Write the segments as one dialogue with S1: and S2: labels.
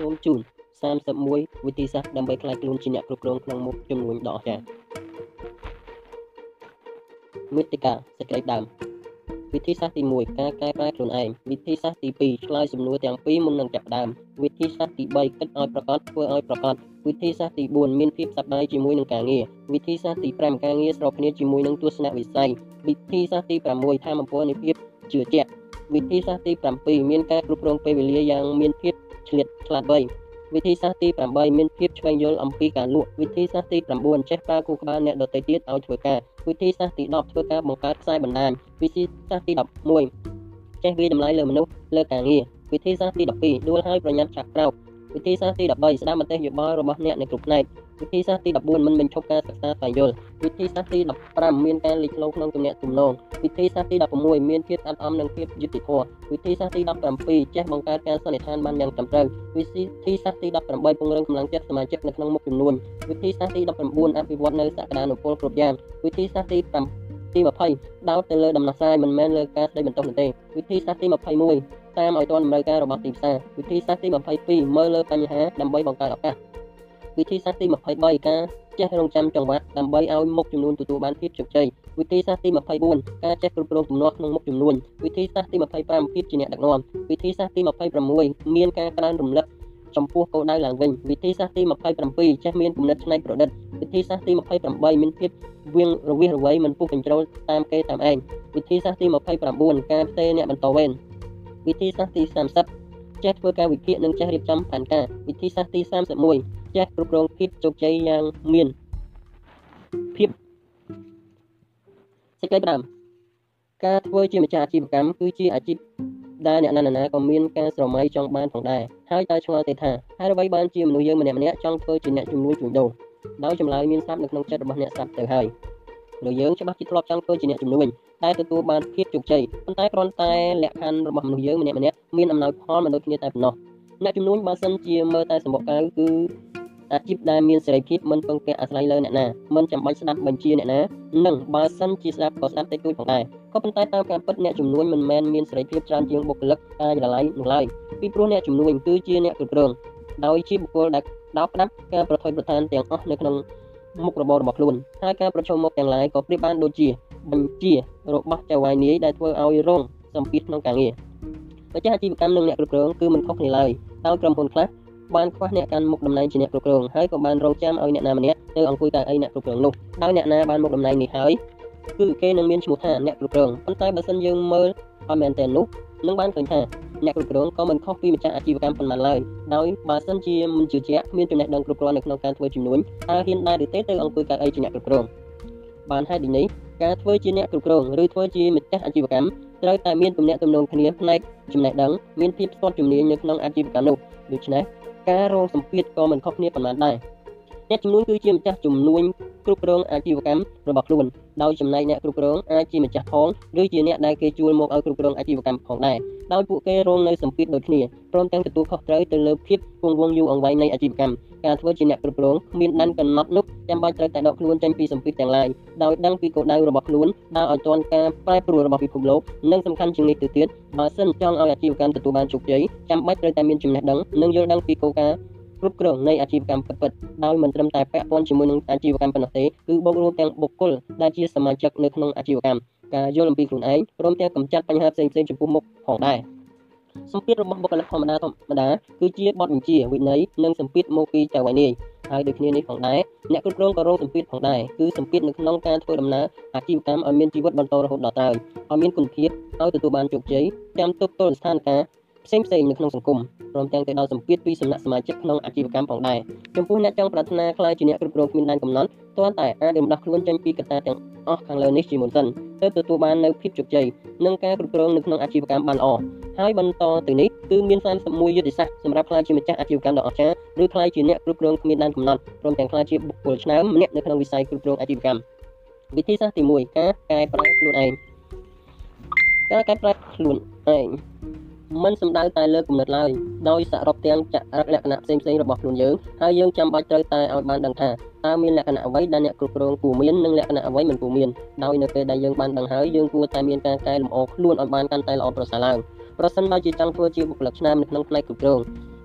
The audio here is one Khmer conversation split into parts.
S1: សូមជូន31វិធីសាស្ត្រដើម្បីក្លាយខ្លួនជាអ្នកគ្រប់គ្រងក្នុងមុខចំនួនដ៏អស្ចារ្យមេតិកាសេចក្តីដើមវិធីសាស្ត្រទី1ការកែប្រែខ្លួនឯងវិធីសាស្ត្រទី2ឆ្លើយសំណួរទាំងពីរមុននឹងចាប់ផ្ដើមវិធីសាស្ត្រទី3គិតឲ្យប្រកបធ្វើឲ្យប្រកបវិធីសាស្ត្រទី4មានភាពសប្បាយជាមួយនឹងការងារវិធីសាស្ត្រទី5ការងារស្របគ្នាជាមួយនឹងទស្សនវិស័យវិធីសាស្ត្រទី6ថាមពលនៃភាពជឿជាក់វិធីសាស្ត្រទី7មានការគ្រប់គ្រងពេលវេលាយ៉ាងមានភាព ឆ្លៀតឆ្លាតវៃវិធីសាស្ត្រទី8មានភាពឆ្វេងយល់អំពីការលក់វិធីសាស្ត្រទី9ចេះប្រើគូក្បាលអ្នកដទៃទៀតឲ្យធ្វើការវិធីសាស្ត្រទី10ធ្វើការបង្កើតខ្សែបណ្ដាញវិធីសាស្ត្រទី11ចេះវិតម្លៃលើមនុស្សលើការងារវិធីសាស្ត្រទី12ដួលឲ្យប្រញាប់ឆាប់ក្រោកវិធីសាស្ត្រទី13ស្ដាប់មតិយោបល់របស់អ្នកនៅគ្រប់ផ្នែក វិធីសាស្ត្រទី14មិនបញ្ឈប់ការសិក្សាស្វែងយល់វិធីសាស្ត្រទី15មានការលេចធ្លោក្នុងទំនាក់ទំនងវិធីសាស្ត្រទី16មានភាពស្អាតអំនិងភាពយុត្តិធម៌វិធីសាស្ត្រទី17ចេះបង្កើតការសន្និដ្ឋានបានយ៉ាងត្រឹមត្រូវវិធីសាស្ត្រទី18ពង្រឹងកម្លាំងចិត្តសមាជិកនៅក្នុងមុខចំនួនវិធីសាស្ត្រទី19អភិវឌ្ឍនៅសក្តានុពលគ្រប់យ៉ាងវិធីសាស្ត្រទីទី20ដោតទៅលើដំណោះស្រាយមិនមែនលើការស្ដីបន្ទោសនោះទេវិធីសាស្ត្រទី21តាមឲ្យទាន់តម្រូវការរបស់ទីផ្សារវិធីសាស្ត្រទី22មើលលើបញ្ហាដើម្បីបង្កើតឱកាស វិធីសាស្ត្រទី23ការចេះរងចាំចង្វាក់ដើម្បីឲ្យមុខចំនួនទទួលបានភាពជោគជ័យវិធីសាស្ត្រទី24ការចេះគ្រប់គ្រងទំនាស់ក្នុងមុខចំនួនវិធីសាស្ត្រទី25ភាពជាអ្នកដឹកនាំវិធីសាស្ត្រទី26មានការក្រើនរំលឹកចំពោះគោលដៅឡើងវិញវិធីសាស្ត្រទី27ចេះមានគំនិតច្នៃប្រឌិតវិធីសាស្ត្រទី28មានភាពវៀងរវាសរវៃមិនពុះកញ្ជ្រោលតាមគេតាមឯងវិធីសាស្ត្រទី29ការផ្ទេរអ្នកបន្តវេនវិធីសាស្ត្រទី30 ចេះធ្វើការវិភាគនិងចេះរៀបចំផែនការវិធីសាស្ត្រទី31ចេះគ្រប់គ្រងភាពជោគជ័យយ៉ាងមានភាពសេចក្តីប្រាំការធ្វើជាម្ចាស់អាជីវកម្មគឺជាអាជីពដែលអ្នកណាណាក៏មានការស្រមៃចង់បានផងដែរហើយតើឆ្ងល់ទេថាហេតុអ្វីបានជាមនុស្សយើងម្នាក់ម្នាក់ចង់ធ្វើជាអ្នកជំនួយជួញដូរដោយចម្លើយមានស្រាប់នៅក្នុងចិត្តរបស់អ្នកស្រាប់ទៅហើយមនុស្សយើងច្បាស់ជាធ្លាប់ចង់ធ្វើជាអ្នកជំនួយ តែទទួលបានភាពជោគជ័យប៉ុន្តែគ្រាន់តែលក្ខខណ្ឌរបស់មនុស្សយើងម្នាក់ម្នាក់មានអំណោយផលមិនដូចគ្នាតែប៉ុណ្ណោះអ្នកជំនួយបើសិនជាមើលតែសម្បកកៅគឺអាជីពដែលមានសេរីភាពមិនពឹងពាក់អាស្រ័យលើអ្នកណាមិនចាំបាច់ស្ដាប់បញ្ជាអ្នកណានិងបើសិនជាស្ដាប់ក៏ស្ដាប់តិចតួចផងដែរក៏ប៉ុន្តែតាមការពិតអ្នកជំនួញមិនមែនមានសេរីភាពច្រើនជាងបុគ្គលិកការិយាល័យនោះឡើយពីព្រោះអ្នកជំនួញគឺជាអ្នកគ្រប់គ្រងដោយជាបុគ្គលដែលដោតផ្ដាប់ការប្រថុយប្រឋានទាំងអស់នៅក្នុងមុខរបររបស់ខ្លួនហើយការប្រជុំមុខទាំងឡាយក៏ប្រៀបបានដូចជា បញ្ជារបស់ចៅវាយនាយដែលធ្វើឲ្យរងសម្ពាធក្នុងការងារបច្ចេកអាជីវកម្មនិងអ្នកគ្រប់គ្រងគឺមិនខុសគ្នាឡើយដោយក្រុមហ៊ុនខ្លះបានខ្វះអ្នកកាន់មុខតំណែងជាអ្នកគ្រប់គ្រងហើយក៏បានរងចាំឲ្យអ្នកណាម្នាក់ទៅអង្គុយកៅអីអ្នកគ្រប់គ្រងនោះដោយអ្នកណាបានមុខតំណែងនេះហើយគឺគេនឹងមានឈ្មោះថាអ្នកគ្រប់គ្រងប៉ុន្តែបើសិនយើងមើលឲ្យមែនតើនោះនឹងបានឃើញថាអ្នកគ្រប់គ្រងក៏មិនខុសពីម្ចាស់អាជីវកម្មប៉ុន្មានឡើយដោយបើសិនជាមិនជឿជាក់គ្មានចំណេះដឹងគ្រប់គ្រាន់នៅក្នុងការធ្វើជំនួញតើហ៊ានដែរឬទេទៅអង្គុយកៅអីជាអ្នកគ្រប់គ្រងបានហេតុនេះ ការធ្វើជាអ្នកគ្រប់គ្រងឬធ្វើជាម្ចាស់អាជីវកម្មត្រូវតែមានទំនាក់ទំនងគ្នាផ្នែកចំណេះដឹងមានភាពស្ទាត់ជំនាញនៅក្នុងអាជីវកម្មនោះដូច្នេះការរងសម្ពាធក៏មិនខុសគ្នាប៉ុន្មានដែរ អ្នកជំនួញគឺជាម្ចាស់ជំនួញគ្រប់គ្រងអាជីវកម្មរបស់ខ្លួនដោយចំណែកអ្នកគ្រប់គ្រងអាចជាម្ចាស់ផងឬជាអ្នកដែលគេជួលមកឲ្យគ្រប់គ្រងអាជីវកម្មផងដែរដោយពួកគេរងនៅសម្ពាធដូចគ្នាព្រមទាំងទទួលខុសត្រូវទៅលើភាពគង់វង្សយូរអង្វែងនៃអាជីវកម្មការធ្វើជាអ្នកគ្រប់គ្រងគ្មានដែនកំណត់នោះចាំបាច់ត្រូវតែដកខ្លួនចេញពីសម្ពាធទាំងឡាយដោយដឹងពីគោលដៅរបស់ខ្លួនដើរឲ្យទាន់ការប្រែប្រួលរបស់ពិភពលោកនិងសំខាន់ជាងនេះទៅទៀតបើសិនចង់ឲ្យអាជីវកម្មទទួលបានជោគជ័យចាំបាច់ត្រូវតែមានចំណេះដឹងនិងយល់ដឹងពីគោលការណ៍ គ្រប់គ្រងនៃអាជីវកម្មពិតៗដោយមិនត្រឹមតែពាក់ព័ន្ធជាមួយនឹងអាជីវកម្មប៉ុណ្ណោះទេគឺបូករួមទាំងបុគ្គលដែលជាសមាជិកនៅក្នុងអាជីវកម្មការយល់អំពីខ្លួនឯងព្រមទាំងកម្ចាត់បញ្ហាផ្សេងៗចំពោះមុខផងដែរសម្ពាធរបស់បុគ្គលិកធម្មតាធម្មតាគឺជាបទបញ្ជាវិន័យនិងសម្ពាធមកពីចៅហ្វាយនាយហើយដូចគ្នានេះផងដែរអ្នកគ្រប់គ្រងក៏រងសម្ពាធផងដែរគឺសម្ពាធនៅក្នុងការធ្វើដំណើរអាជីវកម្មឲ្យមានជីវិតបន្តរហូតដល់ត្រើយឲ្យមានគុណភាពឲ្យទទួលបានជោគជ័យចាំទប់ទល់ស្ថានភាពផ្សេងផ្សេងនៅក្នុងសង្គម ព្រមទាំងទៅដល់សម្ពាធពីសំណាក់សមាជិកក្នុងអាជីវកម្មផងដែរចំពោះអ្នកចង់ប្រាថ្នាក្លាយជាអ្នកគ្រប់គ្រងគ្មានដែនកំណត់ទាល់តែអាចរំដោះខ្លួនចេញពីកត្តាទាំងអស់ខាងលើនេះជាមុនសិនទើបទទួលបាននូវភាពជោគជ័យនិងការគ្រប់គ្រងនៅក្នុងអាជីវកម្មបានល្អហើយបន្តទៅនេះគឺមាន31យុទ្ធសាស្ត្រសម្រាប់ក្លាយជាម្ចាស់អាជីវកម្មដ៏អស្ចារ្យឬក្លាយជាអ្នកគ្រប់គ្រងគ្មានដែនកំណត់ព្រមទាំងក្លាយជាបុគ្គលឆ្នើមម្នាក់នៅក្នុងវិស័យគ្រប់គ្រងអាជីវកម្មវិធីសាស្ត្រទី1ការកែប្រែខ្លួនឯងការកែប្រែខ្លួនឯង មិនសំដៅតែលើគំនិតឡើយដោយសរុបទាំងចរិតលក្ខណៈផ្សេងៗរបស់ខ្លួនយើងហើយយើងចាំបាច់ត្រូវតែឲ្យបានដឹងថាតើមានលក្ខណៈអ្វីដែលអ្នកគ្រប់គ្រងគួរមាននិងលក្ខណៈអ្វីមិនគួរមានដោយនៅពេលដែលយើងបានដឹងហើយយើងគួរតែមានការកែលម្អខ្លួនឲ្យបានកាន់តែល្អប្រសើរឡើងប្រសិនបើជាចង់ធ្វើជាបុគ្គលិកឆ្នើមនៅក្នុងផ្នែកគ្រប់គ្រង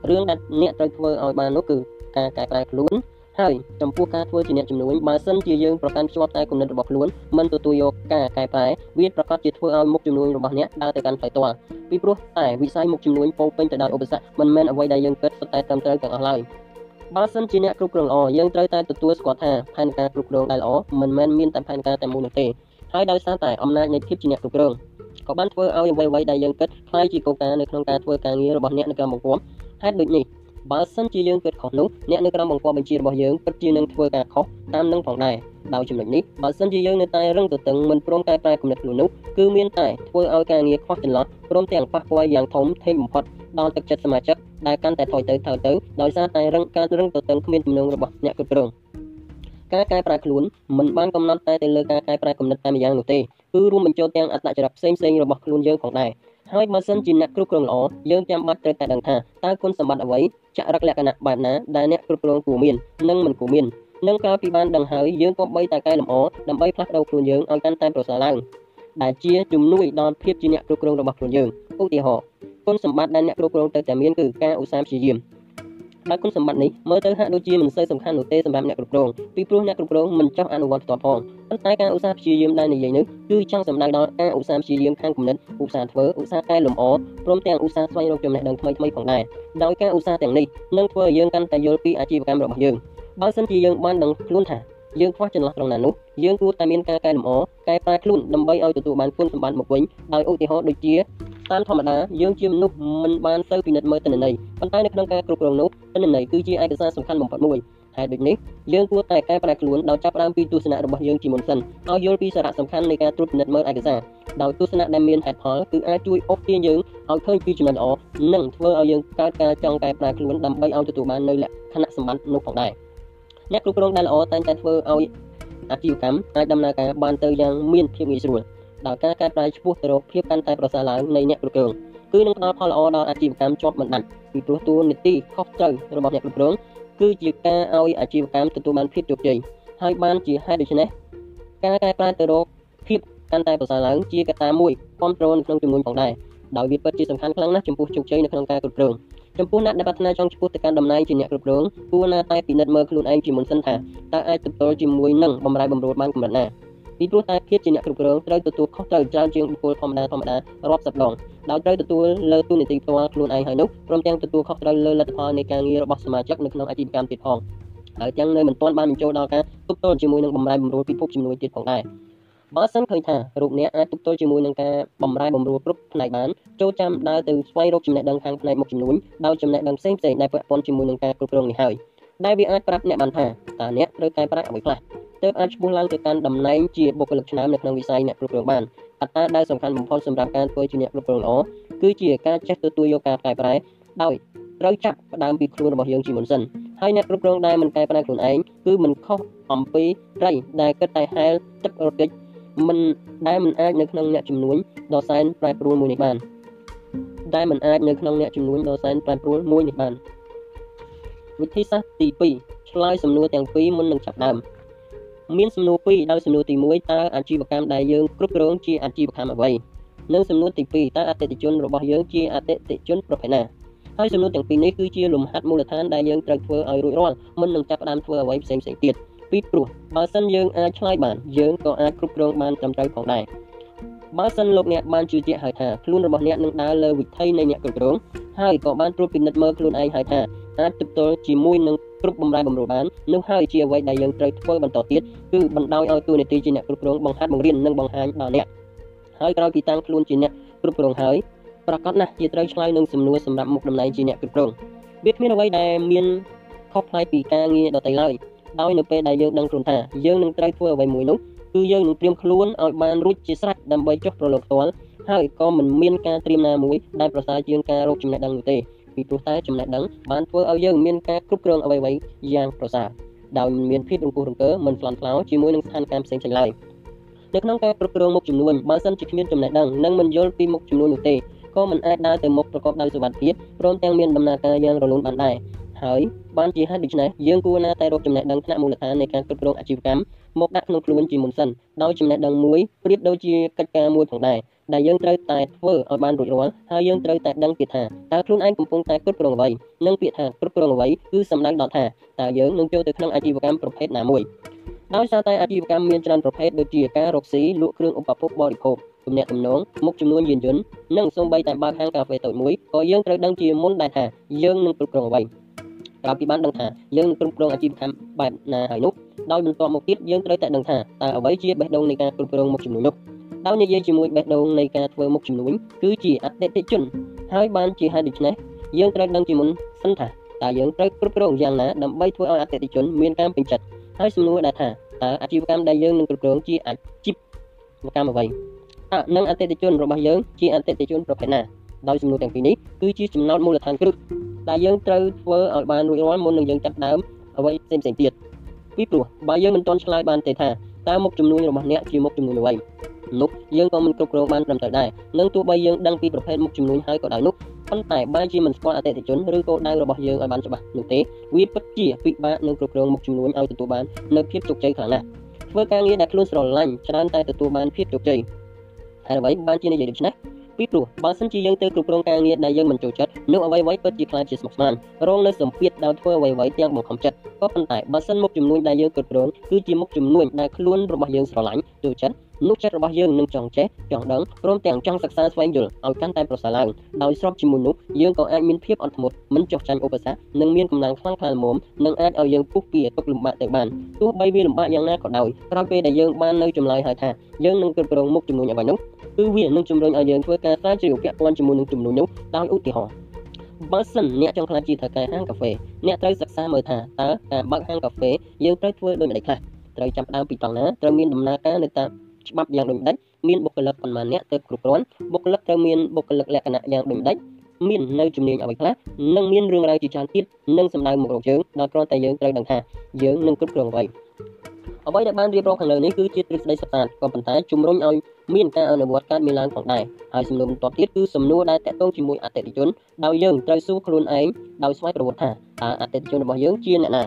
S1: រឿងដែលអ្នកត្រូវធ្វើឲ្យបាននោះគឺការកែប្រែខ្លួន ហើយចំពោះការធ្វើជាអ្នកជំនួញបើសិនជាយើងប្រកាន់ភ្ជាប់តែគំនិតរបស់ខ្លួនមិនទទួលយកការកែប្រែវាប្រកាសជាធ្វើឲ្យមុខជំនួញរបស់អ្នកដើរទៅកាន់ផ្លូវតលពីព្រោះតែវិស័យមុខជំនួញពោពេញទៅដោយឧបសគ្គមិនមែនអ្វីដែលយើងគិតសុទ្ធតែត្រឹមត្រូវទាំងអស់ឡើយបើសិនជាអ្នកគ្រប់គ្រងល្អយើងត្រូវតែទទួលស្គាល់ថាផែនការគ្រប់គ្រងដែលល្អមិនមែនមានតែផែនការតែមួយនោះទេហើយដោយសារតែអំណាចនៃភាពជាអ្នកគ្រប់គ្រងក៏បានធ្វើឲ្យអ្វីៗដែលយើងគិតខ្លាយជាកលការនៅក្នុងការធ្វើការងាររបស់អ្នកនៅក្រៅបង្គាប់ហេតុដូចនេះ បើសិនជាយើងគិតខុសនោះអ្នកនៅក្រោមបង្គាប់បញ្ជារបស់យើងពិតជានឹងធ្វើការខុសតាមនឹងផងដែរដោយចំណុចនេះបើសិនជាយើងនៅតែរឹងទទឹងមិនព្រមកែប្រែគំនិតខ្លួននោះគឺមានតែធ្វើឲ្យការងារខ្វះចន្លោះព្រមទាំងប៉ះពាល់យ៉ាងធំធេងបំផុតដល់ទឹកចិត្តសមាជិកដែលកាន់តែថយទៅថយទៅដោយសារតែរឹងការរឹងទទឹងគ្មានទំនឹងរបស់អ្នកគ្រប់គ្រងការកែប្រែខ្លួនមិនបានកំណត់តែទៅលើការកែប្រែគំនិតតែម្យ៉ាងនោះទេគឺរួមបញ្ចូលទាំងអត្តចរិតផ្សេងៗរបស់ខ្លួនយើងផងដែរ ហើយបើសិនជាអ្នកគ្រប់គ្រងល្អយើងចាំបាច់ត្រូវតែដឹងថាតើគុណសម្បត្តិអ្វីចរិតលក្ខណៈបែបណាដែលអ្នកគ្រប់គ្រងគួរមាននិងមិនគួរមាននឹងកាលពីបានដឹងហើយយើងក៏បីតែកែលម្អដើម្បីផ្លាស់ប្ដូរខ្លួនយើងឲ្យកាន់តែប្រសើរឡើងដែលជាជំនួយដល់ភាពជាអ្នកគ្រប់គ្រងរបស់ខ្លួនយើងឧទាហរណ៍គុណសម្បត្តិដែលអ្នកគ្រប់គ្រងត្រូវតែមានគឺការឧស្សាហ៍ព្យាយាម ដោយគុណសម្បត្តិនេះមើលទៅហាក់ដូចជាមិនសូវសំខាន់នោះទេសម្រាប់អ្នកគ្រប់គ្រងពីព្រោះអ្នកគ្រប់គ្រងមិនចោះអនុវត្តផ្ទាល់ផងប៉ុន្តែការឧស្សាហ៍ព្យាយាមដែលនិយាយនេះគឺចង់សម្ដៅដល់ការឧស្សាហ៍ព្យាយាមខាងគំនិតឧស្សាហ៍ធ្វើឧស្សាហ៍កែលម្អព្រមទាំងឧស្សាហ៍ស្វែងរកចំណេះដឹងថ្មីៗផងដែរដោយការឧស្សាហ៍ទាំងនេះនឹងធ្វើឲ្យយើងកាន់តែយល់ពីអាជីវកម្មរបស់យើងបើសិនជាយើងបានដឹងខ្លួនថា យើងខ្វះចន្លោះត្រង់ណានោះយើងគួរតែមានការកែលម្អកែប្រែខ្លួនដើម្បីឲ្យទទួលបានគុណសម្បត្តិមកវិញដោយឧទាហរណ៍ដូចជាតាមធម្មតាយើងជាមនុស្សមិនបានទៅពិនិត្យមើលទិន្នន័យប៉ុន្តែនៅក្នុងការគ្រប់គ្រងនោះទិន្នន័យគឺជាឯកសារសំខាន់បំផុតមួយហើយដូចនេះយើងគួរតែកែប្រែខ្លួនដោយចាប់ផ្ដើមពីទស្សនៈរបស់យើងជាមុនសិនឲ្យយល់ពីសារៈសំខាន់នៃការត្រួតពិនិត្យមើលឯកសារដោយទស្សនៈដែលមានហេតុផលគឺអាចជួយអូសទាញយើងឲ្យឃើញពីចំណុចល្អនិងធ្វើឲ្យយើងកើតការចង់កែប្រែខ្លួនដើម្បីឲ្យទទួលបាននូវលក្ខណៈសម្បត្តិនោះផងដែរ អ្នកគ្រប់គ្រងដែលល្អតែងតែធ្វើឲ្យអាជីវកម្មអាចដំណើរការបានទៅយ៉ាងមានភាពងាយស្រួលដោយការកែប្រែឆ្ពោះទៅរកភាពកាន់តែប្រសើរឡើងនៃអ្នកគ្រប់គ្រងគឺនឹងផ្ដល់ផលល្អដល់អាជីវកម្មជាប់មិនដាច់ពីព្រោះតួនាទីខុសត្រូវរបស់អ្នកគ្រប់គ្រងគឺជាការឲ្យអាជីវកម្មទទួលបានភាពជោគជ័យហើយបានជាហេតុដូច្នេះការកែប្រែទៅរកភាពកាន់តែប្រសើរឡើងជាកត្តាមួយគ្រប់គ្រងនៅក្នុងចំនួនផងដែរដោយវាពិតជាសំខាន់ខ្លាំងណាស់ចំពោះជោគជ័យនៅក្នុងការគ្រប់គ្រង ចំពោះអ្នកដែលប្រាថ្នាចង់ឆ្ពោះទៅកាន់តំណែងជាអ្នកគ្រប់គ្រងគួរណាតែពិនិត្យមើលខ្លួនឯងជាមុនសិនថាតើអាចទទួលជាមួយនឹងបម្រែបម្រួលបានកម្រិតណាពីព្រោះតែភាពជាអ្នកគ្រប់គ្រងត្រូវទទួលខុសត្រូវច្រើនជាងបុគ្គលធម្មតាធម្មតារាប់សិបដងដោយត្រូវទទួលលើទូនីតិផ្ទាល់ខ្លួនឯងហើយនោះព្រមទាំងទទួលខុសត្រូវលើលទ្ធផលនៃការងាររបស់សមាជិកនៅក្នុងអាជីវកម្មទៀតផងហើយទាំងនៅមិនទាន់បានបញ្ចូលដល់ការទប់ទល់ជាមួយនឹងបម្រែបម្រួលពិភពជំនួយទៀតផងដែរ បើសិនឃើញថារូបអ្នកអាចទប់ទល់ជាមួយនឹងការបម្រែបម្រួលគ្រប់ផ្នែកបានចូលចាំដើរទៅស្វែងរកចំណេះដឹងខាងផ្នែកមុខជំនួញដោយចំណេះដឹងផ្សេងៗដែលពាក់ព័ន្ធជាមួយនឹងការគ្រប់គ្រងនេះហើយដែលវាអាចប្រាប់អ្នកបានថាតើអ្នកត្រូវកែប្រែអ្វីខ្លះទើបអាចឈ្មោះឡើងទៅកាន់តំណែងជាបុគ្គលិកឆ្នើមនៅក្នុងវិស័យអ្នកគ្រប់គ្រងបានកត្តាដែលសំខាន់បំផុតសម្រាប់ការធ្វើជាអ្នកគ្រប់គ្រងល្អគឺជាការចេះទទួលយកការកែប្រែដោយត្រូវចាប់ផ្ដើមពីខ្លួនរបស់យើងជាមុនសិនហើយអ្នកគ្រប់គ្រងដែលមិនកែប្រែខ្លួនឯងគឺមិនខុសអំពីត្រីដែលគិតតែហែលទឹករត់តិច មិនដែលមិនអាចនៅក្នុងអ្នកជំនួញដ៏សែនប្រែប្រួលមួយនេះបានដែលមិនអាចនៅក្នុងអ្នកជំនួញដ៏សែនប្រែប្រួលមួយនេះបានវិធីសាស្ត្រទី2ឆ្លើយសំណួរទាំងពីរមុននឹងចាប់ដើមមានសំណួរ2ដោយសំណួរទី1តើអាជីវកម្មដែលយើងគ្រប់គ្រងជាអាជីវកម្មអ្វីនិងសំណួរទី2តើអតិថិជនរបស់យើងជាអតិថិជនប្រភេទណាហើយសំណួរទាំងពីរនេះគឺជាលំហាត់មូលដ្ឋានដែលយើងត្រូវធ្វើឲ្យរួចរាល់មុននឹងចាប់ផ្ដើមធ្វើអ្វីផ្សេងៗទៀត ពីព្រោះបើសិនយើងអាចឆ្លើយបានយើងក៏អាចគ្រប់គ្រងបានត្រឹមត្រូវផងដែរបើសិនលោកអ្នកបានជឿជាក់ហើយថាខ្លួនរបស់អ្នកនឹងដើរលើវិថីនៃអ្នកគ្រប់គ្រងហើយក៏បានត្រួតពិនិត្យមើលខ្លួនឯងហើយថាអាចទប់ទល់ជាមួយនឹងគ្រប់បំរែបំរួលបាននោះហើយជាអ្វីដែលយើងត្រូវធ្វើបន្តទៀតគឺបណ្ដោយឲ្យតួនាទីជាអ្នកគ្រប់គ្រងបង្ហាត់បង្រៀននិងបង្ហាញដល់អ្នកហើយក្រោយពីតាំងខ្លួនជាអ្នកគ្រប់គ្រងហើយប្រកាសណាស់ជាត្រូវឆ្លើយនឹងសំណួរសម្រាប់មុខតំណែងជាអ្នកគ្រប់គ្រងវាគ្មានអ្វីដែលមានខុសប្លែកពីការងារដទៃឡើយ ដោយនៅពេលដែលយើងដឹងខ្លួនថាយើងនឹងត្រូវធ្វើអ្វីមួយនោះគឺយើងនឹងត្រៀមខ្លួនឲ្យបានរួចជាស្រេចដើម្បីចុះប្រឡូកផ្ទាល់ហើយក៏មិនមានការត្រៀមណាមួយដែលប្រសើរជាងការរកចំណេះដឹងនោះទេពីព្រោះតែចំណេះដឹងបានធ្វើឲ្យយើងមានការគ្រប់គ្រងអ្វីៗយ៉ាងប្រសើរដោយមិនមានភាពរង្គោះរង្គើមិនផ្លន់ផ្លោជាមួយនឹងស្ថានភាពផ្សេងៗឡើយនៅក្នុងការគ្រប់គ្រងមុខចំនួនបើសិនជាគ្មានចំណេះដឹងនិងមិនយល់ពីមុខចំនួននោះទេក៏មិនអាចដើរទៅមុខប្រកបដោយសុវត្ថិភាពព្រមទាំងមានដំណើរការយ៉ាងរលូនបានដែរ ហើយបានជាហេតុដូច្នេះយើងគួរណាតែរកចំណេះដឹងថ្នាក់មូលដ្ឋាននៃការគ្រប់គ្រងអាជីវកម្មមកដាក់ក្នុងខ្លួនជាមុនសិនដោយចំណេះដឹងមួយប្រៀបដូចជាកិច្ចការមួយផងដែរដែលយើងត្រូវតែធ្វើឲ្យបានរួចរាល់ហើយយើងត្រូវតែដឹងទៀតថាតើខ្លួនឯងកំពុងតែគ្រប់គ្រងអ្វីនិងពាក្យថាគ្រប់គ្រងអ្វីគឺសំដៅដល់ថាតើយើងនឹងចូលទៅក្នុងអាជីវកម្មប្រភេទណាមួយដោយសារតែអាជីវកម្មមានច្រើនប្រភេទដូចជាការរកស៊ីលក់គ្រឿងឧបភោគបរិភោគទំនាក់ទំនងមុខចំនួនយានយន្តនិងសូម្បីតែបើកហាងកាហ្វេតូចមួយក៏យើងត្រូវដឹងជាមុនដែរថាយើងនឹងគ្រប់គ្រងអ្វី ក្រោយពីបានដឹងថាយើងនឹងគ្រប់គ្រងអាជីវកម្មបែបណាហើយនោះដោយបន្ទាប់មកទៀតយើងត្រូវតែដឹងថាតើអ្វីជាបេះដូងនៃការគ្រប់គ្រងមុខចំនួននោះដោយនិយាយជាមួយបេះដូងនៃការធ្វើមុខជំនួញគឺជាអតិថិជនហើយបានជាហេតុដូច្នេះយើងត្រូវដឹងជាមុនសិនថាតើយើងត្រូវគ្រប់គ្រងយ៉ាងណាដើម្បីធ្វើឲ្យអតិថិជនមានការពេញចិត្តហើយសំណួរដែរថាតើអាជីវកម្មដែលយើងនឹងគ្រប់គ្រងជាអាជីវកម្មអ្វីអនិងអតិថិជនរបស់យើងជាអតិថិជនប្រភេទណា ដោយសំណួរទាំងពីរនេះគឺជាចំណោទមូលដ្ឋានគ្រឹះដែលយើងត្រូវធ្វើឲ្យបានរួចរាល់មុននឹងយើងចាប់ដើមអ្វីផ្សេងៗទៀតពីព្រោះបើយើងមិនទាន់ឆ្លើយបានទេថាតើមុខចំនួនរបស់អ្នកជាមុខចំនួនអ្វីនោះយើងក៏មិនគ្រប់គ្រងបានត្រឹមត្រូវដែរនឹងទោះបីយើងដឹងពីប្រភេទមុខចំនួនហើយក៏ដោយនោះប៉ុន្តែបើជាមិនស្គាល់អតិថិជនឬគោលដៅរបស់យើងឲ្យបានច្បាស់នោះទេវាពិតជាពិបាកនឹងគ្រប់គ្រងមុខចំនួនឲ្យទទួលបាននូវភាពជោគជ័យខ្លាំងណាស់ធ្វើការងារដែលខ្លួនស្រឡាញ់ច្រើនតែទទួលបានភាពជោគជ័យហើយអ្វីបានជានិយាយដូច្នេះ ពីព្រោះបើសិនជាយើងទៅគ្រប់គ្រងការងារដែលយើងមិនចូលចិត្តនោះអ្វីៗពិតជាខ្លាចជាស្មុគស្មាញរងនៅសម្ពាធដោយធ្វើអ្វីៗទាំងបង្ខំចិត្តក៏ប៉ុន្តែបើសិនមុខចំនួនដែលយើងគ្រប់គ្រងគឺជាមុខចំនួនដែលខ្លួនរបស់យើងស្រឡាញ់ចូលចិត្តនោះចិត្តរបស់យើងនឹងចង់ចេះចង់ដឹងព្រមទាំងចង់សិក្សាស្វែងយល់ឲ្យកាន់តែប្រសើរឡើងដោយស្របជាមួយនោះយើងក៏អាចមានភាពអត់ធ្មត់មិនចុះចាញ់ឧបសគ្គនិងមានកម្លាំងខ្លាំងក្លាល្មមនិងអាចឲ្យយើងពុះពីទុកលំបាកទៅបានទោះបីវាលំបាកយ៉ាងណាក៏ដោយក្រោយពេលដែលយើងបាននៅចម្លើយហើយថាយើងនឹងគ្រប់គ្រងមុខចំនួនអ្វីនោះ គឺវានឹងជំរុញឲ្យយើងធ្វើការស្រាវជ្រាវពាក់ព័ន្ធជាមួយនឹងចំនួននោះដោយឧទាហរណ៍បើសិនអ្នកចង់ខ្លាចជាថៅកែហាងកាហ្វេអ្នកត្រូវសិក្សាមើលថាតើការបើកហាងកាហ្វេយើងត្រូវធ្វើដូចម្តេចខ្លះត្រូវចាប់ដើមពីត្រង់ណាត្រូវមានដំណើរការនៅតាមច្បាប់យ៉ាងដូចម្តេចមានបុគ្គលិកប៉ុន្មានអ្នកទៅគ្រប់គ្រាន់បុគ្គលិកត្រូវមានបុគ្គលិកលក្ខណៈយ៉ាងដូចម្តេចមាននៅជំនាញអ្វីខ្លះនិងមានរឿងរ៉ាវជាច្រើនទៀតនឹងសម្ដៅមករកយើងដល់គ្រាន់តែយើងត្រូវដឹងថាយើងនឹងគ្រប់គ្រងអ្វីអ្វីដែលបានរៀបរាប់ខាងលើនេះគឺជាទ្រឹស្ដីសិក្សាក៏ប៉ុន្តែជំរុញឲ្យ មានការអនុវត្តកើតមានឡើងផងដែរហើយសំណួរបន្ទាប់ទៀតគឺសំណួរដែលតកតងជាមួយអតិថិជនដោយយើងត្រូវសួរខ្លួនឯងដោយស្វ័យប្រវត្តិថាតើអតិថិជនរបស់យើងជាអ្នកណា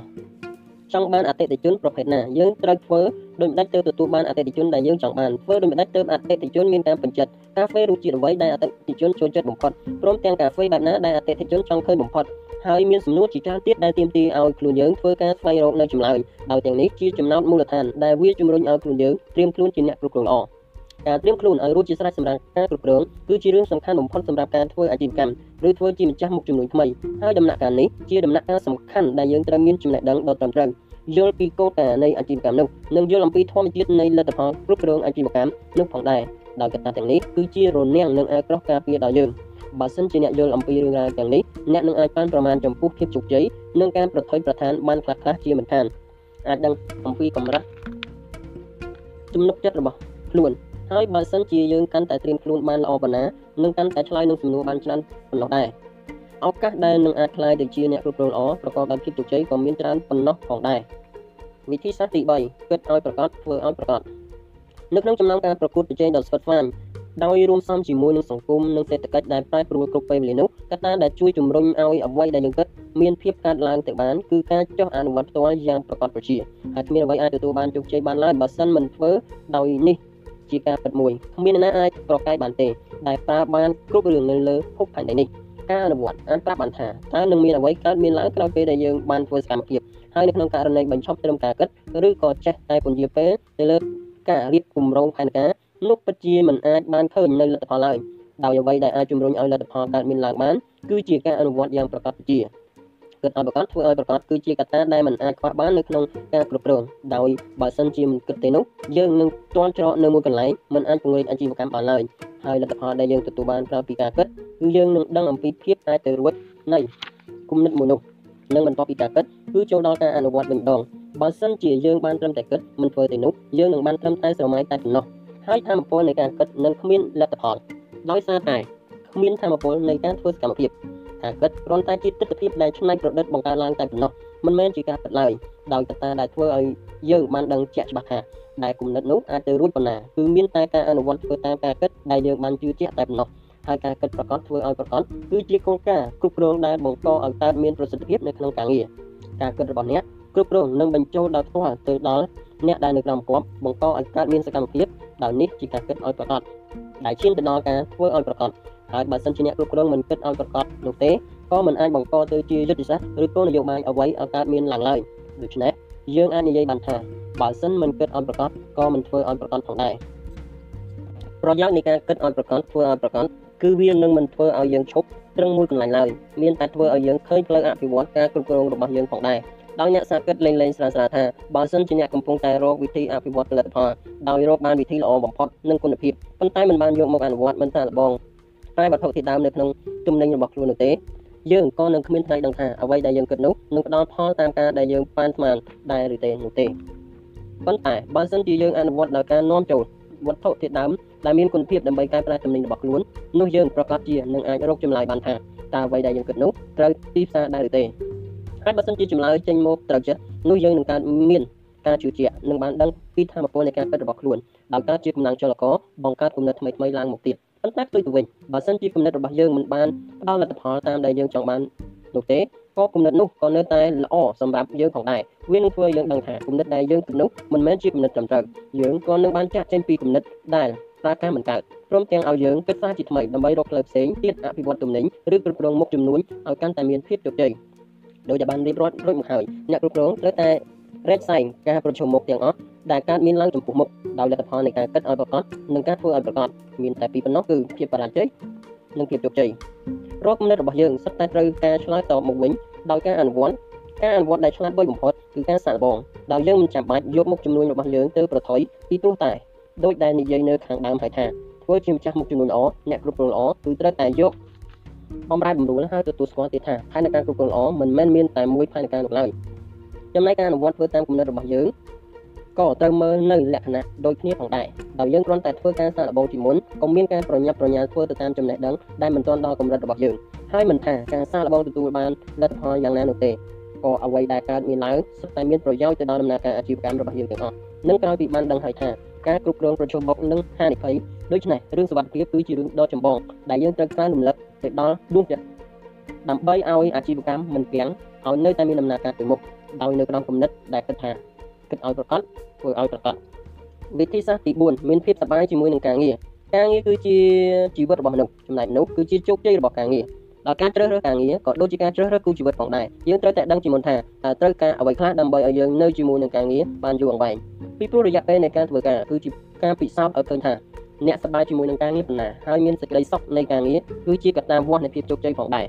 S1: ចង់បានអតិថិជនប្រភេទណាយើងត្រូវធ្វើដូចម្ដេចទៅទទួលបានអតិថិជនដែលយើងចង់បានធ្វើដូចម្ដេចទៅអតិថិជនមានការពេញចិត្តកាហ្វេរសជាតិអ្វីដែលអតិថិជនចូលចិត្តបំផុតព្រមទាំងកាហ្វេបែបណាដែលអតិថិជនចង់ឃើញបំផុតហើយមានសំណួរជាច្រើនទៀតដែលទាមទារឲ្យខ្លួនយើងធ្វើការស្វែងរកនៅចម្លើយដោយទាំងនេះជាចំណោទមូលដ្ឋានដែលវាជំរុញឲ្យខ្លួនយើងត្រៀមខ្លួនជាអ្នកគ្រប់គ្រងល្អ ការត្រៀមខ្លួនឲ្យរួចជាស្រេចសម្រាប់ការគ្រប់គ្រងគឺជារឿងសំខាន់បំផុតសម្រាប់ការធ្វើអាជីវកម្មឬធ្វើជាម្ចាស់មុខជំនួញថ្មីហើយដំណាក់កាលនេះជាដំណាក់កាលសំខាន់ដែលយើងត្រូវមានចំណេះដឹងដ៏ត្រឹមត្រូវយល់ពីគោលការណ៍នៃអាជីវកម្មនោះនិងយល់អំពីធម្មជាតិនៃលទ្ធផលគ្រប់គ្រងអាជីវកម្មនោះផងដែរដោយកត្តាទាំងនេះគឺជារនាំងនិងអាចក្រោះការពារដល់យើងបើសិនជាអ្នកយល់អំពីរឿងរ៉ាវទាំងនេះអ្នកនឹងអាចបានប្រមាណចំពោះភាពជោគជ័យនិងការប្រថុយប្រឋានបានខ្លះៗជាមិនខានអាចដឹងអំពីកម្រិតទំនុកចិត្តរបស់ខ្លួន ហើយបើសិនជាយើងកាន់តែត្រៀមខ្លួនបានល្អប៉ុណ្ណានឹងកាន់តែឆ្លើយនឹងសំណួរបានច្រើនប៉ុណ្ណោះដែរឱកាសដែលនឹងអាចក្លាយទៅជាអ្នកគ្រប់គ្រងល្អប្រកបដោយភាពជោគជ័យក៏មានច្រើនប៉ុណ្ណោះផងដែរវិធីសាស្ត្រទី3គិតឲ្យប្រកបធ្វើឲ្យប្រកបនៅក្នុងចំណោមការប្រកួតប្រជែងដ៏ស្វិតស្វាញដោយរួមផ្សំជាមួយនឹងសង្គមនិងសេដ្ឋកិច្ចដែលប្រែប្រួលគ្រប់ពេលវេលានោះកត្តាដែលជួយជំរុញឲ្យអ្វីដែលយើងគិតមានភាពកើតឡើងទៅបានគឺការចុះអនុវត្តផ្ទាល់យ៉ាងប្រកបប្រជាហើយគ្មានអ្វីអាចទទួលបានជោគជ័យបានឡើយបើសិនមិនធ្វើដោយនេះ ជាការពិតមួយគ្មានអ្នកណាអាចប្រកែកបានទេដែលប្រើបានគ្រប់រឿងនៅលើភពផែនដីនេះការអនុវត្តអាចប្រាប់បានថាតើនឹងមានអ្វីកើតមានឡើងក្រោយពេលដែលយើងបានធ្វើសកម្មភាពហើយនៅក្នុងករណីបញ្ឈប់ត្រឹមការគិតឬក៏ចេះតែពន្យាពេលទៅលើការរៀបគម្រោងផែនការនោះពិតជាមិនអាចបានឃើញនៅលទ្ធផលឡើយដោយអ្វីដែលអាចជំរុញឲ្យលទ្ធផលកើតមានឡើងបានគឺជាការអនុវត្តយ៉ាងប្រកបជា គិតឲ្យប្រកបធ្វើឲ្យប្រកបគឺជាកត្តាដែលមិនអាចខ្វះបាននៅក្នុងការគ្រប់គ្រងដោយបើសិនជាមិនគិតទេនោះយើងនឹងទាន់ច្រកនៅមួយកន្លែងមិនអាចពង្រីកអាជីវកម្មបានឡើយហើយលទ្ធផលដែលយើងទទួលបានក្រោយពីការគិតគឺយើងនឹងដឹងអំពីភាពអាចទៅរួចនៃគុណិតមួយនោះនិងបន្ទាប់ពីការគិតគឺចូលដល់ការអនុវត្តវិញម្ដងបើសិនជាយើងបានត្រឹមតែគិតមិនធ្វើទេនោះយើងនឹងបានត្រឹមតែស្រមៃតែប៉ុណ្ណោះហើយធម៌ពលនៃការគិតនឹងគ្មានលទ្ធផលដោយសារតែគ្មានធម៌ពលនៃការធ្វើសកម្មភាព ការគិតគ្រាន់តែជាទស្សនវិជ្ជាដែលឆ្នៃប្រឌិតបង្កើតឡើងតែប៉ុណ្ណោះមិនមែនជាការគិតឡើយដោយកត្តាដែលធ្វើឲ្យយើងបានដឹងជាក់ច្បាស់ថាដែលគំនិតនោះអាចទៅរួចប៉ុណ្ណាគឺមានតែការអនុវត្តធ្វើតាមការគិតដែលយើងបានជឿជាក់តែប៉ុណ្ណោះហើយការគិតប្រកបធ្វើឲ្យប្រកបគឺជាគោលការណ៍គ្រប់គ្រងដែលបង្កឲ្យកើតមានប្រសិទ្ធភាពនៅក្នុងការងារការគិតរបស់អ្នកគ្រប់គ្រងនិងបញ្ចូលដល់ផ្ទាល់ទៅដល់អ្នកដែលនៅក្រោមគប់បង្កឲ្យកើតមានសកម្មភាពដោយនេះជាការគិតឲ្យប្រកបដែលឈានទៅដល់ការធ្វើឲ្យប្រកប ហើយបើសិនជាអ្នកគ្រប់គ្រងមិនគិតឲ្យប្រកបនោះទេក៏មិនអាចបង្កទៅជាយុទ្ធសាស្ត្រឬគោលនយោបាយអ្វីឲ្យកើតមានឡើងឡើយដូច្នេះយើងអាចនិយាយបានថាបើសិនមិនគិតឲ្យប្រកបក៏មិនធ្វើឲ្យប្រកបផងដែរប្រយោជន៍នៃការគិតឲ្យប្រកបធ្វើឲ្យប្រកបគឺវានឹងមិនធ្វើឲ្យយើងឈប់ត្រឹងមួយកន្លែងឡើយមានតែធ្វើឲ្យយើងឃើញផ្លូវអភិវឌ្ឍការគ្រប់គ្រងរបស់យើងផងដែរដោយអ្នកសាគិតលេងលេងស្រាលស្រាលថាបើសិនជាអ្នកកំពុងតែរកវិធីអភិវឌ្ឍផលិតផលដោយរកបានវិធីល្អបំផុតនិងគុណភាពប៉ុន្តែមិនបានយកមកអនុវត្តមិនថាល្បង តែវត្ថុធាតុដើមនៅក្នុងទំនិញរបស់ខ្លួននោះទេយើងក៏នឹងគ្មានថ្ងៃដឹងថាអ្វីដែលយើងគិតនោះនឹងផ្ដល់ផលតាមការដែលយើងបានស្មានដែរឬទេនោះទេប៉ុន្តែបើសិនជាយើងអនុវត្តដោយការនាំចូលវត្ថុធាតុដើមដែលមានគុណភាពដើម្បីកែប្រែទំនិញរបស់ខ្លួននោះយើងប្រកាសជានឹងអាចរកចម្លើយបានថាតើអ្វីដែលយើងគិតនោះត្រូវទីផ្សារដែរឬទេហើយបើសិនជាចម្លើយចេញមកត្រូវចិត្តនោះយើងនឹងកើតមានការជឿជាក់និងបានដឹងពីធម៌ពលនៃការគិតរបស់ខ្លួនដោយការជាកម្លាំងចលករបង្កើតគំនិតថ្មីៗឡើងមកទៀត ប៉ុន្តែផ្ទុយទៅវិញបើសិនជាគំនិតរបស់យើងមិនបានផ្ដល់លទ្ធផលតាមដែលយើងចង់បាននោះទេក៏គំនិតនោះក៏នៅតែល្អសម្រាប់យើងផងដែរវានឹងធ្វើឲ្យយើងដឹងថាគំនិតដែលយើងគិតនោះមិនមែនជាគំនិតត្រឹមត្រូវយើងក៏នឹងបានចាក់ចេញពីគំនិតដែលប្រើការមិនកើតព្រមទាំងឲ្យយើងគិតសារជាថ្មីដើម្បីរកផ្លូវផ្សេងទៀតអភិវឌ្ឍទំនិញឬគ្រប់គ្រងមុខចំនួនឲ្យកាន់តែមានភាពជោគជ័យដោយដែលបានរៀបរាប់រួចមកហើយអ្នកគ្រប់គ្រងត្រូវតែ រែកសែងការប្រជុំមុខទាំងអស់ដែលកើតមានឡើងចំពោះមុខដោយលទ្ធផលនៃការគិតឲ្យប្រកបនិងការធ្វើឲ្យប្រកបមានតែពីរប៉ុណ្ណោះគឺភាពបរាជ័យនិងភាពជោគជ័យរាល់គំនិតរបស់យើងសុទ្ធតែត្រូវការឆ្លើយតបមកវិញដោយការអនុវត្តការអនុវត្តដែលឆ្លាតវៃបំផុតគឺការសាកល្បងដោយយើងមិនចាំបាច់យកមុខចំនួនរបស់យើងទៅប្រថុយពីព្រោះតែដោយដែលនិយាយនៅខាងដើមហើយថាធ្វើជាម្ចាស់មុខចំនួនល្អអ្នកគ្រប់គ្រងល្អគឺត្រូវតែយកបំរែបំរួលហើយទទួលស្គាល់ទៀតថាផែនការគ្រប់គ្រងល្អមិនមែនមានតែមួយផែនការនោះឡើយ ចំណែកការអនុវត្តធ្វើតាមគំនិតរបស់យើងក៏ត្រូវមើលនៅលក្ខណៈដូចគ្នាផងដែរដោយយើងគ្រាន់តែធ្វើការសាកល្បងជាមុនក៏មានការប្រញាប់ប្រញាល់ធ្វើទៅតាមចំណេះដឹងដែលមិនទាន់ដល់កម្រិតរបស់យើងហើយមិនថាការសាកល្បងទទួលបានលទ្ធផលយ៉ាងណានោះទេក៏អ្វីដែលកើតមានឡើងសុទ្ធតែមានប្រយោជន៍ទៅដល់ដំណើរការអាជីវកម្មរបស់យើងទាំងអស់និងក្រោយពីបានដឹងហើយថាការគ្រប់គ្រងប្រជុំមុខនិងហានិភ័យដូច្នេះរឿងសុវត្ថិភាពគឺជារឿងដ៏ចម្បងដែលយើងត្រូវក្រើនរំលឹកទៅដល់ដួងចិត្តដើម្បីឲ្យអាជីវកម្មមិនគាំងឲ្យនៅតែមានដំណើរការទៅមុខ ដោយនៅក្នុងគំនិតដែលគិតថាគិតឲ្យប្រកបធ្វើឲ្យប្រកបវិធីសាស្ត្រទី4មានភាពសប្បាយជាមួយនឹងការងារការងារគឺជាជីវិតរបស់មនុស្សចំណែកមនុស្សគឺជាជោគជ័យរបស់ការងារដល់ការជ្រើសរើសការងារក៏ដូចជាការជ្រើសរើសគូជីវិតផងដែរយើងត្រូវតែដឹងជាមុនថាតើត្រូវការអ្វីខ្លះដើម្បីឲ្យយើងនៅជាមួយនឹងការងារបានយូរអង្វែងពីព្រោះរយៈពេលនៃការធ្វើការគឺជាការពិសោធន៍ឲ្យឃើញថាអ្នកសប្បាយជាមួយនឹងការងារប៉ុណ្ណាហើយមានសេចក្តីសុខនៃការងារគឺជាកត្តាវាស់នៃភាពជោគជ័យផងដែរ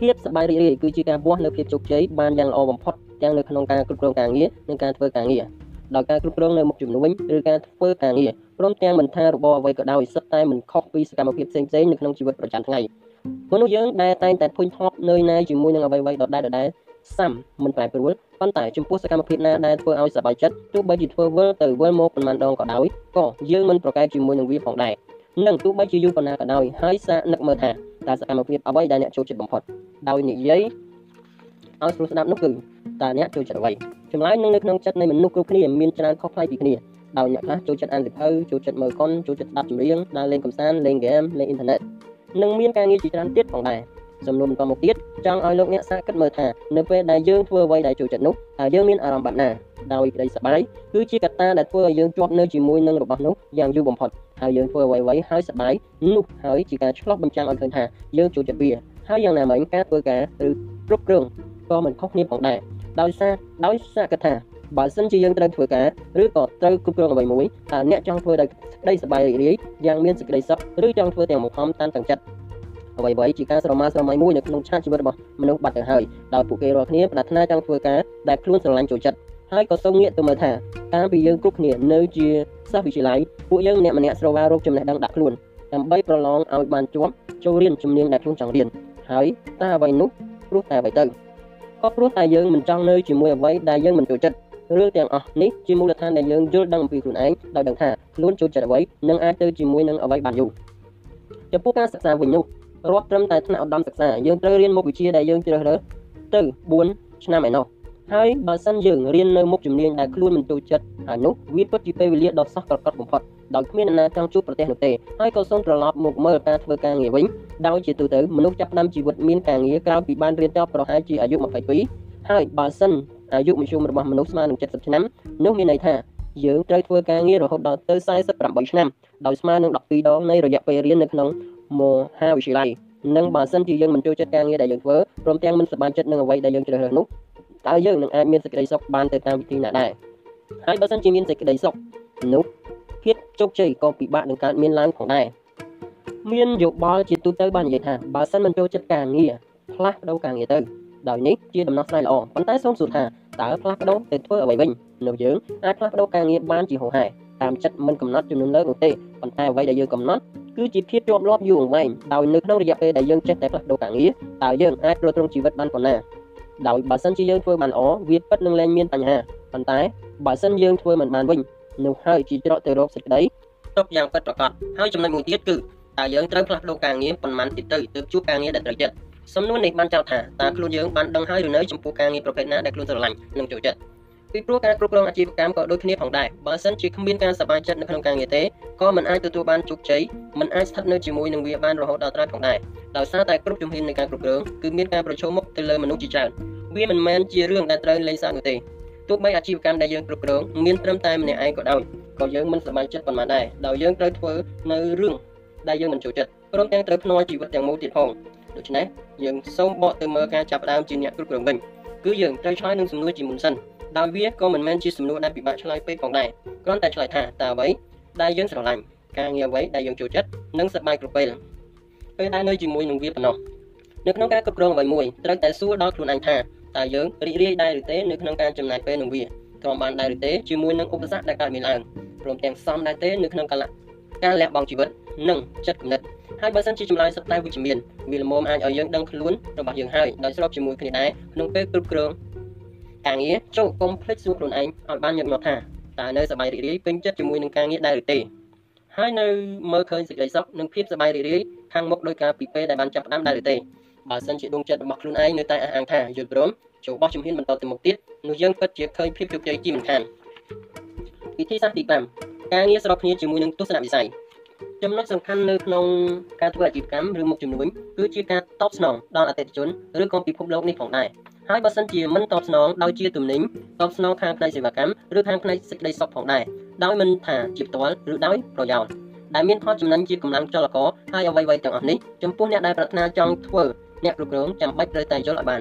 S1: ភាពសប្បាយរីករាយគឺជាការវាស់នៅភាពជោគជ័យបានយ៉ាងល្អបំផុតទាំងនៅក្នុងការគ្រប់គ្រងការងារនិងការធ្វើការងារដោយការគ្រប់គ្រងនៅមុខជំនួញឬការធ្វើការងារព្រមទាំងមិនថារបរអ្វីក៏ដោយសិតតែមិនខុសពីសកម្មភាពផ្សេងៗនៅក្នុងជីវិតប្រចាំថ្ងៃមនុស្សយើងដែលតែងតែភុញថប់នៅណាជាមួយនឹងអ្វីៗដដែលដដែលសាំមិនប្រែប្រួលប៉ុន្តែចំពោះសកម្មភាពណាដែលធ្វើឲ្យសប្បាយចិត្តទោះបីជាធ្វើវិលទៅវិលមកប៉ុន្មានដងក៏ដោយក៏យើងមិនប្រកែកជាមួយនឹងវាផងដែរនិងទោះបីជាយូរប៉ុណ្ណាក៏ដោយហើយសាកនឹកមើលថា តើសកម្មភាពអ្វីដែលអ្នកចូលចិត្តបំផុតដោយនិយាយឲ្យស្រួលស្ដាប់នោះគឺតើអ្នកចូលចិត្តអ្វីចម្លើយនឹងនៅក្នុងចិត្តនៃមនុស្សគ្រប់គ្នាមានច្រើនខុសប្លែកពីគ្នាដោយអ្នកខ្លះចូលចិត្តអានសៀវភៅចូលចិត្តមើលកុនចូលចិត្តស្ដាប់ចម្រៀងដើរលេងកម្សាន្តលេងហ្គេមលេងអ៊ីនធឺណិតនិងមានការងារជាច្រើនទៀតផងដែរ សំណួរបន្តមកទៀតចង់ឲ្យលោកអ្នកសាកគិតមើលថានៅពេលដែលយើងធ្វើអ្វីដែលចូលចិត្តនោះតើយើងមានអារម្មណ៍បែបណាដោយក្តីសប្បាយគឺជាកត្តាដែលធ្វើឲ្យយើងជាប់នៅជាមួយនឹងរបស់នោះយ៉ាងយូរបំផុតហើយយើងធ្វើអ្វីៗហើយសប្បាយនោះហើយជាការឆ្លោះបញ្ចាំងឲ្យឃើញថាយើងចូលចិត្តវាហើយយ៉ាងណាមិញការធ្វើការឬគ្រប់គ្រងក៏មិនខុសគ្នាផងដែរដោយសារដោយសារកថាបើសិនជាយើងត្រូវធ្វើការឬក៏ត្រូវគ្រប់គ្រងអ្វីមួយតើអ្នកចង់ធ្វើដោយក្តីសប្បាយរីករាយយ៉ាងមានសេចក្តីសុខឬចង់ធ្វើទាំងបង្ខំតានតឹងចិត្ត អ្វីៗជាការស្រមើស្រមៃមួយនៅក្នុងឆាកជីវិតរបស់មនុស្សបាត់ទៅហើយដោយពួកគេរាល់គ្នាប្រាថ្នាចង់ធ្វើការដែលខ្លួនស្រឡាញ់ចូលចិត្តហើយក៏សូមងាកទៅមើលថាតាមពីយើងគ្រប់គ្នានៅជាសិស្សវិទ្យាល័យពួកយើងម្នាក់ម្នាក់ស្រវារោគចំណេះដឹងដាក់ខ្លួនដើម្បីប្រឡងឲ្យបានជាប់ចូលរៀនជំនាញដែលខ្លួនចង់រៀនហើយតើអ្វីនោះព្រោះតែអ្វីទៅក៏ព្រោះតែយើងមិនចង់នៅជាមួយអ្វីដែលយើងមិនចូលចិត្តរឿងទាំងអស់នេះជាមូលដ្ឋានដែលយើងយល់ដឹងអំពីខ្លួនឯងដោយដឹងថាខ្លួនចូលចិត្តអ្វីនិងអាចទៅជាមួយនឹងអ្វីបានយូរចំពោះការសិក្សាវិញនោះ រាប់ត្រឹមតែថ្នាក់ឧត្តមសិក្សាយើងត្រូវរៀនមុខវិជ្ជាដែលយើងជ្រើសរើសទៅ4ឆ្នាំឯណោះហើយបើសិនយើងរៀននៅមុខជំនាញដែលខ្លួនមិនចូលចិត្តហើយនោះវាពិតជាពេលវេលាដ៏សោះប្រកបបំផុតដោយគ្មានអ្នកណាចង់ជួបប្រទេសនោះទេហើយក៏សូមត្រឡប់មកមើលការធ្វើការងារវិញដោយជាទូទៅមនុស្សចាប់ផ្ដើមជីវិតមានការងារក្រោយពីបានរៀនចប់ប្រហែលជាអាយុ22ហើយបើសិនអាយុមធ្យមរបស់មនុស្សស្មើនឹង70ឆ្នាំនោះមានន័យថាយើងត្រូវធ្វើការងាររហូតដល់ទៅ48ឆ្នាំដោយស្មើនឹង12ដងនៃរយៈពេលរៀននៅក្នុង មហាវិទ្យាល័យនិងបើសិនជាយើងមិនចូលចិត្តការងារដែលយើងធ្វើព្រមទាំងមិនសប្បាយចិត្តនឹងអ្វីដែលយើងជ្រើសរើសនោះតើយើងនឹងអាចមានសេចក្តីសុខបានទៅតាមវិធីណាដែរហើយបើសិនជាមានសេចក្តីសុខនោះភាពជោគជ័យក៏ពិបាកនឹងកើតមានឡើងផងដែរមានយោបល់ជាទូទៅបាននិយាយថាបើសិនមិនចូលចិត្តការងារផ្លាស់ប្ដូរការងារទៅដោយនេះជាដំណោះស្រាយល្អប៉ុន្តែសូមសួរថាតើផ្លាស់ប្ដូរទៅធ្វើអ្វីវិញនោះយើងអាចផ្លាស់ប្ដូរការងារបានជាហោហែតាមចិត្តមិនកំណត់ចំនួនលើកនោះទេប៉ុន្តែអ្វីដែលយើងកំណត់ គឺជាភាពជាប់លាប់យូរអង្វែងដោយនៅក្នុងរយៈពេលដែលយើងចេះតែផ្លាស់ប្ដូរការងារតើយើងអាចទ្រទ្រង់ជីវិតបានប៉ុណ្ណាដោយបើសិនជាយើងធ្វើបានល្អវាពិតនឹងលែងមានបញ្ហាប៉ុន្តែបើសិនយើងធ្វើមិនបានវិញនោះហើយជាច្រកទៅរកសេចក្តីទុកយ៉ាងពិតប្រាកដហើយចំណុចមួយទៀតគឺតើយើងត្រូវផ្លាស់ប្ដូរការងារប៉ុន្មានទៀតទៅទើបជួបការងារដែលត្រូវចិត្តសំណួរនេះបានចោទថាតើខ្លួនយើងបានដឹងហើយឬនៅចំពោះការងារប្រភេទណាដែលខ្លួនស្រឡាញ់និងចូលចិត្ត ពីព្រោះការគ្រប់គ្រងអាជីវកម្មក៏ដូចគ្នាផងដែរបើសិនជាគ្មានការសប្បាយចិត្តនៅក្នុងការងារទេក៏មិនអាចទទួលបានជោគជ័យមិនអាចស្ថិតនៅជាមួយនឹងវាបានរហូតដល់ត្រាផងដែរដោយសារតែគ្រប់ជំហាននៃការគ្រប់គ្រងគឺមានការប្រឈមមុខទៅលើមនុស្សជាច្រើនវាមិនមែនជារឿងដែលត្រូវលេងសើចនោះទេទោះបីអាជីវកម្មដែលយើងគ្រប់គ្រងមានត្រឹមតែម្នាក់ឯងក៏ដោយក៏យើងមិនសប្បាយចិត្តប៉ុន្មានដែរដោយយើងត្រូវធ្វើនៅរឿងដែលយើងមិនចូលចិត្តព្រមទាំងត្រូវភ្នាល់ជីវិតទាំងមូលទៀតផងដូច្នេះយើងសូមបកទៅមើលការចាប់ផ្ដើមជាអ្នកគ្រប់គ្រងវិញគឺយើងត្រូវឆ្លើយនឹងសំណួរជាមុនសិន ដោយវាក៏មិនមែនជាសំណួរដែលពិបាកឆ្លើយពេកផងដែរគ្រាន់តែឆ្លើយថាតើអ្វីដែលយើងស្រឡាញ់ការងារអ្វីដែលយើងចូលចិត្តនិងសប្បាយគ្រប់ពេលពេលដែលនៅជាមួយនឹងវាប៉ុណ្ណោះនៅក្នុងការគ្រប់គ្រងអ្វីមួយត្រូវតែសួរដល់ខ្លួនឯងថាតើយើងរីករាយដែរឬទេនៅក្នុងការចំណាយពេលនឹងវាទ្រាំបានដែរឬទេជាមួយនឹងឧបសគ្គដែលកើតមានឡើងព្រមទាំងសមដែរទេនៅក្នុងកាលៈការលះបង់ជីវិតនិងចិត្តគំនិតហើយបើសិនជាចម្លើយសុទ្ធតែវិជ្ជមានវាល្មមអាចឲ្យយើងដឹងខ្លួនរបស់យើងហើយដោយស្របជាមួយគ្នាដែរក្នុងពេលគ្រប់គ្រង ការងារចូលកុំភ្លេចសួរខ្លួនឯងឲ្យបានញឹកញាប់ថាតើនៅសប្បាយរីករាយពេញចិត្តជាមួយនឹងការងារដែរឬទេហើយនៅមើលឃើញសេចក្តីសុខនិងភាពសប្បាយរីករាយខាងមុខដោយការពីពេលដែលបានចាប់ផ្ដើមដែរឬទេបើសិនជាដួងចិត្តរបស់ខ្លួនឯងនៅតែអះអាងថាយល់ព្រមចូលបោះជំហានបន្តទៅមុខទៀតនោះយើងពិតជាឃើញភាពជោគជ័យជាមិនខានវិធីសាស្ត្រទី5ការងារស្របគ្នាជាមួយនឹងទស្សនវិស័យចំណុចសំខាន់នៅក្នុងការធ្វើអាជីវកម្មឬមុខជំនួញគឺជាការតបស្នងដល់អតិថិជនឬក៏ពិភពលោកនេះផងដែរ ហើយបើសិនជាមិនតបស្នងដោយជាទំនិញតបស្នងខាងផ្នែកសេវាកម្មឬខាងផ្នែកសេចក្តីសុខផងដែរដោយមិនថាជាផ្ទាល់ឬដោយប្រយោជន៍ដែលមានផលចំណេញជាកម្លាំងចលករហើយអ្វីៗទាំងអស់នេះចំពោះអ្នកដែលប្រាថ្នាចង់ធ្វើអ្នកគ្រប់គ្រងចាំបាច់ត្រូវតែយល់ឲ្យបាន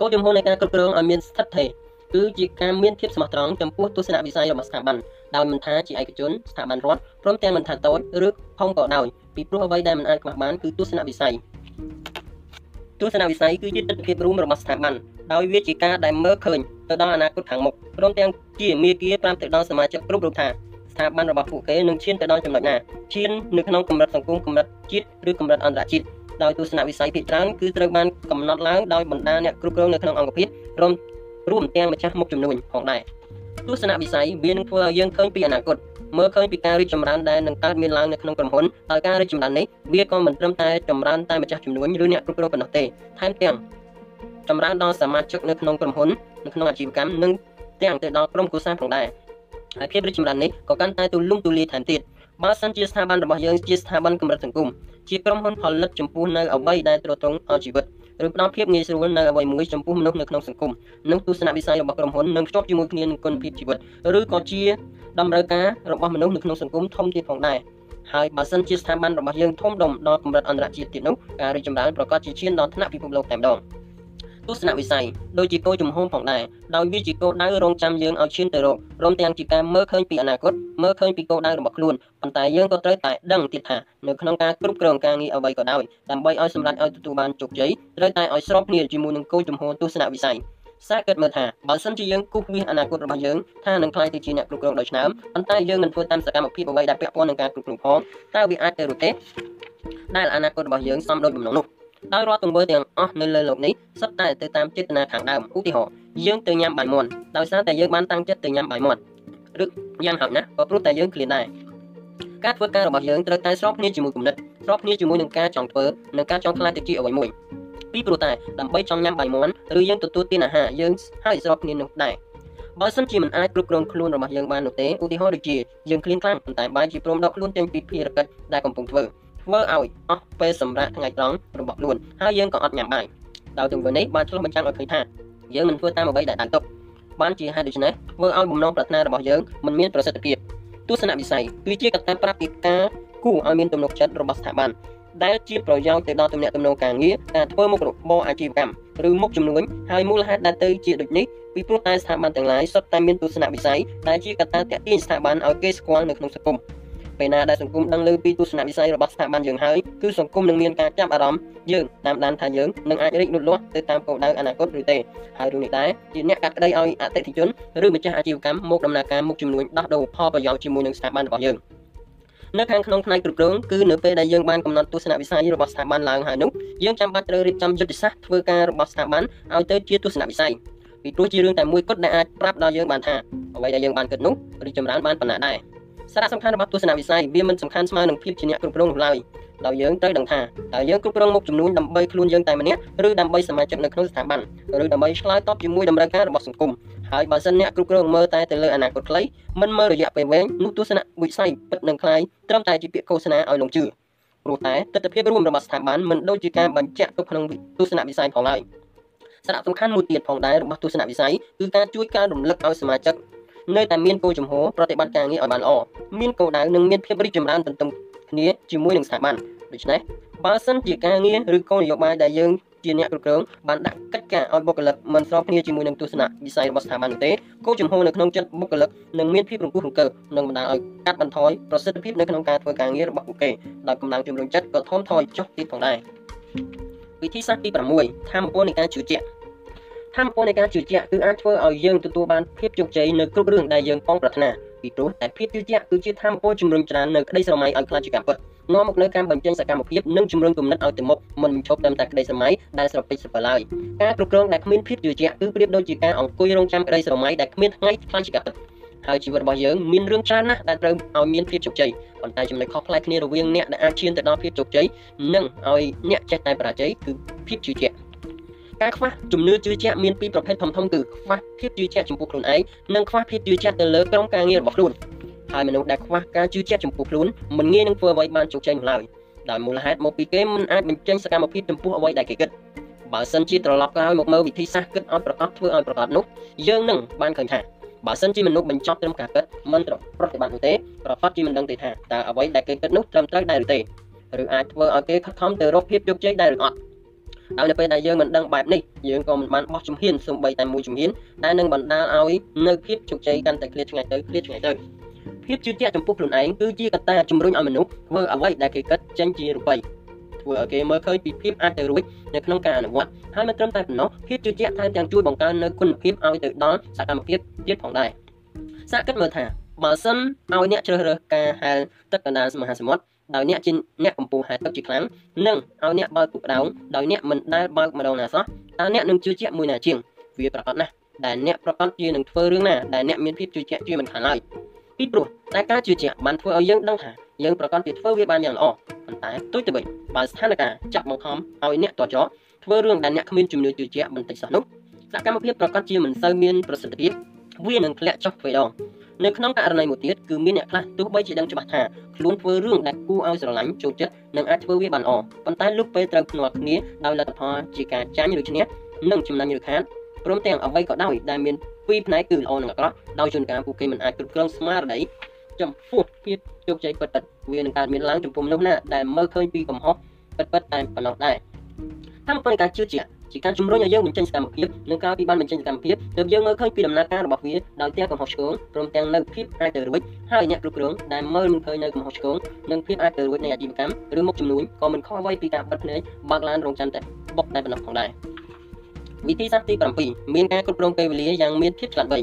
S1: គោលជំហរនៃការគ្រប់គ្រងឲ្យមានស្ថិតថេរគឺជាការមានភាពស្មោះត្រង់ចំពោះទស្សនវិស័យរបស់ស្ថាប័នដោយមិនថាជាឯកជនស្ថាប័នរដ្ឋព្រមទាំងមិនថាតូចឬធំក៏ដោយពីព្រោះអ្វីដែលមិនអាចខ្វះបានគឺទស្សនវិស័យ ទស្សនវិស័យគឺជាទស្សនវិជ្ជារួមរបស់ស្ថាប័នដោយវាជាការដែលមើលឃើញទៅដល់អនាគតខាងមុខព្រមទាំងជាមាគ៌ាប្រាប់ទៅដល់សមាជិកគ្រប់រូបថាស្ថាប័នរបស់ពួកគេនឹងឈានទៅដល់ចំណុចណាឈាននៅក្នុងកម្រិតសង្គមកម្រិតជាតិឬកម្រិតអន្តរជាតិដោយទស្សនវិស័យភាគច្រើនគឺត្រូវបានកំណត់ឡើងដោយបណ្ដាអ្នកគ្រប់គ្រងនៅក្នុងអង្គភាពរួមរួមទាំងម្ចាស់មុខចំនួនផងដែរទស្សនវិស័យវានឹងធ្វើឲ្យយើងឃើញពីអនាគត មើលឃើញពីការរីកចម្រើនដែលនឹងកើតមានឡើងនៅក្នុងក្រុមហ៊ុនហើយការរីកចម្រើននេះវាក៏មិនត្រឹមតែចម្រើនតែម្ចាស់ចំនួនឬអ្នកគ្រប់គ្រងប៉ុណ្ណោះទេថែមទាំងចម្រើនដល់សមាជិកនៅក្នុងក្រុមហ៊ុននៅក្នុងអាជីវកម្មនិងទាំងទៅដល់ក្រុមគ្រួសារផងដែរហើយភាពរីកចម្រើននេះក៏កាន់តែទូលំទូលាយថែមទៀតបើសិនជាស្ថាប័នរបស់យើងជាស្ថាប័នកម្រិតសង្គមជាក្រុមហ៊ុនផលិតចំពោះនៅអ្វីដែលទ្រទ្រង់ដល់ជីវិតឬផ្ដល់ភាពងាយស្រួលនៅអ្វីមួយចំពោះមនុស្សនៅក្នុងសង្គមនិងទស្សនវិស័យរបស់ក្រុមហ៊ុននឹងភ្ជាប់ជាមួយគ្នានឹងគុណភាពជីវិតឬក៏ជា តម្រូវការរបស់មនុស្សនៅក្នុងសង្គមធំទៀតផងដែរហើយបើសិនជាស្ថាប័នរបស់យើងធំដុំដល់កម្រិតអន្តរជាតិទៀតនោះការរីកចម្រើនប្រកាសជាឈានដល់ថ្នាក់ពិភពលោកតែម្ដងទស្សនវិស័យដូចជាគោលជំហរផងដែរដោយវាជាគោលដៅរងចាំយើងឲ្យឈានទៅរកព្រមទាំងជាការមើលឃើញពីអនាគតមើលឃើញពីគោលដៅរបស់ខ្លួនប៉ុន្តែយើងក៏ត្រូវតែដឹងទៀតថានៅក្នុងការគ្រប់គ្រងការងារអ្វីក៏ដោយដើម្បីឲ្យសម្រេចឲ្យទទួលបានជោគជ័យត្រូវតែឲ្យស្របគ្នាជាមួយនឹងគោលជំហរទស្សនវិស័យ ផ្សារគិតមើលថាបើសិនជាយើងគូសវាអនាគតរបស់យើងថានឹងខ្លាយទៅជាអ្នកគ្រប់គ្រងដោយឆ្នាំប៉ុន្តែយើងមិនធ្វើតាមសកម្មភាពអ្វីដែលពាក់ព័ន្ធនឹងការគ្រប់គ្រងផងតើវាអាចទៅឬទេដែលអនាគតរបស់យើងសមដូចបំណងនោះដោយរាល់ទង្វើទាំងអស់នៅលើលោកនេះសុទ្ធតែទៅតាមចេតនាខាងដើមឧទាហរណ៍យើងទៅញ៉ាំបាយមាន់ដោយសារតែយើងបានតាំងចិត្តទៅញ៉ាំបាយមាន់ឬយ៉ាងហោចណាស់ក៏ព្រោះតែយើងឃ្លានដែរការធ្វើការរបស់យើងត្រូវតែស្របគ្នាជាមួយគំនិតស្របគ្នាជាមួយនឹងការចង់ធ្វើនិងការចង់ខ្លាចទៅជាអ្វីមួយ ពីព្រោះតែដើម្បីចង់ញ៉ាំបាយមាន់ឬយើងទទួលទានអាហារយើងហើយស្របគ្នានោះដែរបើសិនជាមិនអាចគ្រប់គ្រងខ្លួនរបស់យើងបាននោះទេឧទាហរណ៍ដូចជាយើងឃ្លានខ្លាំងប៉ុន្តែបែរជាព្រមដកខ្លួនចេញពីភារកិច្ចដែលកំពុងធ្វើធ្វើឲ្យអស់ពេលសម្រាប់ថ្ងៃត្រង់របស់ខ្លួនហើយយើងក៏អត់ញ៉ាំបាយដោយទង្វើនេះបានឆ្លុះបញ្ចាំងឲ្យឃើញថាយើងមិនធ្វើតាមអ្វីដែលបានទុកបានជាហេតុដូច្នេះធ្វើឲ្យបំណងប្រាថ្នារបស់យើងមិនមានប្រសិទ្ធភាពទស្សនវិស័យគឺជាកត្តាប្រាប់ពីការគួរឲ្យមានទំនុកចិត្តរបស់ស្ថាប័ន ដែលជាប្រយោជន៍ទៅដល់ទំនាក់ទំនងការងារការធ្វើមុខរបរអាជីវកម្មឬមុខជំនួញហើយមូលហេតុដែលទៅជាដូចនេះពីព្រោះតែស្ថាប័នទាំងឡាយសុទ្ធតែមានទស្សនវិស័យដែលជាកត្តាទាក់ទាញស្ថាប័នឲ្យគេស្គាល់នៅក្នុងសង្គមពេលណាដែលសង្គមដឹងឮពីទស្សនវិស័យរបស់ស្ថាប័នយើងហើយគឺសង្គមនឹងមានការចាប់អារម្មណ៍យើងតាមដានថាយើងនឹងអាចរីកលូតលាស់ទៅតាមគោលដៅអនាគតឬទេហើយរឿងនេះដែរជាអ្នកកាត់ក្តីឲ្យអតិថិជនឬម្ចាស់អាជីវកម្មមកដំណើរការមុខជំនួញដោះដូរផលប្រយោជន៍ជាមួយនឹងស្ថាប័នរបស់យើង នៅខាងក្នុងផ្នែកគ្រប់គ្រងគឺនៅពេលដែលយើងបានកំណត់ទស្សនវិស័យរបស់ស្ថាប័នឡើងហើយនោះយើងចាំបាច់ត្រូវរៀបចំយុទ្ធសាស្ត្រធ្វើការរបស់ស្ថាប័នឲ្យទៅជាទស្សនវិស័យពីព្រោះជារឿងតែមួយគត់ដែលអាចប្រាប់ដល់យើងបានថាអ្វីដែលយើងបានគិតនោះរីកចម្រើនបានប៉ុណ្ណាដែរ សារៈសំខាន់របស់ទស្សនវិស័យវាមិនសំខាន់ស្មើនឹងភាពជាអ្នកគ្រប់គ្រងនោះឡើយដោយយើងត្រូវដឹងថាតើយើងគ្រប់គ្រងមុខចំនួនដើម្បីខ្លួនយើងតែម្នាក់ឬដើម្បីសមាជិកនៅក្នុងស្ថាប័នឬដើម្បីឆ្លើយតបជាមួយតម្រូវការរបស់សង្គមហើយបើសិនអ្នកគ្រប់គ្រងមើលតែទៅលើអនាគតខ្លីមិនមើលរយៈពេលវែងនោះទស្សនវិស័យពិតនឹងคล้ายត្រឹមតែជាពាក្យឃោសនាឲ្យលងជឿព្រោះតែទស្សនវិជ្ជារួមរបស់ស្ថាប័នមិនដូចជាការបញ្ជាក់ទុកក្នុងទស្សនវិស័យផងឡើយសារៈសំខាន់មួយទៀតផងដែររបស់ទស្សនវិស័យគឺការជួយការរំលឹកឲ្យសមាជិក នៅតែមានគោលចំហប្រតិបត្តិការងារឲ្យបានល្អមានគោលដៅនិងមានភាពរីកចម្រើនទន្ទឹមគ្នាជាមួយនឹងស្ថាប័នដូច្នេះបើសិនជាការងារឬគោលនយោបាយដែលយើងជាអ្នកគ្រប់គ្រងបានដាក់កិច្ចការឲ្យបុគ្គលិកមិនស្របគ្នាជាមួយនឹងទស្សនៈវិស័យរបស់ស្ថាប័ននោះទេគោលចំហនៅក្នុងចិត្តបុគ្គលិកនឹងមានភាពរង្គោះរង្គើនិងបណ្ដាលឲ្យកាត់បន្ថយប្រសិទ្ធភាពនៅក្នុងការធ្វើការងាររបស់ពួកគេដោយកម្លាំងជំរុញចិត្តក៏ធំថយចុះទៀតផងដែរវិធីសាស្ត្រទី6ធម៌ពលនៃការជឿជាក់ ធម៌ពលនៃការជឿជាក់គឺអាចធ្វើឲ្យយើងទទួលបានភាពជោគជ័យនៅគ្រប់រឿងដែលយើងបងប្រាថ្នាពីព្រោះតែភាពជឿជាក់គឺជាធម៌ពលជំរុញច្រើននៅក្តីស្រមៃឲ្យខ្លាចជាការពិតនាំមកនៅការបញ្ចេញសកម្មភាពនិងជំរុញគំនិតឲ្យទៅមុខមិនបញ្ឈប់ត្រឹមតែក្តីស្រមៃដែលស្រពេចស្រពិលឡើយការគ្រប់គ្រងដែលគ្មានភាពជឿជាក់គឺប្រៀបដូចជាការអង្គុយរងចាំក្តីស្រមៃដែលគ្មានថ្ងៃខ្លាចជាការពិតហើយជីវិតរបស់យើងមានរឿងច្រើនណាស់ដែលត្រូវឲ្យមានភាពជោគជ័យប៉ុន្តែចំណុចខុសប្លែកគ្នារវាងអ្នកដែលអាចឈានទៅដល់ភាពជោគជ័យនិងឲ្យអ្នកចេះតែបរាជ័យគឺភាពជឿជាក់ ការខ្វះជំនឿជឿជាក់មានពីរប្រភេទធំៗគឺខ្វះភាពជឿជាក់ចំពោះខ្លួនឯងនិងខ្វះភាពជឿជាក់ទៅលើក្រុមការងាររបស់ខ្លួនហើយមនុស្សដែលខ្វះការជឿជាក់ចំពោះខ្លួនមិនងាយនឹងធ្វើអ្វីបានជោគជ័យនោះឡើយដោយមូលហេតុមកពីគេមិនអាចបញ្ចេញសកម្មភាពចំពោះអ្វីដែលគេគិតបើសិនជាត្រឡប់ក្រោយមកមើលវិធីសាស្ត្រគិតឲ្យប្រកបធ្វើឲ្យប្រកបនោះយើងនឹងបានឃើញថាបើសិនជាមនុស្សបញ្ចប់ត្រឹមការគិតមិនប្រតិបត្តិនោះទេប្រកបជាមិនដឹងទេថាតើអ្វីដែលគេគិតនោះត្រឹមត្រូវដែរឬទេឬអាចធ្វើឲ្យគេខិតខំទៅរកភាពជោគជ័យដែរឬអត់ ហើយនៅពេលដែលយើងមិនដឹងបែបនេះយើងក៏មិនបានបោះជំហានសូម្បីតែមួយជំហានដែលនឹងបណ្ដាលឲ្យនៅភាពជោគជ័យកាន់តែឃ្លាតឆ្ងាយទៅឃ្លាតឆ្ងាយទៅភាពជឿជាក់ចំពោះខ្លួនឯងគឺជាកត្តាជំរុញឲ្យមនុស្សធ្វើអ្វីដែលគេគិតចេញជារូបិយធ្វើឲ្យគេមើលឃើញពីភាពអាចទៅរួចនៅក្នុងការអនុវត្តហើយមិនត្រឹមតែប៉ុណ្ណោះភាពជឿជាក់ថែមទាំងជួយបង្កើននូវគុណភាពឲ្យទៅដល់សកម្មភាពទៀតផងដែរសាកគិតមើលថាបើសិនឲ្យអ្នកជ្រើសរើសការហែលទឹកកណ្ដាលមហាសមុទ្រ ដោយអ្នកជាអ្នកកំពុងហែលទឹកជាខ្លាំងនិងឲ្យអ្នកបើកពុកដោងដោយអ្នកមិនដែលបើកម្ដងណាសោះតើអ្នកនឹងជឿជាក់មួយណាជាងវាប្រកាសណាស់ដែលអ្នកប្រកាសជានឹងធ្វើរឿងណាដែលអ្នកមានភាពជឿជាក់ជាមិនខានឡើយពីព្រោះតែការជឿជាក់បានធ្វើឲ្យយើងដឹងថាយើងប្រកាសជាធ្វើវាបានយ៉ាងល្អប៉ុន្តែទុយទៅវិញបើស្ថានភាពចាប់បង្ខំឲ្យអ្នកតចោធ្វើរឿងដែលអ្នកគ្មានជំនឿជឿជាក់បន្តិចសោះនោះសកម្មភាពប្រកាសជាមិនសូវមានប្រសិទ្ធភាព វានឹងធ្លាក់ចុះទ្វេដងនៅក្នុងករណីមួយទៀតគឺមានអ្នកខ្លះទោះបីជាដឹងច្បាស់ថាខ្លួនធ្វើរឿងដែលគួរឲ្យស្រឡាញ់ចូលចិត្តនិងអាចធ្វើវាបានល្អប៉ុន្តែលុះពេលត្រូវភ្នាល់គ្នាដោយលទ្ធផលជាការចាញ់ឬឈ្នះនិងចំណេញឬខាតព្រមទាំងអ្វីក៏ដោយដែលមានពីរផ្នែកគឺល្អនិងអាក្រក់ដោយជួនកាលពួកគេមិនអាចគ្រប់គ្រងស្មារតីចំពោះភាពជោគជ័យពិតៗវានឹងកើតមានឡើងចំពោះមនុស្សណាដែលមើលឃើញពីកំហុសពិតៗតែប៉ុណ្ណោះដែរតាមប៉ុន្តែការជឿជាក់ ជាការជំរុញឲ្យយើងបញ្ចេញសកម្មភាពនិងក្រោយពីបានបញ្ចេញសកម្មភាពទើបយើងមើលឃើញពីដំណើរការរបស់វាដោយទាំងកំហុសឆ្គងព្រមទាំងនៅភាពអាចទៅរួចហើយអ្នកគ្រប់គ្រងដែលមើលមិនឃើញនៅកំហុសឆ្គងនិងភាពអាចទៅរួចនៃអាជីវកម្មឬមុខចំនួនក៏មិនខុសអ្វីពីការបិទភ្នែកបើកឡានរងចាំតែបុកតែប៉ុណ្ណោះផងដែរវិធីសាស្ត្រទី7មានការគ្រប់គ្រងពេលវេលាយ៉ាងមានភាពឆ្លាតវៃ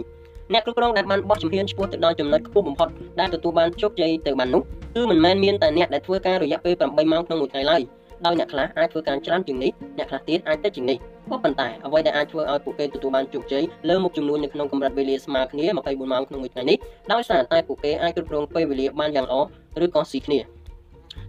S1: អ្នកគ្រប់គ្រងដែលបានបោះជំហានឆ្ពោះទៅដល់ចំណុចខ្ពស់បំផុតដែលទទួលបានជោគជ័យទៅបាននោះគឺមិនមែនមានតែអ្នកដែលធ្វើការរយៈពេល8ម៉ោងក្នុងមួយថ្ងៃឡើយ ដោយអ្នកខ្លះអាចធ្វើការច្រើនជាងនេះអ្នកខ្លះទៀតអាចតិចជាងនេះក៏ប៉ុន្តែអ្វីដែលអាចធ្វើឲ្យពួកគេទទួលបានជោគជ័យលើមុខចំនួននៅក្នុងកម្រិតវេលាស្មើគ្នា24ម៉ោងក្នុងមួយថ្ងៃនេះដោយសារតែពួកគេអាចគ្រប់គ្រងពេលវេលាបានយ៉ាងល្អឬក៏ស៊ីគ្នា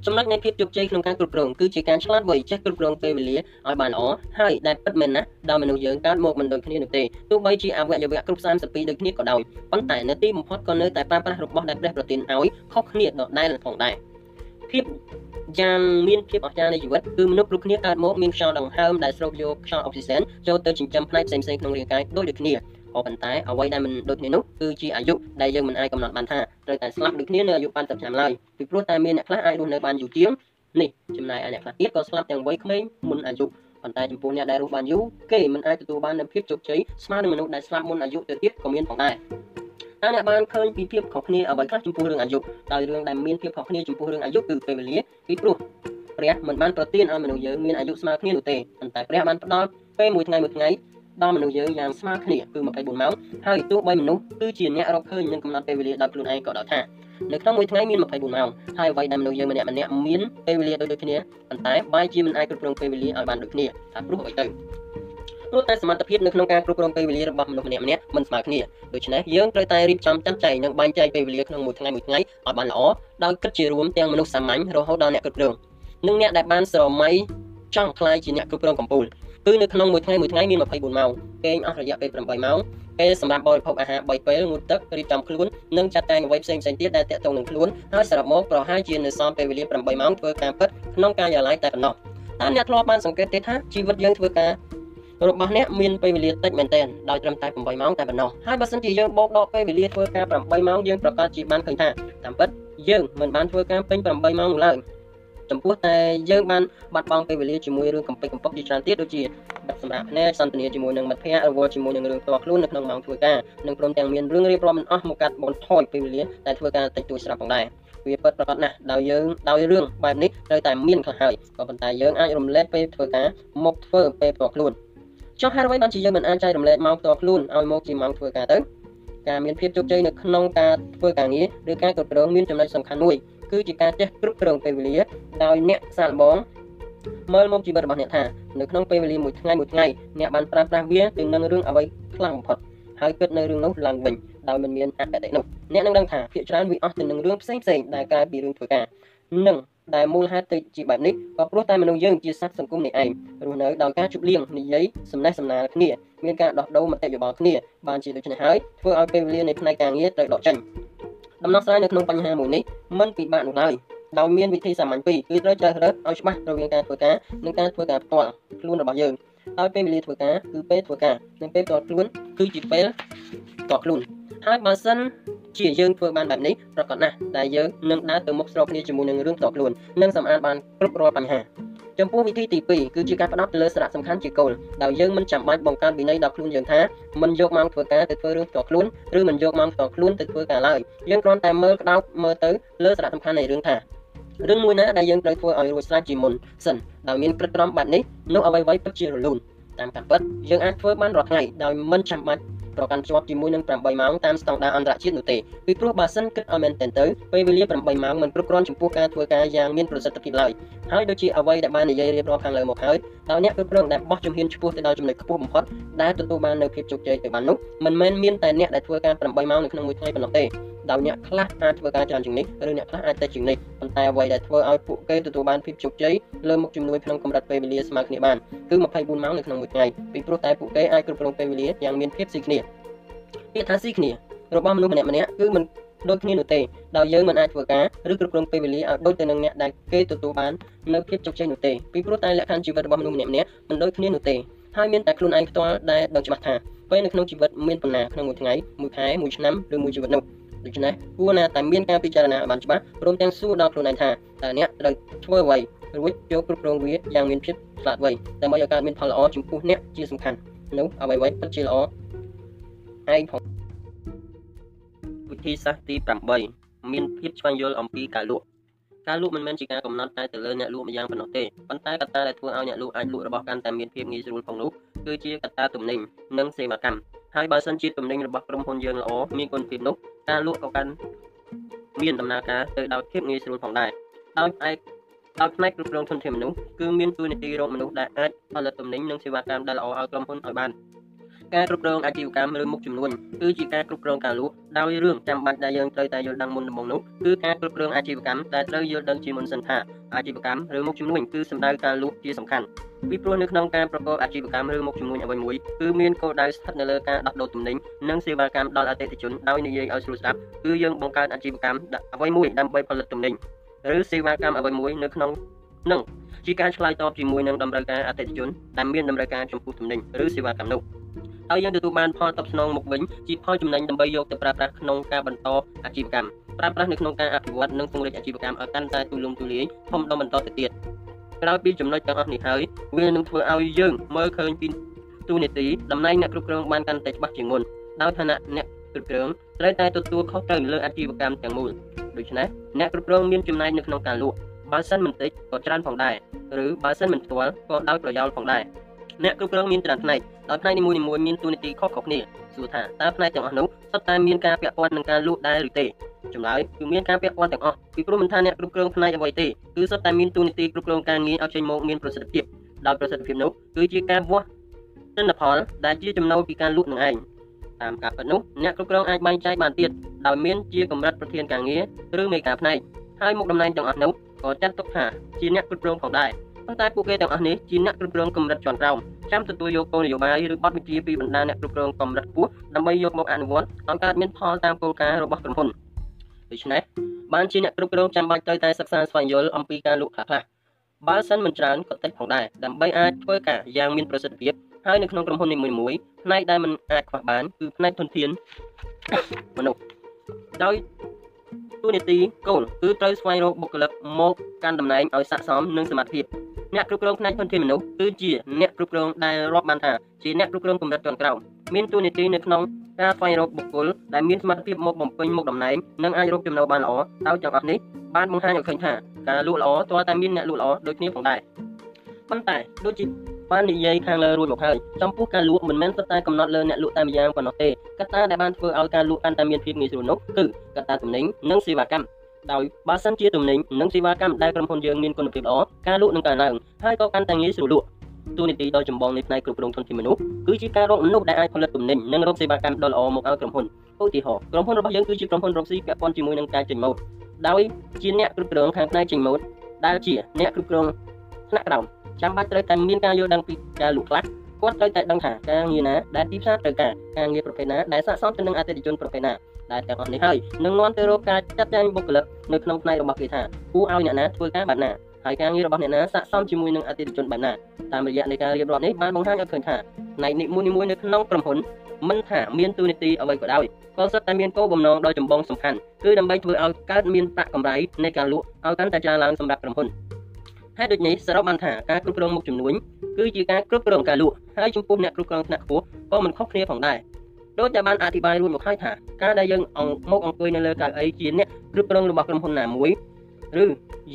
S1: ចំណុចនៃភាពជោគជ័យក្នុងការគ្រប់គ្រងគឺជាការឆ្លាតវៃចេះគ្រប់គ្រងពេលវេលាឲ្យបានល្អហើយដែលពិតមែនណាស់ដោយមនុស្សយើងកើតមកមិនដូចគ្នានោះទេទោះបីជាអវយវៈគ្រប់32ដូចគ្នាក៏ដោយប៉ុន្តែនៅទីបំផុតក៏នៅតែប្រើប្រាស់របស់ដែលព្រះប្រទានឲ្យខុសគ្នាដដែលផងដែរ ភាពយ៉ាងមានភាពអស្ចារ្យនៃជីវិតគឺមនុស្សគ្រប់គ្នាកើតមកមានខ្យល់ដង្ហើមដែលស្រូបយកខ្យល់អុកស៊ីសែនចូលទៅចិញ្ចឹមផ្នែកផ្សេងៗក្នុងរាងកាយដូចដូចគ្នាក៏ប៉ុន្តែអ្វីដែលមិនដូចគ្នានោះគឺជាអាយុដែលយើងមិនអាចកំណត់បានថាត្រូវតែស្លាប់ដូចគ្នានៅអាយុ80ឆ្នាំឡើយពីព្រោះតែមានអ្នកខ្លះអាចរស់នៅបានយូរជាងនេះចំណែកឯអ្នកខ្លះទៀតក៏ស្លាប់ទាំងវ័យក្មេងមុនអាយុប៉ុន្តែចំពោះអ្នកដែលរស់បានយូរគេមិនអាចទទួលបាននូវភាពជោគជ័យស្មើនឹងមនុស្សដែលស្លាប់មុនអាយុទៅទៀតក៏មានផងដែរ តើអ្នកបានឃើញពីភាពខុសគ្នាអ្វីខ្លះចំពោះរឿងអាយុដោយរឿងដែលមានភាពខុសគ្នាចំពោះរឿងអាយុគឺពេលវេលាពីព្រោះព្រះមិនបានប្រទានឲ្យមនុស្សយើងមានអាយុស្មើគ្នានោះទេប៉ុន្តែព្រះបានផ្ដល់ពេលមួយថ្ងៃមួយថ្ងៃដល់មនុស្សយើងយ៉ាងស្មើគ្នាគឺ24ម៉ោងហើយទោះបីមនុស្សគឺជាអ្នករកឃើញនឹងកំណត់ពេលវេលាដោយខ្លួនឯងក៏ដោយថានៅក្នុងមួយថ្ងៃមាន24ម៉ោងហើយអ្វីដែលមនុស្សយើងម្នាក់ម្នាក់មានពេលវេលាដូចគ្នាប៉ុន្តែបែរជាមិនអាចគ្រប់គ្រងពេលវេលាឲ្យបានដូចគ្នាថាព្រោះអ្វីទៅ ព្រោះតែសមត្ថភាពនៅក្នុងការគ្រប់គ្រងពេលវេលារបស់មនុស្សម្នាក់ម្នាក់មិនស្មើគ្នាដូច្នេះយើងត្រូវតែរៀបចំចាត់ចែងនិងបែងចែកពេលវេលាក្នុងមួយថ្ងៃមួយថ្ងៃឲ្យបានល្អដោយគិតជារួមទាំងមនុស្សសាមញ្ញរហូតដល់អ្នកគ្រប់គ្រងនិងអ្នកដែលបានស្រមៃចង់ខ្លាយជាអ្នកគ្រប់គ្រងកម្ពុជាគឺនៅក្នុងមួយថ្ងៃមួយថ្ងៃមាន24ម៉ោងគេងអស់រយៈពេល8ម៉ោងពេលសម្រាប់បរិភោគអាហារ3ពេលងូតទឹករៀបចំខ្លួននិងចាត់តែងអ្វីផ្សេងផ្សេងទៀតដែលតាក់ទងនឹងខ្លួនហើយសរុបមកប្រហែលជានៅសល់ពេលវេលា8ម៉ោងធ្វើការពិតក្នុងការិយាល័យតែប៉ុណ្ណោះតើអ្នកធ្លាប់បានសង្កេតទេថាជីវិតយើងធ្វើការ របស់អ្នកមានពេលវេលាតិចមែនទែនដោយត្រឹមតែ8ម៉ោងតែប៉ុណ្ណោះហើយបើសិនជាយើងបូកដកពេលវេលាធ្វើការ8ម៉ោងយើងប្រកាសជាបានឃើញថាតាមពិតយើងមិនបានធ្វើការពេញ8ម៉ោងនោះឡើយចំពោះតែយើងបានបាត់បង់ពេលវេលាជាមួយរឿងកំពេចកំប៉ុកជាច្រើនទៀតដូចជាបិទសម្រាប់ភ្នែកសន្ទនាជាមួយនឹងមិត្តភ័ក្តិរវល់ជាមួយនឹងរឿងផ្ទាល់ខ្លួននៅក្នុងម៉ោងធ្វើការនិងព្រមទាំងមានរឿងរៀបរាប់មិនអស់មកកាត់បន្ថយពេលវេលាតែធ្វើការតិចតួចស្រាប់ផងដែរវាពិតប្រាកដណាស់ដោយយើងដោយរឿងបែបនេះត្រូវតែមានខ្លះហើយក៏ប៉ុន្តែយើងអាចរំលែកពេលធ្វើការមកធ្វើពេលផ្ទាល់ខ្លួន ចុះហេតុអ្វីបានជាយើងមិនអាចចែករំលែកម៉ោងផ្ទាល់ខ្លួនឲ្យមកជាម៉ោងធ្វើការទៅការមានភាពជោគជ័យនៅក្នុងការធ្វើការងារឬការគ្រប់គ្រងមានចំណុចសំខាន់មួយគឺជាការចេះគ្រប់គ្រងពេលវេលាដោយអ្នកសាកល្បងមើលមកជីវិតរបស់អ្នកថានៅក្នុងពេលវេលាមួយថ្ងៃមួយថ្ងៃអ្នកបានប្រើប្រាស់វាទៅនឹងរឿងអ្វីខ្លាំងបំផុតហើយគិតនៅរឿងនោះឡើងវិញដោយមិនមានអកតេនោះអ្នកនឹងដឹងថាភាគច្រើនវាអស់ទៅនឹងរឿងផ្សេងផ្សេងដែលក្រៅពីរឿងធ្វើការនិង ដែលមូលហេតុទៅជាបែបនេះក៏ព្រោះតែមនុស្សយើងជាសត្វសង្គមនេះឯងរស់នៅដោយការជប់លៀងនិយាយសំណេះសំណាលគ្នាមានការដោះដូរមតិយោបល់គ្នាបានជាដូច្នេះហើយធ្វើឲ្យពេលវេលានៃផ្នែកការងារត្រូវដកចេញដំណោះស្រាយនៅក្នុងបញ្ហាមួយនេះមិនពិបាកនោះឡើយដោយមានវិធីសាមញ្ញពីរគឺត្រូវជ្រើសរើសឲ្យច្បាស់រវាងការធ្វើការនិងការធ្វើការផ្ទាល់ខ្លួនរបស់យើងហើយពេលវេលាធ្វើការគឺពេលធ្វើការនិងពេលផ្ទាល់ខ្លួនគឺជាពេលផ្ទាល់ខ្លួន ហើយបើសិនជាយើងធ្វើបានបែបនេះប្រកបណាស់ដែលយើងនឹងដើរទៅមុខស្របគ្នាជាមួយនឹងរឿងផ្ទាល់ខ្លួននិងសម្អាតបានគ្រប់រាល់បញ្ហាចំពោះវិធីទី2គឺជាការផ្ដោតទៅលើសារៈសំខាន់ជាគោលដោយយើងមិនចាំបាច់បង្កើតវិន័យដល់ខ្លួនយើងថាមិនយកម៉ោងធ្វើការទៅធ្វើរឿងផ្ទាល់ខ្លួនឬមិនយកម៉ោងផ្ទាល់ខ្លួនទៅធ្វើការឡើយយើងគ្រាន់តែមើលក្តោបមើលទៅលើសារៈសំខាន់នៃរឿងថារឿងមួយណាដែលយើងត្រូវធ្វើឲ្យរួចស្រេចជាមុនសិនដោយមានព្រឹត្តក្រមបែបនេះនោះអ្វីៗពិតជារលូនតាមការពិតយើងអាចធ្វើបានរាល់ថ្ងៃដោយមិនចាំបាច់ ប្រកាន់ជាប់ជាមួយនឹង8ម៉ោងតាមស្តង់ដារអន្តរជាតិនោះទេពីព្រោះបើសិនគិតឲ្យមែនទែនទៅពេលវេលា8ម៉ោងមិនគ្រប់គ្រាន់ចំពោះការធ្វើការយ៉ាងមានប្រសិទ្ធភាពឡើយហើយដូចជាអ្វីដែលបាននិយាយរៀបរាប់ខាងលើមកហើយដោយអ្នកគ្រប់គ្រងដែលបោះជំហានឆ្ពោះទៅដល់ចំណុចខ្ពស់បំផុតដែលទទួលបាននូវភាពជោគជ័យទៅបាននោះមិនមែនមានតែអ្នកដែលធ្វើការ8ម៉ោងនៅក្នុងមួយថ្ងៃប៉ុណ្ណោះទេដោយអ្នកខ្លះអាចធ្វើការច្រើនជាងនេះឬអ្នកខ្លះអាចតិចជាងនេះប៉ុន្តែអ្វីដែលធ្វើឲ្យពួកគេទទួលបានភាពជោគជ័យលើមុខជំនួយក្នុងកម្រិតពេលវេលាស្មើគ្នាបានគឺ24ម៉ោងនៅក្នុងមួយថ្ងៃពីព្រោះតែពួកគេអាចគ្រប់គ្រងពេលវេលាយ៉ាងមានភាពស៊ីគ្នាពាក្យថាស៊ីគ្នារបស់មនុស្សម្នាក់ម្នាក់គឺមិនដូចគ្នានោះទេដោយយើងមិនអាចធ្វើការឬគ្រប់គ្រងពេលវេលាឲ្យដូចទៅនឹងអ្នកដែលគេទទួលបាននៅភាពជោគជ័យនោះទេពីព្រោះតែលក្ខខណ្ឌជីវិតរបស់មនុស្សម្នាក់ម្នាក់មិនដូចគ្នានោះទេហើយមានតែខ្លួនឯងផ្ទាល់ដែលដឹងច្បាស់ថាពេលនៅក្នុងជីវិតមានប៉ុណ្ណាក្នុងមួយថ្ងៃមួយខែមួយឆ្នាំឬមួយជីវិតនោះ ដូច្នេះគួរណាតែមានការពិចារណាឲ្យបានច្បាស់ព្រមទាំងសួរដល់ខ្លួនឯងថាតើអ្នកត្រូវធ្វើអ្វីរួចយកគ្រប់គ្រងវាយ៉ាងមានភាពឆ្លាតវៃដើម្បីឲ្យកើតមានផលល្អចំពោះអ្នកជាសំខាន់នោះអ្វីៗពិតជាល្អឯងផងវិធីសាស្ត្រទី8មានភាពឆ្វេងយល់អំពីការលក់ការលក់មិនមែនជាការកំណត់តែទៅលើអ្នកលក់ម្យ៉ាងប៉ុណ្ណោះទេប៉ុន្តែកត្តាដែលធ្វើឲ្យអ្នកលក់អាចលក់របស់កាន់តែមានភាពងាយស្រួលផងនោះគឺជាកត្តាទំនិញនិងសេវាកម្មហើយបើសិនជាទំនិញរបស់ក្រុមហ៊ុនយើងល្អមានគុណភាពនោះ ការលក់ក៏កាន់មានដំណើរការទៅដោយភាពងាយស្រួលផងដែរដោយផ្អែកដោយផ្នែកគ្រប់គ្រងធនធានមនុស្សគឺមានទួនាទីរកមនុស្សដែលអាចផលិតទំនិញនិងសេវាកម្មដែលល្អឲ្យក្រុមហ៊ុនឲ្យបាន ការគ្រប់គ្រងអាជីវកម្មឬមុខចំនួនគឺជាការគ្រប់គ្រងការលក់ដោយរឿងចាំបាច់ដែលយើងត្រូវតែយល់ដឹងមុនដំបូងនោះគឺការគ្រប់គ្រងអាជីវកម្មដែលត្រូវយល់ដឹងជាមុនសិនថាអាជីវកម្មឬមុខចំនួនគឺសំដៅការលក់ជាសំខាន់ពីព្រោះនៅក្នុងការប្រកបអាជីវកម្មឬមុខចំនួនអ្វីមួយគឺមានគោលដៅស្ថិតនៅលើការដោះដូរទំនិញនិងសេវាកម្មដល់អតិថិជនដោយនិយាយឲ្យស្រួលស្ដាប់គឺយើងបង្កើតអាជីវកម្មអ្វីមួយដើម្បីផលិតទំនិញឬសេវាកម្មអ្វីមួយនៅក្នុងនឹងជាការឆ្លើយតបជាមួយនឹងតម្រូវការអតិថិជនដែលមានតម្រូវការចំពោះទំនិញឬសេវាកម្មនោះ ហើយយើងទទួលបានផលតបស្នងមកវិញជាផលចំណេញដើម្បីយកទៅប្រើប្រាស់ក្នុងការបន្តអាជីវកម្មប្រើប្រាស់នៅក្នុងការអភិវឌ្ឍនិងពង្រីកអាជីវកម្មឲ្យកាន់តែទូលំទូលាយធំដុំបន្តទៅទៀតក្រោយពីចំណុចទាំងអស់នេះហើយវានឹងធ្វើឲ្យយើងមើលឃើញពីទូនីតិតំណែងអ្នកគ្រប់គ្រងបានកាន់តែច្បាស់ជាងមុនដោយឋានៈអ្នកគ្រប់គ្រងត្រូវតែទទួលខុសត្រូវលើអាជីវកម្មទាំងមូលដូច្នេះអ្នកគ្រប់គ្រងមានចំណែកនៅក្នុងការលក់បើសិនមិនតិចក៏ច្រើនផងដែរឬបើសិនមិនផ្ទាល់ក៏ដោយប្រយោលផងដែរ អ្នកគ្រប់គ្រងមានច្រើនផ្នែកដោយផ្នែកនីមួយៗមានតួនាទីខុសៗគ្នាសួរថាតើផ្នែកទាំងអស់នោះសុទ្ធតែមានការពាក់ព័ន្ធនឹងការលក់ដែរឬទេចម្លើយគឺមានការពាក់ព័ន្ធទាំងអស់ពីព្រោះមិនថាអ្នកគ្រប់គ្រងផ្នែកអ្វីទេគឺសុទ្ធតែមានតួនាទីគ្រប់គ្រងការងារឲ្យចេញមកមានប្រសិទ្ធភាពដោយប្រសិទ្ធភាពនោះគឺជាការវាស់ទិន្នផលដែលជាចំណូលពីការលក់នឹងឯងតាមការពិតនោះអ្នកគ្រប់គ្រងអាចបែងចែកបានទៀតដោយមានជាកម្រិតប្រធានការងារឬមេការផ្នែកហើយមុខតំណែងទាំងអស់នោះក៏ចាត់ទុកថាជាអ្នកគ្រប់គ្រងផងដែរ ប៉ុន្តែពួកគេទាំងអស់នេះជាអ្នកគ្រប់គ្រងកម្រិតជាន់ក្រោមចាំទទួលយកគោលនយោបាយឬបទបញ្ជាពីបណ្ដាអ្នកគ្រប់គ្រងកម្រិតខ្ពស់ដើម្បីយកមកអនុវត្តឲ្យកើតមានផលតាមគោលការណ៍របស់ក្រុមហ៊ុនដូច្នេះបានជាអ្នកគ្រប់គ្រងចាំបាច់ត្រូវតែសិក្សាស្វែងយល់អំពីការលក់ខ្លះៗបើសិនមិនច្រើនក៏តិចផងដែរដើម្បីអាចធ្វើការយ៉ាងមានប្រសិទ្ធភាពហើយនៅក្នុងក្រុមហ៊ុននីមួយៗផ្នែកដែលមិនអាចខ្វះបានគឺផ្នែកធនធានមនុស្សដោយ ទូនីតិគោលគឺត្រូវស្វែងរកបុគ្គលិកមកកាន់តំណែងឲ្យស័ក្តិសមនឹងសមត្ថភាពអ្នកគ្រប់គ្រងផ្នែកធនធានមនុស្សគឺជាអ្នកគ្រប់គ្រងដែលរាប់បានថាជាអ្នកគ្រប់គ្រងកម្រិតជាន់ក្រោមមានទូនីតិនៅក្នុងការស្វែងរកបុគ្គលដែលមានសមត្ថភាពមកបំពេញមុខតំណែងនិងអាចរកចំណូលបានល្អដោយទាំងអស់នេះបានបង្ហាញឲ្យឃើញថាការលក់ល្អទាល់តែមានអ្នកលក់ល្អដូចគ្នាផងដែរប៉ុន្តែដូចជា បាននិយាយខាងលើរួចមកហើយចំពោះការលក់មិនមែនសុទ្ធតែកំណត់លើអ្នកលក់តែម្យ៉ាងប៉ុណ្ណោះទេកត្តាដែលបានធ្វើឲ្យការលក់កាន់តែមានភាពងាយស្រួលនោះគឺកត្តាទំនិញនិងសេវាកម្មដោយបើសិនជាទំនិញនិងសេវាកម្មដែលក្រុមហ៊ុនយើងមានគុណភាពល្អការលក់នឹងកើនឡើងហើយក៏កាន់តែងាយស្រួលលក់ទូនីតិដ៏ចម្បងនៃផ្នែកគ្រប់គ្រងធនធានមនុស្សគឺជាការរកមនុស្សដែលអាចផលិតទំនិញនិងរកសេវាកម្មដ៏ល្អមកឲ្យក្រុមហ៊ុនឧទាហរណ៍ក្រុមហ៊ុនរបស់យើងគឺជាក្រុមហ៊ុនរកស៊ីពាក់ព័ន្ធជាមួយនឹងការចេញម៉ូដដោយជាអ្នកគ្រប់គ្រងខាងផ្នែកចេញម៉ូដដែលជាអ្នកគ្រប់គ្រងថ្នាក់ក្រោម ចាំបាច់ត្រូវតែមានការយល់ដឹងពីការលក់ខ្លះគាត់ត្រូវតែដឹងថាការងារណាដែលទីផ្សារត្រូវការការងារប្រភេទណាដែលស័ក្តិសមទៅនឹងអតិថិជនប្រភេទណាដែលទាំងអស់នេះហើយនឹងនាំទៅរកការចាត់ចែងបុគ្គលិកនៅក្នុងផ្នែករបស់គេថាគួរឲ្យអ្នកណាធ្វើការបែបណាហើយការងាររបស់អ្នកណាស័ក្តិសមជាមួយនឹងអតិថិជនបែបណាតាមរយៈនៃការរៀបរាប់នេះបានបង្ហាញឲ្យឃើញថាផ្នែកនីមួយៗនៅក្នុងក្រុមហ៊ុនមិនថាមានទូនីតិអ្វីក៏ដោយក៏សុទ្ធតែមានគោលបំណងដ៏ចម្បងសំខាន់គឺដើម្បីធ្វើឲ្យកើតមានប្រាក់កម្រៃនៃការលក់ឲ្យកាន់តែច្រើនឡើងសម្រាប់ក្រុមហ៊ុន ហេតុដូចនេះសរុបបានថាការគ្រប់គ្រងមុខជំនួញគឺជាការគ្រប់គ្រងការលក់ហើយចំពោះអ្នកគ្រប់គ្រងថ្នាក់ខ្ពស់ក៏មិនខុសគ្នាផងដែរដូចតែបានអធិប្បាយរួចមកហើយថាការដែលយើងមកអង្គុយនៅលើកៅអីជាអ្នកគ្រប់គ្រងរបស់ក្រុមហ៊ុនណាមួយឬ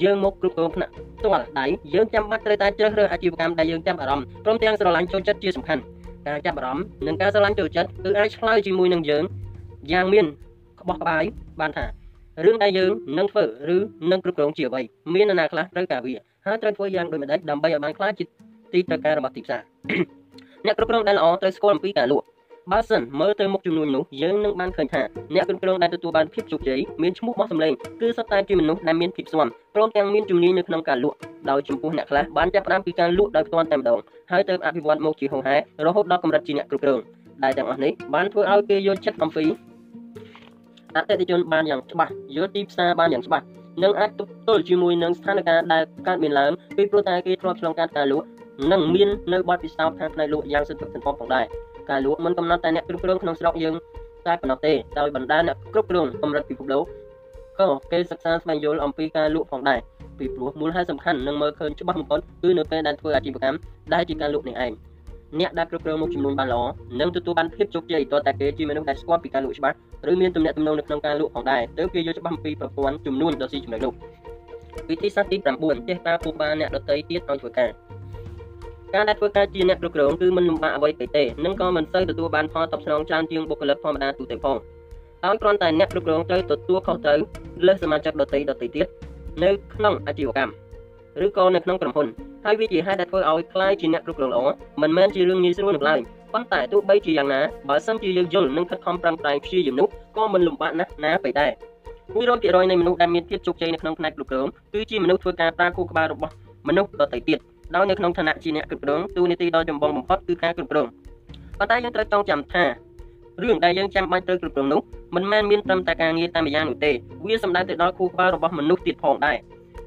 S1: យើងមកគ្រប់គ្រងផ្នែកផ្ទាល់ដៃយើងចាំបាច់ត្រូវតែជ្រើសរើសអាជីវកម្មដែលយើងចាប់អារម្មណ៍ព្រមទាំងស្រឡាញ់ចូលចិត្តជាសំខាន់ការចាប់អារម្មណ៍និងការស្រឡាញ់ចូលចិត្តគឺអាចឆ្លើយជាមួយនឹងយើងយ៉ាងមានក្បោះក្បាយបានថារឿងដែលយើងនឹងធ្វើឬនឹងគ្រប់គ្រងជាអ្វីមាននរណាខ្លះត្រូវការវា ហើយត្រូវធ្វើយ៉ាងដូចម្ដេចដើម្បីឲ្យបានខ្លាចជាទីត្រូវការរបស់ទីផ្សារអ្នកគ្រប់គ្រងដែលល្អត្រូវស្គាល់អំពីការលក់បើសិនមើលទៅមុខចំនួននោះយើងនឹងបានឃើញថាអ្នកគ្រប់គ្រងដែលទទួលបានភាពជោគជ័យមានឈ្មោះបោះសម្លេងគឺសុទ្ធតែជាមនុស្សដែលមានភាពស្វាំព្រមទាំងមានជំនាញនៅក្នុងការលក់ដោយចំពោះអ្នកខ្លះបានចាប់ផ្ដើមពីការលក់ដោយផ្ទាល់តែម្ដងហើយទៅអភិវឌ្ឍមកជាហោហែរហូតដល់កម្រិតជាអ្នកគ្រប់គ្រងដែលទាំងអស់នេះបានធ្វើឲ្យគេយល់ចិត្តអំពីអតិថិជនបានយ៉ាងច្បាស់យល់ទីផ្សារបានយ៉ាងច្បាស់និងអាចទប់ទល់ជាមួយនឹងស្ថានភាពដែលកើតមានឡើងពីព្រោះតែគេធ្លាប់ឆ្លងកាត់ការលក់និងមាននៅបទពិសោធន៍ខាងផ្នែកលក់យ៉ាងសន្ធឹកសន្ធាប់ផងដែរការលក់មិនកំណត់តែអ្នកគ្រប់គ្រងក្នុងស្រុកយើងតែប៉ុណ្ណោះទេដោយបណ្ដាអ្នកគ្រប់គ្រងកម្រិតពិភពលោកក៏គេសិក្សាស្វែងយល់អំពីការលក់ផងដែរពីព្រោះមូលហេតុសំខាន់និងមើលឃើញច្បាស់បំផុតគឺនៅពេលដែលធ្វើអាជីវកម្មដែលជាការលក់នេះឯង អ្នកដែលគ្រប់គ្រងមុខចំនួនបានល្អនឹងទទួលបានភាពជោគជ័យតតែគេជាមនុស្សដែលស្គាល់ពីការលក់ច្បាស់ឬមានទំនាក់ទំនងនៅក្នុងការលក់ផងដែរទើបគេយល់ច្បាស់អំពីប្រព័ន្ធចំនួនដ៏ស៊ីជម្រៅនោះវិធីសាស្ត្រទី9ចេះតាពុកបានអ្នកដតីទៀតឲ្យធ្វើការការដែលធ្វើការជាអ្នកគ្រប់គ្រងគឺមិនលំបាកអ្វីទេនិងក៏មិនសូវទទួលបានផលតបស្នងច្រើនជាងបុគ្គលិកធម្មតាទូទៅផងហើយគ្រាន់តែអ្នកគ្រប់គ្រងត្រូវទទួលខុសត្រូវលើសមាជិកដទៃដទៃទៀតនៅក្នុងអាជីវកម្ម ឬក៏នៅក្នុងក្រុមហ៊ុនហើយវាជាហេតុដែលធ្វើឲ្យខ្លាយជាអ្នកគ្រប់គ្រងល្អមិនមែនជារឿងងាយស្រួលនោះឡើយប៉ុន្តែទោះបីជាយ៉ាងណាបើសិនជាយើងយល់និងខិតខំប្រឹងប្រែងព្យាយាមនោះក៏មិនលំបាកណាស់ណាពេកដែរ100%នៃមនុស្សដែលមានភាពជោគជ័យនៅក្នុងផ្នែកគ្រប់គ្រងគឺជាមនុស្សធ្វើការប្រើគូក្បាលរបស់មនុស្សដទៃទៀតដោយនៅក្នុងឋានៈជាអ្នកគ្រប់គ្រងទូនីតិដ៏ចម្បងបំផុតគឺការគ្រប់គ្រងប៉ុន្តែយើងត្រូវចងចាំថារឿងដែលយើងចាំបាច់ត្រូវគ្រប់គ្រងនោះមិនមែនមានត្រឹមតែការងារតែម្យ៉ាងនោះទេវាសំដៅទៅដល់គូក្បាលរបស់មនុស្សទៀតផងដែរ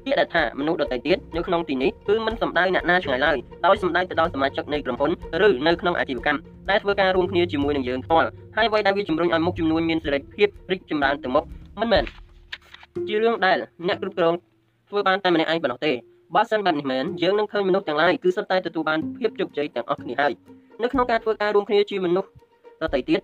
S1: ពាក្យដែលថាមនុស្សដទៃទៀតនៅក្នុងទីនេះគឺមិនសំដៅអ្នកណាឆ្ងាយឡើយដោយសំដៅទៅដល់សមាជិកនៃក្រុមហ៊ុនឬនៅក្នុងអាជីវកម្មដែលធ្វើការរួមគ្នាជាមួយនឹងយើងផ្ទាល់ហើយអ្វីដែលវាជំរុញឲ្យមុខចំនួនមានសេរីភាពរីកចម្រើនទៅមុខមិនមែនជារឿងដែលអ្នកគ្រប់គ្រងធ្វើបានតែម្នាក់ឯងប៉ុណ្ណោះទេបើសិនបែបនេះមែនយើងនឹងឃើញមនុស្សទាំងឡាយគឺសុទ្ធតែទទួលបានភាពជោគជ័យទាំងអស់គ្នាហើយនៅក្នុងការធ្វើការរួមគ្នាជាមនុស្សដទៃទៀត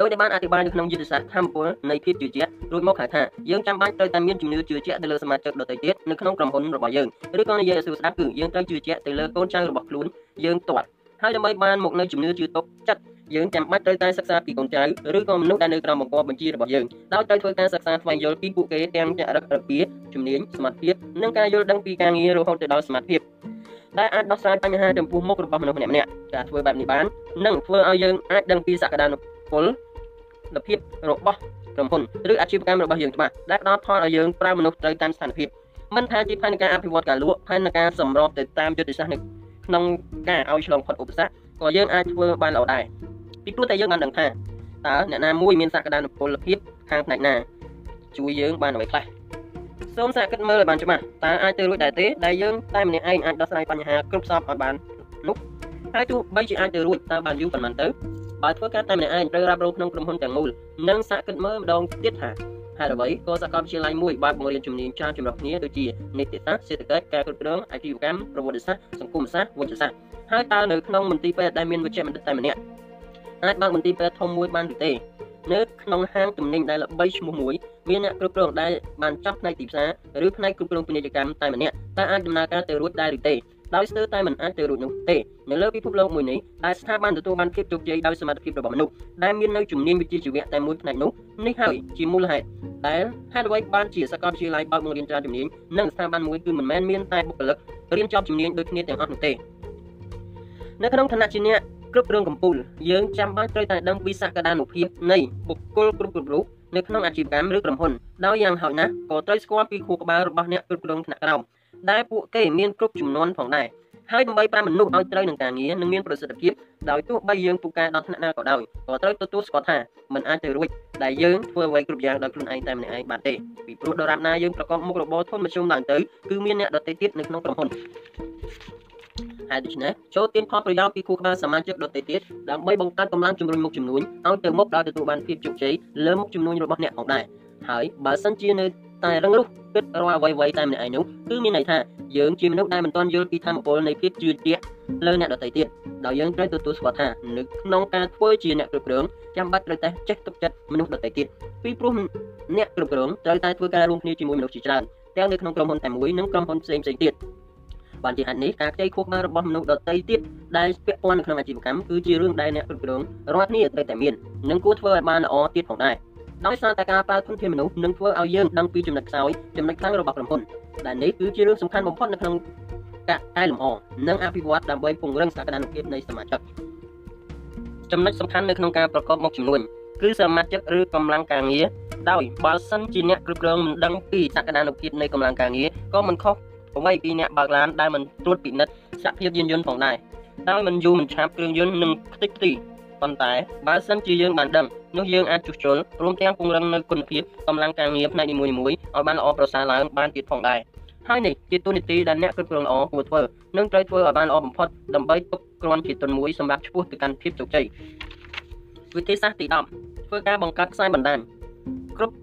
S1: ដោយដែលបានអធិប្បាយនៅក្នុងយុទ្ធសាស្ត្រធម្មពលនៃភាពជឿជាក់រួចមកហៅថាយើងចាំបាច់ត្រូវតែមានជំនឿជឿជាក់ទៅលើសមាជិកដទៃទៀតនៅក្នុងក្រុមហ៊ុនរបស់យើងឬក៏និយាយឲ្យស្រួលស្ដាប់គឺយើងត្រូវជឿជាក់ទៅលើកូនចៅរបស់ខ្លួនយើងផ្ទាល់ហើយដើម្បីបានមកនៅជំនឿជឿទុកចិត្តយើងចាំបាច់ត្រូវតែសិក្សាពីកូនចៅឬក៏មនុស្សដែលនៅក្រោមបង្គាប់បញ្ជារបស់យើងដោយត្រូវធ្វើការសិក្សាស្វែងយល់ពីពួកគេទាំងចរិតរបៀបជំនាញសមត្ថភាពនិងការយល់ដឹងពីការងាររហូតទៅដល់សមត្ថភាពដែលអាចដោះស្រាយបញ្ហាចំពោះមុខរបស់មនុស្សម្នាក់ៗការធ្វើបែបនេះបាននឹងធ្វើឲ្យយើងអាចដឹងពីសក្តានុពល ភាពរបស់ក្រុមហ៊ុនឬអាជីវកម្មរបស់យើងច្បាស់ដែលផ្ដល់ផលឲ្យយើងប្រើមនុស្សត្រូវតាមស្ថានភាពមិនថាជាផែនការអភិវឌ្ឍការលក់ផែនការសម្របទៅតាមយុទ្ធសាស្ត្រនៅក្នុងការឲ្យឆ្លងផុតឧបសគ្គក៏យើងអាចធ្វើបានល្អដែរពីព្រោះតែយើងបានដឹងថាតើអ្នកណាមួយមានសក្តានុពលភាពខាងផ្នែកណា ជួយយើងបានអ្វីខ្លះសូមសាកគិតមើលឲ្យបានច្បាស់តើអាចទៅរួចដែរទេដែលយើងតែម្នាក់ឯងអាចដោះស្រាយបញ្ហាគ្រប់សពឲ្យបាននោះហើយទោះបីជាអាចទៅរួចតើបានយូរប៉ុន្មានទៅ បើធ្វើការតែម្នាក់ឯងត្រូវរ៉ាប់រងក្នុងក្រុមហ៊ុនទាំងមូលនិងសាកគិតមើលម្ដងទៀតថាហេតុអ្វីក៏សាកលវិទ្យាល័យមួយបើកបង្រៀនជំនាញច្រើនចម្រុះគ្នាដូចជានីតិសាស្ត្រសេដ្ឋកិច្ចការគ្រប់គ្រងអាជីវកម្មប្រវត្តិសាស្ត្រសង្គមសាស្ត្រវិទ្យាសាស្ត្រហើយតើនៅក្នុងមន្ទីរពេទ្យដែលមានវិជ្ជាបណ្ឌិតតែម្នាក់អាចបើកមន្ទីរពេទ្យធំមួយបានឬទេនៅក្នុងហាងទំនិញដែលល្បីឈ្មោះមួយមានអ្នកគ្រប់គ្រងដែលបានចាប់ផ្នែកទីផ្សារឬផ្នែកគ្រប់គ្រងពាណិជ្ជកម្មតែម្នាក់តើអាចដំណើរការទៅរួចដែរឬទេ ដោយស្ទើរតែមិនអាចទៅរួចនោះទេនៅលើពិភពលោកមួយនេះដែលស្ថាប័នទទួលបានភាពជោគជ័យដោយសមត្ថភាពរបស់មនុស្សដែលមាននៅជំនាញវិជ្ជាជីវៈតែមួយផ្នែកនោះនេះហើយជាមូលហេតុដែលហេតុអ្វីបានជាសាកលវិទ្យាល័យបើកបង្រៀនច្រើនជំនាញនិងស្ថាប័នមួយគឺមិនមែនមានតែបុគ្គលិករៀនចប់ជំនាញដូចគ្នាទាំងអស់នោះទេនៅក្នុងឋានៈជាអ្នកគ្រប់គ្រងកម្ពុជាយើងចាំបាច់ត្រូវតែដឹងពីសក្តានុភាពនៃបុគ្គលគ្រប់គ្រប់រូបនៅក្នុងអាជីវកម្មឬក្រុមហ៊ុនដោយយ៉ាងហោចណាស់ក៏ត្រូវស្គាល់ពីខួរក្បាលរបស់អ្នកគ្រប់គ្រងថ្នាក់ក្រោម ដែលពួកគេមានគ្រប់ចំនួនផងដែរហើយដើម្បីប្រាំមនុស្សឲ្យត្រូវនឹងការងារនិងមានប្រសិទ្ធភាពដោយទោះបីយើងពូកែដល់ថ្នាក់ណាក៏ដោយក៏ត្រូវទទួលស្គាល់ថាมันអាចទៅរួចដែលយើងធ្វើអ្វីគ្រប់យ៉ាងដោយខ្លួនឯងតែម្នាក់ឯងបានទេពីព្រោះដរាបណាយើងប្រកបមុខរបរធនមធ្យមឡើងទៅគឺមានអ្នកដទៃទៀតនៅក្នុងក្រុមហ៊ុនហើយដូច្នេះចូលទាញផលប្រយោជន៍ពីគូក្បាលសមាជិកដទៃទៀតដើម្បីបង្កើតកម្លាំងជំរុញមុខជំនួញឲ្យទៅមុខដល់ទទួលបានភាពជោគជ័យលើមុខជំនួញរបស់អ្នកផងដែរហើយបើសិនជានៅ តែរឹងរូសគិតរាល់អ្វីៗតែម្នាក់ឯងនោះគឺមានន័យថាយើងជាមនុស្សដែលមិនទាន់យល់ពីធម៌ពលនៃភាពជឿជាក់លើអ្នកដទៃទៀតដោយយើងត្រូវទទួលស្គាល់ថានៅក្នុងការធ្វើជាអ្នកគ្រប់គ្រងចាំបាច់ត្រូវតែចេះទុកចិត្តមនុស្សដទៃទៀតពីព្រោះអ្នកគ្រប់គ្រងត្រូវតែធ្វើការរួមគ្នាជាមួយមនុស្សជាច្រើនទាំងនៅក្នុងក្រុមហ៊ុនតែមួយនិងក្រុមហ៊ុនផ្សេងៗទៀតបានជាហេតុនេះការខ្ចីខួបមករបស់មនុស្សដទៃទៀតដែលពាក់ព័ន្ធនៅក្នុងអាជីវកម្មគឺជារឿងដែលអ្នកគ្រប់គ្រងរាល់គ្នាត្រូវតែមាននិងគួរធ្វើឲ្យបានល្អទៀតផងដែរ ដោយសារតែការប្រើធនធានមនុស្សនឹងធ្វើឲ្យយើងដឹងពីចំណុចខ្សោយចំណុចខ្លាំងរបស់ក្រុមហ៊ុនដែលនេះគឺជារឿងសំខាន់បំផុតនៅក្នុងការកែលម្អនិងអភិវឌ្ឍដើម្បីពង្រឹងសក្តានុភាពនៃសមាជិកចំណុចសំខាន់នៅក្នុងការប្រកបមុខចំនួនគឺសមាជិកឬកម្លាំងការងារដោយបើសិនជាអ្នកគ្រប់គ្រងមិនដឹងពីសក្តានុភាពនៃកម្លាំងការងារក៏មិនខុសអ្វីពីអ្នកបើកឡានដែលមិនត្រួតពិនិត្យសភាពយានយន្តផងដែរដោយមិនយូរមិនឆាប់គ្រឿងយន្តនឹងខ្ទេចខ្ទី ប៉ុន្តែបើសិនជាយើងបានដឹងនោះយើងអាចជួសជុលរួមទាំងពង្រឹងនៅគុណភាពកម្លាំងការងារផ្នែកនីមួយៗឲ្យបានល្អប្រសើរឡើងបានទៀតផងដែរហើយនេះជាទូនីតិដែលអ្នកគ្រប់គ្រងល្អគួរធ្វើនិងត្រូវធ្វើឲ្យបានល្អបំផុតដើម្បីទុកគ្រាន់ជាទុនមួយសម្រាប់ឈ្មោះទៅកាន់ភាពជោគជ័យវិធីសាស្ត្រទី10ធ្វើការបង្កើតខ្សែបណ្ដាញគ្រប់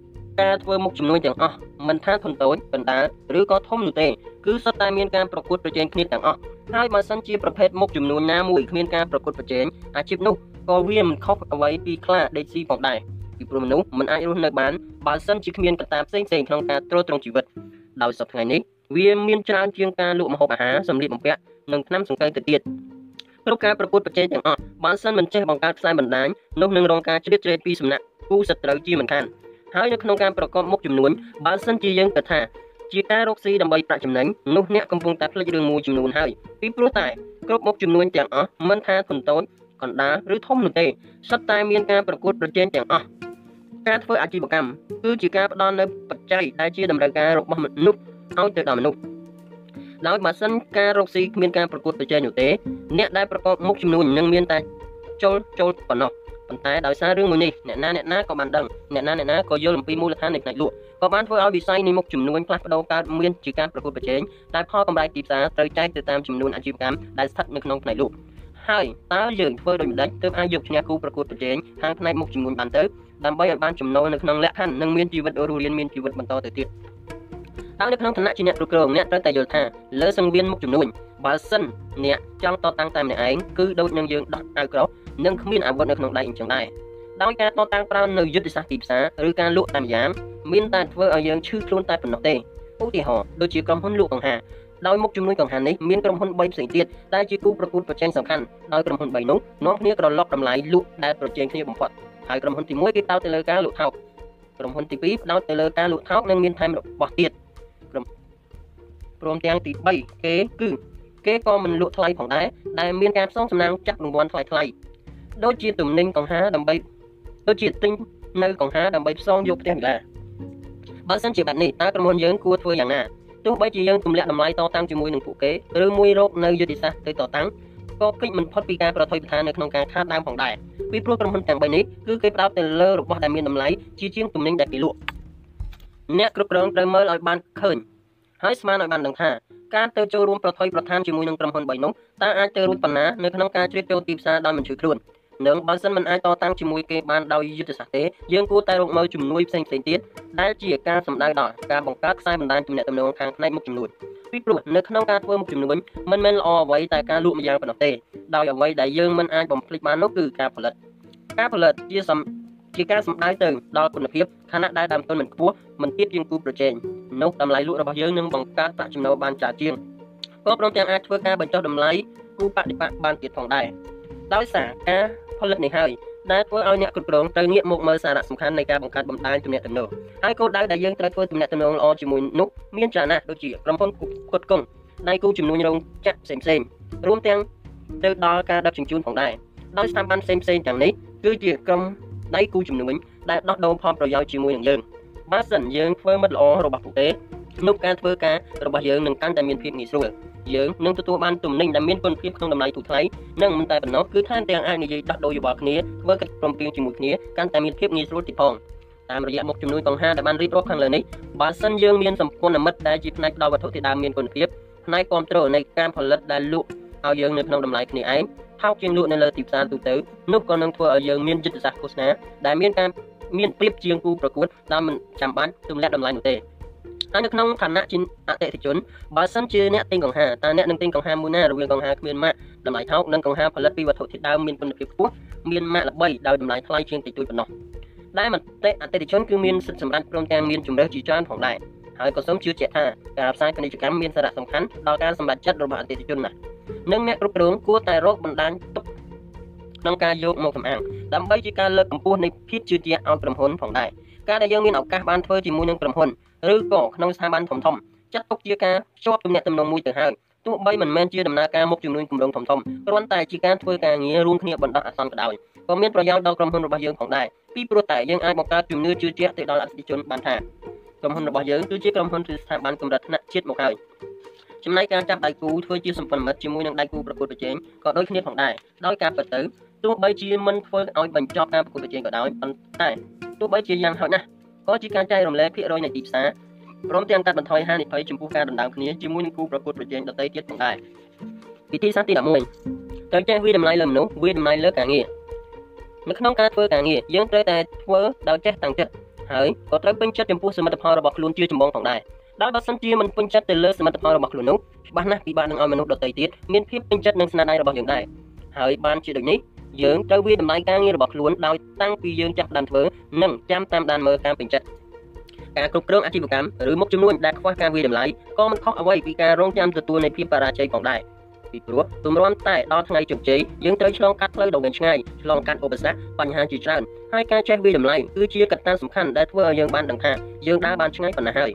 S1: ការធ្វើមុខជំនួញទាំងអស់មិនថាធុនតូចបណ្ដាឬក៏ធំនោះទេគឺសុទ្ធតែមានការប្រកួតប្រជែងគ្នាទាំងអស់ ហើយបើសិនជាប្រភេទមុខចំនួនណាមួយគ្មានការប្រកួតប្រជែងអាជីពនោះក៏វាមិនខុសអ្វីពីខ្លាដេកស៊ីផងដែរពីព្រោះមនុស្សមិនអាចរស់នៅបានបើសិនជាគ្មានកត្តាផ្សេងៗក្នុងការទ្រទ្រង់ជីវិតដោយសពថ្ងៃនេះវាមានច្រើនជាងការលក់ម្ហូបអាហារសម្លៀកបំពាក់និងថ្នាំសង្កេតទៅទៀតគ្រប់ការប្រកួតប្រជែងទាំងអស់បើសិនមិនចេះបង្កើតខ្សែបណ្ដាញនោះនឹងរងការជ្រៀតជ្រែកពីសំណាក់គូសត្រូវជាមិនខានហើយនៅក្នុងការប្រកបមុខចំនួនបើសិនជាយើងគិតថា ជាការរកស៊ីដើម្បីប្រាក់ចំណេញនោះអ្នកកំពុងតែភ្លេចរឿងមួយចំនួនហើយពីព្រោះតែគ្រប់មុខចំនួនទាំងអស់មិនថាធនតូចកណ្ដាលឬធំនោះទេសុទ្ធតែមានការប្រកួតប្រជែងទាំងអស់ការធ្វើអាជីវកម្មគឺជាការផ្ដល់នូវបច្ច័យដែលជាតម្រូវការរបស់មនុស្សឲ្យទៅដល់មនុស្សដោយបើសិនការរកស៊ីគ្មានការប្រកួតប្រជែងនោះទេអ្នកដែលប្រកបមុខចំនួននឹងមានតែចូលចូលប៉ុណ្ណោះ ប៉ុន្តែដោយសាររឿងមួយនេះអ្នកណាអ្នកណាក៏បានដឹងអ្នកណាអ្នកណាក៏យល់អំពីមូលដ្ឋាននៃផ្នែកលក់ក៏បានធ្វើឲ្យវិស័យនៃមុខចំនួនផ្លាស់ប្ដូរកើតមានជាការប្រកួតប្រជែងតែផលកម្រៃទីផ្សារត្រូវចែកទៅតាមចំនួនអាជីវកម្មដែលស្ថិតនៅក្នុងផ្នែកលក់ហើយតើយើងធ្វើដូចម្ដេចទើបអាចយកឈ្នះគូប្រកួតប្រជែងខាងផ្នែកមុខចំនួនបានទៅដើម្បីឲ្យបានចំណូលនៅក្នុងលក្ខខណ្ឌនិងមានជីវិតរស់រានមានជីវិតបន្តទៅទៀតតើនៅក្នុងឋានៈជាអ្នកគ្រប់គ្រងអ្នកត្រូវតែយល់ថាលើសង្វៀនមុខចំនួនបើសិនអ្នកចង់តតាំងតែម្នាក់ឯងគឺដូចនឹងយើងដោះអាវក្រោះ និងគ្មានអាវុធនៅក្នុងដៃអញ្ចឹងដែរដោយការតតាំងប្រើនៅយុទ្ធសាស្ត្រទីផ្សារឬការលក់តាមយ៉ាងមានតែធ្វើឲ្យយើងឈឺខ្លួនតែប៉ុណ្ណោះទេឧទាហរណ៍ដូចជាក្រុមហ៊ុនលក់កង្ហារដោយមុខជំនួយកង្ហារនេះមានក្រុមហ៊ុន3ផ្សេងទៀតដែលជាគូប្រកួតប្រជែងសំខាន់ដោយក្រុមហ៊ុន3នោះនាំគ្នាក្រឡុកតម្លៃលក់ដែលប្រជែងគ្នាបំផុតហើយក្រុមហ៊ុនទី1គេតោតទៅលើការលក់ថោកក្រុមហ៊ុនទី2ផ្ដោតទៅលើការលក់ថោកនិងមានថែមរបស់ទៀតក្រុមព្រមទាំងទី3គេគឺគេក៏មិនលក់ថ្លៃផងដែរដែលមានការផ្សងសំណាងចាក់រង្វាន់ថ្លៃថ្លៃ ដូចជាទំនិញកង្ហារដើម្បីដូចជាទិញនៅកង្ហារដើម្បីផ្សងយកផ្ទះវិឡាបើសិនជាបែបនេះតើក្រុមហ៊ុនយើងគួរធ្វើយ៉ាងណាទោះបីជាយើងទម្លាក់តម្លៃតតាំងជាមួយនឹងពួកគេឬមួយរកនៅយុទ្ធសាស្ត្រទៅតតាំងក៏គិតមិនផុតពីការប្រថុយប្រថាននៅក្នុងការខាតដើមផងដែរពីព្រោះក្រុមហ៊ុនទាំង3នេះគឺគេផ្ដោតទៅលើរបស់ដែលមានតម្លៃជាជាងទំនិញដែលគេលក់អ្នកគ្រប់គ្រងត្រូវមើលឲ្យបានឃើញហើយស្មានឲ្យបានដឹងថាការទៅចូលរួមប្រថុយប្រឋានជាមួយនឹងក្រុមហ៊ុន3នោះតើអាចទៅរួចប៉ុណ្ណានៅក្នុងការជ្រៀតចូលទីផ្សារដោយមិនជួយខ្លួន និងបើសិនមិនអាចតតាំងជាមួយគេបានដោយយុទ្ធសាស្ត្រទេយើងគួរតែរកមើលជំនួយផ្សេងផ្សេងទៀតដែលជាការសម្ដៅដល់ការបង្កើតខ្សែបណ្ដាញទំនាក់ទំនងខាងផ្នែកមុខចំនួនពីព្រោះនៅក្នុងការធ្វើមុខចំនួនមិនមែនល្អអ្វីតែការលក់ម្យ៉ាងប៉ុណ្ណោះទេដោយអ្វីដែលយើងមិនអាចបំភ្លេចបាននោះគឺការផលិត ការផលិតជាសំជាការសម្ដៅទៅដល់គុណភាពខណៈដែលដើមទុនមិនខ្ពស់មិនទៀតជាងគូប្រជែងនោះតម្លៃលក់របស់យើងនឹងបង្កើតប្រាក់ចំណូលបានច្រើនជាងក៏ព្រមទាំងអាចធ្វើការបញ្ចុះតម្លៃគូបដិបត្តិបានទៀតផងដែរដោយសារការ ផលិតនេះហើយដែលធ្វើឲ្យអ្នកគ្រប់គ្រងត្រូវងាកមកមើលសារៈសំខាន់នៃការបង្កើតបណ្ដាញទំនាក់ទំនងហើយគោលដៅដែលយើងត្រូវធ្វើទំនាក់ទំនងល្អជាមួយនោះមានច្រើនណាស់ដូចជាក្រុមហ៊ុនផ្គត់ផ្គង់ដៃគូជំនួញរោងចក្រផ្សេងផ្សេងរួមទាំងទៅដល់ការដឹកជញ្ជូនផងដែរដោយស្ថាប័នផ្សេងផ្សេងទាំងនេះគឺជាក្រុមដៃគូជំនួញដែលដោះដូរផលប្រយោជន៍ជាមួយនឹងយើងបើសិនយើងធ្វើមិត្តល្អរបស់ពួកគេនោះការធ្វើការរបស់យើងនឹងកាន់តែមានភាពងាយស្រួល យើងនឹងទទួលបានទំនិញដែលមានគុណភាពក្នុងតម្លៃទូថ្លៃនិងមិនតែប៉ុណ្ណោះគឺថែមទាំងអាចនិយាយដោះដូរយោបល់គ្នាធ្វើកិច្ចព្រមព្រៀងជាមួយគ្នាកាន់តែមានភាពងាយស្រួលទៀតផងតាមរយៈមុខជំនួយកង្ហារដែលបានរៀបរាប់ខាងលើនេះបើសិនយើងមានសម្ព័ន្ធមិត្តដែលជាផ្នែកផ្ដល់វត្ថុធាតុដើមមានគុណភាពផ្នែកគ្រប់គ្រងនៃការផលិតដែលលក់ឲ្យយើងនៅក្នុងតម្លៃគ្នាឯងថោកជាងលក់នៅលើទីផ្សារទូទៅនោះក៏នឹងធ្វើឲ្យយើងមានយុទ្ធសាស្ត្រឃោសនាដែលមានការមានប្រៀបជាងគូប្រកួតដែលមិនចាំបាច់ទម្លាក់តម្លៃនោះទេ ហើយនៅក្នុងឋានៈជាអតិថិជនបើសិនជាអ្នកទិញកង្ហារតើអ្នកនឹងទិញកង្ហារមួយណារវាងកង្ហារគ្មានម៉ាកតម្លៃថោកនិងកង្ហារផលិតពីវត្ថុធាតុដើមមានគុណភាពខ្ពស់មានម៉ាកល្បីដោយតម្លៃថ្លៃជាងតិចតួចប៉ុណ្ណោះដែលមតិអតិថិជនគឺមានសិទ្ធិសម្រេចព្រមទាំងមានជំរើសជាច្រើនផងដែរហើយក៏សូមជឿជាក់ថាការផ្សាយពាណិជ្ជកម្មមានសារៈសំខាន់ដល់ការសម្រេចចិត្តរបស់អតិថិជនណាស់និងអ្នកគ្រប់គ្រងគួរតែរកបណ្ដាញទុកក្នុងការយកមកសម្អាងដើម្បីជាការលើកកម្ពស់នៃភាពជឿជាក់ឲ្យក្រុមហ៊ុនផងដែរការដែលយើងមានឱកាសបានធ្វើជាមួយនឹងក្រុមហ៊ុន ឬក៏ក្នុងស្ថាប័នធំធំចាត់ទុកជាការភ្ជាប់ទំនាក់ទំនងមួយទៅហើយទោះបីមិនមែនជាដំណើរការមុខជំនួញគម្រោងធំធំគ្រាន់តែជាការធ្វើការងាររួមគ្នាបណ្ដោះអាសន្នក៏ដោយក៏មានប្រយោជន៍ដល់ក្រុមហ៊ុនរបស់យើងផងដែរពីព្រោះតែយើងអាចបង្កើតជំនឿជឿជាក់ទៅដល់អតិថិជនបានថាក្រុមហ៊ុនរបស់យើងគឺជាក្រុមហ៊ុនឬស្ថាប័នកម្រិតថ្នាក់ជាតិមកហើយចំណែកការចាប់ដៃគូធ្វើជាសម្ព័ន្ធមិត្តជាមួយនឹងដៃគូប្រកួតប្រជែងក៏ដូចគ្នាផងដែរដោយការពិតទៅទោះបីជាមិនធ្វើឲ្យបញ្ចប់ការប្រកួតប្រជែងក៏ដោយប៉ុន្តែទោះបីជាយ៉ាងហោចណាស់ ក៏ជាការចែករំលែកភាគរយនៃទីផ្សារព្រមទាំងកាត់បន្ថយហានិភ័យចំពោះការដណ្ដើមគ្នាជាមួយនឹងគូប្រកួតប្រជែងដទៃទៀតផងដែរវិធីសាស្ត្រទី11ត្រូវចេះវិតម្លៃលើមនុស្សវិតម្លៃលើការងារនៅក្នុងការធ្វើការងារយើងត្រូវតែធ្វើដោយចេះតាំងចិត្តហើយក៏ត្រូវពេញចិត្តចំពោះសមិទ្ធផលរបស់ខ្លួនជាចម្បងផងដែរដោយបើសិនជាមិនពេញចិត្តទៅលើសមិទ្ធផលរបស់ខ្លួននោះច្បាស់ណាស់ពិបាកនឹងឲ្យមនុស្សដទៃទៀតមានភាពពេញចិត្តនឹងស្នាដៃរបស់យើងដែរហើយបានជាដូចនេះ យើងត្រូវវាតម្លៃការងាររបស់ខ្លួនដោយតាំងពីយើងចាប់ផ្ដើមធ្វើនិងចាំតាមដានមើលការពេញចិត្តការគ្រប់គ្រងអាជីវកម្មឬមុខចំនួនដែលខ្វះការវាតម្លៃក៏មិនខុសអ្វីពីការរងចាំទទួលនៃភាពបរាជ័យផងដែរពីព្រោះទម្រាំតែដល់ថ្ងៃជោគជ័យយើងត្រូវឆ្លងកាត់ផ្លូវដ៏វែងឆ្ងាយឆ្លងកាត់ឧបសគ្គបញ្ហាជាច្រើនហើយការចេះវាតម្លៃគឺជាកត្តាសំខាន់ដែលធ្វើឲ្យយើងបានដឹងថាយើងដើរបានឆ្ងាយប៉ុណ្ណាហើយ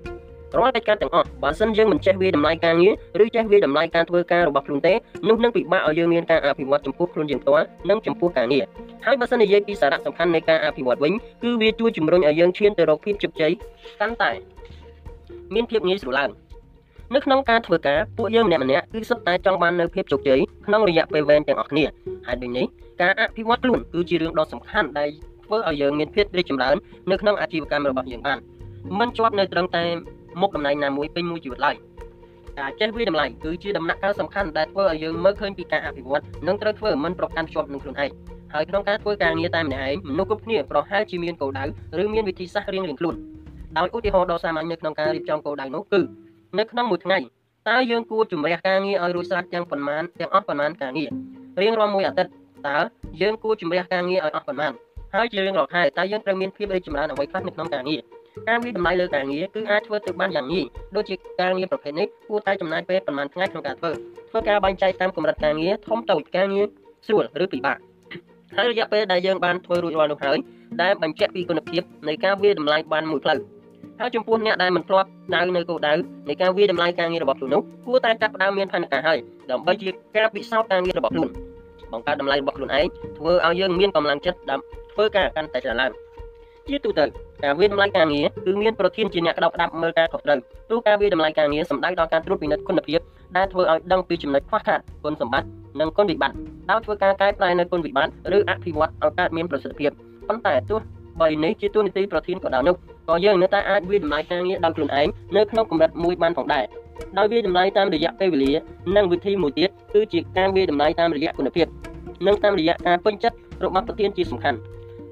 S1: រាល់កិច្ចការទាំងអស់បើសិនយើងមិនចេះវាតម្លៃការងារឬចេះវាតម្លៃការធ្វើការរបស់ខ្លួនទេនោះនឹងពិបាកឲ្យយើងមានការអភិវឌ្ឍចំពោះខ្លួនយើងផ្ទាល់និងចំពោះការងារហើយបើសិននិយាយពីសារៈសំខាន់នៃការអភិវឌ្ឍវិញគឺវាជួយជំរុញឲ្យយើងឈានទៅរកភាពជោគជ័យកាន់តែមានភាពងាយស្រួលឡើងនៅក្នុងការធ្វើការពួកយើងម្នាក់ម្នាក់គឺសុទ្ធតែចង់បាននៅភាពជោគជ័យក្នុងរយៈពេលវែងទាំងអស់គ្នាហេតុដូចនេះការអភិវឌ្ឍខ្លួនគឺជារឿងដ៏សំខាន់ដែលធ្វើឲ្យយើងមានភាពរីកចម្រើននៅក្នុងអាជីវកម្មរបស់យើងបានមិនជាប់នៅត្រឹមតែ មុខតំណែងណាមួយពេញមួយជីវិតឡើយការចេះវិតម្លៃគឺជាដំណាក់កាលសំខាន់ដែលធ្វើឲ្យយើងមើលឃើញពីការអភិវឌ្ឍនិងត្រូវធ្វើមិនប្រកាន់ខ្ជាប់នឹងខ្លួនឯងហើយក្នុងការធ្វើការងារតែម្នាក់ឯងមនុស្សគ្រប់គ្នាប្រហែលជាមានគោលដៅឬមានវិធីសាស្ត្ររៀងៗខ្លួនដោយឧទាហរណ៍ដ៏សាមញ្ញនៅក្នុងការរៀបចំគោលដៅនោះគឺនៅក្នុងមួយថ្ងៃតើយើងគួរជំរះការងារឲ្យរួចស្រេចទាំងប៉ុន្មានទាំងអស់ប៉ុន្មានការងាររៀងរាល់មួយអាទិត្យតើយើងគួរជំរះការងារឲ្យអស់ប៉ុន្មានហើយជារៀងរាល់ខែតើយើងត្រូវមានភាពរីកចម្រើនអ្វីខ្លះនៅក្នុងការងារ ការវិតម្លៃលើការងារគឺអាចធ្វើទៅបានយ៉ាងងាយដូចជាការងារប្រភេទនេះគួរតែចំណាយពេលប្រមាណថ្ងៃក្នុងការធ្វើធ្វើការបែងចែកតាមកម្រិតការងារធំតូចការងារស្រួលឬពិបាកហើយរយៈពេលដែលយើងបានធ្វើរួចរាល់នោះហើយដែលបញ្ជាក់ពីគុណភាពនៃការវាតម្លៃបានមួយផ្លូវហើយចំពោះអ្នកដែលមិនធ្លាប់ដៅនៅគោលដៅនៃការវាតម្លៃការងាររបស់ខ្លួននោះគួរតែចាប់ផ្ដើមមានផែនការហើយដើម្បីជាការពិសោធន៍ការងាររបស់ខ្លួនបង្កើតតម្លៃរបស់ខ្លួនឯងធ្វើឲ្យយើងមានកម្លាំងចិត្តដើម្បីធ្វើការកាន់តែច្រើនឡើង ជាទូទៅការវិតម្លៃការងារគឺមានប្រធានជាអ្នកក្តោបក្តាប់មើលការខុសត្រូវព្រោះការវិតម្លៃការងារសំដៅដល់ការត្រួតពិនិត្យគុណភាពដែលធ្វើឲ្យដឹងពីចំណុចខ្វះខាតគុណសម្បត្តិនិងគុណវិបត្តិដោយធ្វើការកែប្រែនៅគុណវិបត្តិឬអភិវឌ្ឍឲ្យកើតមានប្រសិទ្ធភាពប៉ុន្តែទោះបីនេះជាទូនីតិប្រធានក៏ដោយនោះក៏យើងនៅតែអាចវិតម្លៃការងារដោយខ្លួនឯងនៅក្នុងកម្រិតមួយបានផងដែរដោយវាតម្លៃតាមរយៈពេលវេលា និងវិធីមួយទៀតគឺជាការវាតម្លៃតាមរយៈគុណភាពនិងតាមរយៈការពេញចិត្តរបស់ប្រធានជាសំខាន់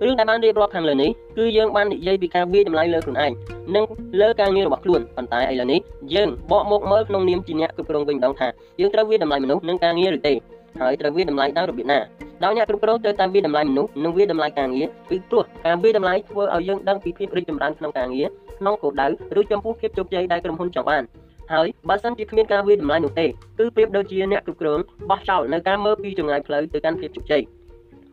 S1: រឿងដែលបានរៀបរាប់ខាងលើនេះគឺយើងបាននិយាយពីការវាយតម្លៃលើខ្លួនឯងនិងលើការងាររបស់ខ្លួនប៉ុន្តែឥឡូវនេះយើងបកមកមើលក្នុងនាមជាអ្នកគ្រប់គ្រងវិញម្ដងថាយើងត្រូវវាយតម្លៃមនុស្សនិងការងារឬទេហើយត្រូវវាយតម្លៃដោយរបៀបណាដោយអ្នកគ្រប់គ្រងត្រូវតាមវាយតម្លៃមនុស្សនិងវាយតម្លៃការងារពីព្រោះការវាយតម្លៃធ្វើឲ្យយើងដឹងពីភាពរីកចម្រើនក្នុងការងារក្នុងគោលដៅឬចំពោះភាពជោគជ័យដែលក្រុមហ៊ុនចង់បានហើយបើសិនជាគ្មានការវាយតម្លៃនោះទេគឺប្រៀបដូចជាអ្នកគ្រប់គ្រងបោះចោលនៅការមើលពីចម្ងាយផ្លូវទៅកាន់ភាពជោគជ័យ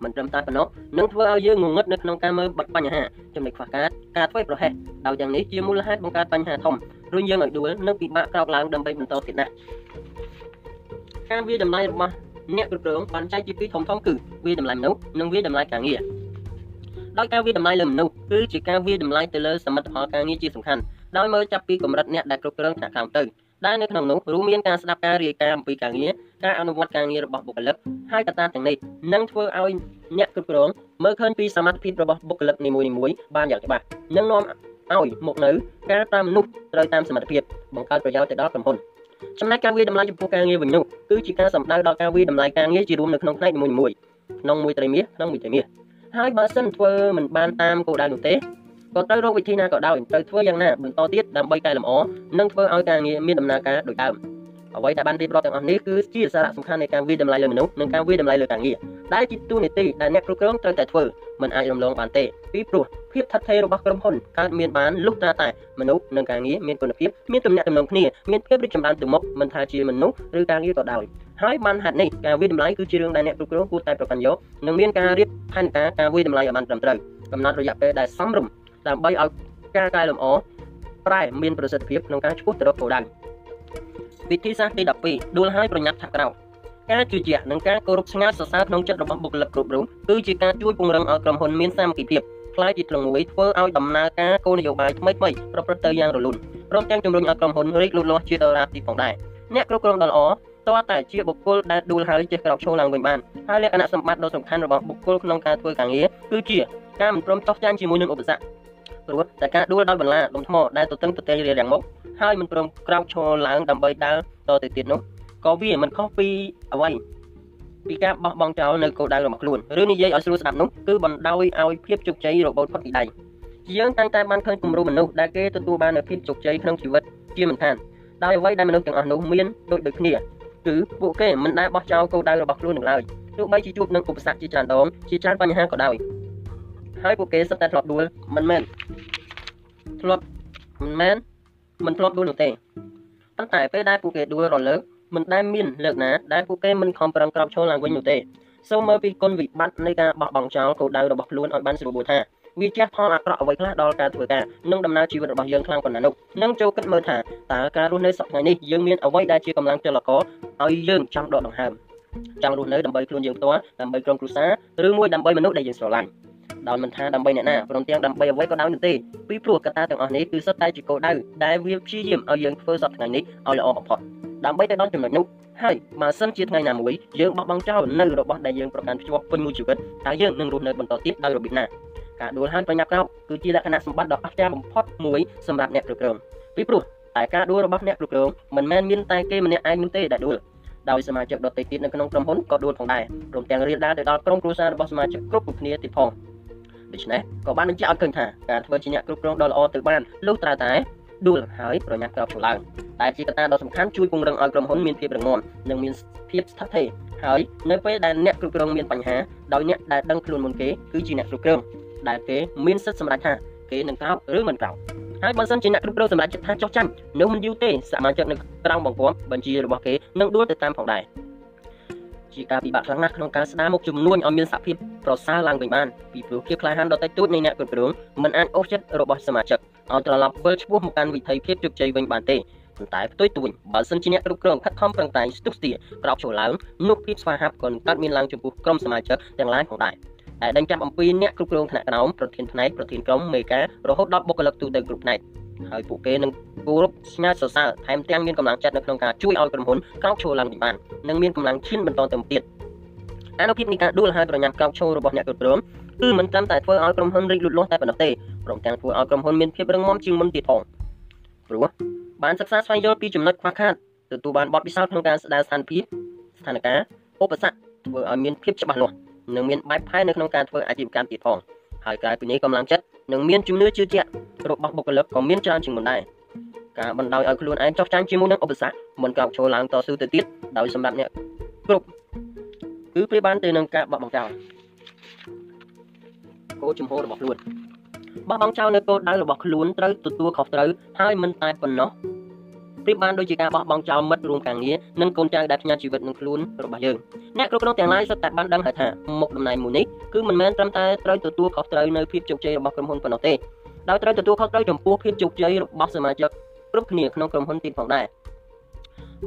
S1: មិនត្រឹមតែប៉ុណ្ណោះនឹងធ្វើឲ្យយើងងងឹតនៅក្នុងការមើលបាត់បញ្ហាចំណុចខ្វះខាតការធ្វើប្រហែសដោយយ៉ាងនេះជាមូលហេតុបង្កើតបញ្ហាធំរុញយើងឲ្យដួលនិងពិបាកក្រោកឡើងដើម្បីបន្តទៀតណាស់ការវាតម្លៃរបស់អ្នកគ្រប់គ្រងបានចែកជាពីរធំធំគឺវាតម្លៃមនុស្សនិងវាតម្លៃការងារដោយការវាតម្លៃលើមនុស្សគឺជាការវាតម្លៃទៅលើសមិទ្ធផលការងារជាសំខាន់ដោយមើលចាប់ពីកម្រិតអ្នកដែលគ្រប់គ្រងថ្នាក់ក្រោមទៅ ដែលនៅក្នុងនោះរួមមានការស្ដាប់ការរាយការណ៍អំពីការងារការអនុវត្តការងាររបស់បុគ្គលិកហើយកត្តាទាំងនេះនឹងធ្វើឲ្យអ្នកគ្រប់គ្រងមើលឃើញពីសមត្ថភាពរបស់បុគ្គលិកនីមួយៗបានយ៉ាងច្បាស់និងនាំឲ្យមកនៅការតាមមនុស្សត្រូវតាមសមត្ថភាពបង្កើតប្រយោជន៍ទៅដល់ក្រុមហ៊ុនចំណែកការវិតម្លៃចំពោះការងារវិញនោះគឺជាការសម្ដៅដល់ការវិតម្លៃការងារជារួមនៅក្នុងផ្នែកនីមួយៗក្នុងមួយត្រីមាសក្នុងមួយត្រីមាសហើយបើសិនធ្វើមិនបានតាមគោលដៅនោះទេ ក៏ត្រូវរកវិធីណាក៏ដោយត្រូវធ្វើយ៉ាងណាបន្តទៀតដើម្បីកែលម្អនិងធ្វើឲ្យការងារមានដំណើរការដូចដើមអ្វីដែលបានរៀបរាប់ទាំងអស់នេះគឺជាសារៈសំខាន់នៃការវិតម្លៃលើមនុស្សនិងការវិតម្លៃលើការងារដែលជាទូនីតិដែលអ្នកគ្រប់គ្រងត្រូវតែធ្វើមិនអាចរំលងបានទេពីព្រោះភាពថិតថេររបស់ក្រុមហ៊ុនកើតមានបានលុះត្រាតែមនុស្សនិងការងារមានគុណភាពមានទំនាក់ទំនងគ្នាមានភាពរីកចម្រើនទៅមុខមិនថាជាមនុស្សឬការងារក៏ដោយហើយបានហេតុនេះការវិតម្លៃគឺជារឿងដែលអ្នកគ្រប់គ្រងគួរតែប្រកាន់យកនិងមានការរៀបផែនការការវិតម្លៃឲ្យបានត្រឹមត្រូវកំណត់រយៈពេលដែលសមរម្យ ដើម្បីឲ្យការកែលម្អប្រែមានប្រសិទ្ធភាពក្នុងការឆ្ពោះទៅរកគោលដៅវិធីសាស្ត្រទី12ដួលហើយប្រញាប់ថាក្រោកការជឿជាក់និងការគោរពស្ងាត់សរសើរក្នុងចិត្តរបស់បុគ្គលិកគ្រប់រូបគឺជាការជួយពង្រឹងឲ្យក្រុមហ៊ុនមានសាមគ្គីភាពខ្លាយជាធ្លុងមួយធ្វើឲ្យដំណើរការគោលនយោបាយថ្មីៗប្រព្រឹត្តទៅយ៉ាងរលូនព្រមទាំងជំរុញឲ្យក្រុមហ៊ុនរីកលូតលាស់ជាដរាបទីផងដែរអ្នកគ្រប់គ្រងដ៏ល្អតើតែជាបុគ្គលដែលដួលហើយចេះក្រោកឈរឡើងវិញបានហើយលក្ខណៈសម្បត្តិដ៏សំខាន់របស់បុគ្គលក្នុងការធ្វើការងារគឺជាការមិនព្រមចោះចាញ់ជាមួយនឹងឧបសគ្គ ព្រោះតែការដួលដោយបន្លាដុំថ្មដែលទទឹងទទេរារាំងមុខហើយមិនព្រមក្រោកឈរឡើងដើម្បីដើរតទៅទៀតនោះក៏វាមិនខុសពីអ្វីពីការបោះបង់ចោលនៅគោលដៅរបស់ខ្លួនឬនិយាយឲ្យស្រួលស្ដាប់នោះគឺបណ្ដោយឲ្យភាពជោគជ័យរបូតផុតពីដៃយើងតែងតែបានឃើញគំរូមនុស្សដែលគេទទួលបាននូវភាពជោគជ័យក្នុងជីវិតជាមិនខានដោយអ្វីដែលមនុស្សទាំងអស់នោះមានដូចដូចគ្នាគឺពួកគេមិនដែលបោះចោលគោលដៅរបស់ខ្លួននឹងឡើយទោះបីជាជួបនឹងឧបសគ្គជាច្រើនដងជាច្រើនបញ្ហាក៏ដោយ ហើយពួកគេសុទ្ធតែធ្លាប់ដួលមិនមែនធ្លាប់មិនមែនមិនធ្លាប់ដួលនោះទេប៉ុន្តែពេលដែលពួកគេដួលរលើកមិនដែលមានលើកណាដែលពួកគេមិនខំប្រឹងក្រោកឈរឡើងវិញនោះទេសូមមើលពីគុណវិបត្តិនៃការបោះបង់ចោលគោលដៅរបស់ខ្លួនឲ្យបានស្រួលបួថាវាជះផលអាក្រក់អ្វីខ្លះដល់ការធ្វើការនិងដំណើរជីវិតរបស់យើងខ្លាំងប៉ុណ្ណានោះនឹងចូលគិតមើលថាតើការរស់នៅសប្តាហ៍នេះយើងមានអ្វីដែលជាកម្លាំងចលករឲ្យយើងចង់ដកដង្ហើមចង់រស់នៅដើម្បីខ្លួនយើងផ្ទាល់ដើម្បីក្រុមគ្រួសារឬមួយដើម្បីមនុស្សដែលយើងស្រឡាញ់ ដោយមិនថាដើម្បីអ្នកណាព្រមទាំងដើម្បីអ្វីក៏ដោយនោះទេពីព្រោះកត្តាទាំងអស់នេះគឺសុទ្ធតែជាគោលដៅដែលវាព្យាយាមឲ្យយើងធ្វើសប្តាហ៍នេះឲ្យល្អបំផុតដើម្បីទៅដល់ចំណុចនោះហើយបើសិនជាថ្ងៃណាមួយយើងបោះបង់ចោលនៅរបស់ដែលយើងប្រកាន់ភ្ជាប់ពេញមួយជីវិតតើយើងនឹងរស់នៅបន្តទៀតដោយរបៀបណាការដួលហើយប្រញាប់ក្រោកគឺជាលក្ខណៈសម្បត្តិដ៏អស្ចារ្យបំផុតមួយសម្រាប់អ្នកគ្រប់គ្រងពីព្រោះតែការដួលរបស់អ្នកគ្រប់គ្រងមិនមែនមានតែគេម្នាក់ឯងនោះទេដែលដួលដោយសមាជិកដទៃទៀតនៅក្នុងក្រុមហ៊ុនក៏ដួលផងដែរព្រមទាំងរៀនដាល់ទៅដល់ក្រុមគ្រួសាររបស់សមាជិកគ្រប់គ្នាទៀតផង ដូច្នេះក៏បានបញ្ជាក់ឲ្យឃើញថាការធ្វើជាអ្នកគ្រប់គ្រងដ៏ល្អទៅបានលុះត្រាតែដួលហើយប្រញាប់ក្រោកឈរឡើង តែជាកត្តាដ៏សំខាន់ជួយពង្រឹងឲ្យក្រុមហ៊ុនមានភាពរឹងមាំនិងមានភាពស្ថិតស្ថេរហើយនៅពេលដែលអ្នកគ្រប់គ្រងមានបញ្ហាដោយអ្នកដែលដឹងខ្លួនមុនគេគឺជាអ្នកគ្រប់គ្រងដែលគេមានសិទ្ធិសម្រេចថាគេនឹងក្រោកឬមិនក្រោកហើយបើសិនជាអ្នកគ្រប់គ្រងសម្រាប់ចិត្តថាចោះចាញ់នោះមិនយូរទេសមាជិកនៅក្រោមបង្គាប់បញ្ជារបស់គេនឹងដួលទៅតាមផងដែរ ជាការពិបាកខ្លាំងណាស់ក្នុងការស្ដារមុខជំនួញឲ្យមានសភាពប្រសើរឡើងវិញបានពីព្រោះភាពក្លាហានដ៏តិចតួចនៃអ្នកគ្រប់គ្រងមិនអាចអូសចិត្តរបស់សមាជិកឲ្យត្រឡប់វិលឆ្ពោះមកកាន់វិថីភាពជោគជ័យវិញបានទេប៉ុន្តែផ្ទុយទៅវិញបើសិនជាអ្នកគ្រប់គ្រងខិតខំប្រឹងប្រែងស្ទុះស្ទាក្រោកឈរឡើងនោះភាពស្វាហាប់ក៏នឹងកើតមានឡើងចំពោះក្រុមសមាជិកទាំងឡាយផងដែរដែលដេញចាប់អំពីអ្នកគ្រប់គ្រងថ្នាក់ក្រោមប្រធានផ្នែកប្រធានក្រុមមេការរហូតដល់បុគ្គលិកទូទៅគ្រប់ផ្នែក ហើយពួកគេនឹងគោរពស្ញាសរសើរថែមទាំងមានកម្លាំងចិត្តនៅក្នុងការជួយឲ្យក្រុមហ៊ុនក្រោកឈរឡើងវិញបាននិងមានកម្លាំងឈានបន្តទៅទៀតអានុភាពនៃការដួលហើយប្រញាប់ក្រោកឈររបស់អ្នកគ្រប់គ្រងគឺមិនត្រឹមតែធ្វើឲ្យក្រុមហ៊ុនរីកលូតលាស់តែប៉ុណ្ណោះទេព្រមទាំងធ្វើឲ្យក្រុមហ៊ុនមានភាពរឹងមាំជាងមុនទៀតផងព្រោះបានសិក្សាស្វែងយល់ពីចំណុចខ្វះខាតទទួលបានបទពិសោធន៍ក្នុងការស្ដារស្ថានភាពស្ថានភាពឧបសគ្គធ្វើឲ្យមានភាពច្បាស់លាស់និងមានបែបផែននៅក្នុងការធ្វើអាជីវកម្មទៀតផងហើយក្រៅពីនេះកម្លាំងចិត្ត និងមានជំនឿជឿជាក់របស់បុគ្គលិកក៏មានច្រើនជាងមុនដែរការបណ្ដោយឲ្យខ្លួនឯងចោះចាញ់ជាមួយនឹងឧបសគ្គមិនក្រោកឈរឡើងតស៊ូទៅទៀតដោយសម្រាប់អ្នកគ្រប់គឺប្រៀបបានទៅនឹងការបោះបង់ចោលគោលជំហររបស់ខ្លួនបោះបង់ចោលនៅគោលដៅរបស់ខ្លួនត្រូវទទួលខុសត្រូវហើយមិនតែប៉ុណ្ណោះ ប្រៀបបានដូចជាការបោះបង់ចោលមិត្តរួមការងារនិងកូនចៅដែលផ្ញើជីវិតនឹងខ្លួនរបស់យើងអ្នកគ្រប់គ្រងទាំងឡាយសុទ្ធតែបានដឹងហើយថាមុខតំណែងមួយនេះគឺមិនមែនត្រឹមតែត្រូវទទួលខុសត្រូវនៅភាពជោគជ័យរបស់ក្រុមហ៊ុនប៉ុណ្ណោះទេដោយត្រូវទទួលខុសត្រូវចំពោះភាពជោគជ័យរបស់សមាជិកគ្រប់គ្នាក្នុងក្រុមហ៊ុនទៀតផងដែរ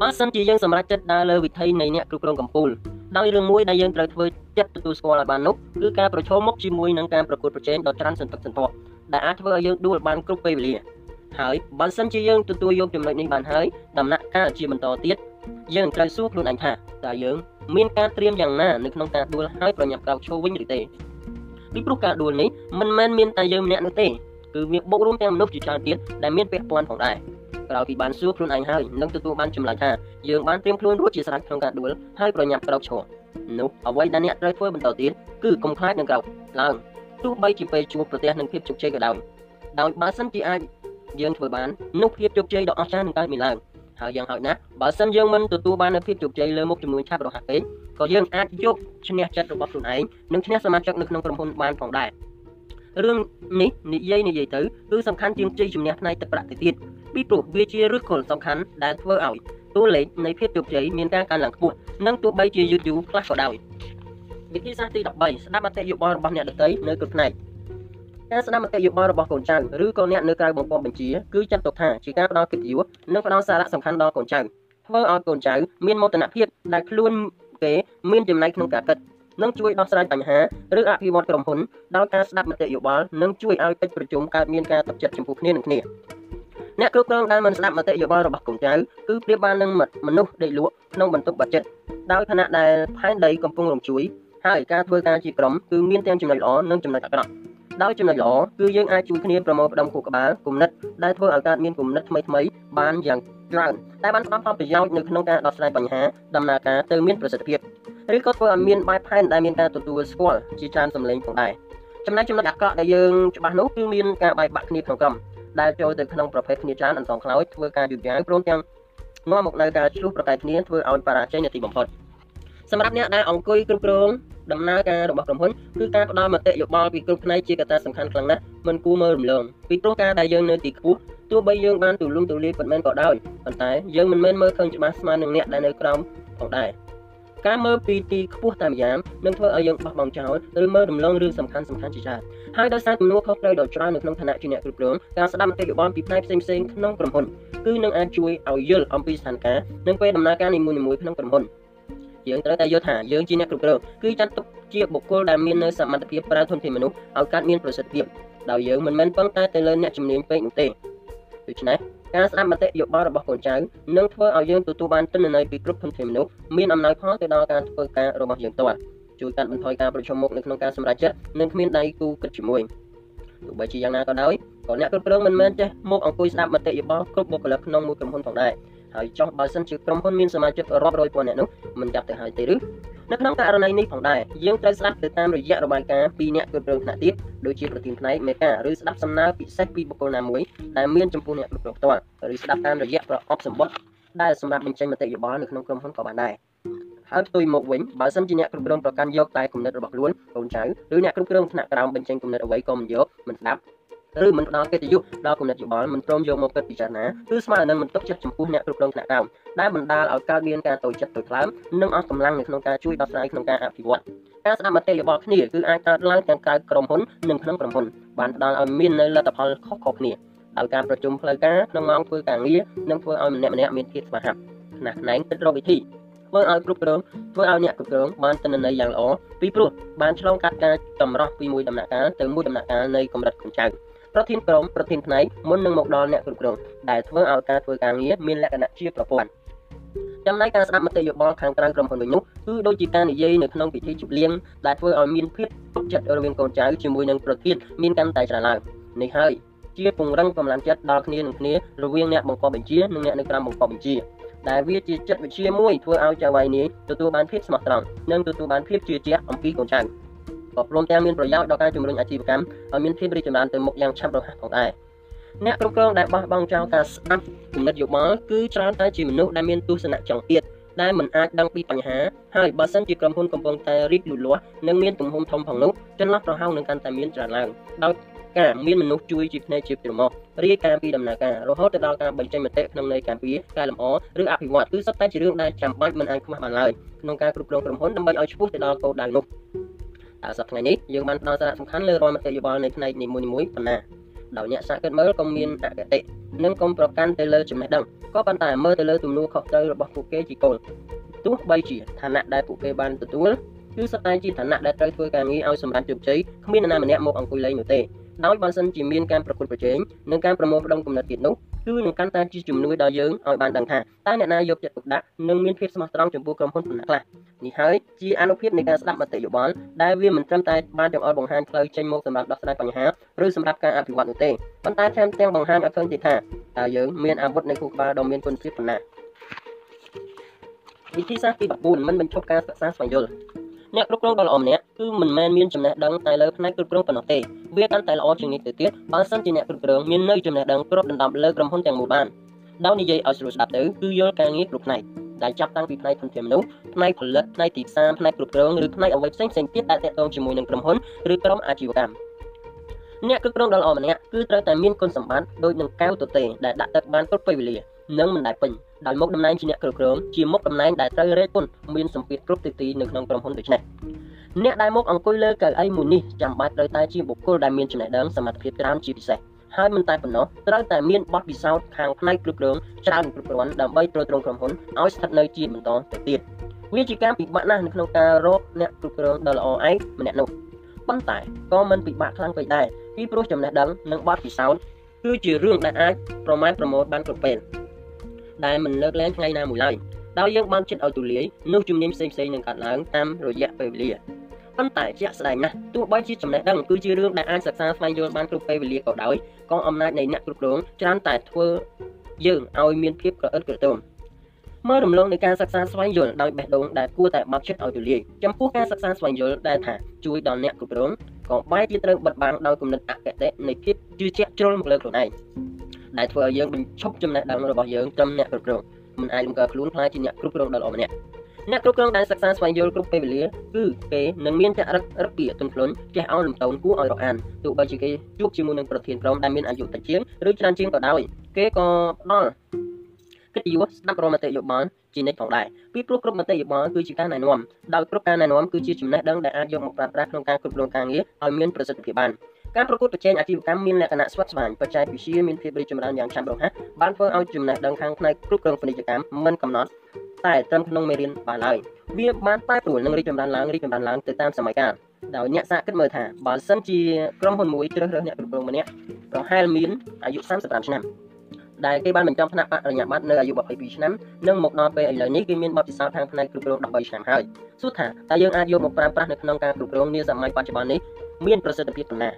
S1: បើសិនជាយើងសម្រេចចិត្តដើរលើវិធីនៃអ្នកគ្រប់គ្រងកម្ពុជាដោយរឿងមួយដែលយើងត្រូវធ្វើចិត្តទទួលស្គាល់ឲ្យបាននោះគឺការប្រឈមមុខជាមួយនឹងការប្រកួតប្រជែងដ៏ច្រើនសន្ធឹកសន្ធាប់ដែលអាចធ្វើឲ្យយើងដួលបានគ្រប់ពេលវេលា ហើយបើសិនជាយើងទទួលយកចំណុចនេះបានហើយដំណាក់កាលជាបន្តទៀតយើងត្រូវសួរខ្លួនឯងថាតើយើងមានការត្រៀមយ៉ាងណានៅក្នុងការដួលហើយប្រញាប់ក្រោកឈរវិញឬទេពីព្រោះការដួលនេះមិនមែនមានតែយើងម្នាក់នោះទេគឺវាបូករួមទាំងមនុស្សជាច្រើនទៀតដែលមានពាក់ព័ន្ធផងដែរក្រោយពីបានសួរខ្លួនឯងហើយនឹងទទួលបានចម្លើយថាយើងបានត្រៀមខ្លួនរួចជាស្រេចក្នុងការដួលហើយប្រញាប់ក្រោកឈរនោះអ្វីដែលអ្នកត្រូវធ្វើបន្តទៀតគឺកុំខ្លាចនឹងក្រោកឡើងទោះបីជាពេលជួបប្រទះនឹងភាពជោគជ័យក៏ដោយដោយបើសិនជាអាច យើងធ្វើបាននោះភាពជោគជ័យដ៏អស្ចារ្យនឹងកើតមានឡើងហើយយ៉ាងហោចណាស់បើសិនយើងមិនទទួលបាននូវភាពជោគជ័យលើមុខចំនួនឆាប់រហ័សពេកក៏យើងអាចយកឈ្នះចិត្តរបស់ខ្លួនឯងនិងឈ្នះសមាជិកនៅក្នុងក្រុមហ៊ុនបានផងដែររឿងនេះនិយាយនិយាយទៅគឺសំខាន់ជាងជ័យជំនះផ្នែកទឹកប្រាក់ទៅទៀតពីព្រោះវាជាឫសគល់សំខាន់ដែលធ្វើឲ្យតួលេខនៃភាពជោគជ័យមានការកើនឡើងខ្ពស់និងទោះបីជាយឺតយូរខ្លះក៏ដោយវិធីសាស្ត្រទី13ស្ដាប់មតិយោបល់របស់អ្នកដទៃនៅគ្រប់ផ្នែក ការស្ដាប់មតិយោបល់របស់កូនចៅឬក៏អ្នកនៅក្រៅបង្គាប់បញ្ជាគឺចាត់ទុកថាជាការផ្ដល់កិត្តិយសនិងផ្ដល់សារៈសំខាន់ដល់កូនចៅធ្វើឲ្យកូនចៅមានមោទនភាពដែលខ្លួនគេមានចំណែកក្នុងការគិតនិងជួយដោះស្រាយបញ្ហាឬអភិវឌ្ឍក្រុមហ៊ុនដោយការស្ដាប់មតិយោបល់និងជួយឲ្យកិច្ចប្រជុំកើតមានការទឹកចិត្តចំពោះគ្នានឹងគ្នាអ្នកគ្រប់គ្រងដែលមិនស្ដាប់មតិយោបល់របស់កូនចៅគឺប្រៀបបាននឹងមនុស្សដេកលក់ក្នុងបន្ទប់បាត់ចិត្តដោយឋានៈដែលផែនដីកំពុងរំជួយហើយការធ្វើការជាក្រុមគឺមានទាំងចំណុចល្អនិងចំណុចអាក្រក់ ដោយចំណុចល្អគឺយើងអាចជួយគ្នាប្រមូលផ្ដុំខួរក្បាលគុណិតដែលធ្វើឲ្យកើតមានគុណិតថ្មីថ្មីបានយ៉ាងច្រើនតែបានផ្ដល់ផលប្រយោជន៍នៅក្នុងការដោះស្រាយបញ្ហាដំណើរការទៅមានប្រសិទ្ធភាពឬក៏ធ្វើឲ្យមានបែបផែនដែលមានការទទួលស្គាល់ជាច្រើនសម្លេងផងដែរចំណែកចំណុចអាក្រក់ដែលយើងច្បាស់នោះគឺមានការបែកបាក់គ្នាក្នុងក្រុមដែលចូលទៅក្នុងប្រភេទគ្នាច្រើនអន្សងខ្លោចធ្វើការយឺតយ៉ាវព្រមទាំងនាំមកនៅការឆ្លោះប្រកែកគ្នាធ្វើឲ្យបរាជ័យនៅទីបំផុត សម្រាប់អ្នកដែលអង្គុយគ្រប់គ្រងដំណើរការរបស់ក្រុមហ៊ុនគឺការផ្ដល់មតិយោបល់ពីគ្រប់ផ្នែកជាកត្តាសំខាន់ខ្លាំងណាស់មិនគួរមើលរំលងពីព្រោះការដែលយើងនៅទីខ្ពស់ទោះបីយើងបានទូលំទូលាយប៉ុន្មានក៏ដោយប៉ុន្តែយើងមិនមែនមើលឃើញច្បាស់ស្មើនឹងអ្នកដែលនៅក្រោមផងដែរការមើលពីទីខ្ពស់តាមយ៉ាងនឹងធ្វើឲ្យយើងបោះបង់ចោលឬមើលរំលងរឿងសំខាន់សំខាន់ជាច្រើនហើយដោយសារទំនួលខុសត្រូវដ៏ច្រើននៅក្នុងឋានៈជាអ្នកគ្រប់គ្រងការស្ដាប់មតិយោបល់ពីផ្នែកផ្សេងៗក្នុងក្រុមហ៊ុនគឺនឹងអាចជួយឲ្យយល់អំពីស្ថានភាពនិងពេលដំណើរការនីមួយៗក្នុងក្រុមហ៊ុន យើងត្រូវតែយល់ថាយើងជាអ្នកគ្រប់គ្រងគឺចាត់ទុកជាបុគ្គលដែលមាននៅសមត្ថភាពប្រើធនធានមនុស្សឲ្យកើតមានប្រសិទ្ធភាពដោយយើងមិនមែនពឹងតែទៅលើអ្នកជំនាញពេកនោះទេដូច្នេះការស្ដាប់មតិយោបល់របស់កូនចៅនឹងធ្វើឲ្យយើងទទួលបានទិន្នន័យពីគ្រប់ធនធានមនុស្សមានអំណោយផលទៅដល់ការធ្វើការរបស់យើងផ្ទាល់ជួយកាត់បន្ថយការប្រឈមមុខនៅក្នុងការសម្រេចចិត្តនិងគ្មានដៃគូគិតជាមួយទោះបីជាយ៉ាងណាក៏ដោយក៏អ្នកគ្រប់គ្រងមិនមែនចេះមកអង្គុយស្ដាប់មតិយោបល់គ្រប់បុគ្គលិកក្នុងមួយក្រុមហ៊ុនផងដែរ ហើយចុះបើសិនជាក្រុមហ៊ុនមានសមាជិករាប់រយពាន់អ្នកនោះមិនចាប់ទៅហើយទេឬនៅក្នុងករណីនេះផងដែរយើងត្រូវស្ដាប់ទៅតាមរយៈរបាយការណ៍ពីអ្នកគ្រប់គ្រងថ្នាក់ទៀតដូចជាប្រធានផ្នែកមេការឬស្ដាប់សំណើពិសេសពីបុគ្គលណាមួយដែលមានចំពោះអ្នកគ្រប់គ្រងផ្ទាល់ឬស្ដាប់តាមរយៈប្រអប់សម្បត្តិដែលសម្រាប់បញ្ចេញមតិយោបល់នៅក្នុងក្រុមហ៊ុនក៏បានដែរហើយផ្ទុយមកវិញបើសិនជាអ្នកគ្រប់គ្រងប្រកាន់យកតែគំនិតរបស់ខ្លួនកូនចៅឬអ្នកគ្រប់គ្រងថ្នាក់ក្រោមបញ្ចេញគំនិតអ្វីក៏មិនយកមិនស្ដាប់ ឬមិនផ្ដល់កិត្តិយសដល់គំនិតយោបល់មិនព្រមយកមកគិតពិចារណាគឺស្មើនឹងមិនទុកចិត្តចំពោះអ្នកគ្រប់គ្រងថ្នាក់ក្រោមដែលបណ្ដាលឲ្យកើតមានការតូចចិត្តតូចថ្លើមនិងអស់កម្លាំងនៅក្នុងការជួយដោះស្រាយក្នុងការអភិវឌ្ឍការស្ដាប់មតិយោបល់គ្នាគឺអាចកើតឡើងទាំងក្រៅក្រុមហ៊ុននិងក្នុងក្រុមហ៊ុនបានផ្ដល់ឲ្យមាននៅលទ្ធផលខុសៗគ្នាដោយការប្រជុំផ្លូវការក្នុងម៉ោងធ្វើការងារនិងធ្វើឲ្យម្នាក់ម្នាក់មានភាពស្វាហាប់ខ្នះខ្នែងគិតរកវិធីធ្វើឲ្យគ្រប់គ្រងធ្វើឲ្យអ្នកគ្រប់គ្រងបានទិន្នន័យយ៉ាងល្អពីព្រោះបានឆ្លងកាត់ការចម្រោះពីមួយដំណាក់កាលទៅមួយដំណាក់កាលនៃកម្រិតកញ្ចៅ ប្រធានក្រុមប្រធានផ្នែកមុននឹងមកដល់អ្នកគ្រប់គ្រងដែលធ្វើឲ្យការធ្វើការងារមានលក្ខណៈជាប្រព័ន្ធចំណែកការស្ដាប់មតិយោបល់ខាងក្រៅក្រុមហ៊ុនវិញនោះគឺដូចជាការនិយាយនៅក្នុងពិធីជប់លៀងដែលធ្វើឲ្យមានភាពទុកចិត្តរវាងកូនចៅជាមួយនឹងប្រធានមានកាន់តែច្រើនឡើងនេះហើយជាពង្រឹងកម្លាំងចិត្តដល់គ្នានឹងគ្នារវាងអ្នកបង្កប់បញ្ជានិងអ្នកនៅក្រោមបង្កប់បញ្ជាដែលវាជាចិត្តវិទ្យាមួយធ្វើឲ្យចៅវាយនេះទទួលបានភាពស្មោះត្រង់និងទទួលបានភាពជឿជាក់អំពីកូនចៅ ក៏ព្រមទាំងមានប្រយោជន៍ដល់ការជំរុញអាជីវកម្មឲ្យមានភាពរីកចម្រើនទៅមុខយ៉ាងឆាប់រហ័សផងដែរអ្នកគ្រប់គ្រងដែលបោះបង់ចោលការស្ដាប់គំនិតយោបល់គឺច្រើនតែជាមនុស្សដែលមានទស្សនៈចង្អៀតដែលមិនអាចដឹងពីបញ្ហាហើយបើសិនជាក្រុមហ៊ុនកំពុងតែរីកលូតលាស់និងមានទំហំធំផងនោះចន្លោះប្រហោងនឹងកាន់តែមានច្រើនឡើងដោយការមានមនុស្សជួយជាភ្នែកជាត្រមករាយការណ៍ពីដំណើរការរហូតទៅដល់ការបញ្ចេញមតិក្នុងន័យការពារកែលម្អឬអភិវឌ្ឍគឺសុទ្ធតែជារឿងដែលចាំបាច់មិនអាចខ្មាស់បានឡើយក្នុងការគ្រប់គ្រងក្រុមហ៊ុនដើម្បីឲ្យឆ្ពោះទៅដល់គោលដៅនោះ តើសប្តាហ៍ថ្ងៃនេះយើងបានផ្ដល់សារៈសំខាន់លើរាល់មតិយោបល់នៃផ្នែកនីមួយៗប៉ុណ្ណាដោយអ្នកសាកគិតមើលកុំមានអគតិនិងកុំប្រកាន់ទៅលើចំណេះដឹងក៏ប៉ុន្តែមើលទៅលើទំនួលខុសត្រូវរបស់ពួកគេជាគោលទោះបីជាឋានៈដែលពួកគេបានទទួលគឺសុទ្ធតែជាឋានៈដែលត្រូវធ្វើការងារឲ្យសម្រេចជោគជ័យគ្មាននរណាម្នាក់មកអង្គុយលេងនោះទេដោយបើសិនជាមានការប្រកួតប្រជែងនិងការប្រមូលផ្ដុំគំនិតទៀតនោះគឺនឹងកាន់តែជាជំនួយដល់យើងឲ្យបានដឹងថាតើអ្នកណាយកចិត្តទុកដាក់និងមានភាពស្មោះត្រង់ចំពោះក្រុមហ៊ុនប៉ុណ្ណាខ្លះ នេះហើយជាអនុភាពនៃការស្ដាប់មតិយោបល់ដែលវាមិនត្រឹមតែបានចង្អុលបង្ហាញផ្លូវចេញមកសម្រាប់ដោះស្រាយបញ្ហាឬសម្រាប់ការអភិវឌ្ឍនោះទេប៉ុន្តែថែមទាំងបង្ហាញឲ្យឃើញទៀតថាតើយើងមានអាវុធនៃគូក្បាលដ៏មានគុណភាពប៉ុណ្ណាវិធីសាស្ត្រទី14មិនបញ្ឈប់ការសិក្សាស្វែងយល់អ្នកគ្រប់គ្រងដ៏ល្អម្នាក់គឺមិនមែនមានចំណេះដឹងតែលើផ្នែកគ្រប់គ្រងប៉ុណ្ណោះទេវាកាន់តែល្អជាងនេះទៅទៀតបើសិនជាអ្នកគ្រប់គ្រងមាននៅចំណេះដឹងគ្របដណ្ដប់លើក្រុមហ៊ុនទាំងមូលបានដោយនិយាយឲ្យស្រួលស្ដាប់ទៅគឺយល់ការងារគ្រប់ផ្នែក ដែលចាប់តាំងពីផ្នែកធនធានមនុស្សផ្នែកផលិតផ្នែកទីផ្សារផ្នែកគ្រប់គ្រងឬផ្នែកអ្វីផ្សេងផ្សេងទៀតដែលទាក់ទងជាមួយនឹងក្រុមហ៊ុនឬក្រុមអាជីវកម្មអ្នកគ្រប់គ្រងដ៏ល្អម្នាក់គឺត្រូវតែមានគុណសម្បត្តិដូចនឹងកៅទទេដែលដាក់ទឹកបានគ្រប់ពេលវេលានិងមិនដែលពេញដោយមុខតំណែងជាអ្នកគ្រប់គ្រងជាមុខតំណែងដែលត្រូវរេគុណមានសម្ពាធគ្រប់ទិសទីនៅក្នុងក្រុមហ៊ុនដូចនេះអ្នកដែលមកអង្គុយលើកៅអីមួយនេះចាំបាច់ត្រូវតែជាបុគ្គលដែលមានចំណេះដឹងសមត្ថភាពច្រើនជាពិសេស ហើយមិនតែប៉ុណ្ណោះត្រូវតែមានបទពិសោធន៍ខាងផ្នែកគ្រប់គ្រងច្រើនគ្រប់គ្រាន់ដើម្បីទ្រទ្រង់ក្រុមហ៊ុនឲ្យស្ថិតនៅជាបន្តទៅទៀតវាជាការពិបាកណាស់នៅក្នុងការរកអ្នកគ្រប់គ្រងដ៏ល្អឯងម្នាក់នោះប៉ុន្តែក៏មិនពិបាកខ្លាំងពេកដែរពីព្រោះចំណេះដឹងនិងបទពិសោធន៍គឺជារឿងដែលអាចប្រមាណប្រមូលបានគ្រប់ពេលដែលមិនលើកលែងថ្ងៃណាមួយឡើយដោយយើងបានចិត្តឲ្យទូលាយនោះជំនាញផ្សេងៗនឹងកាត់ឡើងតាមរយៈពេលវេលា ប៉ុន្តែជាក់ស្ដែងណាស់ទោះបីជាចំណេះដឹងគឺជារឿងដែលអាចសិក្សាស្វែងយល់បានគ្រប់ពេលវេលាក៏ដោយក៏អំណាចនៃអ្នកគ្រប់គ្រងច្រើនតែធ្វើយើងឲ្យមានភាពក្រអិតក្រទមមើលរំលងនៃការសិក្សាស្វែងយល់ដោយបេះដូងដែលគួរតែបើកចិត្តឲ្យទូលាយចំពោះការសិក្សាស្វែងយល់ដែលថាជួយដល់អ្នកគ្រប់គ្រងក៏បែរជាត្រូវបិទបាំងដោយគំនិតអគតិនៃភាពជឿជាក់ជ្រុលមកលើខ្លួនឯងដែលធ្វើឲ្យយើងបញ្ឈប់ចំណេះដឹងរបស់យើងត្រឹមអ្នកគ្រប់គ្រងមិនអាចលំកើខ្លួនខ្លាចជាអ្នកគ្រប់គ្រងដ៏ល្អម្នាក់ អ្នកគ្រប់គ្រងដែលសិក្សាស្វែងយល់គ្រប់ពេលវេលាគឺគេនឹងមានចរិតរឹកពីទន់ភ្លន់ចេះអោនលំតូនគួរឲ្យរកអានទោះបីជាគេជួបជាមួយនឹងប្រធានក្រុមដែលមានអាយុតិចជាងឬច្រើនជាងក៏ដោយគេក៏ផ្ដល់កិត្តិយសស្ដាប់រាល់មតិយោបល់ជានិច្ចផងដែរពីព្រោះគ្រប់មតិយោបល់គឺជាការណែនាំដោយគ្រប់ការណែនាំគឺជាចំណេះដឹងដែលអាចយកមកប្រើប្រាស់ក្នុងការគ្រប់គ្រងការងារឲ្យមានប្រសិទ្ធភាពបាន ការប្រកួតប្រជែងអាជីវកម្មមានលក្ខណៈស្វិតស្វាញបច្ចេកវិទ្យាមានភាពរីកចម្រើនយ៉ាងឆាប់រហ័សបានធ្វើឲ្យចំណេះដឹងខាងផ្នែកគ្រប់គ្រងពាណិជ្ជកម្មមិនកំណត់តែត្រឹមក្នុងមេរៀនបានឡើយវាបានតែព្រួលនឹងរីកចម្រើនឡើងរីកចម្រើនឡើងទៅតាមសម័យកាលដោយអ្នកសាកគិតមើលថាបើសិនជាក្រុមហ៊ុនមួយជ្រើសរើសអ្នកគ្រប់គ្រងម្នាក់ប្រហែលមានអាយុ35ឆ្នាំដែលគេបានបញ្ចប់ថ្នាក់បរិញ្ញាបត្រនៅអាយុ22ឆ្នាំនិងមកដល់ពេលឥឡូវនេះគេមានបទពិសោធន៍ខាងផ្នែកគ្រប់គ្រង13ឆ្នាំហើយសួរថាតើយើងអាចយកមកប្រើប្រាស់នៅក្នុងការគ្រប់គ្រងនាសម័យបច្ចុប្បន្ននេះមានប្រសិទ្ធភាពប៉ុណ្ណា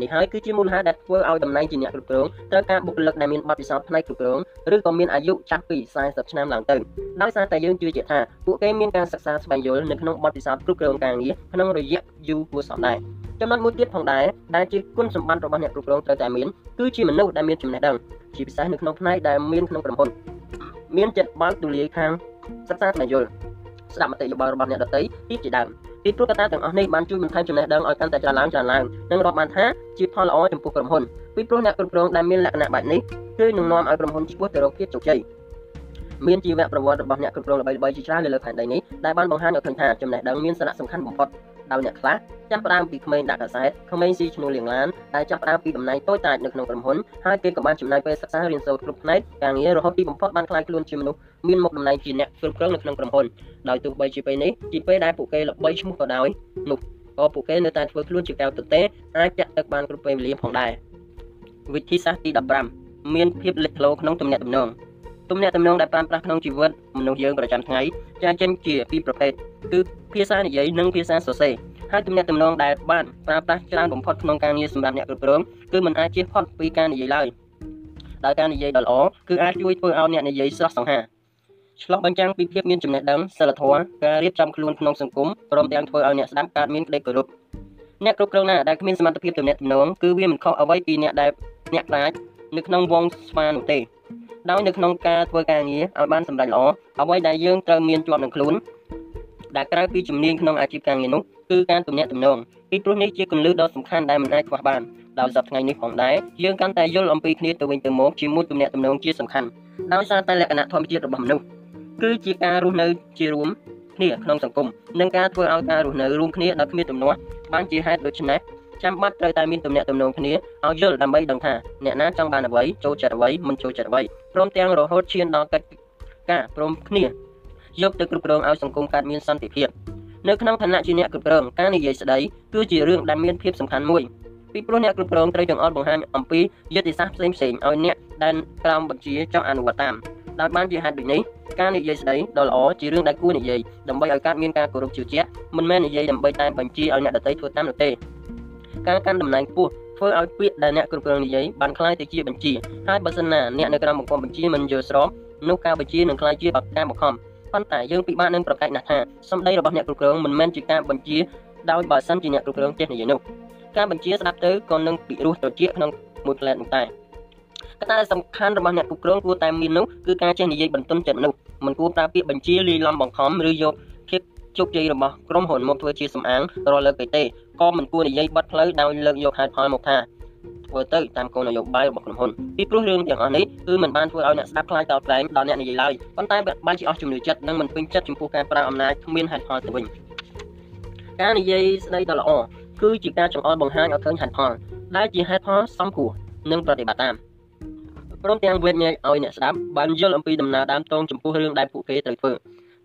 S1: នេះហើយគឺជាមូលហេតុដែលធ្វើឲ្យតំណែងជាអ្នកគ្រប់គ្រងត្រូវការបុគ្គលិកដែលមានបទពិសោធន៍ផ្នែកគ្រប់គ្រងឬក៏មានអាយុចាស់ពី40ឆ្នាំឡើងទៅដោយសារតែយើងជឿជាក់ថាពួកគេមានការសិក្សាស្វែងយល់នៅក្នុងបទពិសោធន៍គ្រប់គ្រងការងារក្នុងរយៈយូរគួរសមដែរចំណុចមួយទៀតផងដែរដែលជាគុណសម្បត្តិរបស់អ្នកគ្រប់គ្រងត្រូវតែមានគឺជាមនុស្សដែលមានចំណេះដឹងជាពិសេសនៅក្នុងផ្នែកដែលមានក្នុងក្រុមហ៊ុនមានចិត្តបើកទូលាយខាងសិក្សាស្វែងយល់ស្ដាប់មតិយោបល់របស់អ្នកដទៃទីជាដើម ពីព្រោះកត្តាទាំងអស់នេះបានជួយបន្ថែមចំណេះដឹងឲ្យកាន់តែច្រើនឡើងច្រើនឡើងនិងរាប់បានថាជាផលល្អចំពោះក្រុមហ៊ុនពីព្រោះអ្នកគ្រប់គ្រងដែលមានលក្ខណៈបែបនេះគឺនឹងនាំឲ្យក្រុមហ៊ុនឆ្ពោះទៅរកភាពជោគជ័យមានជីវប្រវត្តិរបស់អ្នកគ្រប់គ្រងល្បីៗជាច្រើននៅលើផែនដីនេះដែលបានបង្ហាញឲ្យឃើញថាចំណេះដឹងមានសារៈសំខាន់បំផុត ដោយអ្នកខ្លះចាប់ផ្ដើមពីក្មេងដាក់កាសែតក្មេងស៊ីឈ្នួលលៀងឡានដែលចាប់ផ្ដើមពីតំណែងតូចតាចនៅក្នុងក្រុមហ៊ុនហើយគេក៏បានចំណាយពេលសិក្សារៀនសូត្រគ្រប់ផ្នែកការងាររហូតទីបំផុតបានក្លាយខ្លួនជាមនុស្សមានមុខតំណែងជាអ្នកគ្រប់គ្រងនៅក្នុងក្រុមហ៊ុនដោយទោះបីជាពេលនេះជាពេលដែលពួកគេល្បីឈ្មោះក៏ដោយនោះក៏ពួកគេនៅតែធ្វើខ្លួនជាកៅទទេអាចចាក់ទឹកបានគ្រប់ពេលវេលាផងដែរវិធីសាស្ត្រទី15មានភាពលេចធ្លោក្នុងទំនាក់ទំនង ទំនាក់ទំនងដែលប្រើប្រាស់ក្នុងជីវិតមនុស្សយើងប្រចាំថ្ងៃចាចេញជាពីរប្រភេទគឺភាសានិយាយនិងភាសាសរសេរហើយទំនាក់ទំនងដែលបានប្រើប្រាស់ច្រើនបំផុតក្នុងការងារសម្រាប់អ្នកគ្រប់គ្រងគឺមិនអាចជៀសផុតពីការនិយាយឡើយដោយការនិយាយដ៏ល្អគឺអាចជួយធ្វើឲ្យអ្នកនិយាយស្រស់សង្ហាឆ្លុះបញ្ចាំងពីភាពមានចំណេះដឹងសិលធម៌ការរៀបចំខ្លួនក្នុងសង្គមព្រមទាំងធ្វើឲ្យអ្នកស្ដាប់កើតមានក្តីគោរពអ្នកគ្រប់គ្រងណាដែលគ្មានសមត្ថភាពទំនាក់ទំនងគឺវាមិនខុសអ្វីពីអ្នកដែលអ្នកខ្លាចនៅក្នុងវងស្វានោះទេ ដោយនៅក្នុងការធ្វើការងារឲ្យបានសម្រេចល្អអ្វីដែលយើងត្រូវមានជាប់នឹងខ្លួនដែលក្រៅពីជំនាញក្នុងអាជីពការងារនោះគឺការទំនាក់ទំនងពីព្រោះនេះជាគន្លឹះដ៏សំខាន់ដែលមិនអាចខ្វះបានដោយសប្តាហ៍ថ្ងៃនេះផងដែរយើងកាន់តែយល់អំពីគ្នាទៅវិញទៅមកជាមួយទំនាក់ទំនងជាសំខាន់ដោយសារតែលក្ខណៈធម្មជាតិរបស់មនុស្សគឺជាការរស់នៅជារួមគ្នាក្នុងសង្គមនិងការធ្វើឲ្យការរស់នៅរួមគ្នាដោយគ្មានទំនាស់បានជាហេតុដូច្នេះ ចាំបាច់ត្រូវតែមានទំនាក់ទំនងគ្នាឲ្យយល់ដើម្បីដឹងថាអ្នកណាចង់បានអ្វីចូលចិត្តអ្វីមិនចូលចិត្តអ្វីព្រមទាំងរហូតឈានដល់កិច្ចការព្រមគ្នាយកទៅគ្រប់គ្រងឲ្យសង្គមកើតមានសន្តិភាពនៅក្នុងឋានៈជាអ្នកគ្រប់គ្រងការនិយាយស្ដីគឺជារឿងដែលមានភាពសំខាន់មួយពីព្រោះអ្នកគ្រប់គ្រងត្រូវចង្អុលបង្ហាញអំពីយុទ្ធសាស្ត្រផ្សេងផ្សេងឲ្យអ្នកដែលក្រោមបញ្ជាចង់អនុវត្តតាមដោយបានជាហេតុដូចនេះការនិយាយស្ដីដ៏ល្អជារឿងដែលគួរនិយាយដើម្បីឲ្យកើតមានការគោរពជឿជាក់មិនមែននិយាយដើម្បីតែបញ្ជាឲ្យអ្នកដទៃធ្វើតាមនោះទេ ការកាន់តំណែងខ្ពស់ធ្វើឲ្យពាក្យដែលអ្នកគ្រប់គ្រងនិយាយបានคล้ายទៅជាបញ្ជាហើយបើសិនណាអ្នកនៅក្រោមបង្គាប់បញ្ជាមិនយល់ស្របនោះការបញ្ជានឹងคล้ายជាការបង្ខំប៉ុន្តែយើងពិបាកនឹងប្រកែកណាស់ថាសម្ដីរបស់អ្នកគ្រប់គ្រងមិនមែនជាការបញ្ជាដោយបើសិនជាអ្នកគ្រប់គ្រងចេះនិយាយនោះការបញ្ជាស្ដាប់ទៅក៏នឹងពិរោះត្រជាក់ក្នុងមួយផ្លែតនោះដែរកត្តាដែលសំខាន់របស់អ្នកគ្រប់គ្រងគួរតែមាននោះគឺការចេះនិយាយបន្ទន់ចិត្តនោះមិនគួរប្រើពាក្យបញ្ជាលាយឡំបង្ខំឬយកភាពជោគជ័យរបស់ក្រុមហ៊ុនមកធ្វើជាសំអាងរាល់លើកទេ ក៏មិនគួរនិយាយបាត់ផ្លូវដោយលើកយកហេតុផលមកថាធ្វើទៅតាមគោលនយោបាយរបស់ក្រុមហ៊ុនពីព្រោះរឿងទាំងអស់នេះគឺมันបានធ្វើឲ្យអ្នកស្ដាប់ខ្លាចតបតែងដល់អ្នកនិយាយឡើយប៉ុន្តែបានជាអស់ជំនឿចិត្តនិងមិនពេញចិត្តចំពោះការប្រើអំណាចគ្មានហេតុផលទៅវិញការនិយាយស្ដីដ៏ល្អគឺជាការចង្អុលបង្ហាញឲ្យឃើញហេតុផលដែលជាហេតុផលសមគួរនិងប្រតិបត្តិតាមព្រមទាំងវេទញែកឲ្យអ្នកស្ដាប់បានយល់អំពីដំណើរដើមតងចំពោះរឿងដែលពួកគេត្រូវធ្វើ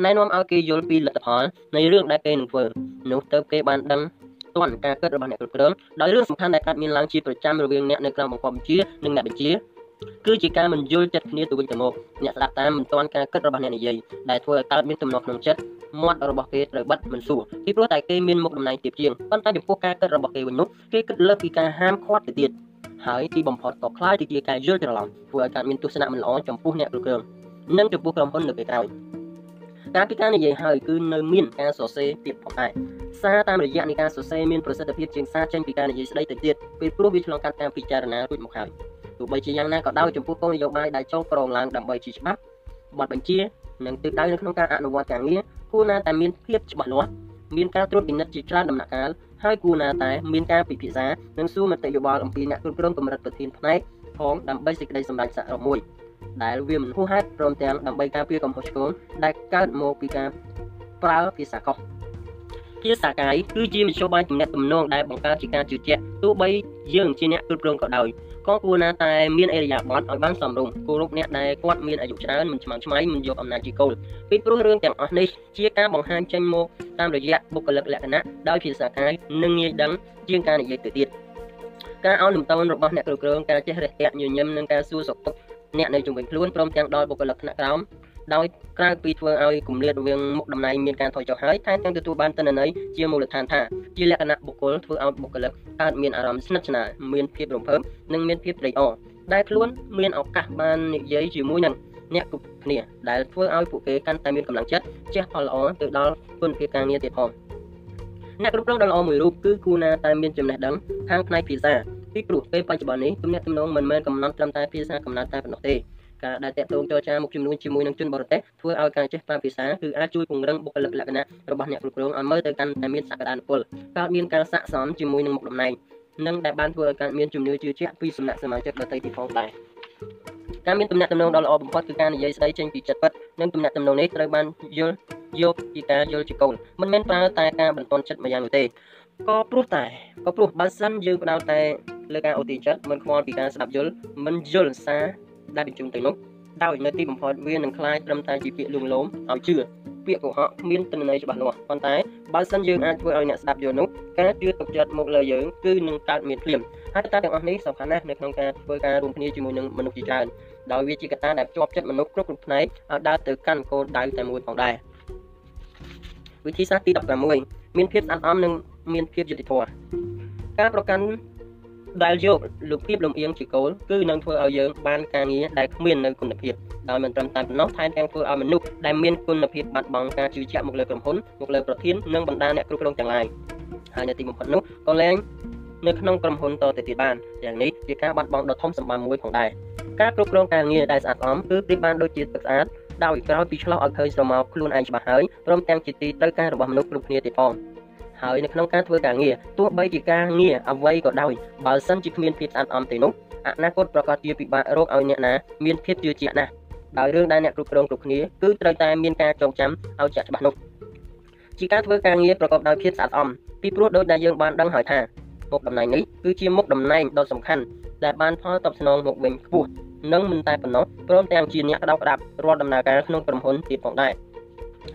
S1: ណែនាំឲ្យគេយល់ពីលទ្ធផលនៃរឿងដែលគេនឹងធ្វើនោះទៅគេបានដឹង ទាន់ការគិតរបស់អ្នកគ្រប់គ្រងដោយរឿងសំខាន់ដែលកើតមានឡើងជាប្រចាំរវាងអ្នកនៅក្រោមបង្គាប់បញ្ជានិងអ្នកបញ្ជាគឺជាការមិនយល់ចិត្តគ្នាទៅវិញទៅមកអ្នកស្ដាប់តាមមិនទាន់ការគិតរបស់អ្នកនិយាយដែលធ្វើឲ្យកើតមានទំនាស់ក្នុងចិត្តមាត់របស់គេត្រូវបិទមិនសួរពីព្រោះតែគេមានមុខតំណែងទៀបជាងប៉ុន្តែចំពោះការគិតរបស់គេវិញនោះគេគិតលើពីការហាមឃាត់ទៅទៀតហើយទីបំផុតក៏คล้ายទៅជាការយល់ច្រឡំធ្វើឲ្យកើតមានទស្សនៈមិនល្អចំពោះអ្នកគ្រប់គ្រងនិងចំពោះក្រុមហ៊ុននៅពេលក្រោយ ការពីការនិយាយហើយគឺនៅមានការសរសេរទៀតផងដែរសារតាមរយៈនៃការសរសេរមានប្រសិទ្ធភាពជាងសារចេញពីការនិយាយស្ដីទៅទៀតពេលព្រោះវាឆ្លងកាត់ការពិចារណារួចមកហើយទោះបីជាយ៉ាងណាក៏ដោយចំពោះគោលនយោបាយដែលចុងក្រងឡើងដើម្បីជាច្បាប់បទបញ្ជានិងទិសដៅនៅក្នុងការអនុវត្តការងារគួរណាតែមានភាពច្បាស់លាស់មានការត្រួតពិនិត្យជាច្រើនដំណាក់កាលហើយគួរណាតែមានការពិភាក្សានិងសួរមតិយោបល់អំពីអ្នកគ្រប់គ្រងកម្រិតប្រធានផ្នែកផងដើម្បីសេចក្តីសម្រេចសរុបមួយ ដែលវាមិនហួសហេតុព្រមទាំងដើម្បីការពារកំហុសឆ្គងដែលកើតមកពីការប្រើភាសាខុសភាសាកាយគឺជាមធ្យោបាយទំនាក់ទំនងដែលបង្កើតជាការជឿជាក់ទោះបីយើងជាអ្នកគ្រប់គ្រងក៏ដោយក៏គួរណាតែមានអេរយាប័តឲ្យបានសមរម្យគោរពអ្នកដែលគាត់មានអាយុច្រើនមិនឆ្មាំងឆ្មៃមិនយកអំណាចជាគោលពីព្រោះរឿងទាំងអស់នេះជាការបង្ហាញចេញមកតាមរយៈបុគ្គលិកលក្ខណៈដោយភាសាកាយនិងងាយដឹងជាងការនិយាយទៅទៀតការអោនលំទោនរបស់អ្នកគ្រប់គ្រងការចេះរះទាក់ញញឹមនិងការសួរសុខទុក្ខ អ្នកនៅជុំវិញខ្លួនព្រមទាំងដល់បុគ្គលិកថ្នាក់ក្រោមដោយក្រៅពីធ្វើឲ្យគម្លាតរវាងមុខតំណែងមានការថយចុះហើយថែមទាំងទទួលបានទិន្នន័យជាមូលដ្ឋានថាជាលក្ខណៈបុគ្គលធ្វើឲ្យបុគ្គលិកកើតមានអារម្មណ៍ស្និទ្ធស្នាលមានភាពរំភើបនិងមានភាពត្រេកអរដែលខ្លួនមានឱកាសបាននិយាយជាមួយនឹងអ្នកគ្រប់គ្នាដែលធ្វើឲ្យពួកគេកាន់តែមានកម្លាំងចិត្តចេះផលល្អទៅដល់គុណភាពការងារទៀតផងអ្នកគ្រប់គ្រងដ៏ល្អមួយរូបគឺគូណាតែមានចំណេះដឹងខាងផ្នែកភាសា ពីព្រោះពេលបច្ចុប្បន្ននេះទំនាក់ទំនងមិនមែនកំណត់ត្រឹមតែភាសាកំណត់តែប៉ុណ្ណោះទេការដែលតាក់ទងចរចាមុខជំនួញជាមួយនឹងជនបរទេសធ្វើឲ្យការចេះប្រើភាសាគឺអាចជួយពង្រឹងបុគ្គលិកលក្ខណៈរបស់អ្នកគ្រប់គ្រងឲ្យមើលទៅកាន់តែមានសក្តានុពលកើតមានការស័ក្តិសមជាមួយនឹងមុខតំណែងនិងដែលបានធ្វើឲ្យកើតមានជំនឿជឿជាក់ពីសំណាក់សមាជិកដទៃទៀតផងដែរការមានទំនាក់ទំនងដ៏ល្អបំផុតគឺការនិយាយស្ដីចេញពីចិត្តពិតនិងទំនាក់ទំនងនេះត្រូវបានយល់យកពីការយល់ជាកូនមិនមែនប្រើតែការបន្ទន់ចិត្តមួយយ៉ាងនោះទេ ក៏ព្រោះតែក៏ព្រោះបើសិនយើងផ្ដោតតែលើការអូទីចិត្តមិនខ្វល់ពីការស្ដាប់យល់មិនយល់សារដែលបញ្ជូនទៅនោះដោយនៅទីបំផុតវានឹងคล้ายត្រឹមតែជាពាក្យលួងលោមឲ្យជឿពាក្យកុហកគ្មានទិន្នន័យច្បាស់លាស់ប៉ុន្តែបើសិនយើងអាចធ្វើឲ្យអ្នកស្ដាប់យល់នោះការជឿទុកចិត្តមកលើយើងគឺនឹងកើតមានភ្លាមហើយកត្តាទាំងអស់នេះសំខាន់ណាស់នៅក្នុងការធ្វើការរួមគ្នាជាមួយនឹងមនុស្សជាច្រើនដោយវាជាកត្តាដែលភ្ជាប់ចិត្តមនុស្សគ្រប់គ្រប់ផ្នែកឲ្យដើរទៅកាន់គោលដៅតែមួយផងដែរវិធីសាស្ត្រទី16មានភាពស្អាតអមនិង មានភាពយុត្តិធម៌ការប្រកាន់ដែលយកលុបភាពលំអៀងជាគោលគឺនឹងធ្វើឲ្យយើងបានការងារដែលគ្មាននៅគុណភាពដោយមិនត្រឹមតែប៉ុណ្ណោះថែមទាំងធ្វើឲ្យមនុស្សដែលមានគុណភាពបាត់បង់ការជឿជាក់មកលើក្រុមហ៊ុនមកលើប្រធាននិងបណ្ដាអ្នកគ្រប់គ្រងទាំងឡាយហើយនៅទីបំផុតនោះក៏លែងនៅក្នុងក្រុមហ៊ុនតទៅទៀតបានយ៉ាងនេះជាការបាត់បង់ដ៏ធំសម្បើមមួយផងដែរការគ្រប់គ្រងការងារដែលស្អាតស្អំគឺប្រៀបបានដូចជាទឹកស្អាតដោយក្រោយពីឆ្លោះឲ្យឃើញស្រមោលខ្លួនឯងច្បាស់ហើយព្រមទាំងជាទីត្រូវការរបស់មនុស្សគ្រប់គ្នាទៀតផង ហើយនៅក្នុងការធ្វើការងារទោះបីជាការងារអ្វីក៏ដោយបើសិនជាគ្មានភាពស្អាតអំទេនោះអនាគតប្រកាសជាពិបាករកឲ្យអ្នកណាមានភាពជឿជាក់ណាស់ដោយរឿងដែលអ្នកគ្រប់គ្រងគ្រប់គ្នាគឺត្រូវតែមានការចងចាំឲ្យចាក់ច្បាស់នោះជាការធ្វើការងារប្រកបដោយភាពស្អាតស្អំពីព្រោះដូចដែលយើងបានដឹងហើយថាមុខតំណែងនេះគឺជាមុខតំណែងដ៏សំខាន់ដែលបានផលតបស្នងមកវិញខ្ពស់និងមិនតែប៉ុណ្ណោះព្រមទាំងជាអ្នកក្តោបក្តាប់រាល់ដំណើរការក្នុងក្រុមហ៊ុនទៀតផងដែរ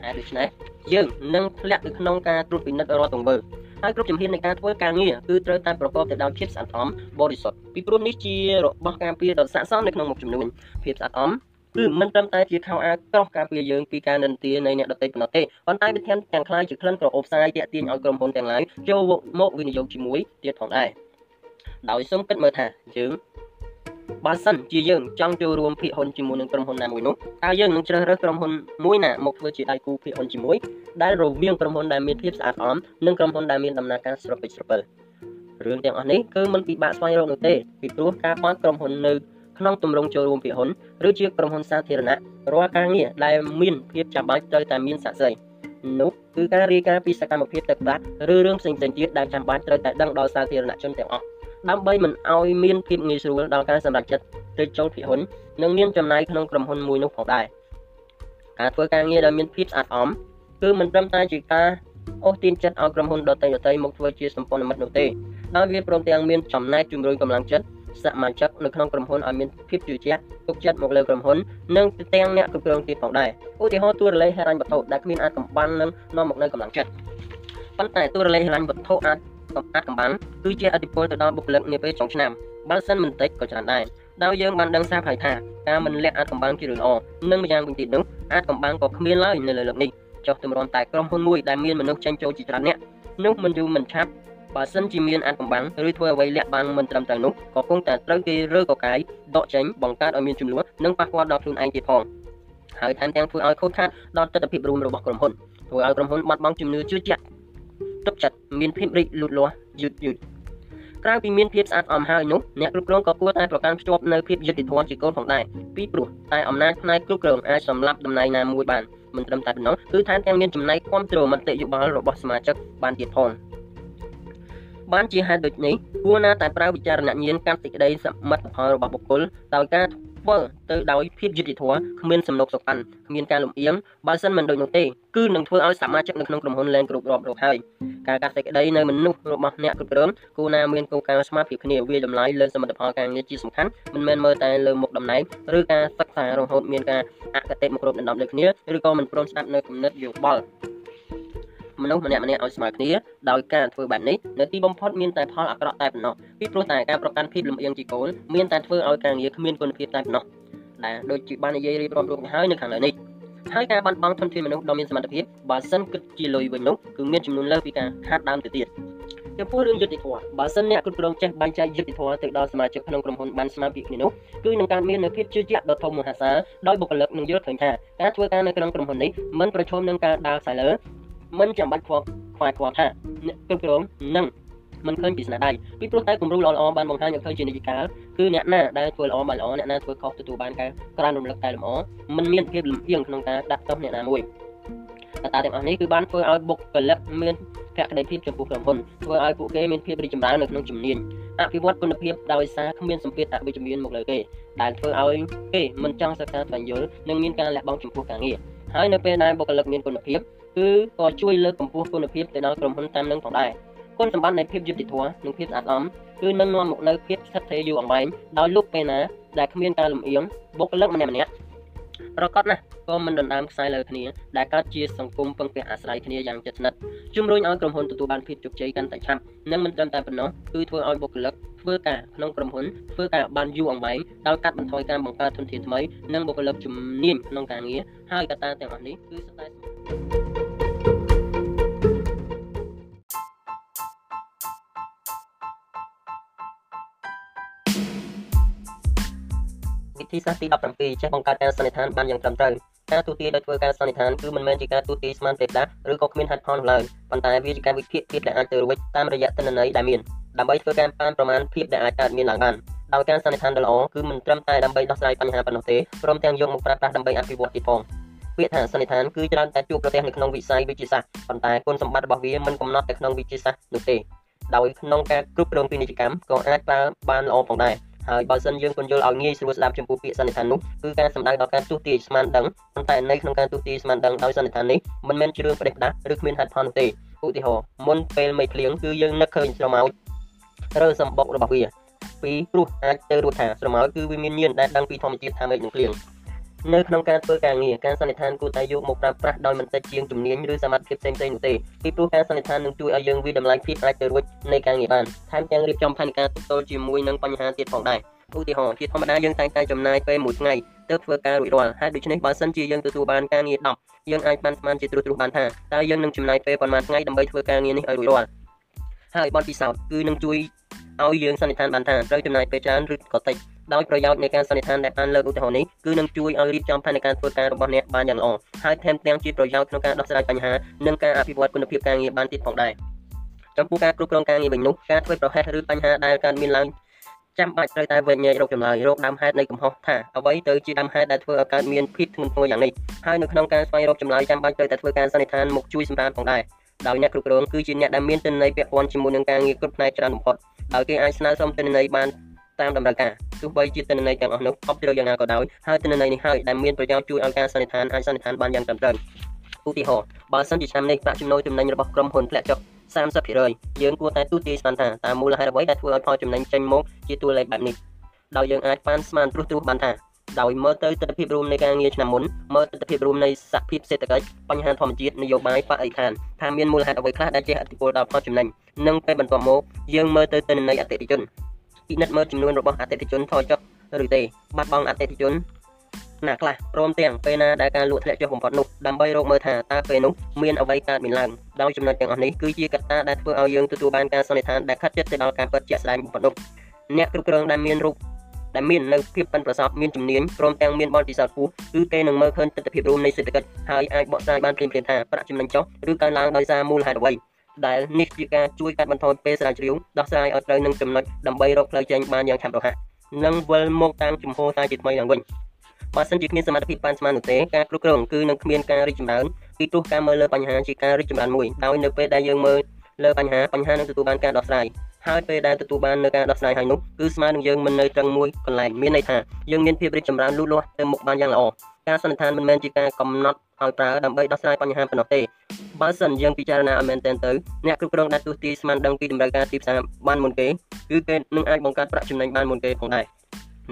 S1: ហើយដូច្នេះយើងនឹងធ្លាក់ទៅក្នុងការត្រួតពិនិត្យរាល់ទង្វើហើយគ្រប់ជំហាននៃការធ្វើការងារគឺត្រូវតែប្រកបទៅដោយភាពស្អាតស្អំបរិសុទ្ធពីព្រោះនេះជារបស់ការពារដ៏ស័ក្តិសមនៅក្នុងមុខចំនួនភាពស្អាតស្អំគឺមិនត្រឹមតែជាខោអាវក្រោះការពារយើងពីការនិន្ទានៃអ្នកដទៃប៉ុណ្ណោះទេប៉ុន្តែវាថែមទាំងខ្លាយជាក្លិនក្រអូបផ្សាយទាក់ទាញឲ្យក្រុមហ៊ុនទាំងឡាយចូលមកវិនិយោគជាមួយទៀតផងដែរដោយសូមគិតមើលថាយើង បើសិនជាយើងចង់ចូលរួមភាគហ៊ុនជាមួយនឹងក្រុមហ៊ុនណាមួយនោះតើយើងនឹងជ្រើសរើសក្រុមហ៊ុនមួយណាមកធ្វើជាដៃគូភាគហ៊ុនជាមួយដែលរវាងក្រុមហ៊ុនដែលមានភាពស្អាតស្អំនិងក្រុមហ៊ុនដែលមានដំណើរការស្រពេចស្រពិលរឿងទាំងអស់នេះគឺមិនពិបាកស្វែងរកនោះទេពីព្រោះការបើកក្រុមហ៊ុននៅក្នុងទម្រង់ចូលរួមភាគហ៊ុនឬជាក្រុមហ៊ុនសាធារណៈរាល់ការងារដែលមានភាពចាំបាច់ត្រូវតែមានសាក្សីនោះគឺការរាយការណ៍ពីសកម្មភាពទឹកប្រាក់ឬរឿងផ្សេងៗទៀតដែលចាំបាច់ត្រូវតែដឹងដល់សាធារណជនទាំងអស់ ដើម្បីមិនឲ្យមានភាពងាយស្រួលដល់ការសម្រេចចិត្តទៅចូលភាគហ៊ុននិងមានចំណាយក្នុងក្រុមហ៊ុនមួយនោះផងដែរការធ្វើការងារដែលមានភាពស្អាតស្អំគឺមិនត្រឹមតែជាការអូសទាញចិត្តឲ្យក្រុមហ៊ុនដទៃដទៃមកធ្វើជាសម្ព័ន្ធមិត្តនោះទេហើយវាព្រមទាំងមានចំណែកជំរុញកម្លាំងចិត្តសមាជិកនៅក្នុងក្រុមហ៊ុនឲ្យមានភាពជឿជាក់ទុកចិត្តមកលើក្រុមហ៊ុននិងទាំងអ្នកគ្រប់គ្រងទៀតផងដែរឧទាហរណ៍ទូរលេខហិរញ្ញវត្ថុដែលគ្មានអាចកំបាំងនឹងនាំមកនៅកម្លាំងចិត្តប៉ុន្តែទូរលេខហិរញ្ញវត្ថុអាច កំអាតកំបាំងគឺជាអតិពលទៅដល់បុគ្គលិកនាពេលចុងឆ្នាំបើសិនមិនតិចក៏ច្រើនដែរដោយយើងបានដឹងស្រាប់ហើយថាការមិនលាក់អាចកំបាំងជារឿងល្អនិងម្យ៉ាងវិញទៀតនោះអាចកំបាំងក៏គ្មានឡើយនៅលើលើកនេះចុះទម្រាំតែក្រុមហ៊ុនមួយដែលមានមនុស្សចេញចូលជាច្រើនអ្នកនោះមិនយូរមិនឆាប់បើសិនជាមានអាចកំបាំងឬធ្វើអ្វីលាក់បាំងមិនត្រឹមត្រូវនោះក៏គង់តែត្រូវគេរើកកាយដកចេញបង្កើតឲ្យមានចំនួននិងប៉ះពាល់ដល់ខ្លួនឯងទៀតផងហើយថែមទាំងធ្វើឲ្យខូចខាតដល់ទស្សនវិជ្ជារួមរបស់ក្រុមហ៊ុនធ្វើឲ្យក្រុមហ៊ុនបាត់បង់ជំនឿជឿជាក់ ទុកចិត្តមានភាពរីកលូតលាស់យឺតយឺតក្រៅពីមានភាពស្អាតអមហើយនោះអ្នកគ្រប់គ្រងក៏គួរតែប្រកាន់ភ្ជាប់នៅភាពយុត្តិធម៌ជាគោលផងដែរពីព្រោះតែអំណាចផ្នែកគ្រប់គ្រងអាចសម្លាប់តំណែងណាមួយបានមិនត្រឹមតែប៉ុណ្ណោះគឺថែមទាំងមានចំណែកគ្រប់គ្រងមតិយោបល់របស់សមាជិកបានទៀតផងបានជាហេតុដូចនេះគួរណាតែប្រើវិចារណញ្ញាណកាន់សេចក្តីសមិទ្ធផលរបស់បុគ្គលដោយការ ធ្វើទៅដោយភាពយុត្តិធម៌គ្មានសំណុកសុកាន់គ្មានការលំអៀងបើសិនមិនដូចនោះទេគឺនឹងធ្វើឲ្យសមាជិកនៅក្នុងក្រុមហ៊ុនលែងគ្រប់រាប់រកហើយការកាត់សេចក្តីនៅមនុស្សរបស់អ្នកគ្រប់គ្រងគូណាមានគោលការណ៍ស្មារតីគ្នាវាតម្លៃលើសមិទ្ធផលការងារជាសំខាន់មិនមែនមើលតែលើមុខតំណែងឬការសិក្សារហូតមានការអកតេមកគ្រប់ដណ្ដប់លើគ្នាឬក៏មិនព្រមស្ដាប់នៅគំនិតយោបល់ មនុស្សម្នាក់ម្នាក់ឲ្យស្មើគ្នាដោយការធ្វើបែបនេះនៅទីបំផុតមានតែផលអាក្រក់តែប៉ុណ្ណោះពីព្រោះតែការប្រកាន់ភាពលំអៀងជាគោលមានតែធ្វើឲ្យការងារគ្មានគុណភាពតែប៉ុណ្ណោះដែលដូចជាបាននិយាយរៀបរាប់រួចហើយនៅខាងលើនេះហើយការបាត់បង់ធនធានមនុស្សដ៏មានសមត្ថភាពបើសិនគិតជាលុយវិញនោះគឺមានចំនួនលើសពីការខាតដើមទៅទៀតចំពោះរឿងយុត្តិធម៌បើសិនអ្នកគ្រប់គ្រងចេះបែងចែកយុត្តិធម៌ទៅដល់សមាជិកក្នុងក្រុមហ៊ុនបានស្មើពីគ្នានោះគឺនឹងកើតមាននូវភាពជឿជាក់ដ៏ធំមហាសាលដោយបុគ្គលិកនឹងយល់ឃើញថាការធ្វើការនៅក្នុងក្រុមហ៊ុននេះមិនប្រឈមនឹងការដើរខ្សែលើ មិនចាំបាច់ខ្វល់ខ្វាយខ្វល់ថាអ្នកគ្រប់គ្រងនឹងមិនឃើញពីស្នាដៃពីព្រោះតែគំរូល្អៗបានបង្ហាញឲ្យឃើញជានិច្ចកាលគឺអ្នកណាដែលធ្វើល្អបានល្អអ្នកណាធ្វើខុសទទួលបានការក្រើនរំលឹកតែល្អមិនមានភាពលំអៀងក្នុងការដាក់ទោសអ្នកណាមួយកត្តាទាំងអស់នេះគឺបានធ្វើឲ្យបុគ្គលិកមានភក្ដីភាពចំពោះក្រុមហ៊ុនធ្វើឲ្យពួកគេមានភាពរីកចម្រើននៅក្នុងជំនាញអភិវឌ្ឍគុណភាពដោយសារគ្មានសម្ពាធអវិជ្ជមានមកលើគេដែលធ្វើឲ្យគេមិនចង់សិក្សាស្វែងយល់និងមានការលះបង់ចំពោះការងារហើយនៅពេលដែលបុគ្គលិកមានគុណភាព គឺក៏ជួយលើកកម្ពស់គុណភាពទៅដល់ក្រុមហ៊ុនតាមនឹងផងដែរគុណសម្បត្តិនៃភាពយុត្តិធម៌និងភាពស្អាតស្អំគឺនឹងនាំមកនូវភាពស្ថិតស្ថេរយូរអង្វែងដោយលុបពេលណាដែលគ្មានការលំអៀងបុគ្គលិកម្នាក់ម្នាក់ប្រកបណាស់ក៏មិនដណ្ដើមខ្សែលើគ្នាដែលកើតជាសង្គមពឹងពាក់អាស្រ័យគ្នាយ៉ាងជិតស្និទ្ធជំរុញឲ្យក្រុមហ៊ុនទទួលបានភាពជោគជ័យកាន់តែឆាប់និងមិនត្រឹមតែប៉ុណ្ណោះគឺធ្វើឲ្យបុគ្គលិកធ្វើការក្នុងក្រុមហ៊ុនធ្វើការបានយូរអង្វែងដោយកាត់បន្ថយការបង្កើតធនធានថ្មីនិងបុគ្គលិកជំនាញក្នុងការងារហើយកត្តាទាំងអស់នេះគឺសុទ្ធតែ វិធីសាស្ត្រទី17ចេះបង្កើតការសន្និដ្ឋានបានយ៉ាងត្រឹមត្រូវការទូទាយដោយធ្វើការសន្និដ្ឋានគឺមិនមែនជាការទូទាយស្មានទេដាស់ឬក៏គ្មានហេតុផលនោះឡើយប៉ុន្តែវាជាការវិភាគភាពដែលអាចទៅរួចតាមរយៈទិន្នន័យដែលមានដើម្បីធ្វើការប៉ានប្រមាណភាពដែលអាចកើតមានឡើងបានដោយការសន្និដ្ឋានដ៏ល្អគឺមិនត្រឹមតែដើម្បីដោះស្រាយបញ្ហាប៉ុណ្ណោះទេព្រមទាំងយកមកប្រើប្រាស់ដើម្បីអភិវឌ្ឍទៀតផងពាក្យថាសន្និដ្ឋានគឺច្រើនតែជួបប្រទះនៅក្នុងវិស័យវិទ្យាសាស្ត្រប៉ុន្តែគុណសម្បត្តិរបស់វាមិនកំណត់តែក្នុងវិទ្យាសាស្ត្រនោះទេដោយក្នុងការគ្រប់គ្រងពាណិជ្ជកម្មក៏អាចប្រើបានល្អផងដែរ ហើយបើសិនយើងពន្យល់ឲ្យងាយស្រួលស្ដាប់ចំពោះពាក្យសន្និដ្ឋាននោះគឺការសំដៅដល់ការទូទាយស្មានដឹងប៉ុន្តែនៅក្នុងការទូទាយស្មានដឹងដោយសន្និដ្ឋាននេះមិនមែនជារឿងផ្ដេសផ្ដាស់ឬគ្មានហេតុផលនោះទេឧទាហរណ៍មុនពេលមេភ្លៀងគឺយើងនឹកឃើញស្រមោចរើសម្បុករបស់វាពីព្រោះអាចទៅរួចថាស្រមោចគឺវាមានញៀនដែលដឹងពីធម្មជាតិថាមេឃនឹងភ្លៀង នៅក្នុងការធ្វើការងារការសន្និដ្ឋានគួរតែយកមកប្រើប្រាស់ដោយមិនតិចជាងជំនាញឬសមត្ថភាពផ្សេងៗនោះទេពីព្រោះការសន្និដ្ឋាននឹងជួយឲ្យយើងវាតម្លៃភាពអាចទៅរួចនៃការងារបានថែមទាំងរៀបចំផែនការទប់ទល់ជាមួយនឹងបញ្ហាទៀតផងដែរឧទាហរណ៍ជាធម្មតាយើងតែងតែចំណាយពេលមួយថ្ងៃទៅធ្វើការរួចរាល់ហើយដូច្នេះបើសិនជាយើងទទួលបានការងារ10យើងអាចបានស្មានជាត្រួសត្រាសបានថាតើយើងនឹងចំណាយពេលប៉ុន្មានថ្ងៃដើម្បីធ្វើការងារនេះឲ្យរួចរាល់ហើយបទពិសោធន៍គឺនឹងជួយឲ្យយើងសន្និដ្ឋានបានថាត្រូវចំណាយពេលច្រើនឬក៏តិច ដោយប្រយោជន៍នៃការសន្និដ្ឋានដែលបានលើកឧទាហរណ៍នេះគឺនឹងជួយឲ្យរៀបចំផែនការធ្វើការរបស់អ្នកបានយ៉ាងល្អហើយថែមទាំងជាប្រយោជន៍ក្នុងការដោះស្រាយបញ្ហានិងការអភិវឌ្ឍគុណភាពការងារបានទៀតផងដែរចំពោះការគ្រប់គ្រងការងារវិញនោះការធ្វើប្រហែសឬបញ្ហាដែលកើតមានឡើងចាំបាច់ត្រូវតែវិញ្ញាណរកចម្លើយរកដើមហេតុនៃកំហុសថាអ្វីទៅជាដើមហេតុដែលធ្វើឲ្យកើតមានភាពធ្ងន់ធ្ងរយ៉ាងនេះហើយនៅក្នុងការស្វែងរកចម្លើយចាំបាច់ត្រូវតែធ្វើការសន្និដ្ឋានមកជួយសម្រាលផងដែរដោយអ្នកគ្រប់គ្រងគឺជាអ្នកដែលមានទិន្នន័យពាក់ព័ន្ធជាមួយនឹងការងារគ្រប់ផ្នែកច្រើនបំផុតដោយគេអាចស្នើសុំទិន្នន័យបាន តាមតម្រូវការទោះបីជាទិន្នន័យទាំងអស់នោះអបជ្រៅយ៉ាងណាក៏ដោយហើយទិន្នន័យនេះហើយដែលមានប្រយោជន៍ជួយឲ្យការសន្និដ្ឋានអាចសន្និដ្ឋានបានយ៉ាងត្រឹមត្រូវឧទាហរណ៍បើសិនជាឆ្នាំនេះប្រាក់ចំណូលចំណេញរបស់ក្រុមហ៊ុនធ្លាក់ចុះ30%យើងគួរតែទូទាយស្មានថាតើមូលហេតុអ្វីដែលធ្វើឲ្យផលចំណេញចេញមកជាតួលេខបែបនេះដោយយើងអាចប៉ាន់ស្មានព្រោះទ្រុសបានថាដោយមើលទៅទស្សនវិជ្ជារួមនៃការងារឆ្នាំមុនមើលទស្សនវិជ្ជារួមនៃសហភាពសេដ្ឋកិច្ចបញ្ហាធម្មជាតិនយោបាយបរិស្ថានថាមានមូលហេតុអ្វីខ្លះដែលជះឥទ្ធិពលដល់ផលចំណេញនិងពេលបន្ទាប់មកយើងមើលទៅទិន្នន័យអតិថិជន ពិនិត្យមើលចំនួនរបស់អតិថិជនថយចុះឬទេបាត់បង់អតិថិជនណាខ្លះព្រមទាំងពេលណាដែលការលក់ធ្លាក់ចុះបំផុតនោះដើម្បីរកមើលថាតើពេលនោះមានអ្វីកើតមានឡើងដោយចំណុចទាំងអស់នេះគឺជាកត្តាដែលធ្វើឲ្យយើងទទួលបានការសន្និដ្ឋានដែលខិតជិតទៅដល់ការពិតជាក់ស្ដែងបំផុតនោះអ្នកគ្រប់គ្រងដែលមានរូបដែលមាននៅភាពប៉ិនប្រសប់មានជំនាញព្រមទាំងមានបទពិសោធន៍ខ្ពស់គឺគេនឹងមើលឃើញទស្សនវិជ្ជារួមនៃសេដ្ឋកិច្ចហើយអាចបកស្រាយបានភ្លាមៗថាប្រាក់ចំណេញចុះឬកើនឡើងដោយសារមូលហេតុអ្វី ដែលនេះជាការជួយកាត់បន្ថយពេលស្រាវជ្រាវដោះស្រាយឲ្យត្រូវនឹងចំណុចដើម្បីរកផ្លូវចេញបានយ៉ាងឆាប់រហ័សនិងវិលមកតាមជំហរសារជាថ្មីឡើងវិញបើសិនជាគ្មានសមត្ថភាពប៉ាន់ស្មាននោះទេការគ្រប់គ្រងគឺនឹងគ្មានការរីកចម្រើនពីព្រោះការមើលលើបញ្ហាជាការរីកចម្រើនមួយដោយនៅពេលដែលយើងមើលលើបញ្ហាបញ្ហានឹងទទួលបានការដោះស្រាយហើយពេលដែលទទួលបាននៅការដោះស្រាយហើយនោះគឺស្មើនឹងយើងមិននៅត្រឹងមួយកន្លែងមានន័យថាយើងមានភាពរីកចម្រើនលូតលាស់ទៅមុខបានយ៉ាងល្អការសន្និដ្ឋានមិនមែនជាការកំណត់ ឲ្យប្រើដើម្បីដោះស្រាយបញ្ហាប៉ុណ្ណោះទេបើសិនយើងពិចារណាឲ្យមែនទែនទៅអ្នកគ្រប់គ្រងដែលទូទាយស្មានដឹងពីតម្រូវការទីផ្សារបានមុនគេគឺគេនឹងអាចបង្កើតប្រាក់ចំណេញបានមុនគេផងដែរ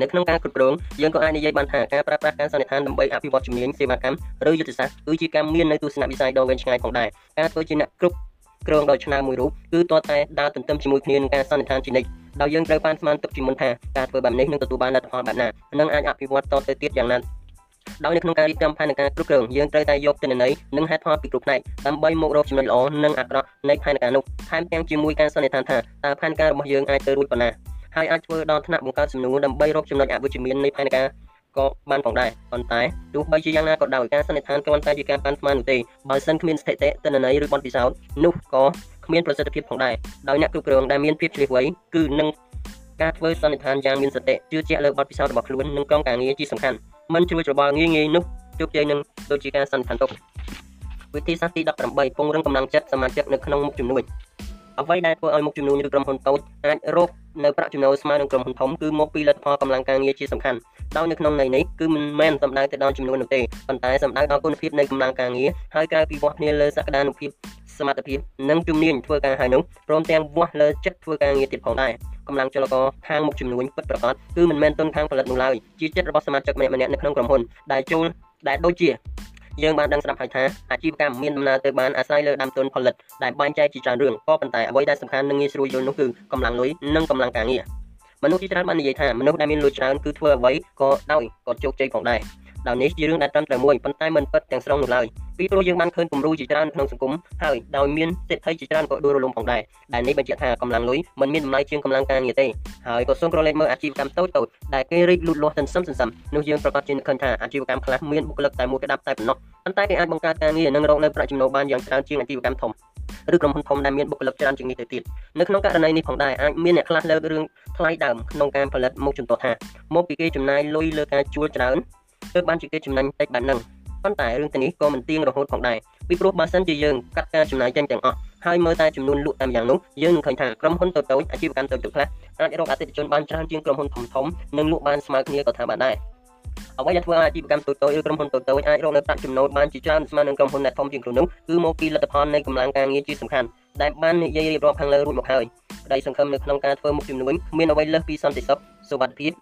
S1: នៅក្នុងការគ្រប់គ្រងយើងក៏អាចនិយាយបានថាការប្រើប្រាស់ការសន្និដ្ឋានដើម្បីអភិវឌ្ឍជំនាញសេវាកម្មឬយុទ្ធសាស្ត្រគឺជាការមាននៅទស្សនវិស័យដ៏វែងឆ្ងាយផងដែរការធ្វើជាអ្នកគ្រប់គ្រងដោយឆ្នើមមួយរូបគឺតតែដើរទន្ទឹមជាមួយគ្នានឹងការសន្និដ្ឋានជានិច្ចដោយយើងត្រូវបានស្មានទុកជាមុនថាការធ្វើបែបនេះនឹងទទួលបានលទ្ធផលបែបណានិងអាចអភិវឌ្ឍតទៅទៀតយ៉ាងណា ដោយនៅក្នុងការរៀបចំផែនការគ្រប់គ្រងយើងត្រូវតែយកទិន្នន័យនិងហេតុផលពីគ្រប់ផ្នែកដើម្បីមករកចំណុចល្អនិងអាក្រក់នៃផែនការនោះថែមទាំងជាមួយការសន្និដ្ឋានថាតើផែនការរបស់យើងអាចទៅរួចប៉ុណ្ណាហើយអាចធ្វើដល់ថ្នាក់បង្កើតសំណួរដើម្បីរកចំណុចអវិជ្ជមាននៃផែនការក៏បានផងដែរប៉ុន្តែទោះបីជាយ៉ាងណាក៏ដោយការសន្និដ្ឋានគ្រាន់តែជាការប៉ាន់ស្មាននោះទេបើសិនគ្មានស្ថិតិទិន្នន័យឬបទពិសោធន៍នោះក៏គ្មានប្រសិទ្ធភាពផងដែរដោយអ្នកគ្រប់គ្រងដែលមានភាពឆ្លៀសវៃគឺនឹងការធ្វើសន្និដ្ឋានយ៉ាងមានសតិជឿជាក់លើបទពិសោធន៍របស់ខ្លួននិងក្រុមការងារជាសំខាន់ មិនជួយច្របល់ងាយងាយនោះជោគជ័យនឹងដូចជាការសន្និដ្ឋានទុកវិធីសាស្ត្រទី18ពង្រឹងកម្លាំងចិត្តសមាជិកនៅក្នុងមុខជំនួយអ្វីដែលធ្វើឲ្យមុខជំនួញឬក្រុមហ៊ុនតូចអាចរកនៅប្រាក់ចំណូលស្មើនឹងក្រុមហ៊ុនធំគឺមកពីលទ្ធផលកម្លាំងការងារជាសំខាន់ដោយនៅក្នុងន័យនេះគឺមិនមែនសំដៅទៅដល់ចំនួននោះទេប៉ុន្តែសំដៅដល់គុណភាពនៃកម្លាំងការងារហើយក្រៅពីវាស់គ្នាលើសក្តានុភាព សមត្ថភាពនិងជំនាញធ្វើការហើយនោះព្រមទាំងវាស់លើចិត្តធ្វើការងារទៀតផងដែរកម្លាំងចលករខាងមុខជំនួញពិតប្រាកដគឺមិនមែនទុនខាងផលិតនោះឡើយជាចិត្តរបស់សមាជិកម្នាក់ៗនៅក្នុងក្រុមហ៊ុនដែលចូលដែលដូចជាយើងបានដឹងស្រាប់ហើយថាអាជីវកម្មមានដំណើរទៅបានអាស្រ័យលើដើមទុនផលិតដែលបែងចែកជាច្រើនរឿងក៏ប៉ុន្តែអ្វីដែលសំខាន់និងងាយស្រួលយល់នោះគឺកម្លាំងលុយនិងកម្លាំងការងារមនុស្សជាច្រើនបាននិយាយថាមនុស្សដែលមានលុយច្រើនគឺធ្វើអ្វីក៏ដោយក៏ជោគជ័យផងដែរ ដោយនេះជារឿងដែលត្រឹមត្រូវមួយប៉ុន្តែមិនពិតទាំងស្រុងនោះឡើយពីព្រោះយើងបានឃើញគំរូជាច្រើនក្នុងសង្គមហើយដោយមានសេដ្ឋីជាច្រើនក៏ដួលរលំផងដែរដែលនេះបញ្ជាក់ថាកម្លាំងលុយមិនមានតម្លៃជាងកម្លាំងការងារទេហើយក៏សូមក្រឡេកមើលអាជីវកម្មតូចតូចដែលគេរីកលូតលាស់សន្សឹមសន្សឹមនោះយើងប្រកាសជានឹកឃើញថាអាជីវកម្មខ្លះមានបុគ្គលិកតែមួយក្តាប់តែប៉ុណ្ណោះប៉ុន្តែគេអាចបង្កើតការងារនិងរកនៅប្រាក់ចំណូលបានយ៉ាងច្រើនជាងអាជីវកម្មធំឬក្រុមហ៊ុនធំដែលមានបុគ្គលិកច្រើនជាងនេះទៅទៀតនៅក្នុងករណីនេះផងដែរអាចមានអ្នកខ្លះលើករឿងថ្លៃដើមក្នុងការផលិតមុខជំទាស់ថាមកពីគេចំណាយលុយលើការជួលច្រើន ទើបបានជាគេចំណេញតិចបែបហ្នឹងប៉ុន្តែរឿងទាំងនេះក៏មិនទៀងរហូតផងដែរពីព្រោះបើសិនជាយើងកាត់ការចំណាយចេញទាំងអស់ហើយមើលតែចំនួនលក់តាមយ៉ាងនោះយើងនឹងឃើញថាក្រុមហ៊ុនតូចៗអាជីវកម្មតូចៗខ្លះអាចរកអតិថិជនបានច្រើនជាងក្រុមហ៊ុនធំៗនិងលក់បានស្មើគ្នាក៏ថាបានដែរអ្វីដែលធ្វើឲ្យអាជីវកម្មតូចៗឬក្រុមហ៊ុនតូចៗអាចរកនៅប្រាក់ចំណូលបានជាច្រើនស្មើនឹងក្រុមហ៊ុនដែលធំជាងខ្លួននោះគឺមកពីលទ្ធផលនៃកម្លាំងការងារជាសំខាន់ដែលបាននិយាយរៀបរាប់ខាងលើរួចមកហើយក្តីសង្ឃឹមនៅក្នុងការធ្វើមុខជំនួញគ្មានអ្វីលើសពីសន្តិសុខសុវត្ថិភាព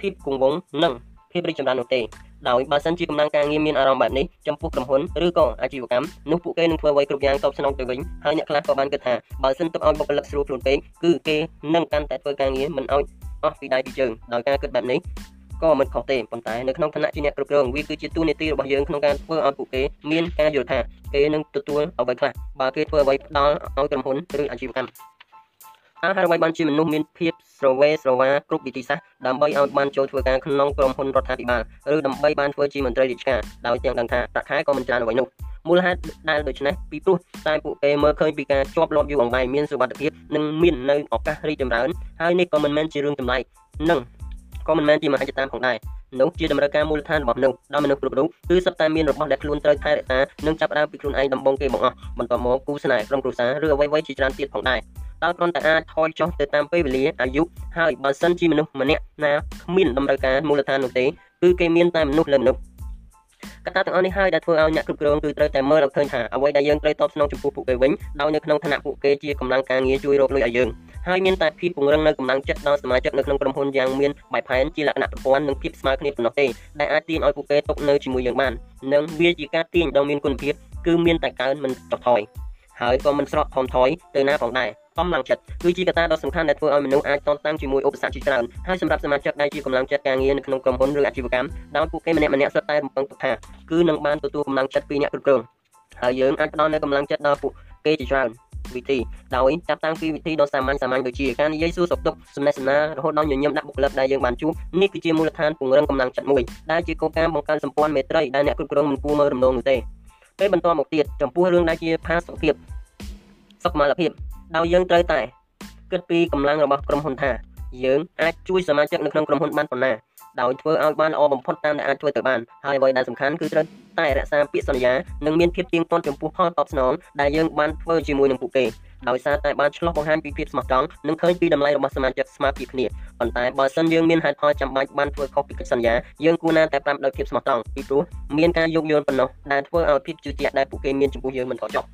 S1: ភាពគង់វង្សនិង ភាពរីកចម្រើននោះទេដោយបើសិនជាកម្លាំងការងារមានអារម្មណ៍បែបនេះចំពោះក្រុមហ៊ុនឬក៏អាជីវកម្មនោះពួកគេនឹងធ្វើអ្វីគ្រប់យ៉ាងតបស្នងទៅវិញហើយអ្នកខ្លះក៏បានគិតថាបើសិនទុកឲ្យបុគ្គលិកស្រួលខ្លួនពេកគឺគេនឹងកាន់តែធ្វើការងារមិនឲ្យអស់ពីដៃពីជើងដោយការគិតបែបនេះក៏មិនខុសទេប៉ុន្តែនៅក្នុងឋានៈជាអ្នកគ្រប់គ្រងវាគឺជាទូនាទីរបស់យើងក្នុងការធ្វើឲ្យពួកគេមានការយល់ថាគេនឹងទទួលអ្វីខ្លះបើគេធ្វើអ្វីផ្ដល់ឲ្យក្រុមហ៊ុនឬអាជីវកម្ម អាហារអ្វីបានជាមនុស្សមានភាពស្រវេស្រវាគ្រប់វិធីសាស្ត្រដើម្បីឲ្យបានចូលធ្វើការក្នុងក្រុមហ៊ុនរដ្ឋាភិបាលឬដើម្បីបានធ្វើជាមន្ត្រីរាជការដោយទាំងដឹងថាប្រាក់ខែក៏មិនច្រើនអ្វីនោះមូលហេតុដែលដូច្នេះពីព្រោះតែពួកគេមើលឃើញពីការជាប់លាប់យូរអង្វែងមានសុវត្ថិភាពនិងមាននៅឱកាសរីកចម្រើនហើយនេះក៏មិនមែនជារឿងចម្លែកនិងក៏មិនមែនជាមហិច្ឆតាផងដែរនោះជាតម្រូវការមូលដ្ឋានរបស់មនុស្សដល់មនុស្សគ្រប់រូបគឺសុទ្ធតែមានរបស់ដែលខ្លួនត្រូវថែរក្សានិងចាប់ផ្ដើមពីខ្លួនឯងដំបូងគេបង្អស់បន្ទាប់មកគូស្នេហ៍ក្រុមគ្រួសារឬអ្វីៗជាច្រើនទៀតផងដែរ ដោយគ្រាន់តែអាចថយចុះទៅតាមពេលវេលាអាយុហើយបើសិនជាមនុស្សម្នាក់ណាគ្មានតម្រូវការមូលដ្ឋាននោះទេគឺគេមានតែមនុស្សលើមនុស្សកត្តាទាំងអស់នេះហើយដែលធ្វើឲ្យអ្នកគ្រប់គ្រងគឺត្រូវតែមើលឲ្យឃើញថាអ្វីដែលយើងត្រូវតបស្នងចំពោះពួកគេវិញដោយនៅក្នុងឋានៈពួកគេជាកម្លាំងការងារជួយរកលុយឲ្យយើងហើយមានតែភាពពង្រឹងនៅកម្លាំងចិត្តដល់សមាជិកនៅក្នុងក្រុមហ៊ុនយ៉ាងមានបែបផែនជាលក្ខណៈប្រព័ន្ធនិងភាពស្មើគ្នាប៉ុណ្ណោះទេដែលអាចទាញឲ្យពួកគេຕົកនៅជាមួយយើងបាននិងវាជាការទាញដ៏មានគុណភាពគឺមានតែកើនមិនចុះថយហើយក៏មិនស្រកថមថយទៅណាផងដែរ កម្លាំងចិត្តគឺជាកត្តាដ៏សំខាន់ដែលធ្វើឲ្យមនុស្សអាចតតាំងជាមួយឧបសគ្គជាច្រើនហើយសម្រាប់សមាជិកដែលជាកម្លាំងចិត្តការងារនៅក្នុងក្រុមហ៊ុនឬអាជីវកម្មដោយពួកគេម្នាក់ម្នាក់សុទ្ធតែរំពឹងទុកថាគឺនឹងបានទទួលកម្លាំងចិត្តពីអ្នកគ្រប់គ្រងហើយយើងអាចផ្ដល់នូវកម្លាំងចិត្តដល់ពួកគេជាច្រើនវិធីដោយចាប់តាំងពីវិធីដ៏សាមញ្ញសាមញ្ញដូចជាការនិយាយសួរសុខទុក្ខសំណេះសំណាលរហូតដល់ញញឹមដាក់បុគ្គលិកដែលយើងបានជួបនេះគឺជាមូលដ្ឋានពង្រឹងកម្លាំងចិត្តមួយដែលជាគោលការណ៍បង្កើនសម្ព័ន្ធមេត្រីដែលអ្នកគ្រប់គ្រងមិនគួរមើលរំលងនោះទេពេលបន្តមកទៀតចំពោះរឿងដែលជាផាសុខភាពសុខុមាលភាព ដោយយើងត្រូវតែគិតពីកម្លាំងរបស់ក្រុមហ៊ុនថាយើងអាចជួយសមាជិកនៅក្នុងក្រុមហ៊ុនបានប៉ុណ្ណាដោយធ្វើឲ្យបានល្អបំផុតតាមដែលអាចធ្វើទៅបានហើយអ្វីដែលសំខាន់គឺត្រូវតែរក្សាពាក្យសន្យានិងមានភាពទៀងទាត់ចំពោះផលតបស្នងដែលយើងបានធ្វើជាមួយនឹងពួកគេដោយសារតែបានឆ្លោះបង្ហាញពីភាពស្មោះត្រង់និងឃើញពីតម្លៃរបស់សមាជិកស្មើពីគ្នាប៉ុន្តែបើសិនយើងមានហេតុផលចាំបាច់បានធ្វើខុសពីកិច្ចសន្យាយើងគួរណាតែប្រាប់ដោយភាពស្មោះត្រង់ពីព្រោះមានការយោគយល់ប៉ុណ្ណោះដែលធ្វើឲ្យភាពជឿជាក់ដែលពួកគេមានចំពោះយើងមិនថយចុះ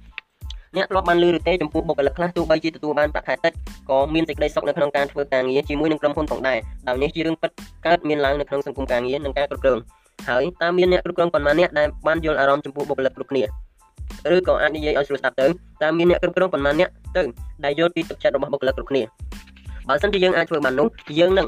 S1: អ្នកធ្លាប់បានឮឬទេចំពោះបុគ្គលិកខ្លះទោះបីជាទទួលបានប្រាក់ខែតិចក៏មានសេចក្តីសុខនៅក្នុងការធ្វើការងារជាមួយនឹងក្រុមហ៊ុនផងដែរដោយនេះជារឿងពិតកើតមានឡើងនៅក្នុងសង្គមការងារនិងការគ្រប់គ្រងហើយតើមានអ្នកគ្រប់គ្រងប៉ុន្មានអ្នកដែលបានយល់អារម្មណ៍ចំពោះបុគ្គលិកគ្រប់គ្នាឬក៏អាចនិយាយឲ្យស្រួលស្ដាប់ទៅតើមានអ្នកគ្រប់គ្រងប៉ុន្មានអ្នកទៅដែលយល់ពីទឹកចិត្តរបស់បុគ្គលិកគ្រប់គ្នាបើសិនជាយើងអាចធ្វើបាននោះយើងនឹង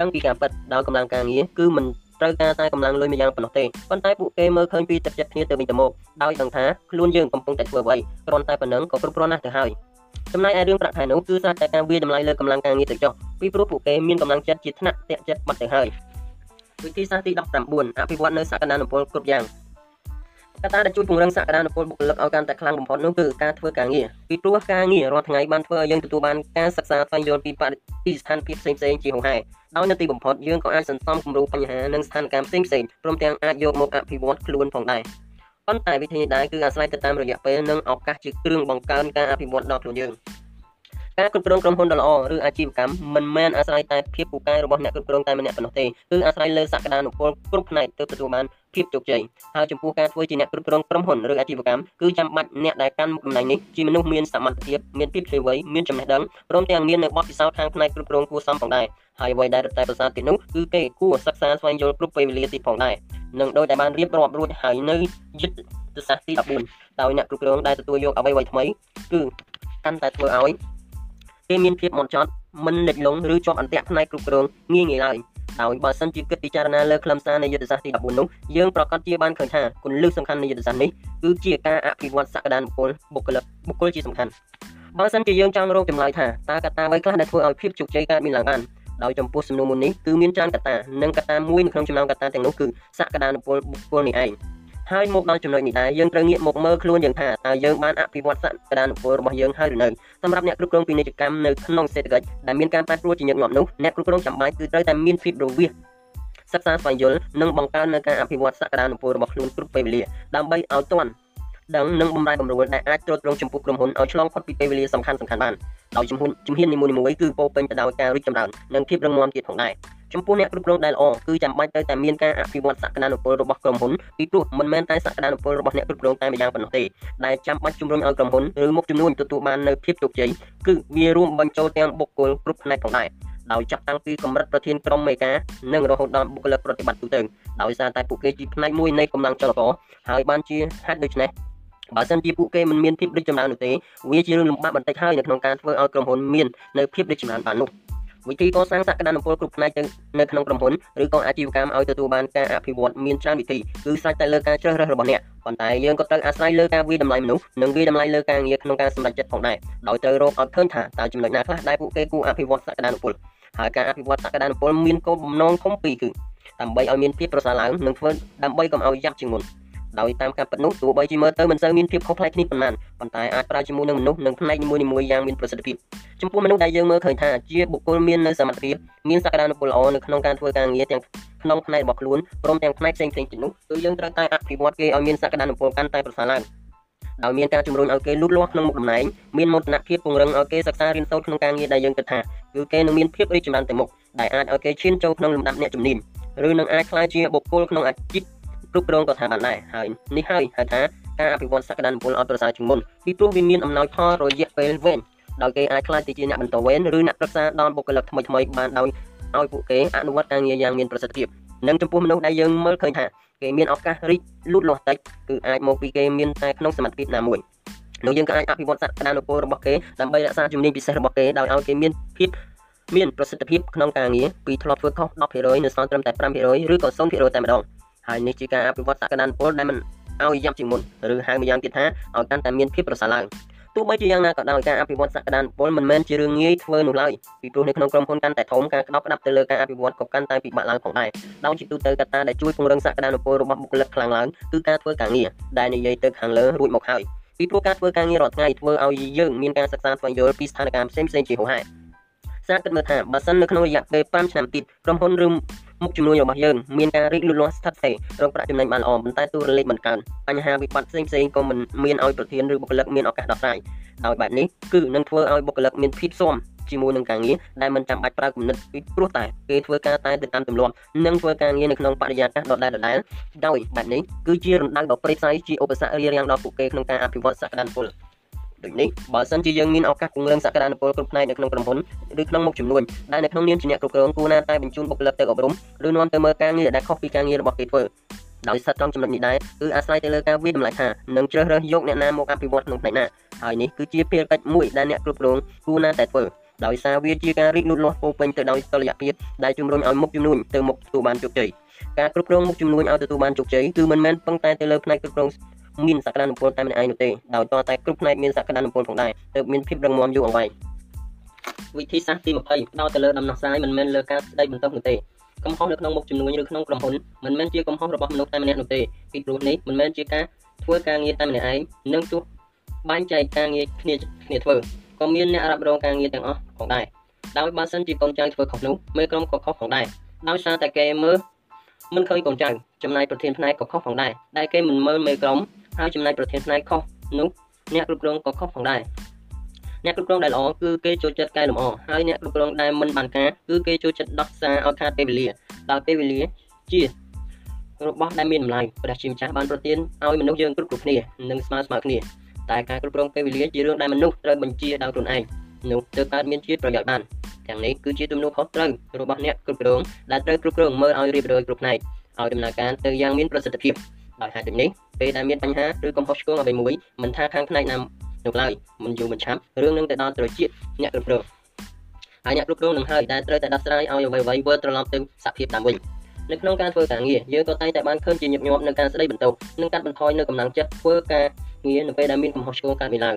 S1: ដឹងពីការពិតដោយកម្លាំងការងារគឺមិន ត្រូវការតែកម្លាំងលុយមួយយ៉ាងប៉ុណ្ណោះទេប៉ុន្តែពួកគេមើលឃើញពីទឹកចិត្តគ្នាទៅវិញទៅមកដោយដឹងថាខ្លួនយើងកំពុងតែធ្វើអ្វីគ្រាន់តែប៉ុណ្ណឹងក៏គ្រប់គ្រាន់ណាស់ទៅហើយចំណែកឯរឿងប្រាក់ខែនោះគឺសារតែការវាតម្លៃលើកម្លាំងការងារទៅចុះពីព្រោះពួកគេមានកម្លាំងចិត្តជាថ្នាក់តាក់ចិត្តបាត់ទៅហើយវិធីសាស្ត្រទី19អភិវឌ្ឍនៅសក្តានុពលគ្រប់យ៉ាង កត្តាដែលជួយពង្រឹងសក្តានុពលបុគ្គលិកឲ្យកាន់តែខ្លាំងបំផុតនោះគឺការធ្វើការងារពីព្រោះការងាររាល់ថ្ងៃបានធ្វើឲ្យយើងទទួលបានការសិក្សាស្វែងយល់ពីបរិពីស្ថានភាពផ្សេងៗជាហូរហែដោយនៅទីបំផុតយើងក៏អាចសន្សំគំរូបញ្ហានិងស្ថានភាពផ្សេងៗព្រមទាំងអាចយកមកអភិវឌ្ឍខ្លួនផងដែរប៉ុន្តែវិធីនេះដែរគឺអាស្រ័យទៅតាមរយៈពេលនិងឱកាសជាគ្រឿងបង្កើនការអភិវឌ្ឍដល់ខ្លួនយើង។ ការគ្រប់គ្រងក្រុមហ៊ុនដ៏ល្អឬអាជីវកម្មមិនមែនអាស្រ័យតែភាពពូកែរបស់អ្នកគ្រប់គ្រងតែម្នាក់ប៉ុណ្ណោះទេគឺអាស្រ័យលើសក្តានុពលគ្រប់ផ្នែកទើបទទួលបានភាពជោគជ័យហើយចំពោះការធ្វើជាអ្នកគ្រប់គ្រងក្រុមហ៊ុនឬអាជីវកម្មគឺចាំបាច់អ្នកដែលកាន់មុខតំណែងនេះជាមនុស្សមានសមត្ថភាពមានភាពឆ្លាតវៃមានចំណេះដឹងព្រមទាំងមាននៅបទពិសោធន៍ខាងផ្នែកគ្រប់គ្រងគួរសមផងដែរហើយអ្វីដែលរតែប្រសាទទៀតនោះគឺគេគួរសិក្សាស្វែងយល់គ្រប់ពេលវេលាទៀតផងដែរនឹងដោយតែបានរៀបរាប់រួចហើយនៅយុទ្ធសាស្ត្រទី14ដោយអ្នកគ្រប់គ្រងដែលទទួលយកអ្វីៗថ្មីគឺកាន់តែធ្វើឲ្យ គេមានភាពហ្មត់ចត់មិនលិចលង់ឬជាប់អន្ទាក់ផ្នែកគ្រប់គ្រងងាយងាយឡើយដោយបើសិនជាគិតពិចារណាលើខ្លឹមសារនៃយុទ្ធសាស្ត្រទី14នោះយើងប្រកាសជាបានឃើញថាគន្លឹះសំខាន់នៃយុទ្ធសាស្ត្រនេះគឺជាការអភិវឌ្ឍសក្តានុពលបុគ្គលិកបុគ្គលជាសំខាន់បើសិនជាយើងចង់រកចម្លើយថាតើកត្តាអ្វីខ្លះដែលធ្វើឲ្យភាពជោគជ័យកើតមានឡើងបានដោយចំពោះសំណួរមុននេះគឺមានច្រើនកត្តានិងកត្តាមួយនៅក្នុងចំណោមកត្តាទាំងនោះគឺសក្តានុពលបុគ្គលនេះឯង ហើយមកដល់ចំណុចនេះដែរយើងត្រូវងាកមកមើលខ្លួនយើងថាតើយើងបានអភិវឌ្ឍសក្តានុពលរបស់យើងហើយឬនៅសម្រាប់អ្នកគ្រប់គ្រងពាណិជ្ជកម្មនៅក្នុងសេដ្ឋកិច្ចដែលមានការប្រែប្រួលជាញឹកញាប់នោះអ្នកគ្រប់គ្រងចាំបាច់គឺត្រូវតែមានភាពរវាសសិក្សាស្វែងយល់និងបង្កើននៅការអភិវឌ្ឍសក្តានុពលរបស់ខ្លួនគ្រប់ពេលវេលាដើម្បីឲ្យទាន់ដឹងនិងបំរែបំរួលដែលអាចត្រួតត្រងចំពោះក្រុមហ៊ុនឲ្យឆ្លងផុតពីពេលវេលាសំខាន់សំខាន់បានដោយជំហ៊ុនជំហាននីមួយៗគឺពោពេញទៅដោយការរីកចម្រើននិងភាពរឹងមាំទៀតផងដែរ ចំពោះអ្នកគ្រប់គ្រងដែលល្អគឺចាំបាច់ត្រូវតែមានការអភិវឌ្ឍសក្តានុពលរបស់ក្រុមហ៊ុនពីព្រោះមិនមែនតែសក្តានុពលរបស់អ្នកគ្រប់គ្រងតែម្យ៉ាងប៉ុណ្ណោះទេដែលចាំបាច់ជំរុញឲ្យក្រុមហ៊ុនឬមុខចំនួនទទួលបាននូវភាពជោគជ័យគឺវារួមបញ្ចូលទាំងបុគ្គលគ្រប់ផ្នែកផងដែរដោយចាប់តាំងពីកម្រិតប្រធានក្រុមមេការនិងរហូតដល់បុគ្គលិកប្រតិបត្តិទូទៅដោយសារតែពួកគេជាផ្នែកមួយនៃកម្លាំងចលករហើយបានជាហេតុដូច្នេះបើសិនជាពួកគេមិនមានភាពរីកចម្រើននោះទេវាជារឿងលំបាកបន្តិចហើយនៅក្នុងការធ្វើឲ្យក្រុមហ៊ុនមាននៅភាពរីកចម្រើនបាននោះ វិធីកសាងសក្តានុពលគ្រប់ផ្នែកនៅក្នុងក្រុមហ៊ុនឬក៏អាជីវកម្មឲ្យទទួលបានការអភិវឌ្ឍមានច្រើនវិធីគឺស្រេចតែលើការជ្រើសរើសរបស់អ្នកប៉ុន្តែយើងក៏ត្រូវអាស្រ័យលើការវិតម្លៃមនុស្សនិងវិតម្លៃលើការងារក្នុងការសម្រេចចិត្តផងដែរដោយត្រូវរកឲ្យឃើញថាតើចំណុចណាខ្លះដែលពួកគេគួរអភិវឌ្ឍសក្តានុពលហើយការអភិវឌ្ឍសក្តានុពលមានគោលបំណងធំពីរគឺដើម្បីឲ្យមានភាពប្រសើរឡើងនិងធ្វើដើម្បីកុំឲ្យយ៉ាប់ជាងមុន ដោយតាមការពិតនោះទោះបីជាមើលទៅមិនសូវមានភាពខុសប្លែកគ្នាប៉ុន្មានប៉ុន្តែអាចប្រើជាមួយនឹងមនុស្សនិងផ្នែកនីមួយៗយ៉ាងមានប្រសិទ្ធភាពចំពោះមនុស្សដែលយើងមើលឃើញថាជាបុគ្គលមាននៅសមត្ថភាពមានសក្តានុពលល្អនៅក្នុងការធ្វើការងារទាំងក្នុងផ្នែករបស់ខ្លួនព្រមទាំងផ្នែកផ្សេងៗទៀតនោះគឺយើងត្រូវតែអភិវឌ្ឍគេឲ្យមានសក្តានុពលកាន់តែប្រសើរឡើងដោយមានការជំរុញឲ្យគេលូតលាស់ក្នុងមុខតំណែងមានមោទនភាពពង្រឹងឲ្យគេសិក្សារៀនសូត្រក្នុងការងារដែលយើងគិតថាគឺគេនឹងមានភាពរីកចម្រើនទៅមុខដែលអាចឲ្យគេឈានចូលក្នុងលំដាប់អ្នកជំនាញឬនឹងអាចក្លាយជាបុគ្គលក្នុងអាជីព គ្រប់គ្រងក៏ថាបានដែរហើយនេះហើយហៅថាការអភិវឌ្ឍសក្តានុពលឲ្យប្រសើរជាងមុនពីព្រោះវាមានអំណោយផលរយៈពេលវែងដោយគេអាចខ្លាចទៅជាអ្នកបន្តវេនឬអ្នកប្រឹក្សាដល់បុគ្គលិកថ្មីថ្មីបានដោយឲ្យពួកគេអនុវត្តការងារយ៉ាងមានប្រសិទ្ធភាពនិងចំពោះមនុស្សដែលយើងមើលឃើញថាគេមានឱកាសរីកលូតលាស់តិចគឺអាចមកពីគេមានតែក្នុងសមត្ថភាពណាមួយនោះយើងក៏អាចអភិវឌ្ឍសក្តានុពលរបស់គេដើម្បីរក្សាជំនាញពិសេសរបស់គេដោយឲ្យគេមានភាពមានប្រសិទ្ធភាពក្នុងការងារពីធ្លាប់ធ្វើខុស10%នៅសល់ត្រឹមតែ5%ឬក៏0%តែម្ដង ហើយនេះជាការអភិវឌ្ឍសក្តានុពលដែលមិនឲ្យយ៉ាប់ជាងមុនឬហៅម្យ៉ាងទៀតថាឲ្យកាន់តែមានភាពប្រសើរឡើងទោះបីជាយ៉ាងណាក៏ដោយការអភិវឌ្ឍសក្តានុពលមិនមែនជារឿងងាយធ្វើនោះឡើយពីព្រោះនៅក្នុងក្រុមហ៊ុនកាន់តែធំការក្តោបក្តាប់ទៅលើការអភិវឌ្ឍក៏កាន់តែពិបាកឡើងផងដែរដោយជាទូទៅកត្តាដែលជួយពង្រឹងសក្តានុពលរបស់បុគ្គលិកខ្លាំងឡើងគឺការធ្វើការងារដែលនិយាយទៅខាងលើរួចមកហើយពីព្រោះការធ្វើការងាររាល់ថ្ងៃធ្វើឲ្យយើងមានការសិក្សាស្វែងយល់ពីស្ថានភាពផ្សេងៗជាហូរហែ សារគិតមើលថាបើសិននៅក្នុងរយៈពេល5ឆ្នាំទៀតក្រុមហ៊ុនឬមុខជំនួយរបស់យើងមានការរីកលូតលាស់ស្ថិតស្ថេររកប្រាក់ចំណេញបានល្អប៉ុន្តែទូរលេខមិនកើនបញ្ហាវិបត្តិផ្សេងផ្សេងក៏មិនមានឲ្យប្រធានឬបុគ្គលិកមានឱកាសដោះស្រាយដោយបែបនេះគឺនឹងធ្វើឲ្យបុគ្គលិកមានភាពស៊ាំជាមួយនឹងការងារដែលមិនចាំបាច់ប្រើគំនិតពីព្រោះតែគេធ្វើការតែទៅតាមទម្លាប់និងធ្វើការងារនៅក្នុងបរិយាកាសដដែលដដែលដោយបែបនេះគឺជារណ្ដៅដ៏ព្រៃផ្សៃជាឧបសគ្គរារាំងដល់ពួកគេក្នុងការអភិវឌ្ឍសក្តានុពល ដូចនេះបើសិនជាយើងមានឱកាសពង្រឹងសក្តានុពលគ្រប់ផ្នែកនៅក្នុងក្រុមហ៊ុនឬក្នុងមុខចំនួនដែលនៅក្នុងនាមជាអ្នកគ្រប់គ្រងគួរណាតែបញ្ជូនបុគ្គលិកទៅអប់រំឬនាំទៅមើលការងារដែលខុសពីការងាររបស់គេធ្វើដោយស្ថិត trong ចំណុចនេះដែរគឺអាស្រ័យទៅលើការវិតម្លៃថានឹងជ្រើសរើសយកអ្នកណាមកអភិវឌ្ឍក្នុងផ្នែកណាហើយនេះគឺជាភារកិច្ចមួយដែលអ្នកគ្រប់គ្រងគួរណាតែធ្វើដោយសារវាជាការរីកលូតលាស់ពោពេញទៅដោយតុល្យភាពដែលជំរុញឲ្យមុខជំនួញទៅមុខទទួលបានជោគជ័យ ការគ្រប់គ្រងមុខជំនួញឲ្យទទួលបានជោគជ័យគឺមិនមែនពឹងតែទៅលើផ្នែកគ្រប់គ្រងមានសក្តានុពលតែម្នាក់ឯងនោះទេដោយតតែគ្រប់ផ្នែកមានសក្តានុពលផងដែរទើបមានភាពរឹងមាំយូរអង្វែងវិធីសាស្ត្រទី20ផ្ដោតទៅលើដំណោះស្រាយមិនមែនលើការស្ដីបន្ទោសនោះទេកំហុសនៅក្នុងមុខជំនួញឬក្នុងក្រុមហ៊ុនមិនមែនជាកំហុសរបស់មនុស្សតែម្នាក់នោះទេពីព្រោះនេះមិនមែនជាការធ្វើការងារតែម្នាក់ឯងនិងទោះបែងចែកការងារគ្នាគ្នាធ្វើក៏មានអ្នករ៉ាប់រងការងារទាំងអស់ផងដែរដោយបើសិនជាកូនចៅធ្វើខុសនោះមេក្រុមក៏ខុសផងដែរដោយសារតែគេមើល មិនឃើញកូនចៅចំណាយប្រធានផ្នែកក៏ខុសផងដែរដែលគេមិនមើលមេក្រុមហើយចំណាយប្រធានផ្នែកខុសនោះអ្នកគ្រប់គ្រងក៏ខុសផងដែរអ្នកគ្រប់គ្រងដែលល្អគឺគេចូលចិត្តកែលម្អហើយអ្នកគ្រប់គ្រងដែលមិនបានការគឺគេចូលចិត្តដោះសារឲ្យខាតពេលវេលាដោយពេលវេលាជារបស់ដែលមានតម្លៃព្រះជាម្ចាស់បានប្រទានឲ្យមនុស្សយើងគ្រប់គ្រប់គ្នានិងស្មើស្មើគ្នាតែការគ្រប់គ្រងពេលវេលាជារឿងដែលមនុស្សត្រូវបញ្ជាដោយខ្លួនឯង នោះទើបកើតមានជាប្រយោជន៍បានទាំងនេះគឺជាទំនួលខុសត្រូវរបស់អ្នកគ្រប់គ្រងដែលត្រូវគ្រប់គ្រងមើលឲ្យរៀបរយគ្រប់ផ្នែកឲ្យដំណើរការទៅយ៉ាងមានប្រសិទ្ធភាពដោយហេតុដូចនេះពេលដែលមានបញ្ហាឬកំហុសឆ្គងអ្វីមួយមិនថាខាងផ្នែកណានោះឡើយមិនយូរមិនឆាប់រឿងនឹងទៅដល់ត្រចៀកអ្នកគ្រប់គ្រងហើយអ្នកគ្រប់គ្រងនឹងហើយដែលត្រូវតែដោះស្រាយឲ្យអ្វីៗវិលត្រឡប់ទៅសភាពតាមវិញនៅក្នុងការធ្វើការងារយើងក៏តែងតែបានឃើញជាញឹកញាប់នៅការស្ដីបន្ទោសនិងកាត់បន្ថយនៅកម្លាំងចិត្តធ្វើការងារនៅពេលដែលមានកំហុសឆ្គងកើតមានឡើង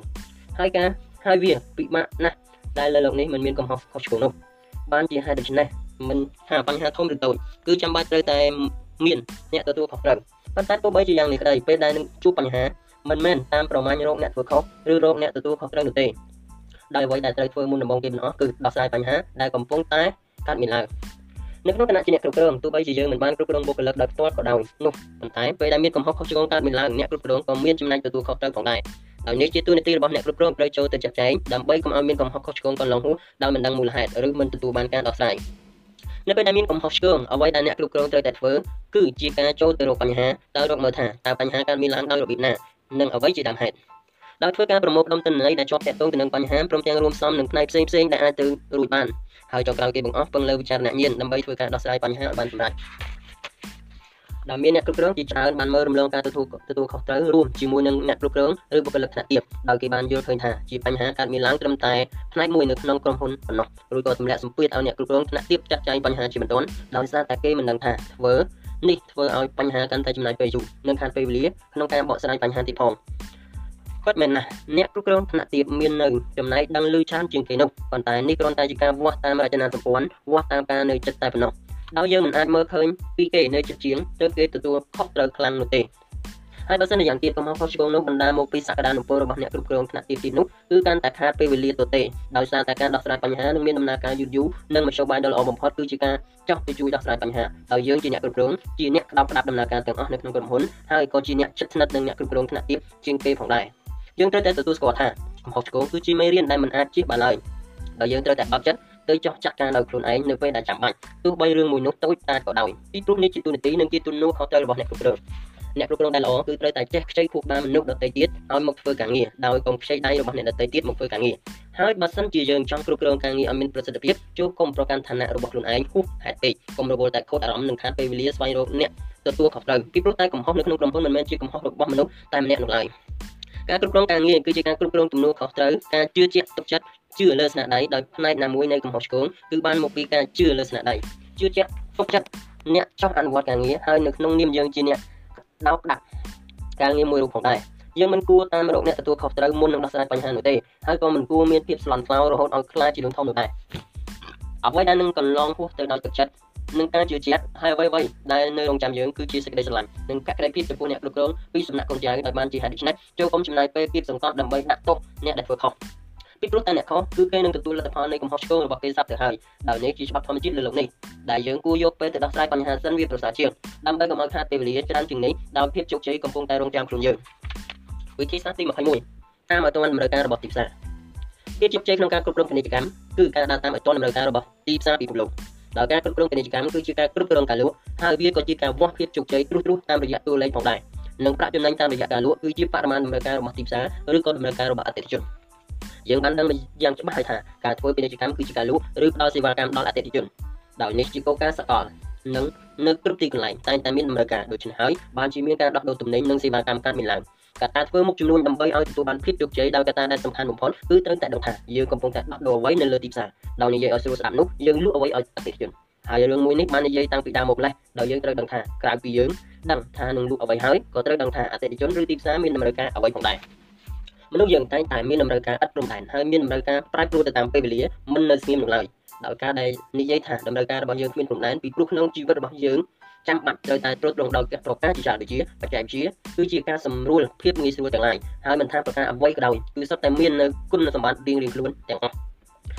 S1: ហើយការ ហើយវាពិបាកណាស់ដែលលើលោកនេះมันមានកំហុសខុសឆ្គងនោះបានជាហេតុដូច្នេះមិនថាបញ្ហាធំឬតូចគឺចាំបាច់ត្រូវតែមានអ្នកទទួលខុសត្រូវប៉ុន្តែទោះបីជាយ៉ាងនេះក្តីពេលដែលនឹងជួបបញ្ហាមិនមែនតាមប្រមាញរោគអ្នកធ្វើខុសឬរោគអ្នកទទួលខុសត្រូវនោះទេដោយអ្វីដែលត្រូវធ្វើមុនដំបូងគេទាំងអស់គឺដោះស្រាយបញ្ហាដែលកំពុងតែកើតមានឡើងនៅក្នុងឋានៈជាអ្នកគ្រប់គ្រងទោះបីជាយើងមិនបានគ្រប់គ្រងបុគ្គលិកដោយផ្ទាល់ក៏ដោយនោះប៉ុន្តែពេលដែលមានកំហុសខុសឆ្គងកើតមានឡើងអ្នកគ្រប់គ្រងក៏មានចំណែកទទួលខុសត្រូវផងដែរ ដោយនេះជាទូនាទីរបស់អ្នកគ្រប់គ្រងត្រូវចូលទៅចាត់ចែងដើម្បីកុំឲ្យមានកំហុសខុសឆ្គងកន្លងហួសដោយមិនដឹងមូលហេតុឬមិនទទួលបានការដោះស្រាយនៅពេលដែលមានកំហុសឆ្គងអ្វីដែលអ្នកគ្រប់គ្រងត្រូវតែធ្វើគឺជាការចូលទៅរកបញ្ហាដោយរកមើលថាតើបញ្ហាកើតមានឡើងដោយរបៀបណានិងអ្វីជាដើមហេតុដោយធ្វើការប្រមូលផ្ដុំទិន្នន័យដែលជាប់ទាក់ទងទៅនឹងបញ្ហាព្រមទាំងរួមផ្សំនឹងផ្នែកផ្សេងៗដែលអាចទៅរួចបានហើយចុងក្រោយគេបង្អស់ពឹងលើវិចារណញ្ញាណដើម្បីធ្វើការដោះស្រាយបញ្ហាឲ្យបានសម្រេច ដែលមានអ្នកគ្រប់គ្រងជាច្រើនបានមើលរំលងការទទួលទទួលខុសត្រូវរួមជាមួយនឹងអ្នកគ្រប់គ្រងឬបុគ្គលិកថ្នាក់ទាបដោយគេបានយល់ឃើញថាជាបញ្ហាកើតមានឡើងត្រឹមតែផ្នែកមួយនៅក្នុងក្រុមហ៊ុនប៉ុណ្ណោះរួចក៏ទម្លាក់សម្ពាធឲ្យអ្នកគ្រប់គ្រងថ្នាក់ទាបចាត់ចែងបញ្ហាជាបន្ទាន់ដោយសារតែគេមិនដឹងថាធ្វើនេះធ្វើឲ្យបញ្ហាកាន់តែចំណាយពេលយូរនិងខាតពេលវេលាក្នុងការបកស្រាយបញ្ហាទៀតផងពិតមែនណាស់អ្នកគ្រប់គ្រងថ្នាក់ទាបមាននៅចំណែកដឹងឮច្រើនជាងគេនោះប៉ុន្តែនេះគ្រាន់តែជាការវាស់តាមរចនាសម្ព័ន្ធវាស់តាមការនៅចិត្តតែប៉ុណ្ណោះ ដោយយើងមិនអាចមើលឃើញពីគេនៅចិត្តជាងទើបគេទទួលខុសត្រូវខ្លាំងនោះទេហើយបើសិនជាយ៉ាងទៀតកំហុសខុសឆ្គងនោះបណ្ដាលមកពីសក្តានុពលរបស់អ្នកគ្រប់គ្រងថ្នាក់ទីទីនោះគឺកាន់តែខាតពេលវេលាទៅទេដោយសារតែការដោះស្រាយបញ្ហានឹងមានដំណើរការយូរយូរនិងមធ្យោបាយដ៏ល្អបំផុតគឺជាការចោះទៅជួយដោះស្រាយបញ្ហាហើយយើងជាអ្នកគ្រប់គ្រងជាអ្នកក្តាប់ក្តាប់ដំណើរការទាំងអស់នៅក្នុងក្រុមហ៊ុនហើយក៏ជាអ្នកជិតស្និទ្ធនឹងអ្នកគ្រប់គ្រងថ្នាក់ទីជាងគេផងដែរយើងត្រូវតែទទួលស្គាល់ថាកំហុសឆ្គងគឺជាមេរៀនដែលមិនអាចជៀសបានឡើយដោយយើងត្រូវតែបត់ចិត្ត ទៅចោះចាត់ការដោយខ្លួនឯងនៅពេលដែលចាំបាច់ទោះបីរឿងមួយនោះតូចតាចក៏ដោយពីព្រោះនេះជាទូនាទីនិងជាទំនួលខុសត្រូវរបស់អ្នកគ្រប់គ្រងអ្នកគ្រប់គ្រងដែលល្អគឺត្រូវតែចេះខ្ចីខួរក្បាលមនុស្សដទៃទៀតឲ្យមកធ្វើការងារដោយកុំខ្ចីដៃរបស់អ្នកដទៃទៀតមកធ្វើការងារហើយបើសិនជាយើងចង់គ្រប់គ្រងការងារឲ្យមានប្រសិទ្ធភាពជួបកុំប្រកាន់ឋានៈរបស់ខ្លួនឯងហួសហេតុពេកកុំរវល់តែខូចអារម្មណ៍នឹងខាតពេលវេលាស្វែងរកអ្នកទទួលខុសត្រូវពីព្រោះតែកំហុសនៅក្នុងក្រុមហ៊ុនមិនមែនជាកំហុសរបស់មនុស្សតែម្នាក់នោះឡើយការគ្រប់គ្រងការងារគឺជាការគ្រប់គ្រងទំនួលខុសត្រូវការជឿជាក់ទុកចិត្ត ជឿលើស្នាដៃដោយផ្នែកណាមួយនៃកំហុសឆ្គងគឺបានមកពីការជឿលើស្នាដៃជឿជាក់ទុកចិត្តអ្នកចោះអនុវត្តការងារហើយនៅក្នុងនាមយើងជាអ្នកដោកដាក់ការងារមួយរូបផងដែរយើងមិនគួរតាមរកអ្នកទទួលខុសត្រូវមុននឹងដោះស្រាយបញ្ហានោះទេហើយក៏មិនគួរមានភាពស្លន់ស្លោរហូតឲ្យខ្លាចជារឿងធំនោះដែរអ្វីដែលនឹងកន្លងហួសទៅដោយទឹកចិត្តនិងការជឿជាក់ហើយអ្វីៗដែលនៅរងចាំយើងគឺជាសេចក្តីស្រឡាញ់និងកក្តីភាពចំពោះអ្នកគ្រប់គ្រងពីសំណាក់កូនចៅដោយបានជាហេតុដូច្នេះចូលកុំចំណាយពេលគៀបសង្កត់ដើម្បីដាក់ទោសអ្នកដែលធ្វើខុស ពីព្រោះតែអ្នកខុសគឺគេនឹងទទួលលទ្ធផលនៃកំហុសឆ្គងរបស់គេសាប់ទៅហើយដោយនេះជាច្បាប់ធម្មជាតិលើលោកនេះដែលយើងគួរយកពេលទៅដោះស្រាយបញ្ហាសិនវាប្រសើរជាងដើម្បីកុំឲ្យខាតពេលវេលាច្រើនជាងនេះដោយភាពជោគជ័យកំពុងតែរងចាំខ្លួនយើងវិធីសាស្ត្រទី21តាមឲ្យទាន់តម្រូវការរបស់ទីផ្សារភាពជោគជ័យក្នុងការគ្រប់គ្រងពាណិជ្ជកម្មគឺការដើរតាមឲ្យទាន់តម្រូវការរបស់ទីផ្សារពិភពលោកដោយការគ្រប់គ្រងពាណិជ្ជកម្មគឺជាការគ្រប់គ្រងការលក់ហើយវាក៏ជាការវាស់ភាពជោគជ័យត្រួសត្រាសតាមរយៈតួលេខផងដែរនិងប្រាក់ចំណេញតាមរយៈការលក់គឺជាបរិមាណតម្រូវការរបស់ទីផ្សារឬក៏តម្រូវការរបស់អតិថិជន។ យើងបានដឹងយ៉ាងច្បាស់ហើយថាការធ្វើពាណិជ្ជកម្មគឺជាការលក់ឬផ្ដល់សេវាកម្មដល់អតិថិជនដោយនេះជាគោលការណ៍សកលនិងនៅគ្រប់ទីកន្លែងតែងតែមានតម្រូវការដូច្នេះហើយបានជាមានការដោះដូរទំនិញនិងសេវាកម្មកើតមានឡើងកត្តាធ្វើមុខចំនួនដើម្បីឲ្យទទួលបានភាពជោគជ័យដោយកត្តាដែលសំខាន់បំផុតគឺត្រូវតែដឹងថាយើងកំពុងតែដោះដូរអ្វីនៅលើទីផ្សារដោយនិយាយឲ្យស្រួលស្ដាប់នោះយើងលក់អ្វីឲ្យអតិថិជនហើយរឿងមួយនេះបាននិយាយតាំងពីដើមមកម្លេះដោយយើងត្រូវដឹងថាក្រៅពីយើងដឹងថានឹងលក់អ្វីហើយក៏ត្រូវដឹងថាអតិថិជនឬទីផ្សារមានតម្រូវការអ្វីផងដែរ មនុស្សយើងតែងតែមានតម្រូវការឥតព្រំដែនហើយមានតម្រូវការប្រែប្រួលទៅតាមពេលវេលាមិននៅស្ងៀមនោះឡើយដោយការដែលនិយាយថាតម្រូវការរបស់យើងគ្មានព្រំដែនពីព្រោះក្នុងជីវិតរបស់យើងចាំបាច់ត្រូវតែត្រួតត្រងដោយប្រការជាច្រើនដូចជាបច្ចេកវិទ្យាគឺជាការសម្រួលភាពងាយស្រួលទាំងឡាយហើយមិនថាប្រការអ្វីក៏ដោយគឺសុទ្ធតែមាននៅគុណសម្បត្តិរៀងៗខ្លួនទាំងអស់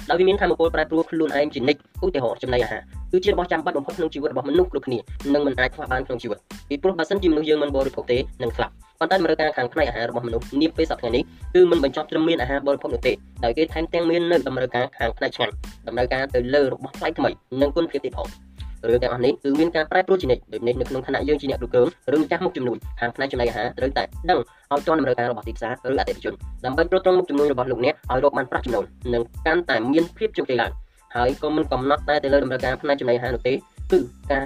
S1: ដោយវាមានធម៌ពលប្រែប្រួលខ្លួនឯងជានិច្ចឧទាហរណ៍ចំណីអាហារគឺជារបស់ចាំបាច់បំផុតក្នុងជីវិតរបស់មនុស្សគ្រប់គ្នានិងមិនអាចខ្វះបានក្នុងជីវិតពីព្រោះបើសិនជាមនុស្សយើងមិនបរិភោគទេនឹងស្លាប់ប៉ុន្តែតម្រូវការខាងផ្នែកអាហាររបស់មនុស្សនាពេលសប្តាហ៍នេះគឺមិនបញ្ចប់ត្រឹមមានអាហារបរិភោគនោះទេដោយគេថែមទាំងមាននៅតម្រូវការខាងផ្នែកឆ្ងាញ់តម្រូវការទៅលើរបស់ថ្លៃថ្មីនិងគុណភាពទៀតផង រឿងទាំងអស់នេះគឺមានការប្រែប្រួលជានិច្ចដូចនេះនៅក្នុងឋានៈយើងជាអ្នកគ្រប់គ្រងឬម្ចាស់មុខចំនួនខាងផ្នែកចំណីអាហារត្រូវតែដឹងឲ្យទាន់តម្រូវការរបស់ទីផ្សារឬអតិថិជនដើម្បីត្រួតត្រងមុខចំនួនរបស់លោកអ្នកឲ្យរកបានប្រាក់ចំណូលនិងកាន់តែមានភាពជោគជ័យឡើងហើយក៏មិនកំណត់តែទៅលើតម្រូវការផ្នែកចំណីអាហារនោះទេគឺការ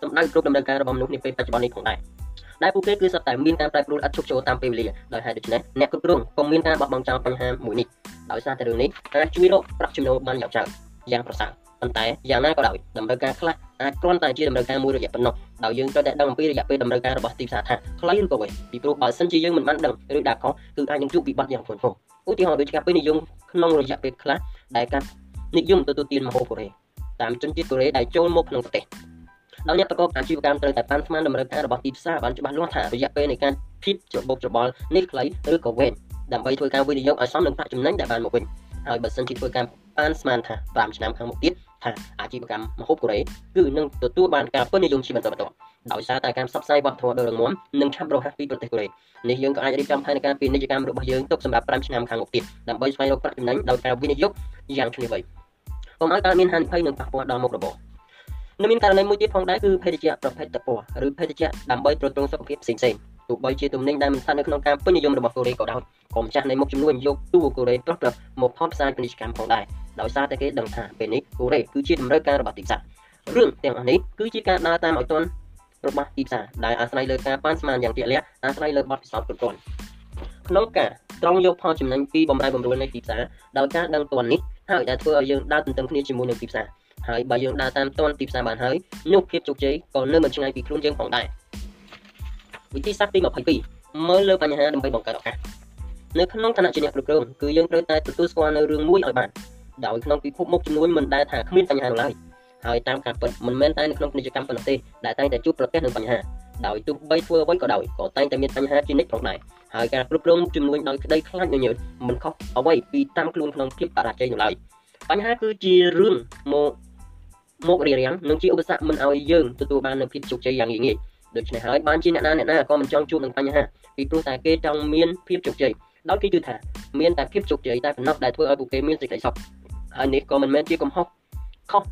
S1: សម្ដៅគ្រប់តម្រូវការរបស់មនុស្សនាពេលបច្ចុប្បន្ននេះផងដែរដែលពួកគេគឺសុទ្ធតែមានការប្រែប្រួលឥតឈប់ចូលតាមពេលវេលាដោយហេតុដូច្នេះអ្នកគ្រប់គ្រងក៏មានការបោះបង់ចោលបញ្ហាមួយនេះដោយសារតែរឿងនេះអាចជួយរកប្រាក់ចំណូលបានយ៉ាងច្រើនយ៉ាងប្រសើរប៉ុន្តែយ៉ាងណាក៏ដោយតម្រូវការខ្លះ អាចគ្រាន់តែជាតម្រូវការមួយរយៈប៉ុណ្ណោះដោយយើងត្រូវតែដឹងអំពីរយៈពេលតម្រូវការរបស់ទីផ្សារថាខ្លីឬក៏វែងពីព្រោះបើសិនជាយើងមិនបានដឹងឬដាក់ខុសគឺអាចនឹងជួបវិបត្តិយ៉ាងធ្ងន់ធ្ងរឧទាហរណ៍ដូចជាការពេញនិយមក្នុងរយៈពេលខ្លះដែលការនិយមទទួលទានម្ហូបកូរ៉េតាមជនជាតិកូរ៉េដែលចូលមកក្នុងប្រទេសដោយអ្នកប្រកបអាជីវកម្មត្រូវតែប៉ាន់ស្មានតម្រូវការរបស់ទីផ្សារបានច្បាស់លាស់ថារយៈពេលនៃការភិបច្របូកច្របល់នេះខ្លីឬក៏វែងដើម្បីធ្វើការវិនិយោគឲ្យសមនឹងប្រាក់ចំណេញដែលបានមកវិញហើយបើសិនជាធ្វើការប៉ាន់ស្មានថា5ឆ្នាំខាងមុខទៀត ថាអាជីវកម្មម្ហូបកូរ៉េគឺនឹងទទួលបានការពេញនិយមជាបន្តបន្ទាប់ដោយសារតែការផ្សព្វផ្សាយវប្បធម៌ដ៏រឹងមាំនិងឆាប់រហ័សពីប្រទេសកូរ៉េនេះយើងក៏អាចរៀបចំផែនការពាណិជ្ជកម្មរបស់យើងទុកសម្រាប់5ឆ្នាំខាងមុខទៀតដើម្បីស្វែងរកប្រាក់ចំណេញដោយការវិនិយោគយ៉ាងឈ្លាសវៃកុំឲ្យកើតមានហានិភ័យនិងប៉ះពាល់ដល់មុខរបរនៅមានករណីមួយទៀតផងដែរគឺភេទជ្ជៈប្រភេទតពណ៌ឬភេទជ្ជៈដើម្បីទ្រទ្រង់សុខភាពផ្សេងៗទោះបីជាទំនិញដែលមិនស្ថិតនៅក្នុងការពេញនិយមរបស់កូរ៉េក៏ដោយក៏ម្ចាស់នៃមុខចំនួនយកទូកូរ៉េប្រោះប្រមកថតផ្សាយពាណិជ្ជកម្មផងដែរ ដោយសារតែគេដឹងថាពេលនេះកូរ៉េគឺជាតម្រូវការរបស់ទីផ្សាររឿងទាំងអស់នេះគឺជាការដើរតាមឲ្យទាន់របស់ទីផ្សារដែលអាស្រ័យលើការប៉ាន់ស្មានយ៉ាងជាក់លាក់អាស្រ័យលើបទពិសោធន៍គ្រប់គ្រាន់ក្នុងការត្រង់យកផលចំណេញពីបំរែបំរួលនៃទីផ្សារដោយការដឹងទាន់នេះហើយដែលធ្វើឲ្យយើងដើរទន្ទឹមគ្នាជាមួយនឹងទីផ្សារហើយបើយើងដើរតាមទាន់ទីផ្សារបានហើយនោះភាពជោគជ័យក៏នៅមិនឆ្ងាយពីខ្លួនយើងផងដែរវិធីសាស្ត្រទី22មើលលើបញ្ហាដើម្បីបង្កើតឱកាសនៅក្នុងឋានៈជាអ្នកគ្រប់គ្រងគឺយើងត្រូវតែទទួលស្គាល់នៅរឿងមួយឲ្យបាន ដោយក្នុងពិភពមុខចំនួនមិនដែលថាគ្មានបញ្ហានោះឡើយហើយតាមការពិតមិនមែនតែនៅក្នុងពាណិជ្ជកម្មប៉ុណ្ណោះទេដែលតែងតែជួបប្រទះនឹងបញ្ហាដោយទោះបីធ្វើអ្វីក៏ដោយក៏តែងតែមានបញ្ហាជានិច្ចផងដែរហើយការគ្រប់គ្រងចំនួនដោយក្តីខ្លាចញញើតមិនខុសអ្វីពីតាមខ្លួនក្នុងភាពបរាជ័យនោះឡើយបញ្ហាគឺជារឿងមកមករារាំងនិងជាឧបសគ្គមិនឲ្យយើងទទួលបាននូវភាពជោគជ័យយ៉ាងងាយងាយដូច្នេះហើយបានជាអ្នកណាអ្នកណាក៏មិនចង់ជួបនឹងបញ្ហាពីព្រោះតែគេចង់មានភាពជោគជ័យដោយគេជឿថាមានតែភាពជោគជ័យតែប៉ុណ្ណោះដែលធ្វើឲ្យពួកគេមានសេចក្តីសុខ ហើយនេះក៏មិនមែនជាកំហុសខុស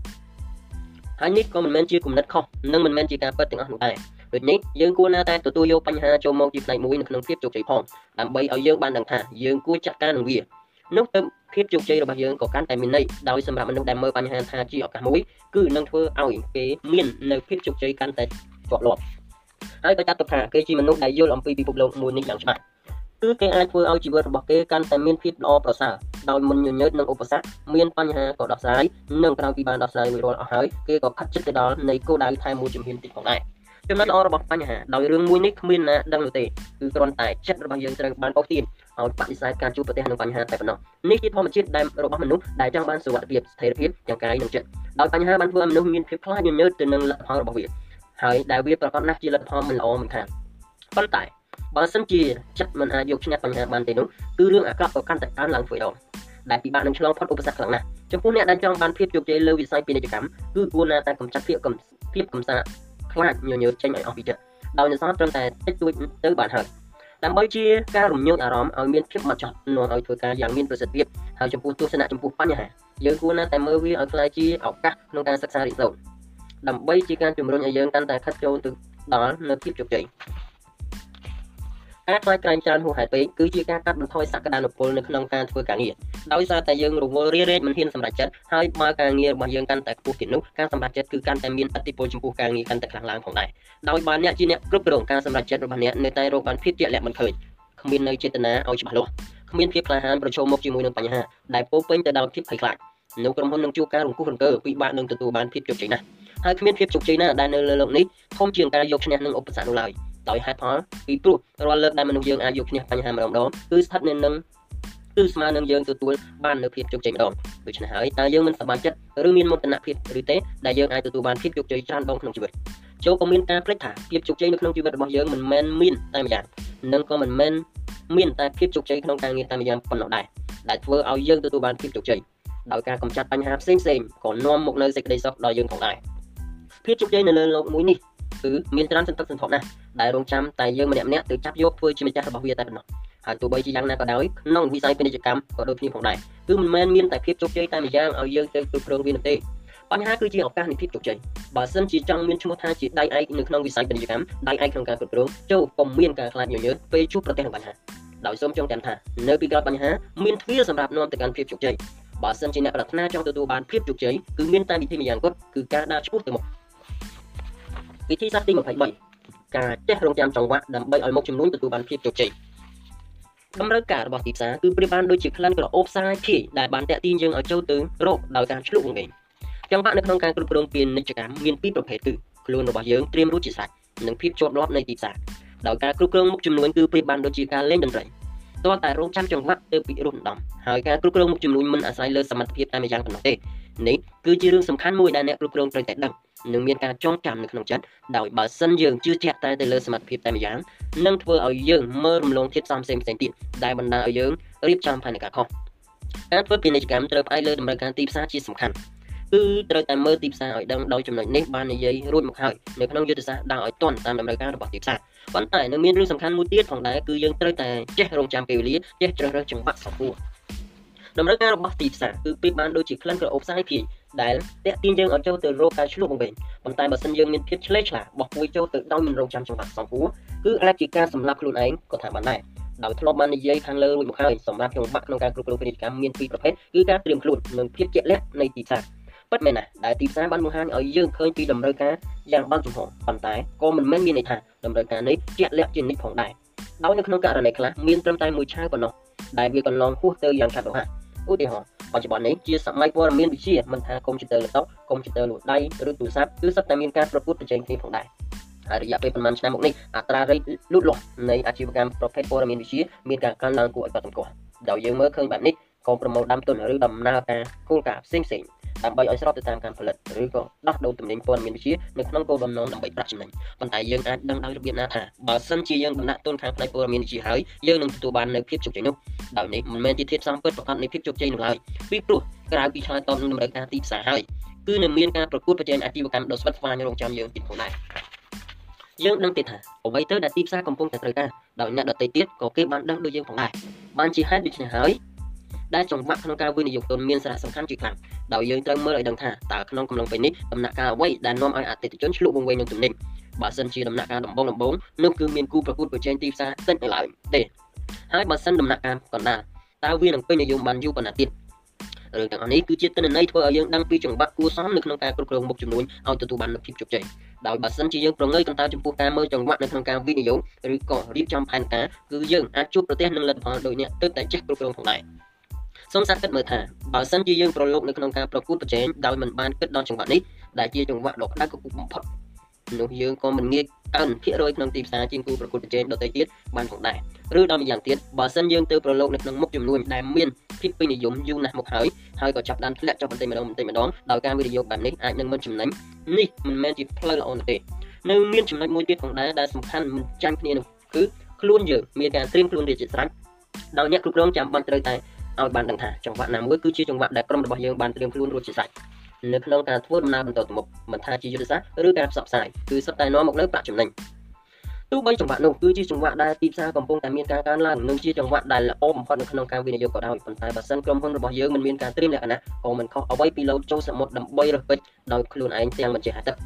S1: ហើយនេះក៏មិនមែនជាគំនិតខុសនិងមិនមែនជាការពិតទាំងអស់នោះដែរដូចនេះយើងគួរណាតែទទួលយកបញ្ហាចូលមកជាផ្នែកមួយនៅក្នុងភាពជោគជ័យផងដើម្បីឲ្យយើងបានដឹងថាយើងគួរចាត់ការនឹងវានោះទៅភាពជោគជ័យរបស់យើងក៏កាន់តែមានន័យដោយសម្រាប់មនុស្សដែលមើលបញ្ហាថាជាឱកាសមួយគឺនឹងធ្វើឲ្យគេមាននៅភាពជោគជ័យកាន់តែជាប់លាប់ហើយក៏ចាត់ទុកថាគេជាមនុស្សដែលយល់អំពីពិភពលោកមួយនេះយ៉ាងច្បាស់ គឺគេអាចធ្វើឲ្យជីវិតរបស់គេកាន់តែមានភាពល្អប្រសើរដោយមិនញញើតនឹងឧបសគ្គមានបញ្ហាក៏ដោះស្រាយនិងក្រោយពីបានដោះស្រាយរួចរាល់អស់ហើយគេក៏ខិតជិតទៅដល់នៃគោលដៅថែមមួយជំហានទៀតផងដែរចំណុចល្អរបស់បញ្ហាដោយរឿងមួយនេះគ្មានណាដឹងនោះទេគឺគ្រាន់តែចិត្តរបស់យើងត្រូវបានអូសទាញឲ្យបដិសេធការជួបប្រទះនឹងបញ្ហាតែប៉ុណ្ណោះនេះជាធម្មជាតិដែលរបស់មនុស្សដែលចង់បានសុវត្ថិភាពស្ថិរភាពទាំងកាយនិងចិត្តដោយបញ្ហាបានធ្វើឲ្យមនុស្សមានភាពខ្លាចញញើតទៅនឹងលទ្ធផលរបស់វាហើយដែលវាប្រកបណាស់ជាលទ្ធផលមិនល្អមិនខានប៉ុន្តែ បើសិនជាចិត្តមិនអាចយកឈ្នះបញ្ហាបានទេនោះគឺរឿងអាក្រក់ក៏កាន់តែកើនឡើងធ្វើដងដែលពិបាកនឹងឆ្លងផុតឧបសគ្គខ្លាំងណាស់ចំពោះអ្នកដែលចង់បានភាពជោគជ័យលើវិស័យពាណិជ្ជកម្មគឺគួរណាតែកម្ចាត់ភាពកំភាពកំសាខ្លាចញញើចេញឲ្យអស់ពីចិត្តដោយនៅសល់ត្រឹមតែតិចតួចទៅបានហើយដើម្បីជាការរំញោចអារម្មណ៍ឲ្យមានភាពម៉ត់ចត់នាំឲ្យធ្វើការយ៉ាងមានប្រសិទ្ធភាពហើយចំពោះទស្សនៈចំពោះបញ្ហាយើងគួរណាតែមើលវាឲ្យខ្លាយជាឱកាសក្នុងការសិក្សារៀនសូត្រដើម្បីជាការជំរុញឲ្យយើងកាន់តែខិតចូលទៅដល់នូវភាពជោគជ័យ ការខ្លាចក្រែងច្រើនហួសហេតុពេកគឺជាការកាត់បន្ថយសក្តានុពលនៅក្នុងការធ្វើការងារដោយសារតែយើងរវល់រារែកមិនហ៊ានសម្រេចចិត្តហើយបើការងាររបស់យើងកាន់តែខ្ពស់ទៀតនោះការសម្រេចចិត្តគឺកាន់តែមានអតិពលចំពោះការងារកាន់តែខ្លាំងឡើងផងដែរដោយបើអ្នកជាអ្នកគ្រប់គ្រងការសម្រេចចិត្តរបស់អ្នកនៅតែរកបានភាពជាក់លាក់មិនឃើញគ្មាននៅចេតនាឲ្យច្បាស់លាស់គ្មានភាពក្លាហានប្រឈមមុខជាមួយនឹងបញ្ហាដែលពោពេញទៅដោយភាពភ័យខ្លាចនៅក្រុមហ៊ុននឹងជួបការរង្គោះរង្គើពិបាកនឹងទទួលបានភាពជោគជ័យណាស់ហើយគ្មានភាពជោគជ័យណាដែលនៅលើលោកនេះធំជាងការយកឈ្នះនឹងឧបសគ្គនោះឡើយ។ ដោយហេតុផលពីព្រោះរាល់លើកដែលមនុស្សយើងអាចយកឈ្នះបញ្ហាម្ដងៗគឺស្ថិតនៅនឹងគឺស្មើនឹងយើងទទួលបាននូវភាពជោគជ័យម្ដងដូច្នេះហើយតើយើងមិនសប្បាយចិត្តឬមានមោទនភាពឬទេដែលយើងអាចទទួលបានភាពជោគជ័យច្រើនដងក្នុងជីវិតចូលក៏មានការភ្លេចថាភាពជោគជ័យនៅក្នុងជីវិតរបស់យើងមិនមែនមានតែម្យ៉ាងនិងក៏មិនមែនមានតែភាពជោគជ័យក្នុងការងារតែម្យ៉ាងប៉ុណ្ណោះដែរដែលធ្វើឲ្យយើងទទួលបានភាពជោគជ័យដោយការកម្ចាត់បញ្ហាផ្សេងផ្សេងក៏នាំមកនូវសេចក្តីសុខដល់យើងផងដែរភាពជោគជ័យនៅលើโลกមួយនេះ គឺមានច្រើនសន្ធឹកសន្ធាប់ណាស់ដែលរងចាំតែយើងម្នាក់ម្នាក់ទៅចាប់យកធ្វើជាម្ចាស់របស់វាតែប៉ុណ្ណោះហើយទោះបីជាយ៉ាងណាក៏ដោយក្នុងវិស័យពាណិជ្ជកម្មក៏ដូចគ្នាផងដែរគឺមិនមែនមានតែភាពជោគជ័យតែម្យ៉ាងឲ្យយើងទៅគ្រប់គ្រងវានោះទេបញ្ហាគឺជាឱកាសនៃភាពជោគជ័យបើសិនជាចង់មានឈ្មោះថាជាដៃឯកនៅក្នុងវិស័យពាណិជ្ជកម្មដៃឯកក្នុងការគ្រប់គ្រងចូលកុំមានការខ្លាចញញើពេលជួបប្រទះនឹងបញ្ហាដោយសូមចងចាំថានៅពីក្រោយបញ្ហាមានទ្វារសម្រាប់នាំទៅកាន់ភាពជោគជ័យបើសិនជាអ្នកប្រាថ្នាចង់ទទួលបានភាពជោគជ័យគឺមានតែវិធីម្យ៉ាងគត់គឺការដើរឆ្ពោះទៅមុខ វិធីសាស្ត្រទី23ការចេះរងចាំចង្វាក់ដើម្បីឲ្យមុខចំនួនទទួលបានភាពជោគជ័យតម្រូវការរបស់ទីផ្សារគឺប្រៀបបានដូចជាក្លិនក្រអូបសាយភាយដែលបានតាក់ទាញយើងឲ្យចូលទៅរកដោយការឆ្លុះវង្វេងចង្វាក់នៅក្នុងការគ្រប់គ្រងពាណិជ្ជកម្មមានពីរប្រភេទគឺខ្លួនរបស់យើងត្រៀមរួចជាស្រេចនិងភាពជាប់លាប់នៃទីផ្សារដោយការគ្រប់គ្រងមុខចំនួនគឺប្រៀបបានដូចជាការលេងតន្ត្រី តើតែរងចាំចង្វាក់ទៅពីរំដំហើយការគ្រប់គ្រងមុខចំនួនមិនអាស្រ័យលើសមត្ថភាពតែម្យ៉ាងប៉ុណ្ណោះទេនេះគឺជារឿងសំខាន់មួយដែលអ្នកគ្រប់គ្រងត្រូវតែដឹងនិងមានការចងចាំនៅក្នុងចិត្តដោយបើសិនយើងជឿជាក់តែទៅលើសមត្ថភាពតែម្យ៉ាងនឹងធ្វើឲ្យយើងមើលរំលងធាតុផ្សំផ្សេងផ្សេងទៀតដែលបណ្ដាលឲ្យយើងរៀបចំផែនការខុសការធ្វើពាណិជ្ជកម្មត្រូវផ្អែកលើតម្រូវការទីផ្សារជាសំខាន់ គឺត្រូវតែមើលទីផ្សារឲ្យដឹងដោយចំណុចនេះបាននិយាយរួចមកហើយនៅក្នុងយុទ្ធសាស្ត្រដើរឲ្យទាន់តាមតម្រូវការរបស់ទីផ្សារប៉ុន្តែនៅមានរឿងសំខាន់មួយទៀតផងដែរគឺយើងត្រូវតែចេះរងចាំពេលវេលាចេះជ្រើសរើសចង្វាក់សម្ពោធតម្រូវការរបស់ទីផ្សារគឺពីបានដូចជាក្លិនក្រអូបផ្សាយភាយដែលតាក់ទាញយើងឲ្យចូលទៅរកការឆ្លុះបង្វែងប៉ុន្តែបើសិនយើងមានភាពឆ្លេះឆ្លាបោះពួយចូលទៅដោយមិនរងចាំចង្វាក់សម្ពោធគឺអាចជាការសម្លាប់ខ្លួនឯងក៏ថាបានដែរដោយធ្លាប់បាននិយាយខាងលើរួចមកហើយសម្រាប់ចង្វាក់ក្នុងការគ្រប់គ្រងពាណិជ្ជកម្មមានពីរប្រភេទគឺការត្រៀមខ្លួននិងភាពជាក់លាក់នៃទីផ្សារ ពិតមែនណាស់ដែលទីផ្សារបានបង្ហាញឲ្យយើងឃើញពីតម្រូវការយ៉ាងបានចំហប៉ុន្តែក៏មិនមែនមានន័យថាតម្រូវការនេះជាក់លាក់ជានិច្ចផងដែរដោយនៅក្នុងករណីខ្លះមានត្រឹមតែមួយឆាវប៉ុណ្ណោះដែលវាកន្លងហួសទៅយ៉ាងឆាប់រហ័សឧទាហរណ៍បច្ចុប្បន្ននេះជាសម័យព័ត៌មានវិទ្យាមិនថាកុំព្យូទ័រ laptop កុំព្យូទ័រលួដៃឬទូរស័ព្ទគឺសុទ្ធតែមានការប្រកួតប្រជែងគ្នាផងដែរហើយរយៈពេលប្រហែលឆ្នាំមកនេះអត្រារ៉េតលូតលាស់នៃអាជីវកម្មប្រភេទព័ត៌មានវិទ្យាមានការកើនឡើងគួរឲ្យកត់សម្គាល់ដោយយើងមើលឃើញបែបនេះក៏ប្រមូលដើមទុនឬដំណើរការគោលការណ៍ផ្សេងៗ ដើម្បីឲ្យស្របទៅតាមការផលិតឬក៏ដោះដូរទំនិញព័ត៌មានវិទ្យានៅក្នុងគោលបំណងដើម្បីប្រាក់ចំណេញប៉ុន្តែយើងអាចដឹងដោយរបៀបណាថាបើសិនជាយើងដំណាក់ទុនខាងផ្នែកព័ត៌មានវិទ្យាហើយយើងនឹងទទួលបាននូវភាពជោគជ័យនោះដោយនេះមិនមែនជាធាតុផ្សំពិតប្រាកដនៃភាពជោគជ័យនោះឡើយពីព្រោះក្រៅពីឆ្លើយតបនឹងតម្រូវការទីផ្សារហើយគឺនឹងមានការប្រកួតប្រជែងអាជីវកម្មដ៏ស្វិតស្វាញរងចាំយើងទៀតផងដែរយើងដឹងទៀតថាអ្វីទៅដែលទីផ្សារកំពុងតែត្រូវការដោយអ្នកដទៃទៀតក៏គេបានដឹងដូចយើងផងដែរបានជាហេតុដូច្នេះហើយ ដែលចង្វាក់ក្នុងការវិនិយោគទុនមានសារៈសំខាន់ជាខ្លាំងដោយយើងត្រូវមើលឲ្យដឹងថាតើក្នុងកំឡុងពេលនេះដំណាក់កាលអ្វីដែលនាំឲ្យអតិថិជនឆ្លុះវង្វេងនឹងទំនិញបើសិនជាដំណាក់កាលដំបូងដំបូងនោះគឺមានគូប្រកួតប្រជែងទីផ្សារតិចនៅឡើយទេហើយបើសិនដំណាក់កាលកណ្ដាលតើវានឹងពេញនិយមបានយូរប៉ុណ្ណាទៀតរឿងទាំងអស់នេះគឺជាទិន្នន័យធ្វើឲ្យយើងដឹងពីចង្វាក់គួរសមនៅក្នុងការគ្រប់គ្រងមុខចំនួនឲ្យទទួលបាននូវភាពជោគជ័យដោយបើសិនជាយើងប្រងើយកន្តើចំពោះការមើលចង្វាក់នៅក្នុងការវិនិយោគឬក៏រៀបចំផែនការគឺយើងអាចជួបប្រទះនឹងលទ្ធផលដូចនេះទើបតែចេះគ្រប់គ្រងផងដែរ សូមសាកគិតមើលថាបើសិនជាយើងប្រឡូកនៅក្នុងការប្រកួតប្រជែងដោយមិនបានគិតដល់ចង្វាក់នេះដែលជាចង្វាក់ដ៏ក្តៅគគុកបំផុតនោះយើងក៏មិនងាយកើនភាគរយក្នុងទីផ្សារជាងគូប្រកួតប្រជែងដទៃទៀតបានផងដែរឬដល់ម្យ៉ាងទៀតបើសិនយើងទៅប្រឡូកនៅក្នុងមុខចំនួនដែលមានភាពពេញនិយមយូរណាស់មកហើយហើយក៏ចាប់ដើមធ្លាក់ចុះបន្តិចម្ដងបន្តិចម្ដងដោយការវិនិយោគបែបនេះអាចនឹងមិនចំណេញនេះមិនមែនជាផ្លូវល្អនោះទេនៅមានចំណុចមួយទៀតផងដែរដែលសំខាន់មិនចាញ់គ្នានោះគឺខ្លួនយើងមានការត្រៀមខ្លួនរៀបជាស្រេចដោយអ្នកគ្រប់គ្រងចាំបាច់ត្រូវតែ ឲ្យបានដឹងថាចង្វាក់ណាមួយគឺជាចង្វាក់ដែលក្រុមរបស់យើងបានត្រៀមខ្លួនរួចជាស្រេចនៅក្នុងការធ្វើដំណើរបន្តទៅមុខមិនថាជាយុទ្ធសាស្ត្រឬការផ្សព្វផ្សាយគឺសុទ្ធតែនាំមកនូវប្រាក់ចំណេញទោះបីចង្វាក់នោះគឺជាចង្វាក់ដែលទីផ្សារកំពុងតែមានការកើនឡើងនិងជាចង្វាក់ដែលល្អបំផុតនៅក្នុងការវិនិយោគក៏ដោយប៉ុន្តែបើសិនក្រុមហ៊ុនរបស់យើងមិនមានការត្រៀមលក្ខណៈក៏មិនខុសអ្វីពីលោតចូលសមុទ្រដើម្បីរើសពេជ្រដោយខ្លួនឯងទាំងមិនចេះហៅទឹក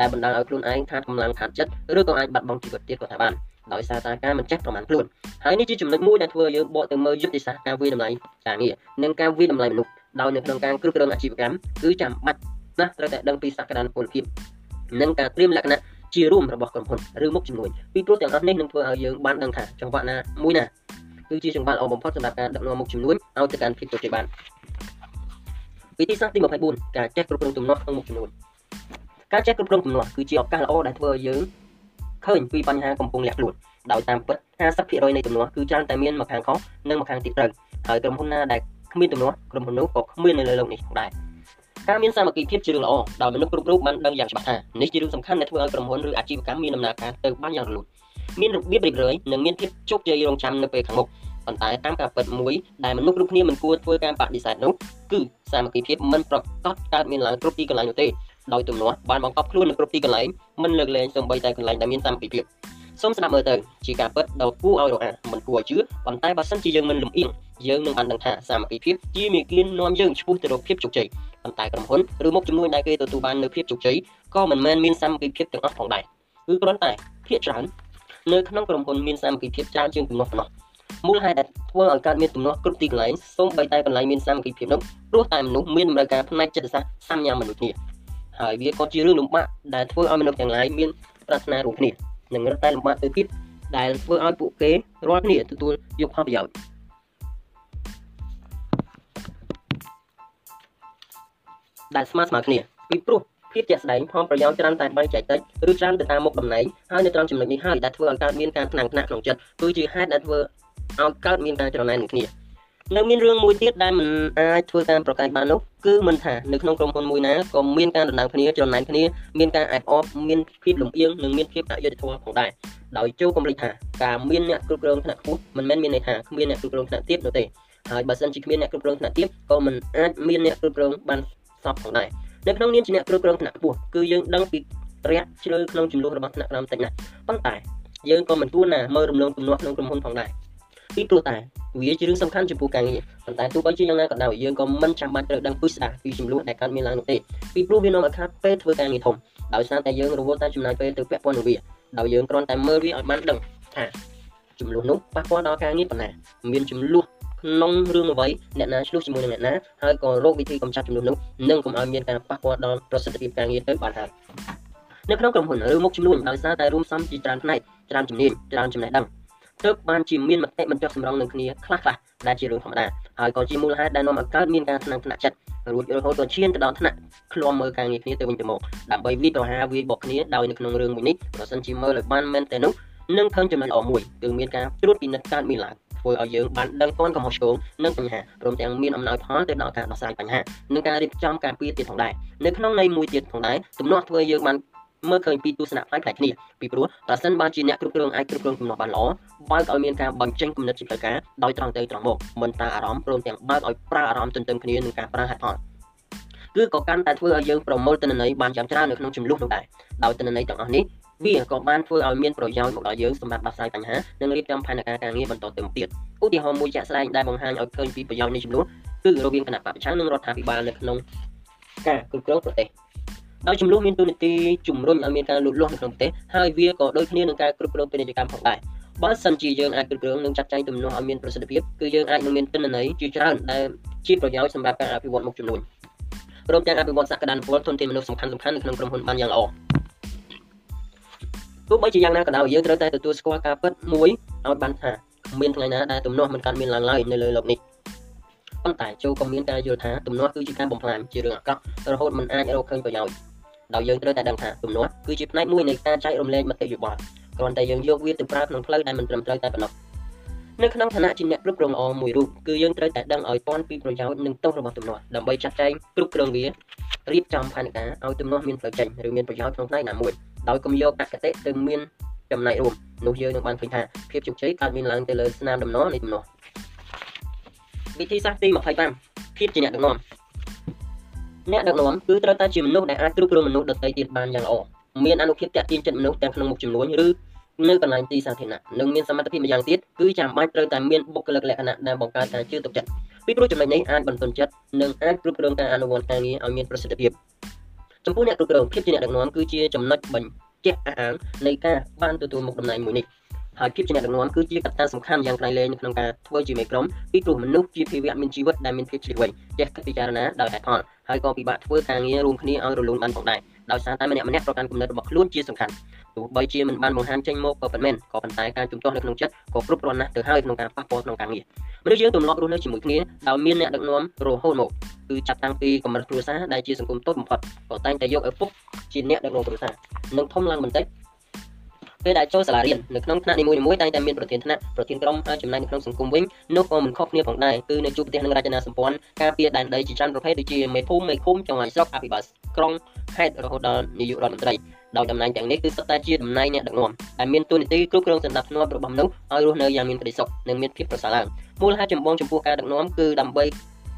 S1: ដែលបណ្ដាលឲ្យខ្លួនឯងខាតកម្លាំងខាតចិត្តឬក៏អាចបាត់បង់ជីវិតទៀតក៏ថាបាន ដោយសារតែការមិនចេះប្រមាណខ្លួនហើយនេះជាចំណុចមួយដែលធ្វើឲ្យយើងបកទៅមើលយុទ្ធសាស្ត្រការវិតម្លៃការងារនិងការវិតម្លៃមនុស្សដោយនៅក្នុងការគ្រប់គ្រងអាជីវកម្មគឺចាំបាច់ណាស់ត្រូវតែដឹងពីសក្តានុពលភាពនិងការត្រៀមលក្ខណៈជារួមរបស់ក្រុមហ៊ុនឬមុខជំនួយពីព្រោះទាំងអស់នេះនឹងធ្វើឲ្យយើងបានដឹងថាចង្វាក់ណាមួយណាគឺជាចង្វាក់ល្អបំផុតសម្រាប់ការដឹកនាំមុខជំនួយឲ្យទៅកាន់ភាពជោគជ័យបានវិធីសាស្ត្រទី24ការចេះគ្រប់គ្រងទំនាស់ក្នុងមុខជំនួយការចេះគ្រប់គ្រងទំនាស់គឺជាឱកាសល្អដែលធ្វើឲ្យយើង ឃើញពីបញ្ហាកំពុងលាក់ខ្លួនដោយតាមពិត50%នៃទំនាស់គឺច្រើនតែមានម្ខាងខុសនិងម្ខាងទៀតត្រូវហើយក្រុមហ៊ុនណាដែលគ្មានទំនាស់ក្រុមហ៊ុននោះក៏គ្មាននៅលើโลกនេះដែរការមានសាមគ្គីភាពជារឿងល្អដោយមនុស្សគ្រប់រូបបានដឹងយ៉ាងច្បាស់ថានេះជារឿងសំខាន់ដែលធ្វើឲ្យក្រុមហ៊ុនឬអាជីវកម្មមានដំណើរការទៅបានយ៉ាងរលូនមានរបៀបរៀបរយនិងមានភាពជោគជ័យរងចាំនៅពេលខាងមុខប៉ុន្តែតាមការពិតមួយដែលមនុស្សគ្រប់គ្នាមិនគួរធ្វើការបដិសេធនោះគឺសាមគ្គីភាពមិនប្រកបកើតមានឡើងគ្រប់ទីកន្លែងនោះទេ ដោយទំនាស់បានបង្កប់ខ្លួននៅគ្រប់ទីកន្លែងមិនលើកលែងសូម្បីតែកន្លែងដែលមានសាមគ្គីភាពសូមស្ដាប់មើលទៅជាការពិតដ៏គួរឲ្យរអាមិនគួរឲ្យជឿប៉ុន្តែបើសិនជាយើងមិនលំអៀងយើងនឹងបានដឹងថាសាមគ្គីភាពជាមេគៀននាំយើងឆ្ពោះទៅរកភាពជោគជ័យប៉ុន្តែក្រុមហ៊ុនឬមុខជំនួយដែលគេទទួលបាននៅភាពជោគជ័យក៏មិនមែនមានសាមគ្គីភាពទាំងអស់ផងដែរគឺគ្រាន់តែភាគច្រើននៅក្នុងក្រុមហ៊ុនមានសាមគ្គីភាពច្រើនជាងទំនាស់ប៉ុណ្ណោះមូលហេតុដែលធ្វើឲ្យកើតមានទំនាស់គ្រប់ទីកន្លែងសូម្បីតែកន្លែងមានសាមគ្គីភាពនោះព្រោះតែមនុស្សមានតម្រូវការផ្នែកចិត្តសាស្ត្រសាមញ្ញមិនដូចគ្នា ហើយវាក៏ជារឿងលំបាកដែលធ្វើឲ្យមនុស្សទាំងឡាយមានប្រាថ្នារួមគ្នានិងរត់តែលំបាកទៅទៀតដែលធ្វើឲ្យពួកគេរាល់គ្នាទទួលយកផលប្រយោជន៍ដែលស្មើស្មើគ្នាពីព្រោះភាពជាក់ស្ដែងផលប្រយោជន៍ច្រើនតែបែងចែកតិចឬច្រើនទៅតាមមុខតំណែងហើយនៅត្រង់ចំណុចនេះហើយដែលធ្វើឲ្យកើតមានការថ្នាំងថ្នាក់ក្នុងចិត្តគឺជាហេតុដែលធ្វើឲ្យកើតមានការច្រណែននឹងគ្នា នៅមានរឿងមួយទៀតដែលមិនអាចធ្វើតាមប្រកែកបាននោះគឺមិនថានៅក្នុងក្រុមហ៊ុនមួយណាក៏មានការដណ្ដើមគ្នាច្រណែនគ្នាមានការអែបអបមានភាពលំអៀងនិងមានភាពអយុត្តិធម៌ផងដែរដោយចូលកំលេចថាការមានអ្នកគ្រប់គ្រងថ្នាក់ខ្ពស់មិនមែនមានន័យថាគ្មានអ្នកគ្រប់គ្រងថ្នាក់ទាបនោះទេហើយបើសិនជាគ្មានអ្នកគ្រប់គ្រងថ្នាក់ទាបក៏មិនអាចមានអ្នកគ្រប់គ្រងបានសពផងដែរនៅក្នុងនាមជាអ្នកគ្រប់គ្រងថ្នាក់ខ្ពស់គឺយើងដឹងពីរយៈជ្រៅក្នុងចំនួនរបស់ថ្នាក់ក្រោមតិចណាស់ប៉ុន្តែយើងក៏មិនគួរណាមើលរំលងទំនាស់ក្នុងក្រុមហ៊ុនផងដែរ ពីព្រោះតែវាជារឿងសំខាន់ចំពោះការងារប៉ុន្តែទោះបីជាយ៉ាងណាក៏ដោយយើងក៏មិនចាំបាច់ត្រូវដឹងពុះស្ដាពីចំនួនដែលកើតមានឡើងនោះទេពីព្រោះវានាំឲ្យខាតពេលធ្វើការងារធំដោយសារតែយើងរវល់តែចំណាយពេលទៅពាក់ព័ន្ធនឹងវាដោយយើងគ្រាន់តែមើលវាឲ្យបានដឹងថាចំនួននោះប៉ះពាល់ដល់ការងារប៉ុណ្ណាមានចំនួនក្នុងរឿងអ្វីអ្នកណាឆ្លោះជាមួយនឹងអ្នកណាហើយក៏រកវិធីកម្ចាត់ចំនួននោះនិងកុំឲ្យមានការប៉ះពាល់ដល់ប្រសិទ្ធភាពការងារទៅបានហើយនៅក្នុងក្រុមហ៊ុនឬមុខចំនួនដោយសារតែរួមផ្សំជាច្រើនផ្នែកច្រើនជំនាញច្រើនចំណេះដឹង ទើបបានជាមានមតិមិនចុះសម្រុងនឹងគ្នាខ្លះខ្លះដែលជារឿងធម្មតាហើយក៏ជាមូលហេតុដែលនាំឲ្យកើតមានការថ្នាំងថ្នាក់ចិត្តរួចរហូតដល់ឈានទៅដល់ថ្នាក់ឃ្លាំមើលការងារគ្នាទៅវិញទៅមកដើម្បីវិប្រហាវាបកគ្នាដោយនៅក្នុងរឿងមួយនេះប្រសិនជាមើលឲ្យបានមែនតែនោះនឹងឃើញចំណុចល្អមួយគឺមានការត្រួតពិនិត្យកើតមានឡើងធ្វើឲ្យយើងបានដឹងទាន់កំហុសឆ្គងនិងបញ្ហាព្រមទាំងមានអំណោយផលទៅដល់ការដោះស្រាយបញ្ហានិងការរៀបចំការពារទៀតផងដែរនៅក្នុងន័យមួយទៀតផងដែរទំនាស់ធ្វើយើងបាន មើលឃើញពីទស្សនៈផ្នែកគ្នាពីព្រោះប្រសិនបើជាអ្នកគ្រប់គ្រងអាចគ្រប់គ្រងទំនាស់បានល្អបើកឲ្យមានការបញ្ចេញគំនិតជាផ្លូវការដោយត្រង់ទៅត្រង់មកមិនតាអារម្មណ៍ព្រមទាំងបើកឲ្យប្រើអារម្មណ៍ទន្ទឹមគ្នានឹងការប្រើហេតុផលគឺក៏កាន់តែធ្វើឲ្យយើងប្រមូលទិន្នន័យបានយ៉ាងច្រើននៅក្នុងចំនួននោះដែរដោយទិន្នន័យទាំងអស់នេះវាក៏បានធ្វើឲ្យមានប្រយោជន៍មកដល់យើងសម្រាប់ដោះស្រាយបញ្ហានិងរៀបចំផែនការការងារបន្តទៅមុខទៀតឧទាហរណ៍មួយជាក់ស្ដែងដែលបង្ហាញឲ្យឃើញពីប្រយោជន៍នៃចំនួនគឺរវាងគណៈបព្វជិនិងរដ្ឋាភិបាលនៅក្នុងការគ្រប់គ្រងប្រទេស ដោយចំនួនមានទូនាទីជំរុញឲ្យមានការលូតលាស់នៅក្នុងប្រទេសហើយវាក៏ដូចគ្នានឹងការគ្រប់គ្រងពាណិជ្ជកម្មផងដែរបើសិនជាយើងអាចគ្រប់គ្រងនិងចាត់ចែងទំនាស់ឲ្យមានប្រសិទ្ធភាពគឺយើងអាចនឹងមានទិន្នន័យជាច្រើនដែលជាប្រយោជន៍សម្រាប់ការអភិវឌ្ឍមុខចំនួនព្រមទាំងអភិវឌ្ឍសក្តានុពលធនធានមនុស្សសំខាន់ៗនៅក្នុងក្រុមហ៊ុនបានយ៉ាងល្អទោះបីជាយ៉ាងណាក៏ដោយយើងត្រូវតែទទួលស្គាល់ការពិតមួយឲ្យបានថាគ្មានថ្ងៃណាដែលទំនាស់មិនកើតមានឡើងឡើយនៅលើโลกនេះប៉ុន្តែចូលក៏មានការយល់ថាទំនាស់គឺជាការបំផ្លាញជារឿងអាក្រក់រហូតមិនអាចរកឃើញប្រយោជន៍ ដោយយើងត្រូវតែដឹងថាទំនាស់គឺជាផ្នែកមួយនៃការចែករំលែកមតិយោបល់គ្រាន់តែយើងយកវាទៅប្រើក្នុងផ្លូវដែលមិនត្រឹមត្រូវតែប៉ុណ្ណោះនៅក្នុងឋានៈជាអ្នកគ្រប់គ្រងល្អមួយរូបគឺយើងត្រូវតែដឹងឲ្យទាន់ពីប្រយោជន៍និងទោសរបស់ទំនាស់ដើម្បីចាត់ចែងគ្រប់គ្រងវារៀបចំផែនការឲ្យទំនាស់មានផ្លូវចេញឬមានប្រយោជន៍ក្នុងផ្នែកណាមួយដោយកុំយកអគតិទៅមានចំណែករួមនោះយើងនឹងបានឃើញថាភាពជោគជ័យកើតមានឡើងទៅលើស្នាមដំណរនៃទំនាស់វិធីសាស្ត្រទី25ភាពជាអ្នកដឹកនាំ អ្នកដឹកនាំគឺត្រូវតែជាមនុស្សដែលអាចគ្រប់គ្រងមនុស្សដទៃទៀតបានយ៉ាងល្អមានអនុភាពតាក់ទាញចិត្តមនុស្សទាំងក្នុងមុខចំនួនឬនៅកន្លែងទីសាធារណៈនិងមានសមត្ថភាពម្យ៉ាងទៀតគឺចាំបាច់ត្រូវតែមានបុគ្គលិកលក្ខណៈដែលបង្កើតការជឿទុកចិត្តពីព្រោះចំណុចនេះអាចបន្ទន់ចិត្តនិងអាចគ្រប់គ្រងការអនុវត្តការងារឲ្យមានប្រសិទ្ធភាពចំពោះអ្នកគ្រប់គ្រងភាពជាអ្នកដឹកនាំគឺជាចំណុចបញ្ជាក់អះអាងនៃការបានទទួលមុខតំណែងមួយនេះហើយភាពជាអ្នកដឹកនាំគឺជាកត្តាសំខាន់យ៉ាងក្រៃលែងក្នុងការធ្វើជាមេក្រុមពីព្រោះមនុស្សជាភាវៈមានជីវិតដែលមានភាពឆ្លៀតវៃចេះគិតពិចារណាដោយហេតុផល ហើយក៏ពិបាកធ្វើការងាររួមគ្នាឲ្យរលូនបានផងដែរដោយសារតែម្នាក់ម្នាក់ប្រកាន់គំនិតរបស់ខ្លួនជាសំខាន់ទោះបីជាមិនបានបង្ហាញចេញមកក៏ពិតមែនក៏ប៉ុន្តែការជំទាស់នៅក្នុងចិត្តក៏គ្រប់គ្រាន់ណាស់ទៅហើយក្នុងការប៉ះពាល់ក្នុងការងារមនុស្សយើងទម្លាប់រស់នៅជាមួយគ្នាដោយមានអ្នកដឹកនាំរហូតមកគឺចាប់តាំងពីកម្រិតគ្រួសារដែលជាសង្គមតូចបំផុតក៏តែងតែយកឪពុកជាអ្នកដឹកនាំគ្រួសារនិងធំឡើងបន្តិច ពេលដែលចូលសាលារៀននៅក្នុងថ្នាក់នីមួយៗតែងតែមានប្រធានថ្នាក់ប្រធានក្រុមហើយចំណែកនៅក្នុងសង្គមវិញនោះក៏មិនខុសគ្នាផងដែរគឺនៅជួបប្រទេសនឹងរចនាសម្ព័ន្ធការពារដែនដីជាច្រើនប្រភេទដូចជាមេភូមិមេឃុំចង្វាយស្រុកអភិបាលក្រុងខេត្តរហូតដល់នាយករដ្ឋមន្ត្រីដោយតំណែងទាំងនេះគឺសុទ្ធតែជាតំណែងអ្នកដឹកនាំដែលមានតួនាទីគ្រប់គ្រងសន្តិភាពរបស់មនុស្សឲ្យរស់នៅយ៉ាងមានក្តីសុខនិងមានភាពប្រសើរឡើងមូលហេតុចម្បងចំពោះការដឹកនាំគឺដើម្បី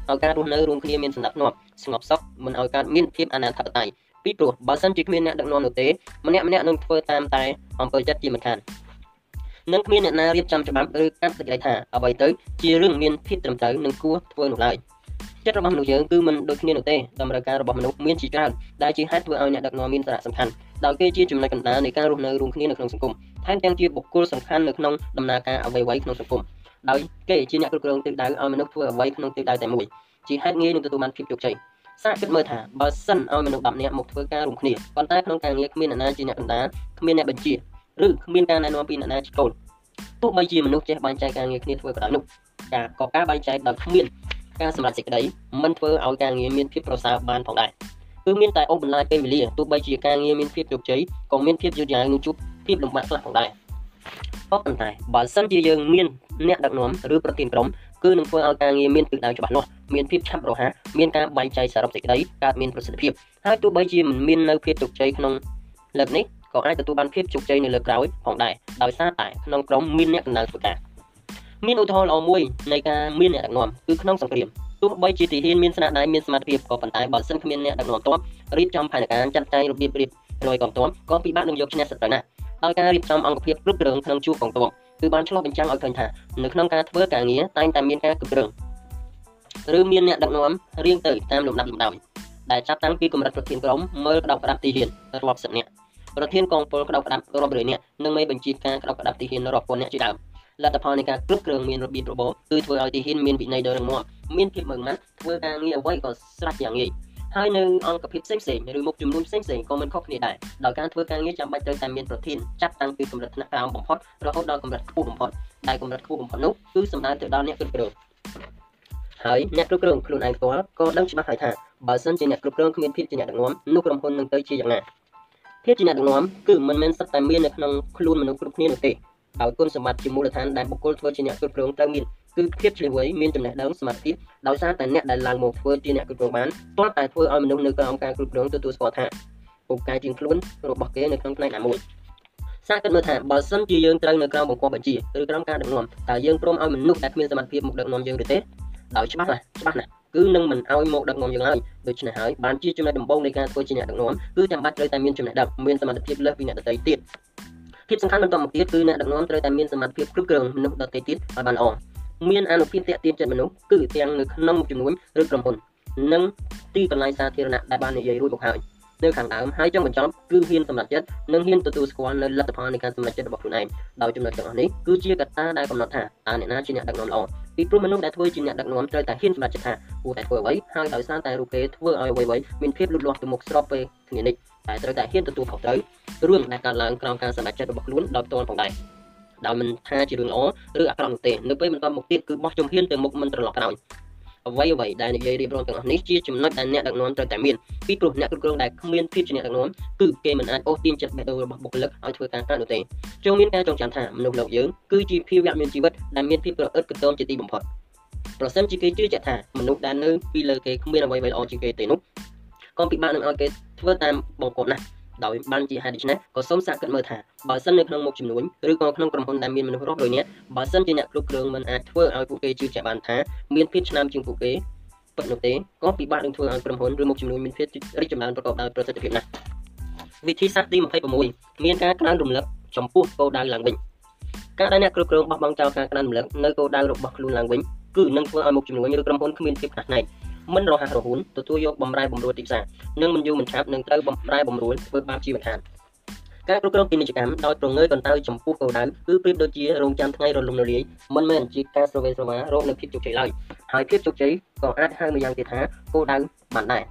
S1: ឲ្យការរស់នៅរួមគ្នាមានសន្តិភាពស្ងប់សុខមិនឲ្យកើតមានភាពអនាធិបតេយ្យ ពីព្រោះបើសិនជាគ្មានអ្នកដឹកនាំនោះទេម្នាក់ម្នាក់នឹងធ្វើតាមតែអំពើចិត្តជាមិនខាននឹងគ្មានអ្នកណារៀបចំច្បាប់ឬកាត់សេចក្តីថាអ្វីទៅជារឿងមានភាពត្រឹមត្រូវនិងគួរធ្វើនោះឡើយចិត្តរបស់មនុស្សយើងគឺមិនដូចគ្នានោះទេតម្រូវការរបស់មនុស្សមានជាច្រើនដែលជាហេតុធ្វើឲ្យអ្នកដឹកនាំមានសារៈសំខាន់ដោយគេជាចំណុចកណ្ដាលនៃការរស់នៅរួមគ្នានៅក្នុងសង្គមថែមទាំងជាបុគ្គលសំខាន់នៅក្នុងដំណើរការអ្វីៗក្នុងសង្គមដោយគេជាអ្នកគ្រប់គ្រងទិសដៅឲ្យមនុស្សធ្វើអ្វីក្នុងទិសដៅតែមួយជាហេតុងាយនឹងទទួលបានភាពជោគជ័យ សាកគិតមើលថាបើសិនឲ្យមនុស្ស10នាក់មកធ្វើការរួមគ្នាប៉ុន្តែក្នុងការងារគ្មានអ្នកណាជាអ្នកកណ្ដាលគ្មានអ្នកបញ្ជាឬគ្មានការណែនាំពីអ្នកណាជាកូនទោះបីជាមនុស្សចេះបែងចែកការងារគ្នាធ្វើក៏ដោយនោះការក៏ការបែងចែកដោយគ្មានការសម្រេចសេចក្តីមិនធ្វើឲ្យការងារមានភាពប្រសើរបានផងដែរគឺមានតែអូសបន្លាយពេលវេលាទោះបីជាការងារមានភាពជោគជ័យក៏មានភាពយឺតយ៉ាវនិងជួបភាពលំបាកខ្លះផងដែរប៉ុន្តែបើសិនជាយើងមានអ្នកដឹកនាំឬប្រធានក្រុម គឺនឹងធ្វើឲ្យការងារមានទិសដៅច្បាស់លាស់មានភាពឆាប់រហ័សមានការបែងចែកសរុបសេចក្តីកើតមានប្រសិទ្ធភាពហើយទោះបីជាមិនមាននៅភាពជោគជ័យក្នុងលើកនេះក៏អាចទទួលបានភាពជោគជ័យនៅលើកក្រោយផងដែរដោយសារតែក្នុងក្រុមមានអ្នកដំណើរធ្វើការមានឧទាហរណ៍ល្អមួយនៃការមានអ្នកដឹកនាំគឺក្នុងសង្គ្រាមទោះបីជាទីហ៊ានមានស្នាដៃមានសមត្ថភាពក៏ប៉ុន្តែបើសិនគ្មានអ្នកដឹកនាំតបរៀបចំផែនការចាត់ចែងរបៀបរៀបរយកងទ័ពក៏ពិបាកនឹងយកឈ្នះសត្រូវណាស់ដោយការរៀបចំអង្គភាពគ្រប់គ្រងក្នុងជួរកងទ័ព គឺបានឆ្លុះបញ្ចាំងឲ្យឃើញថានៅក្នុងការធ្វើការងារតែងតែមានការគ្រប់គ្រងឬមានអ្នកដឹកនាំរៀងទៅតាមលំដាប់លំដោយដែលចាប់តាំងពីកម្រិតប្រធានក្រុមមើលក្តោបក្តាប់ទីហ៊ានរាប់សិបនាក់ប្រធានកងពលក្តោបក្តាប់រាប់រយនាក់និងមេបញ្ជាការក្តោបក្តាប់ទីហ៊ានរាប់ពាន់នាក់ជាដើមលទ្ធផលនៃការគ្រប់គ្រងមានរបៀបរបបគឺធ្វើឲ្យទីហ៊ានមានវិន័យដ៏រឹងមាំមានភាពម៉ឺងម៉ាត់ធ្វើការងារអ្វីក៏ស្រេចយ៉ាងងាយ ហើយនៅអង្គភាពផ្សេងផ្សេងឬមុខជំនួញផ្សេងផ្សេងក៏មិនខុសគ្នាដែរដោយការធ្វើការងារចាំបាច់ត្រូវតែមានប្រធានចាប់តាំងពីកម្រិតថ្នាក់ក្រោមបំផុតរហូតដល់កម្រិតខ្ពស់បំផុតដែលកម្រិតខ្ពស់បំផុតនោះគឺសំដៅទៅដល់អ្នកគ្រប់គ្រងហើយអ្នកគ្រប់គ្រងខ្លួនឯងផ្ទាល់ក៏ដឹងច្បាស់ហើយថាបើសិនជាអ្នកគ្រប់គ្រងគ្មានភាពជាអ្នកដឹកនាំនោះក្រុមហ៊ុននឹងទៅជាយ៉ាងណាភាពជាអ្នកដឹកនាំគឺមិនមែនសុទ្ធតែមាននៅក្នុងខ្លួនមនុស្សគ្រប់គ្នានោះទេដោយគុណសម្បត្តិជាមូលដ្ឋានដែលបុគ្គលធ្វើជាអ្នកគ្រប់គ្រងត្រូវមាន គឺភាពឆ្លៀវវៃមានចំណេះដឹងសមត្ថភាពដោយសារតែអ្នកដែលឡើងមកធ្វើជាអ្នកគ្រប់គ្រងបានទាល់តែធ្វើឲ្យមនុស្សនៅក្រោមការគ្រប់គ្រងទទួលស្គាល់ថាពូកែជាងខ្លួនរបស់គេនៅក្នុងផ្នែកណាមួយសាកគិតមើលថាបើសិនជាយើងត្រូវនៅក្រោមបង្គាប់បញ្ជាឬក្រោមការដឹកនាំតើយើងព្រមឲ្យមនុស្សដែលគ្មានសមត្ថភាពមកដឹកនាំយើងឬទេដោយច្បាស់ណាស់ច្បាស់ណាស់គឺនឹងមិនឲ្យមកដឹកនាំយើងឡើយដូច្នេះហើយបានជាចំណុចដំបូងនៃការធ្វើជាអ្នកដឹកនាំគឺចាំបាច់ត្រូវតែមានចំណេះដឹងមានសមត្ថភាពលើសពីអ្នកដទៃទៀតភាពសំខាន់បន្តមកទៀតគឺអ្នកដឹកនាំត្រូវតែមានសមត្ថភាពគ្រប់គ្រងមនុស្សដទៃទៀតឲ្យបានល្អ មានអនុភាពតាក់ទាញចិត្តមនុស្សគឺទាំងនៅក្នុងជំនួយឬក្រុមហ៊ុននិងទីកន្លែងសាធារណៈដែលបាននិយាយរួចមកហើយនៅខាងដើមហើយចង់បញ្ចប់គឺហ៊ានសម្រេចចិត្តនិងហ៊ានទទួលស្គាល់នៅលទ្ធផលនៃការសម្រេចចិត្តរបស់ខ្លួនឯងដោយចំណុចទាំងអស់នេះគឺជាកត្តាដែលកំណត់ថាតើអ្នកណាជាអ្នកដឹកនាំល្អពីព្រោះមនុស្សដែលធ្វើជាអ្នកដឹកនាំត្រូវតែហ៊ានសម្រេចចិត្តថាគួរតែធ្វើអ្វីហើយដោយសារតែរូបគេធ្វើឲ្យអ្វីៗមានភាពលូតលាស់ទៅមុខស្របពេលគ្នានេះតែត្រូវតែហ៊ានទទួលខុសត្រូវរឿងដែលកើតឡើងក្រោមការសម្រេចចិត្តរបស់ខ្លួនដោយផ្ទាល់ផងដែរ ដោយមិនថាជារឿងល្អឬអាក្រក់នោះទេនៅពេលបន្តមកទៀតគឺបោះជំហានទៅមុខមិនត្រឡប់ក្រោយអ្វីអ្វីដែលនិយាយរៀបរាប់ទាំងអស់នេះជាចំណុចដែលអ្នកដឹកនាំត្រូវតែមានពីព្រោះអ្នកគ្រប់គ្រងដែលគ្មានភាពជាអ្នកដឹកនាំគឺគេមិនអាចអូសទាញចិត្តបេះដូងរបស់បុគ្គលិកឲ្យធ្វើការកើតនោះទេចងមានការចងចាំថាមនុស្សលោកយើងគឺជាភាវៈមានជីវិតដែលមានភាពប្រអិតកតមជាទីបំផុតប្រសិនជាគេជឿជាក់ថាមនុស្សដែលនៅពីលើគេគ្មានអ្វីៗល្អជាងគេទេនោះក៏ពិបាកនឹងឲ្យគេធ្វើតាមបងប្អូនណា ដោយបានជាហេតុដូច្នេះក៏សូមសាកគិតមើលថាបើសិននៅក្នុងមុខចំនួនឬក៏ក្នុងក្រុមហ៊ុនដែលមានមនុស្សរាប់រយនាក់បើសិនជាអ្នកគ្រប់គ្រងមិនអាចធ្វើឲ្យពួកគេជឿជាក់បានថាមានភាពឆ្នើមជាងពួកគេពិតនោះទេក៏ពិបាកនឹងធ្វើឲ្យក្រុមហ៊ុនឬមុខចំនួនមានភាពរីកចម្រើនប្រកបដោយប្រសិទ្ធភាពណាស់វិធីសាស្ត្រទី26មានការក្តៅរំលឹកចំពោះគោលដៅឡើងវិញការដែលអ្នកគ្រប់គ្រងបោះបង់ចោលការក្តៅរំលឹកនៅគោលដៅរបស់ខ្លួនឡើងវិញគឺនឹងធ្វើឲ្យមុខចំនួនឬក្រុមហ៊ុនគ្មានភាពខ្នះខ្នែង មិនរហ័សរហួនទទួលយកបំរែបំរួលទីផ្សារនិងមិនយូរមិនឆាប់នឹងត្រូវបំរែបំរួលធ្វើបាបជីវដ្ឋានការគ្រប់គ្រងពាណិជ្ជកម្មដោយប្រងើយកន្តើយចំពោះគោលដៅគឺប្រៀបដូចជារោងចាំថ្ងៃរលំរលាយមិនមែនជាការស្រវេស្រវារកនៅភាពជោគជ័យឡើយហើយភាពជោគជ័យក៏អាចហៅម្យ៉ាងទៀតថាគោលដៅបានដែរ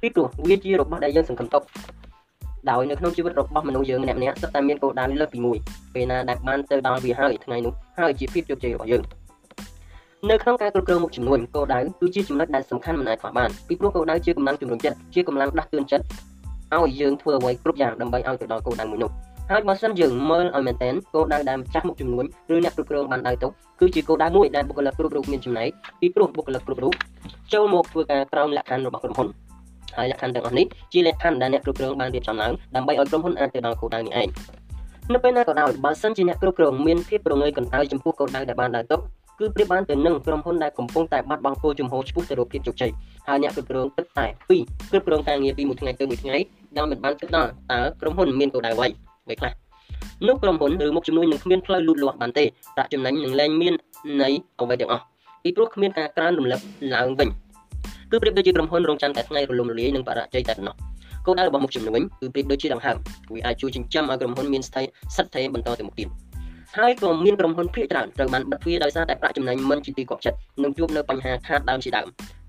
S1: ពីព្រោះវាជារបស់ដែលយើងសង្កត់ទុកដោយនៅក្នុងជីវិតរបស់មនុស្សយើងម្នាក់ៗសិតតែមានគោលដៅលើសពីមួយពេលណាដែលបានទៅដល់វាហើយថ្ងៃនោះហើយជាភាពជោគជ័យរបស់យើង នៅក្នុងការគ្រប់គ្រងមុខចំនួនគោលដៅគឺជាចំណុចដែលសំខាន់មិនអាចខ្វះបានពីព្រោះគោលដៅជាកម្លាំងជំរុញចិត្តជាកម្លាំងដាស់តឿនចិត្តឲ្យយើងធ្វើអ្វីគ្រប់យ៉ាងដើម្បីឲ្យទៅដល់គោលដៅមួយនោះហើយបើសិនយើងមើលឲ្យមែនតែនគោលដៅដែលម្ចាស់មុខចំនួនឬអ្នកគ្រប់គ្រងបានដៅទុកគឺជាគោលដៅមួយដែលបុគ្គលិកគ្រប់រូបមានចំណែកពីព្រោះបុគ្គលិកគ្រប់រូបចូលមកធ្វើការក្រោមលក្ខខណ្ឌរបស់ក្រុមហ៊ុនហើយលក្ខខណ្ឌទាំងអស់នេះជាលក្ខខណ្ឌដែលអ្នកគ្រប់គ្រងបានរៀបចំឡើងដើម្បីឲ្យក្រុមហ៊ុនអាចទៅដល់គោលដៅនេះឯងនៅពេលណាក៏ដោយបើសិនជាអ្នកគ្រប់គ្រងមានភាពប្រងើយកន្តើយចំពោះគោលដៅដែលបានដៅទុក គឺប្រៀបបានទៅនឹងក្រុមហ៊ុនដែលកំពុងតែបាត់បង់គោលជំហរឆ្ពោះទៅរកភាពជោគជ័យហើយអ្នកគ្រប់គ្រងគិតតែពីគ្រប់គ្រងការងារពីមួយថ្ងៃទៅមួយថ្ងៃដែលមិនបានគិតដល់តើក្រុមហ៊ុនមានគោលដៅអ្វីអ្វីខ្លះនោះក្រុមហ៊ុនឬមុខជំនួយនឹងគ្មានផ្លូវលូតលាស់បានទេប្រាក់ចំណេញនឹងលែងមានន័យអ្វីទាំងអស់ពីព្រោះគ្មានការក្រើនរំលឹកឡើងវិញគឺប្រៀបដូចជាក្រុមហ៊ុនរងចាំតែថ្ងៃរលំរលាយនិងបរាជ័យតែប៉ុណ្ណោះគោលដៅរបស់មុខជំនួយគឺប្រៀបដូចជាដង្ហើមវាអាចជួយចិញ្ចឹមឲ្យក្រុមហ៊ុនមានស្ថិរសិទ្ធិបន្តទៅមុខទៀត ហើយក៏មានក្រុមហ៊ុនភាគច្រើនត្រូវបានបិទទ្វារដោយសារតែប្រាក់ចំណេញមិនជាទីគាប់ចិត្តនិងជួបនៅបញ្ហាខាតដើមជាដើម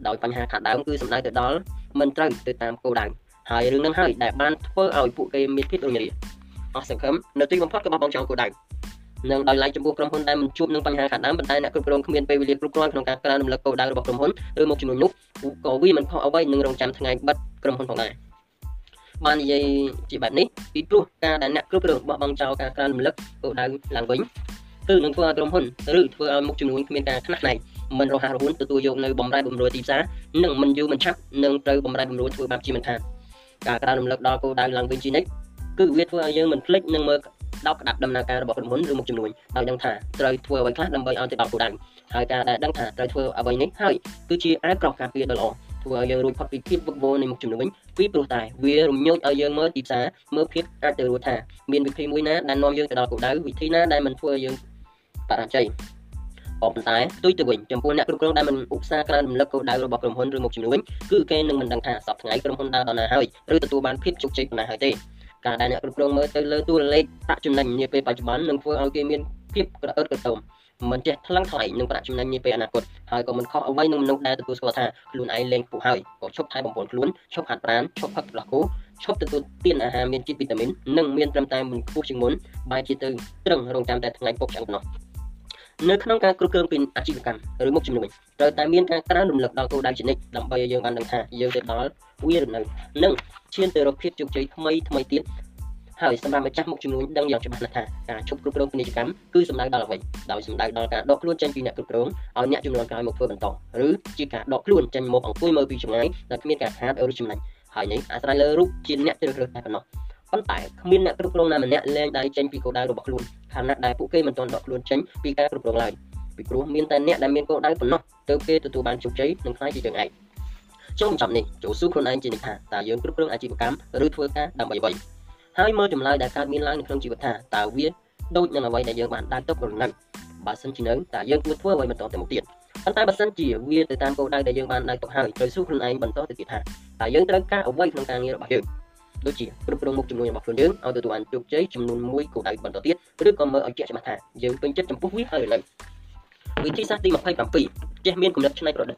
S1: ដោយបញ្ហាខាតដើមគឺសំដៅទៅដល់មិនត្រូវទៅតាមគោលដៅហើយរឿងនឹងហើយដែលបានធ្វើឲ្យពួកគេមានភាពរញរាអស់សង្ឃឹមនៅទីបំផុតក៏បោះបង់ចោលគោលដៅនឹងដោយឡែកចំពោះក្រុមហ៊ុនដែលមិនជួបនឹងបញ្ហាខាងដើមប៉ុន្តែអ្នកគ្រប់គ្រងគ្មានពេលវេលាគ្រប់គ្រាន់ក្នុងការក្រើនរំលឹកគោលដៅរបស់ក្រុមហ៊ុនឬមុខចំនួននោះក៏វាមិនខុសអ្វីនឹងរងចាំថ្ងៃបិទក្រុមហ៊ុនផងដែរ បាននិយាយជាបែបនេះពីព្រោះការដែលអ្នកគ្រប់គ្រងបោះបង់ចោលការក្រើនរំលឹកគោលដៅឡើងវិញគឺនឹងធ្វើឲ្យក្រុមហ៊ុនឬធ្វើឲ្យមុខចំនួនគ្មានការខ្នះខ្នែងមិនរហ័សរហួនទទួលយកនៅបំរែបំរួលទីផ្សារនិងមិនយូរមិនឆាប់នឹងត្រូវបំរែបំរួលធ្វើបែបជាមិនខានការក្រើនរំលឹកដល់គោលដៅឡើងវិញជានិច្ចគឺវាធ្វើឲ្យយើងមិនភ្លេចនឹងមើលដោតក្តាប់ដំណើរការរបស់ក្រុមហ៊ុនឬមុខចំនួនដោយដឹងថាត្រូវធ្វើអ្វីខ្លះដើម្បីឲ្យទៅដល់គោលដៅហើយការដែលដឹងថាត្រូវធ្វើអ្វីនេះហើយគឺជាអាក្រោះការពារដ៏ល្អ ធ្វើឲ្យយើងរួចផុតពីភាពវឹកវរនៃមុខចំនួនពីព្រោះតែវារំញោចឲ្យយើងមើលទីផ្សារមើលភាពអាចទៅរួចថាមានវិធីមួយណាដែលនាំយើងទៅដល់គោលដៅវិធីណាដែលមិនធ្វើឲ្យយើងបរាជ័យក៏ប៉ុន្តែផ្ទុយទៅវិញចំពោះអ្នកគ្រប់គ្រងដែលមិនឧស្សាហ៍ក្រើនរំលឹកគោលដៅរបស់ក្រុមហ៊ុនឬមុខជំនួយគឺគេនឹងមិនដឹងថាសប្តាហ៍ថ្ងៃក្រុមហ៊ុនដើរដល់ណាហើយឬទទួលបានភាពជោគជ័យប៉ុណ្ណាហើយទេការដែលអ្នកគ្រប់គ្រងមើលទៅលើតួលេខប្រាក់ចំណេញនាពេលបច្ចុប្បន្ននឹងធ្វើឲ្យគេមានភាពក្រអឺតក្រទម មិនចេះថ្លឹងថ្លែងនឹងប្រាក់ចំណេញនាពេលអនាគតហើយក៏មិនខុសអ្វីនឹងមនុស្សដែលទទួលស្គាល់ថាខ្លួនឯងលេងពុះហើយក៏ឈប់ថែបំពន់ខ្លួនឈប់ហាត់ប្រាណឈប់ផឹកផ្លាស់គូឈប់ទទួលទានអាហារមានជាតិវីតាមីននិងមានត្រឹមតែមិនខ្ពស់ជាងមុនបែរជាទៅត្រឹងរងចាំតែថ្ងៃពុកឆ្អឹងប៉ុណ្ណោះនៅក្នុងការគ្រប់គ្រងពីអាជីវកម្មឬមុខជំនួយត្រូវតែមានការក្រើនរំលឹកដល់គោលដៅជានិច្ចដើម្បីឲ្យយើងបានដឹងថាយើងទៅដល់វាឬនៅនិងឈានទៅរកភាពជោគជ័យថ្មីថ្មីទៀត ហើយសម្រាប់ម្ចាស់មុខជំនួញដឹងយ៉ាងច្បាស់ណាស់ថាការឈប់គ្រប់គ្រងពាណិជ្ជកម្មគឺសំដៅដល់អ្វីដោយសំដៅដល់ការដកខ្លួនចេញពីអ្នកគ្រប់គ្រងឲ្យអ្នកជំនាន់ក្រោយមកធ្វើបន្តឬជាការដកខ្លួនចេញមកអង្គុយមើលពីចម្ងាយដែលគ្មានការខាតឬចំណេញហើយនេះអាស្រ័យលើរូបជាអ្នកជ្រើសរើសតែប៉ុណ្ណោះប៉ុន្តែគ្មានអ្នកគ្រប់គ្រងណាម្នាក់លែងដៃចេញពីគោលដៅរបស់ខ្លួនខណៈដែលពួកគេមិនទាន់ដកខ្លួនចេញពីការគ្រប់គ្រងឡើយពីព្រោះមានតែអ្នកដែលមានគោលដៅប៉ុណ្ណោះទើបគេទទួលបានជោគជ័យនិងខ្លាយជាជើងឯកចុងចំនេះចូលសួរខ្លួនឯងជានិច្ចថាតើយើងគ្រប់គ្រងអាជីវកម្មឬធ្វើការដើម្បីអ្វី ហើយមើលចម្លើយដែលកើតមានឡើងនៅក្នុងជីវិតថាតើវាដូចនឹងអ្វីដែលយើងបានដើរទៅឬនៅបើសិនជានៅតើយើងគួរធ្វើអ្វីបន្តទៅមុខទៀតប៉ុន្តែបើសិនជាវាទៅតាមគោលដៅដែលយើងបានដើរទៅហើយត្រូវសួរខ្លួនឯងបន្តទៅទៀតថាតើយើងត្រូវការអ្វីក្នុងការងាររបស់យើងដូចជាគ្រប់គ្រងមុខចំនួនរបស់ខ្លួនយើងឲ្យទទួលបានជោគជ័យចំនួន1គោលដៅបន្តទៀតឬក៏មើលឲ្យជាក់ច្បាស់ថាយើងពេញចិត្តចំពោះវាហើយឬនៅវិធីសាស្ត្រទី27ចេះមានគំនិតច្នៃប្រឌិត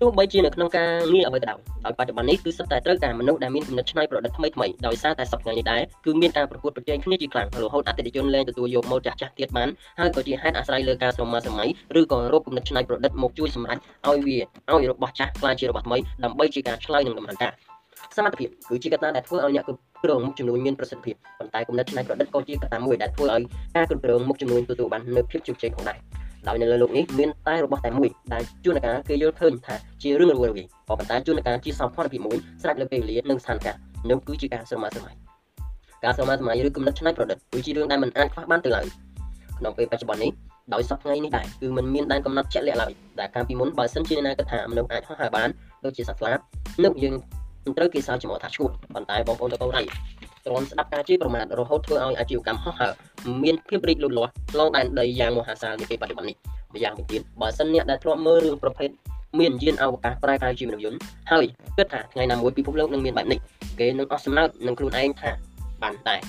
S1: ទោះបីជានៅក្នុងការងារអ្វីក៏ដោយដោយបច្ចុប្បន្ននេះគឺសិតតែត្រូវការមនុស្សដែលមានគំនិតច្នៃប្រឌិតថ្មីថ្មីដោយសារតែសប្តាហ៍នេះដែរគឺមានការប្រកួតប្រជែងគ្នាជាខ្លាំងរហូតអតិថិជនលែងទទួលយកម៉ូតចាស់ចាស់ទៀតបានហើយក៏ជាហេតុអាស្រ័យលើការស្រមើសម័យឬក៏រកគំនិតច្នៃប្រឌិតមកជួយសម្រេចឲ្យវាឲ្យរបស់ចាស់ក្លាយជារបស់ថ្មីដើម្បីជាការឆ្លើយនឹងតម្រូវការសមត្ថភាពគឺជាកត្តាដែលធ្វើឲ្យអ្នកគ្រប់គ្រងមុខចំនួនមានប្រសិទ្ធភាពប៉ុន្តែគំនិតច្នៃប្រឌិតក៏ជាកត្តាមួយដែលធ្វើឲ្យការគ្រប់គ្រងមុខចំនួនទទួលបាននូវភាពជោគជ័យផងដែរ ដោយនៅលើលោកនេះមានតែរបស់តែមួយដែលជួនកាលគេយល់ឃើញថាជារឿងរវើរវាយក៏ប៉ុន្តែជួនកាលជាសោភ័ណភាពមួយស្រេចលើពេលវេលានិងស្ថានភាពនោះគឺជាការស្រមើស្រមៃការស្រមើស្រមៃឬគំនិតច្នៃប្រឌិតគឺជារឿងដែលមិនអាចខ្វះបានទៅឡើយក្នុងពេលបច្ចុប្បន្ននេះដោយសពថ្ងៃនេះដែរគឺมันមានដែនកំណត់ជាក់លាក់ឡើយដែលកាលពីមុនបើសិនជាអ្នកណាគិតថាមនុស្សអាចហោះហើរបានដូចជាសត្វស្លាបនោះយើងមិនត្រូវគេសើចចំអថាឈួតប៉ុន្តែបងប្អូនតកូនឯង ទ្រាំស្ដាប់ការជេរប្រមាថរហូតធ្វើឲ្យអាជីវកម្មហោះហើរមានភាពរីកលូតលាស់ឆ្លងដែនដីយ៉ាងមហាសាលនាពេលបច្ចុប្បន្ននេះម្យ៉ាងវិញទៀតបើសិនអ្នកដែលធ្លាប់មើលរឿងប្រភេទមានយានអវកាសប្រែកាយជាមនុស្សយន្តហើយគិតថាថ្ងៃណាមួយពិភពលោកនឹងមានបែបនេះគេនឹងអស់សំណើចនឹងខ្លួនឯងថាបានដែរ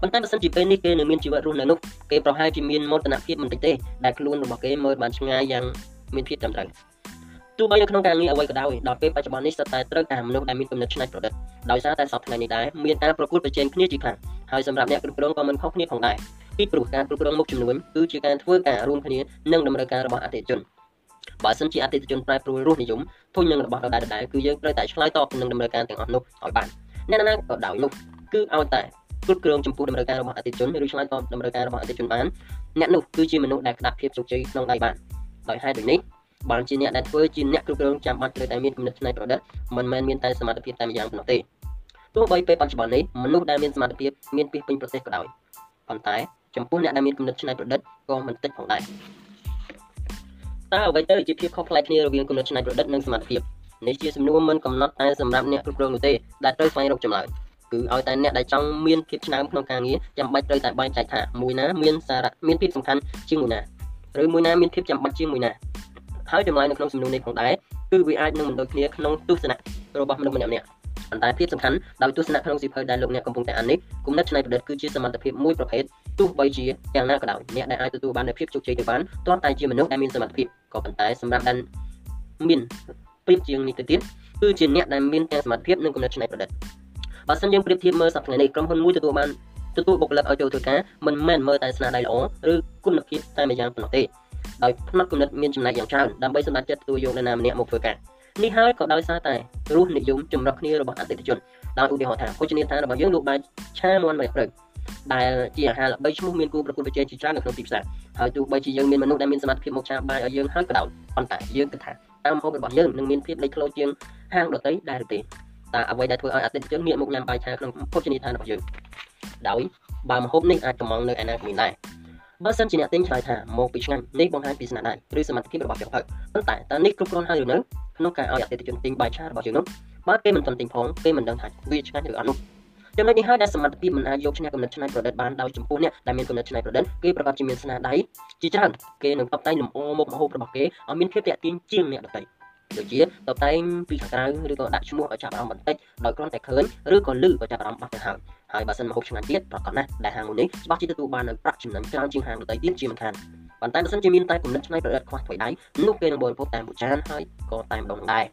S1: ប៉ុន្តែបើសិនជាពេលនេះគេនៅមានជីវិតរស់នៅនោះគេប្រហែលជាមានមោទនភាពមិនតិចទេដែលខ្លួនរបស់គេមើលបានឆ្ងាយយ៉ាងមានភាពត្រឹមត្រូវ ទោះបីនៅក្នុងការងារអ្វីក៏ដោយដល់ពេលបច្ចុប្បន្ននេះស្ទើរតែត្រូវការមនុស្សដែលមានគំនិតច្នៃប្រឌិតដោយសារតែសពថ្ងៃនេះដែរមានការប្រកួតប្រជែងគ្នាជាខ្លាំងហើយសម្រាប់អ្នកគ្រប់គ្រងក៏មិនខុសគ្នាផងដែរពីព្រោះការគ្រប់គ្រងមុខចំនួនគឺជាការធ្វើការរួមគ្នានឹងតម្រូវការរបស់អតិថិជនបើសិនជាអតិថិជនប្រែប្រួលរសនិយមធុញនឹងរបស់ដដែលដដែលគឺយើងត្រូវតែឆ្លើយតបនឹងតម្រូវការទាំងអស់នោះឲ្យបានអ្នកណាក៏ដោយនោះគឺឲ្យតែគ្រប់គ្រងចំពោះតម្រូវការរបស់អតិថិជនឬឆ្លើយតបតម្រូវការរបស់អតិថិជនបានអ្នកនោះគឺជាមនុស្សដែលក្តាប់ភាពជោគជ័យក្នុងដៃបានដោយហេតុដូចនេះ បានជាអ្នកដែលធ្វើជាអ្នកគ្រប់គ្រងចាំបាច់ត្រូវតែមានគំនិតច្នៃប្រឌិតមិនមែនមានតែសមត្ថភាពតែម្យ៉ាងប៉ុណ្ណោះទេទោះបីពេលបច្ចុប្បន្ននេះមនុស្សដែលមានសមត្ថភាពមានពីពេញប្រទេសក៏ដោយប៉ុន្តែចំពោះអ្នកដែលមានគំនិតច្នៃប្រឌិតក៏មិនតិចផងដែរតើអ្វីទៅជាភាពខុសប្លែកគ្នារវាងគំនិតច្នៃប្រឌិតនិងសមត្ថភាពនេះជាសំណួរមិនកំណត់តែសម្រាប់អ្នកគ្រប់គ្រងនោះទេដែលត្រូវស្វែងរកចម្លើយគឺឲ្យតែអ្នកដែលចង់មានភាពឆ្នើមក្នុងការងារចាំបាច់ត្រូវតែបែងចែកថាមួយណាមានសារៈមានភាពសំខាន់ជាងមួយណាឬមួយណាមានភាពចាំបាច់ជាងមួយណា ហើយចម្លើយនៅក្នុងសំណួរនេះផងដែរគឺវាអាចនឹងមិនដូចគ្នាក្នុងទស្សនៈរបស់មនុស្សម្នាក់ៗប៉ុន្តែភាពសំខាន់ដោយទស្សនៈក្នុងសៀវភៅដែលលោកអ្នកកំពុងតែអាននេះគុណិតច្នៃប្រឌិតគឺជាសមត្ថភាពមួយប្រភេទទោះបីជាយ៉ាងណាក៏ដោយអ្នកដែលអាចទទួលបាននូវភាពជោគជ័យទៅបានទាល់តែជាមនុស្សដែលមានសមត្ថភាពក៏ប៉ុន្តែសម្រាប់ដែលមានប្រៀបជាងនេះទៅទៀតគឺជាអ្នកដែលមានទាំងសមត្ថភាពនិងគុណិតច្នៃប្រឌិតបើសិនយើងប្រៀបធៀបមើលសប្តាហ៍នេះក្រុមហ៊ុនមួយទទួលបានទទួលបុគ្គលិកឲ្យចូលធ្វើការមិនមែនមើលតែស្នាដៃល្អឬគុណភាពតែម្យ៉ាងប៉ុណ្ណោះទេ ដោយផ្នែកគំនិតមានចំណែកយ៉ាងច្រើនដើម្បីសម្រេចចិត្តទទួលយកនរណាម្នាក់មកធ្វើការនេះហើយក៏ដោយសារតែរសនិយមចម្រុះគ្នារបស់អតិថិជនដោយឧទាហរណ៍ថាភោជនីយដ្ឋានរបស់យើងលក់បាយឆាមាន់ម្រេចព្រឹកដែលជាអាហារល្បីឈ្មោះមានគូប្រកួតប្រជែងជាច្រើននៅក្នុងទីផ្សារហើយទោះបីជាយើងមានមនុស្សដែលមានសមត្ថភាពមកឆាបាយឲ្យយើងហើយក៏ដោយប៉ុន្តែយើងគិតថាតាមហូបរបស់យើងនឹងមានភាពលេចធ្លោជាងហាងដទៃដែរឬទេតើអ្វីដែលធ្វើឲ្យអតិថិជនងាកមកញ៉ាំបាយឆាក្នុងភោជនីយដ្ឋានរបស់យើងដោយបើម្ហូបនេះអាចកំងនៅឯណាក៏មានដែរ បើសិនជាអ្នកទិញឆ្លើយថាមកពីឆ្ងាញ់នេះបង្ហាញពីស្នាដៃឬសមត្ថភាពរបស់អ្នកផលិតប៉ុន្តែតើនេះគ្រប់គ្រាន់ហើយឬនៅក្នុងការឲ្យអតិថិជនទិញបាយឆារបស់យើងនោះបើគេមិនទាន់ទិញផងគេមិនដឹងថាវាឆ្ងាញ់ឬអត់នោះចំណុចនេះហើយដែលសមត្ថភាពមិនអាចយកឈ្នះគំនិតច្នៃប្រឌិតបានដោយចំពោះអ្នកដែលមានគំនិតច្នៃប្រឌិតគេប្រកបជាមានស្នាដៃជាច្រើនគេនឹងតបតែងលម្អមុខម្ហូបរបស់គេឲ្យមានភាពទាក់ទាញជាងអ្នកដទៃដូចជាតបតែងពីខាងក្រៅឬក៏ដាក់ឈ្មោះឲ្យចាប់អារម្មណ៍បន្តិចដោយគ្រាន់តែឃើញឬក៏លឺក៏ចាប់អារម្មណ៍បាត់ទៅហើយ ហើយបើសិនម្ហូបឆ្ងាញ់ទៀតប្រកបណាស់ដែលហាងមួយនេះច្បាស់ជាទទួលបាននូវប្រាក់ចំណេញច្រើនជាងហាងដទៃទៀតជាមិនខានប៉ុន្តែបើសិនជាមានតែគំនិតច្នៃប្រឌិតខ្វះថ្មីដៃនោះគេនឹងបរិភោគតាមមួយចានហើយក៏តែម្ដងដែរ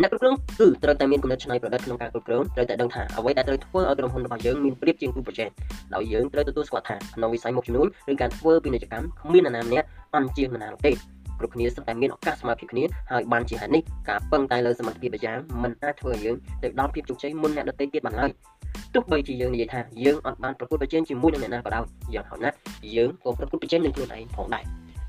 S1: អ្នកគ្រប់គ្រងគឺត្រូវតែមានគំនិតច្នៃប្រឌិតក្នុងការគ្រប់គ្រងត្រូវតែដឹងថាអ្វីដែលត្រូវធ្វើឲ្យក្រុមហ៊ុនរបស់យើងមានប្រៀបជាងគូប្រជែងដោយយើងត្រូវទទួលស្គាល់ថាក្នុងវិស័យមុខចំនួនឬការធ្វើពាណិជ្ជកម្មគ្មាននរណាម្នាក់អន់ជាងនរណាទេ គ្រប់គ្នាសុទ្ធតែមានឱកាសស្មើភាពគ្នាហើយបានជាហេតុនេះការពឹងតែលើសមត្ថភាពប្រចាំមិនអាចធ្វើឲ្យយើងទៅដល់ភាពជោគជ័យមុនអ្នកដទៃទៀតបានឡើយទោះបីជាយើងនិយាយថាយើងអត់បានប្រកួតប្រជែងជាមួយនឹងអ្នកណាក៏ដោយយ៉ាងហោចណាស់យើងក៏ប្រកួតប្រជែងនឹងខ្លួនឯងផងដែរ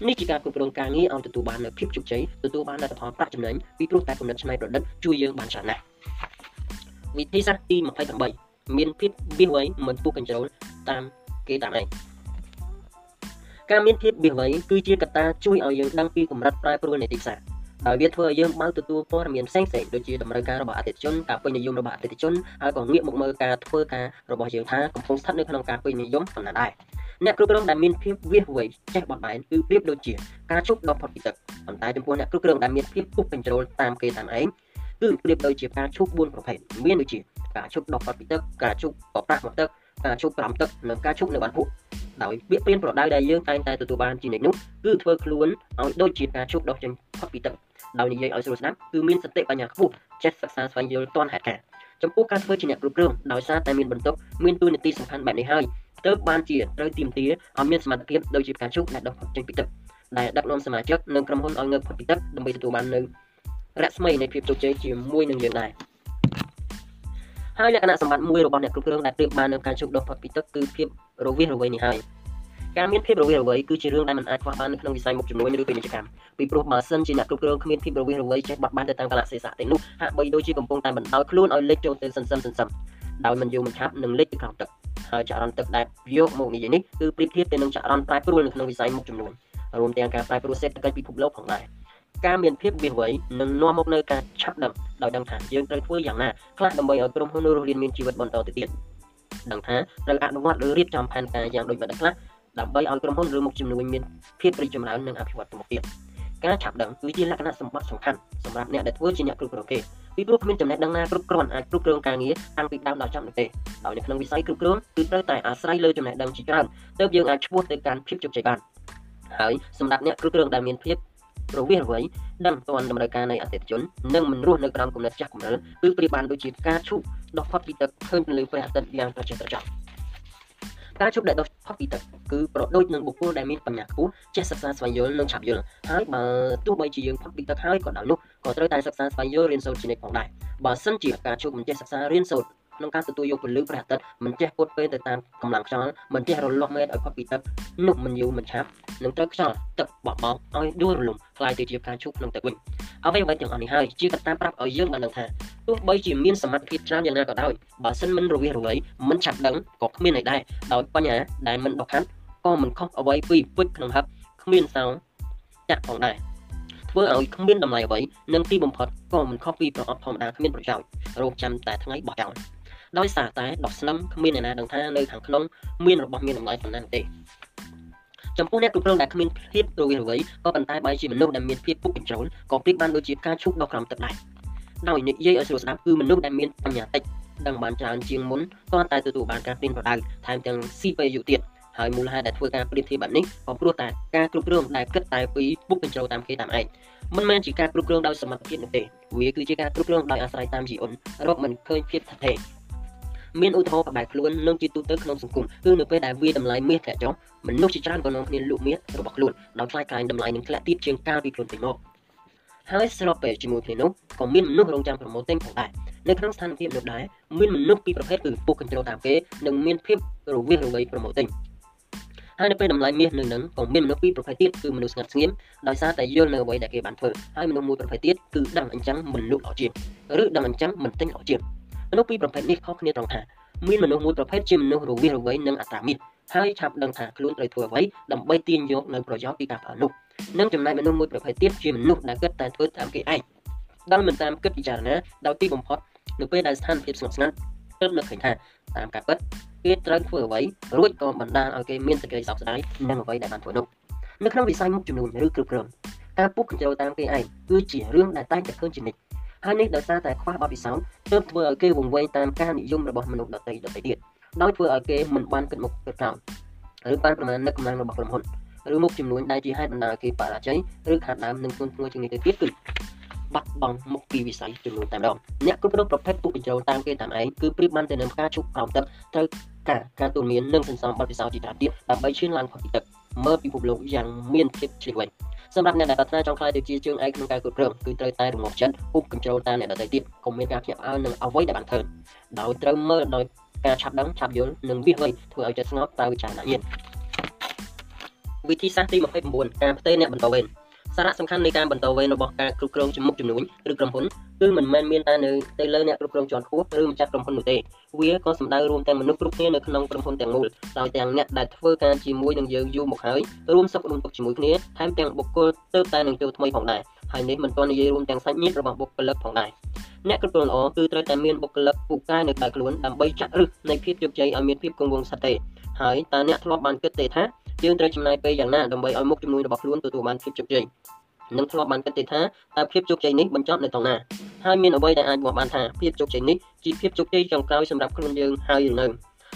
S1: នេះជាការគ្រប់គ្រងការងារឲ្យទទួលបាននូវភាពជោគជ័យទទួលបានលទ្ធផលប្រាក់ចំណេញពីព្រោះតែគំនិតច្នៃប្រឌិតជួយយើងបានច្រើនណាស់វិធីសាស្ត្រទី28មានភាពវាវៃមិនពុះកញ្ជ្រោលតាមគេតាមឯង ការមានភាពវាវៃគឺជាកត្តាជួយឲ្យយើងដឹងពីកម្រិតប្រែប្រួលនៃទីផ្សារហើយវាធ្វើឲ្យយើងបើកទទួលព័ត៌មានផ្សេងៗដូចជាតម្រូវការរបស់អតិថិជនការពេញនិយមរបស់អតិថិជនហើយក៏ងាកមកមើលការធ្វើការរបស់យើងថាកំពុងស្ថិតនៅក្នុងការពេញនិយមប៉ុណ្ណាដែរអ្នកគ្រប់គ្រងដែលមានភាពវាវៃចេះបត់បែនគឺប្រៀបដូចជាការជប់ដកផុតពីទឹកប៉ុន្តែចំពោះអ្នកគ្រប់គ្រងដែលមានភាពពុះបញ្ជ្រូលតាមគេតាមឯងគឺប្រៀបដូចជាការជប់4ប្រភេទមានដូចជាការជប់ដកផុតពីទឹកការជប់បប្រាស់មកទឹក ការជប់ក្រំទឹកនិងការជប់នៅបានភក់ដោយពាក្យព្រានប្រដៅដែលយើងតែងតែទទួលបានជានិច្ចនោះគឺធ្វើខ្លួនឲ្យដូចជាការជប់ដកចេញផុតពីទឹកដោយនិយាយឲ្យស្រួលស្ដាប់គឺមានសតិបញ្ញាខ្ពស់ចេះសិក្សាស្វែងយល់ទាន់ហេតុការណ៍ចំពោះការធ្វើជាអ្នកគ្រប់គ្រងដោយសារតែមានបន្ទុកមានទួនាទីសំខាន់បែបនេះហើយទើបបានជាត្រូវទីមទាឲ្យមានសមត្ថភាពដូចជាការជុកដែលដកចេញពីទឹកដែលដឹកនាំសមាជិកនិងក្រុមហ៊ុនឲ្យងើបផុតពីទឹកដើម្បីទទួលបាននៅរស្មីនៃភាពជោគជ័យជាមួយនឹងយើងដែរ ហើយលក្ខណៈសម្បត្តិមួយរបស់អ្នកគ្រប់គ្រងដែលប្រៀបបាននឹងការជោគដកផុតពីទឹកគឺភាពរវាសរវៃនេះហើយការមានភាពរវាសរវៃគឺជារឿងដែលមិនអាចខ្វះបាននៅក្នុងវិស័យមុខជំនួញឬពាណិជ្ជកម្មពីព្រោះបើសិនជាអ្នកគ្រប់គ្រងគ្មានភាពរវាសរវៃចេះបត់បែនទៅតាមកលៈទេសៈទេនោះហាក់បីដូចជាកំពុងតែបណ្ដោយខ្លួនឲ្យលិចចូលទៅសន្សឹមសន្សឹមដោយមិនយល់មិនឆាប់នឹងលិចទៅក្រោមទឹកហើយចរន្តទឹកដែលយកមកនិយាយនេះគឺប្រៀបធៀបទៅនឹងចរន្តប្រែប្រួលនៅក្នុងវិស័យមុខចំនួនរួមទាំងការប្រែប្រួលសេដ្ឋកិច្ចពិភពលោកផងដែរ ការមានភាពវាវៃនឹងនាំមកនៅការឆាប់ដឹងដោយដឹងថាយើងត្រូវធ្វើយ៉ាងណាខ្លះដើម្បីឲ្យក្រុមហ៊ុនរស់រានមានជីវិតបន្តទៅទៀតដឹងថាត្រូវអនុវត្តឬរៀបចំផែនការយ៉ាងដូចម្តេចខ្លះដើម្បីឲ្យក្រុមហ៊ុនឬមុខជំនួញមានភាពរីកចម្រើននិងអភិវឌ្ឍទៅមុខទៀតការឆាប់ដឹងគឺជាលក្ខណៈសម្បត្តិសំខាន់សម្រាប់អ្នកដែលធ្វើជាអ្នកគ្រប់គ្រងគេពីព្រោះគ្មានចំណេះដឹងណាគ្រប់គ្រាន់អាចគ្រប់គ្រងការងារតាំងពីដើមដល់ចប់នោះទេដោយនៅក្នុងវិស័យគ្រប់គ្រងគឺត្រូវតែអាស្រ័យលើចំណេះដឹងជាច្រើនទើបយើងអាចឈ្មោះទៅកាន់ភាពជោគជ័យបានហើយសម្រាប់អ្នកគ្រប់គ្រងដែលមានភាព រវាងរវៃដឹងទាន់តម្រូវការនៃអតិថិជននិងមិនរស់នៅក្រោមគំនិតចាស់គំនិតគឺប្រៀបបានដូចជាការឈូកដុសផុតពីទឹកឃើញពន្លឺព្រះអាទិត្យយ៉ាងត្រចះត្រចង់ការជប់ដែលដុសផុតពីទឹកគឺប្រដូចនឹងបុគ្គលដែលមានបញ្ញាខ្ពស់ចេះសិក្សាស្វែងយល់និងឆាប់យល់ហើយបើទោះបីជាយើងផុតពីទឹកហើយក៏ដោយនោះក៏ត្រូវតែសិក្សាស្វែងយល់រៀនសូត្រជានិច្ចផងដែរបើសិនជាការជប់មិនចេះសិក្សារៀនសូត្រ ក្នុងការទទួលយកពន្លឺព្រះអាទិត្យមិនចេះពត់ពេលទៅតាមកម្លាំងខ្យល់មិនចេះរលាស់មេឃឲ្យផុតពីទឹកនោះមិនយូរមិនឆាប់នឹងត្រូវខ្យល់ទឹកបក់បោកឲ្យដួលរលំខ្លាយទៅជាការឈប់ក្នុងទឹកវិញអ្វីអ្វីទាំងអស់នេះហើយជាកត្តាប្រាប់ឲ្យយើងបានដឹងថាទោះបីជាមានសមត្ថភាពច្រើនយ៉ាងណាក៏ដោយបើសិនមិនរវិះរវៃមិនឆាប់ដឹងក៏គ្មានអីដែរដោយបញ្ញាដែលមិនដកខាត់ក៏មិនខុសអ្វីពីពុជក្នុងហឹបគ្មានសោចាក់ផងដែរធ្វើឲ្យគ្មានតម្លៃអ្វីនិងទីបំផុតក៏មិនខុសពីប្រអប់ធម្មតាគ្មានប្រយោជន៍រោគចាំតែថ្ងៃបោះចោល ដោយសារតែដោះស្នឹមគ្មានអ្នកណាដឹងថានៅខាងក្នុងមានរបស់មានតម្លៃប៉ុណ្ណាទេចំពោះអ្នកគ្រប់គ្រងដែលគ្មានភាពរវាងរវៃក៏ប៉ុន្តែបែរជាមនុស្សដែលមានភាពពុកកញ្ជ្រោលក៏ប្រៀបបានដូចជាការឈូកដល់ក្រោមទឹកដែរដោយនិយាយឲ្យស្រួលស្ដាប់គឺមនុស្សដែលមានបញ្ញាតិចដឹងបានច្រើនជាងមុនគ្រាន់តែទទួលបានការព្រៀនប្រដៅថែមទាំងស៊ីពេលយូរទៀតហើយមូលហេតុដែលធ្វើការប្រៀបធៀបបែបនេះក៏ព្រោះតែការគ្រប់គ្រងដែលគិតតែពីពុកកញ្ជ្រោលតាមគេតាមឯងមិនមែនជាការគ្រប់គ្រងដោយសមត្ថភាពនោះទេវាគឺជាការគ្រប់គ្រងដោយអាស្រ័យតាមជីអ៊ុនរកមិនឃើញភាពថថេ មានឧទាហរណ៍បែបខ្លួននិងជាទូទៅក្នុងសង្គមគឺនៅពេលដែលវាតម្លៃមាសធ្លាក់ចុះមនុស្សជាច្រើនក៏នាំគ្នាលក់មាសរបស់ខ្លួនដោយខ្លាចខ្លាញតម្លៃនឹងធ្លាក់ទៀតជាងកាលពីខ្លួនពេញមកហើយស្របពេលជាមួយគ្នានោះក៏មានមនុស្សរងចាំប្រម៉ូទទិញផងដែរនៅក្នុងស្ថានភាពនោះដែរមានមនុស្សពីរប្រភេទគឺពុកកញ្ជ្រោលតាមគេនិងមានភាពរវាងរវៃប្រម៉ូទទិញហើយនៅពេលតម្លៃមាសនៅនឹងក៏មានមនុស្សពីរប្រភេទទៀតគឺមនុស្សស្ងាត់ស្ងៀមដោយសារតែយល់នៅអ្វីដែលគេបានធ្វើហើយមនុស្សមួយប្រភេទទៀតគឺដឹងអញ្ចឹងមិនលក់ល្អជាងឬដឹងអញ្ចឹងមិនទិញល្អជាង មនុស្សពីរប្រភេទនេះខុសគ្នាត្រង់ថាមានមនុស្សមួយប្រភេទជាមនុស្សរវាងរវៃនិងអត្រាមាសហើយឆាប់ដឹងថាខ្លួនត្រូវធ្វើអ្វីដើម្បីទាញយកនៅប្រយោជន៍ពីការប្រើនោះនិងចំណែកមនុស្សមួយប្រភេទទៀតជាមនុស្សដែលគិតតែធ្វើតាមគេឯងដែលមិនតាមគិតពិចារណាដោយទីបំផុតនៅពេលដែលស្ថានភាពស្ងប់ស្ងាត់ទើបនឹកឃើញថាតាមការពិតគេត្រូវធ្វើអ្វីរួចក៏បណ្ដាលឲ្យគេមានសេចក្តីសោកស្ដាយនឹងអ្វីដែលបានធ្វើនោះនៅក្នុងវិស័យមុខចំនួនឬគ្រប់គ្រងការពុះកញ្ជ្រោលតាមគេឯងគឺជារឿងដែលតែងតែឃើញជានិច្ច ហើយនេះដោយសារតែខ្វះបទពិសោធន៍ទើបធ្វើឲ្យគេវង្វេងតាមការនិយមរបស់មនុស្សដទៃដទៃទៀតដោយធ្វើឲ្យគេមិនបានគិតមុខគិតក្រោយឬបានប្រមាណនឹកកម្លាំងរបស់ក្រុមហ៊ុនឬមុខចំនួនដែលជាហេតុបណ្ដាលឲ្យគេបរាជ័យឬខាតដើមនឹងធ្ងន់ធ្ងរជាងនេះទៅទៀតគឺបាត់បង់មុខពីវិស័យចំនួនតែម្ដងអ្នកគ្រប់គ្រងប្រភេទពុកបញ្ចូលតាមគេតាមឯងគឺប្រៀបបានទៅនឹងការជប់ក្រោមទឹកត្រូវការការទូលមាននិងសន្សំបទពិសោធន៍ជាច្រើនទៀតដើម្បីឈានឡើងផុតពីទឹកមើលពិភពលោកយ៉ាងមានភាពឆ្លៀងវៃ សម្រាប់អ្នកដែលប្រាថ្នាចង់ខ្លាយទៅជាជើងឯកក្នុងការគ្រប់គ្រងគឺត្រូវតែរងាប់ចិត្តពុបកញ្ជ្រោលតាមអ្នកដទៃទៀតកុំមានការភ្ញាក់ផ្អើលនឹងអ្វីដែលបានធ្វើដោយត្រូវមើលដោយការឆាប់ដឹងឆាប់យល់និងវាវៃធ្វើឲ្យចិត្តស្ងប់តាមវិចារណញ្ញាណវិធីសាស្ត្រទី29ការផ្ទេរអ្នកបន្តវេន សារៈសំខាន់នៃការបន្តវេនរបស់ការគ្រប់គ្រងជំមុខជំនួញឬក្រុមហ៊ុនគឺមិនមែនមានតែនៅទៅលើអ្នកគ្រប់គ្រងជាន់ខ្ពស់ឬម្ចាស់ក្រុមហ៊ុននោះទេវាក៏សំដៅរួមទាំងមនុស្សគ្រប់គ្នានៅក្នុងក្រុមហ៊ុនទាំងមូលដោយទាំងអ្នកដែលធ្វើការជាមួយនឹងយើងយូរមកហើយរួមសុខរួមទុក្ខជាមួយគ្នាថែមទាំងបុគ្គលទៅតែនឹងចូលថ្មីផងដែរហើយនេះមិនទាន់និយាយរួមទាំងសាច់ញាតិរបស់បុគ្គលិកផងដែរអ្នកគ្រប់គ្រងល្អគឺត្រូវតែមានបុគ្គលិកពូកែនៅក្រៅខ្លួនដើម្បីចាក់ឫសនៃភាពជោគជ័យឲ្យមានភាពគង់វង្សស្ថិរ ហើយតើអ្នកធ្លាប់បានគិតទេថាយើងត្រូវចំណាយពេលយ៉ាងណាដើម្បីឲ្យមុខជំនួយរបស់ខ្លួនទទួលបានភាពជោគជ័យនិងធ្លាប់បានគិតទេថាតើភាពជោគជ័យនេះបញ្ចប់នៅត្រង់ណាហើយមានអ្វីដែលអាចបកបានថាភាពជោគជ័យនេះជាភាពជោគជ័យចុងក្រោយសម្រាប់ខ្លួនយើងហើយឬនៅ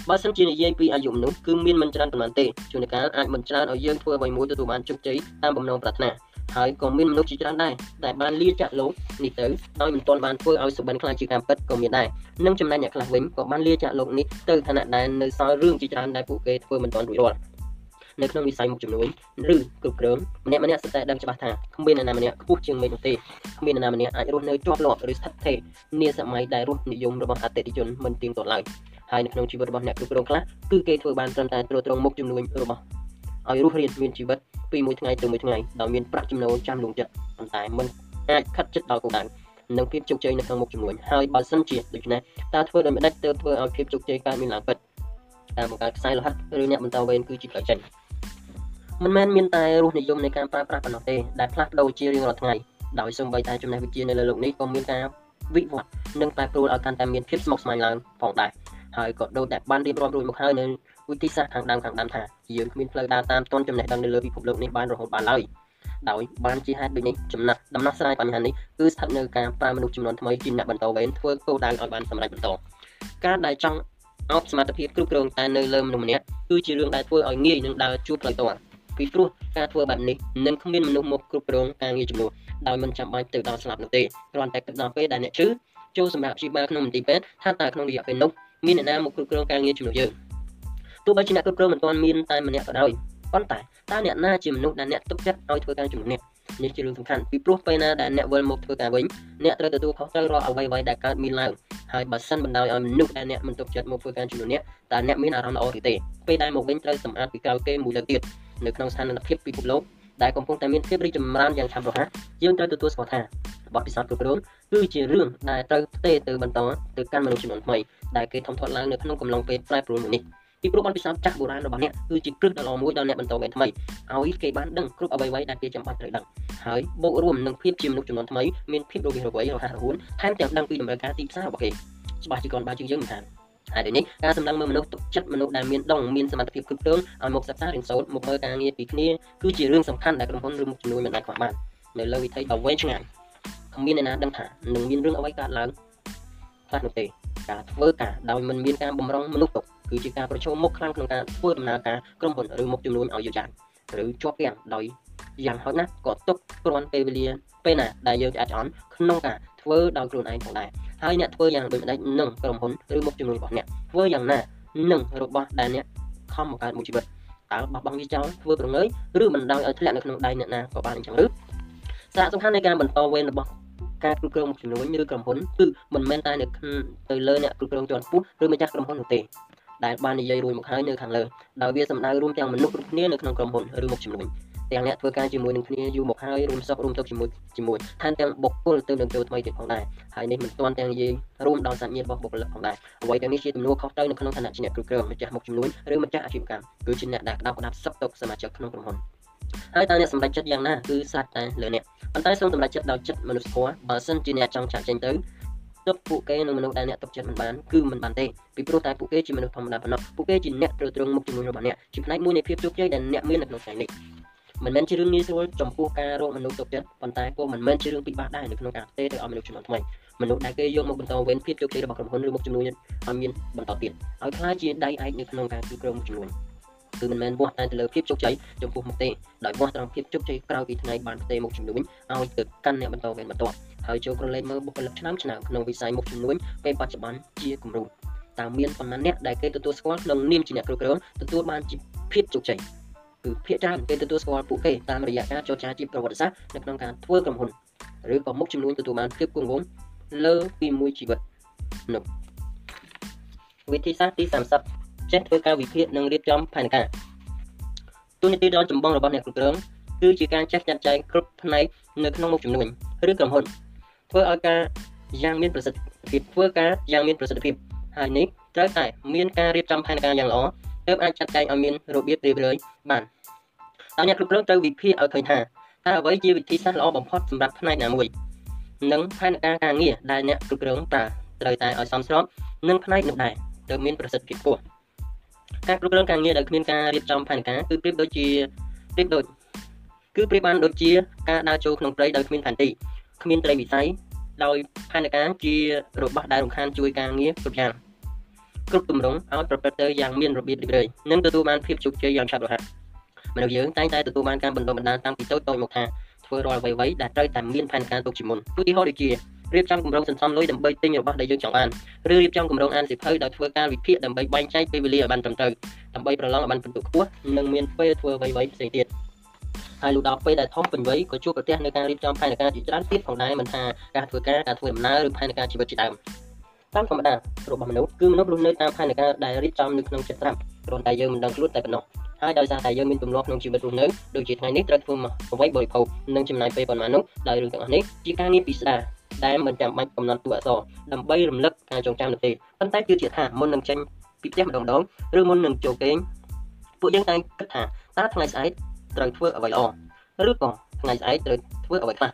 S1: បើសិនជានិយាយពីអាយុមនុស្សគឺមានមិនច្រើនប៉ុន្មានទេជួនកាលអាចមិនច្រើនឲ្យយើងធ្វើអ្វីមួយទទួលបានជោគជ័យតាមបំណងប្រាថ្នា ហើយក៏មានមនុស្សជាច្រើនដែរដែលបានលាចាក់លោកនេះទៅដោយមិនទាន់បានធ្វើឲ្យសុបិនខ្លាចជាការពិតក៏មានដែរនិងចំណែកអ្នកខ្លះវិញក៏បានលាចាក់លោកនេះទៅឋានៈដែលនៅសល់រឿងជាច្រើនដែលពួកគេធ្វើមិនទាន់រួចរាល់នៅក្នុងវិស័យមុខចំនួនឬគ្រប់គ្រងម្នាក់ម្នាក់សុទ្ធតែដឹងច្បាស់ថាគ្មាននរណាម្នាក់ខ្ពស់ជាងមេនោះទេគ្មាននរណាម្នាក់អាចរស់នៅជាប់លាប់ឬស្ថិតស្ថេរនាសម័យដែលរស់និយមរបស់អតិថិជនមិនទៀងទាត់ឡើយហើយនៅក្នុងជីវិតរបស់អ្នកគ្រប់គ្រងខ្លះគឺគេធ្វើបានត្រឹមតែត្រួតត្រងមុខចំនួនរបស់ ឲ្យរស់រានមានជីវិតពីមួយថ្ងៃទៅមួយថ្ងៃដោយមានប្រាក់ចំណូលចាំលងចិត្តប៉ុន្តែមិនអាចខិតចិត្តដល់គោលដៅនិងភាពជោគជ័យនៅក្នុងមុខចំនួនហើយបើសិនជាដូច្នេះតើធ្វើដោយម្ដេចទើបធ្វើឲ្យភាពជោគជ័យកើតមានឡើងពិតតាមបង្កើតខ្សែលោហិតឬអ្នកបន្តវេនគឺជាផ្លូវចេញមិនមែនមានតែរសនិយមនៃការប្រើប្រាស់ប៉ុណ្ណោះទេដែលផ្លាស់ប្ដូរជារៀងរាល់ថ្ងៃដោយសូម្បីតែចំណេះវិជ្ជានៅលើលោកនេះក៏មានការវិវត្តនិងប្រែប្រួលឲ្យកាន់តែមានភាពស្មុគស្មាញឡើងផងដែរហើយក៏ដូចតែបានរៀបរាប់រួចមកហើយនៅ វិធីសាស្ត្រខាងដើមខាងដើមថាយើងគ្មានផ្លូវដើរតាមទាន់ចំណេះដឹងនៅលើពិភពលោកនេះបានរហូតបានឡើយដោយបានជាហេតុដូចនេះចំណាត់ដំណោះស្រាយបញ្ហានេះគឺស្ថិតនៅការប្រើមនុស្សចំនួនថ្មីជាអ្នកបន្តវេនធ្វើគោលដៅឲ្យបានសម្រេចបន្តការដែលចង់អោបសមត្ថភាពគ្រប់គ្រងតែនៅលើមនុស្សម្នាក់គឺជារឿងដែលធ្វើឲ្យងាយនឹងដើរជួបផ្លូវតពីព្រោះការធ្វើបែបនេះនឹងគ្មានមនុស្សមកគ្រប់គ្រងការងារចំនួនដោយមិនចាំបាច់ទៅដល់ស្លាប់នោះទេគ្រាន់តែគិតដល់ពេលដែលអ្នកឈឺចូលសម្រាប់ព្យាបាលក្នុងមន្ទីរពេទ្យថាតើក្នុងរយៈពេលនោះមានអ្នកណាមកគ្រប់គ្រងការងារជំនួសយើង ទោះបីជាអ្នកគ្រប់គ្រងមិនទាន់មានតែម្នាក់ក៏ដោយប៉ុន្តែតើអ្នកណាជាមនុស្សដែលអ្នកទុកចិត្តឲ្យធ្វើការជំនួសអ្នកនេះជារឿងសំខាន់ពីព្រោះពេលណាដែលអ្នកវិលមកធ្វើការវិញអ្នកត្រូវទទួលខុសត្រូវរាល់អ្វីៗដែលកើតមានឡើងហើយបើសិនបណ្ដោយឲ្យមនុស្សដែលអ្នកមិនទុកចិត្តមកធ្វើការជំនួសអ្នកតើអ្នកមានអារម្មណ៍ល្អឬទេពេលដែលមកវិញត្រូវសម្អាតពីក្រោយគេមួយលើកទៀតនៅក្នុងស្ថានភាពពិភពលោកដែលកំពុងតែមានភាពរីកចម្រើនយ៉ាងឆាប់រហ័សយើងត្រូវទទួលស្គាល់ថាបទពិសោធន៍គ្រប់គ្រងគឺជារឿងដែលត្រូវផ្ទេរទៅបន្តទៅកាន់មនុស្សចំនួនថ្មីដែលគេធំធាត់ឡើងនៅក្នុងកំឡុងពេលប្រែប្រួលនេះ ពីព្រោះបទពិសោធន៍ចាស់បុរាណរបស់អ្នកគឺជាគ្រឹះដ៏ល្អមួយដល់អ្នកបន្តវេនថ្មីឲ្យគេបានដឹងគ្រប់អ្វីៗដែលគេចាំបាច់ត្រូវដឹងហើយបូករួមនឹងភាពជាមនុស្សចំនួនថ្មីមានភាពរវាងរវៃរហ័សរហួនថែមទាំងដឹងពីតម្រូវការទីផ្សាររបស់គេច្បាស់ជាកូនបាជាងយើងមិនខានហើយដូចនេះការសម្លឹងមើលមនុស្សទុកចិត្តមនុស្សដែលមានដងមានសមត្ថភាពគ្រប់គ្រងឲ្យមកសិក្សារៀនសូត្រមកមើលការងារពីគ្នាគឺជារឿងសំខាន់ដែលក្រុមហ៊ុនឬមុខជំនួយមិនអាចខ្វះបាននៅលើវិថីដ៏វែងឆ្ងាយគ្មានអ្នកណាដឹងថានឹងមានរឿងអ្វីកើតឡើងខ្លះនោះទេការធ្វើការដោយមិនមានការបំរុងមនុស្សទុក គឺជាការប្រឈមមុខខ្លាំងក្នុងការធ្វើដំណើរការក្រុមហ៊ុនឬមុខចំនួនឲ្យយូរយ៉ាងឬជាប់ទាំងដោយយ៉ាងហោចណាស់ក៏ទុកគ្រាន់ពេលវេលាពេលណាដែលយើងអាចអន់ក្នុងការធ្វើដោយខ្លួនឯងផងដែរហើយអ្នកធ្វើយ៉ាងដូចម្ដេចនឹងក្រុមហ៊ុនឬមុខជំនួយរបស់អ្នកធ្វើយ៉ាងណានឹងរបស់ដែលអ្នកខំបង្កើតមួយជីវិតតើបោះបង់វាចោលធ្វើប្រងើយឬមិនដោយឲ្យធ្លាក់នៅក្នុងដៃអ្នកណាក៏បានអញ្ចឹងឬសារៈសំខាន់នៃការបន្តវេនរបស់ការគ្រប់គ្រងមុខជំនួញឬក្រុមហ៊ុនគឺមិនមែនតែនៅទៅលើអ្នកគ្រប់គ្រងជាន់ខ្ពស់ឬម្ចាស់ក្រុមហ៊ុននោះទេ ដែលបាននិយាយរួចមកហើយនៅខាងលើដោយវាសំដៅរួមទាំងមនុស្សគ្រប់គ្នានៅក្នុងក្រុមហ៊ុនឬមុខជំនួញទាំងអ្នកធ្វើការជាមួយនឹងគ្នាយូរមកហើយរួមសុខរួមទុក្ខជាមួយជាមួយថែមទាំងបុគ្គលទៅនឹងចូលថ្មីទៀតផងដែរហើយនេះមិនទាន់ទាំងនិយាយរួមដល់សាច់ញាតិរបស់បុគ្គលិកផងដែរអ្វីទាំងនេះជាទំនួលខុសត្រូវនៅក្នុងឋានៈជាអ្នកគ្រប់គ្រងម្ចាស់មុខជំនួញឬម្ចាស់អាជីវកម្មគឺជាអ្នកដែលក្តាប់ក្តាប់សុខទុក្ខសមាជិកក្នុងក្រុមហ៊ុនហើយតើអ្នកសម្រេចចិត្តយ៉ាងណាគឺស្អាតតែលើអ្នកប៉ុន្តែសូមសម្រេចចិត្តដោយចិត្តមនុស្សធម៌បើសិនជាអ្នកចង់ចាក់ចេញទៅ ទុកពួកគេនឹងមនុស្សដែលអ្នកទុកចិត្តមិនបានគឺមិនបានទេពីព្រោះតែពួកគេជាមនុស្សធម្មតាប៉ុណ្ណោះពួកគេជាអ្នកត្រូវត្រង់មុខជំនួយរបស់អ្នកជាផ្នែកមួយនៃភាពជោគជ័យដែលអ្នកមាននៅក្នុងថ្ងៃនេះមិនមែនជារឿងងាយស្រួលចំពោះការរកមនុស្សទុកចិត្តប៉ុន្តែក៏មិនមែនជារឿងពិបាកដែរនៅក្នុងការផ្ទេរទៅឲ្យមនុស្សជំនាន់ថ្មីមនុស្សដែលគេយកមកបន្តវេនភាពជោគជ័យរបស់ក្រុមហ៊ុនឬមុខជំនួយឲ្យមានបន្តទៀតឲ្យខ្លាចជាដៃឯកនៅក្នុងការគ្រប់គ្រងមុខជំនួយ គឺមិនមែនវាស់តែទៅលើភាពជោគជ័យចំពោះមុខទេដោយវាស់ត្រង់ភាពជោគជ័យក្រោយពីថ្ងៃបានផ្ទេរមុខជំនួយឲ្យទៅកាន់អ្នកបន្តវេនបន្តហើយចូលក្រឡេកមើលបុគ្គលិកឆ្នាំឆ្នាំក្នុងវិស័យមុខជំនួញពេលបច្ចុប្បន្នជាគំរូតើមានប៉ុន្មានអ្នកដែលគេទទួលស្គាល់ក្នុងនាមជាអ្នកគ្រប់គ្រងទទួលបានជាភាពជោគជ័យគឺភាគច្រើនគេទទួលស្គាល់ពួកគេតាមរយៈការចរចាជាប្រវត្តិសាស្ត្រនៅក្នុងការធ្វើក្រុមហ៊ុនឬក៏មុខចំនួនទទួលបានភាពគង់វង្សលើពីមួយជីវិតនោះវិធីសាស្ត្រទី30 ចេះធ្វើការវិភាគនិងរៀបចំផែនការទូនីតិដ៏ចម្បងរបស់អ្នកគ្រប់គ្រងគឺជាការចេះចាត់ចែងគ្រប់ផ្នែកនៅក្នុងមុខចំនួនឬក្រុមហ៊ុនធ្វើឲ្យការយ៉ាងមានប្រសិទ្ធភាពធ្វើការយ៉ាងមានប្រសិទ្ធភាពហើយនេះត្រូវតែមានការរៀបចំផែនការយ៉ាងល្អទើបអាចចាត់ចែងឲ្យមានរបៀបរៀបរយបានតើអ្នកគ្រប់គ្រងត្រូវវិភាគឲ្យឃើញថាតើអ្វីជាវិធីសាស្ត្រល្អបំផុតសម្រាប់ផ្នែកណាមួយនិងផែនការការងារដែលអ្នកគ្រប់គ្រងប្រើត្រូវតែឲ្យសមស្របនឹងផ្នែកនោះដែរទើបមានប្រសិទ្ធភាពខ្ពស់ ការគ្រប់គ្រងការងារដែលគ្មានការរៀបចំផែនការគឺប្រៀបដូចជាប្រៀបដូចគឺប្រៀបបានដូចជាការដើរចូលក្នុងព្រៃដោយគ្មានផែនទីគ្មានត្រីវិស័យដោយផែនការជារបស់ដែលរំខានជួយការងារគ្រប់យ៉ាងគ្រប់ទម្រង់ឲ្យប្រព្រឹត្តទៅយ៉ាងមានរបៀបរៀបរយនិងទទួលបានភាពជោគជ័យយ៉ាងឆាប់រហ័សមនុស្សយើងតែងតែទទួលបានការបណ្ដុះបណ្ដាលតាំងពីតូចតូចមកថាធ្វើរាល់អ្វីៗដែលត្រូវតែមានផែនការទុកជាមុនឧទាហរណ៍ដូចជា រៀបចំគម្រោងសន្សំលុយដើម្បីទិញរបស់ដែលយើងចង់បានឬរៀបចំគម្រោងអានសៀវភៅដោយធ្វើការវិភាគដើម្បីបែងចែកពេលវេលាឲ្យបានត្រឹមត្រូវដើម្បីប្រឡងឲ្យបានពិន្ទុខ្ពស់និងមានពេលធ្វើអ្វីៗផ្សេងទៀតហើយលុះដល់ពេលដែលធំពេញវ័យក៏ជួបប្រទះនៅការរៀបចំផែនការជាច្រើនទៀតផងដែរមិនថាការធ្វើការការធ្វើដំណើរឬផែនការជីវិតជាដើមតាមធម្មតារបស់មនុស្សគឺមនុស្សរស់នៅតាមផែនការដែលរៀបចំនៅក្នុងចិត្តស្រាប់ គ្រាន់តែយើងមិនដឹងខ្លួនតែប៉ុណ្ណោះហើយដោយសារតែយើងមានទម្លាប់ក្នុងជីវិតរស់នៅដូចជាថ្ងៃនេះត្រូវធ្វើអ្វីបរិភោគនិងចំណាយពេលប៉ុន្មាននោះដោយរឿងទាំងអស់នេះជាការងារពិស្ដារដែលមិនចាំបាច់កំណត់តួអក្សរដើម្បីរំលឹកការចងចាំនោះទេប៉ុន្តែគឺជាថាមុននឹងចេញពីផ្ទះម្ដងម្ដងឬមុននឹងចូលគេងពួកយើងតែគិតថាតើថ្ងៃស្អែកត្រូវធ្វើអ្វីល្អឬក៏ថ្ងៃស្អែកត្រូវធ្វើអ្វីខ្លះ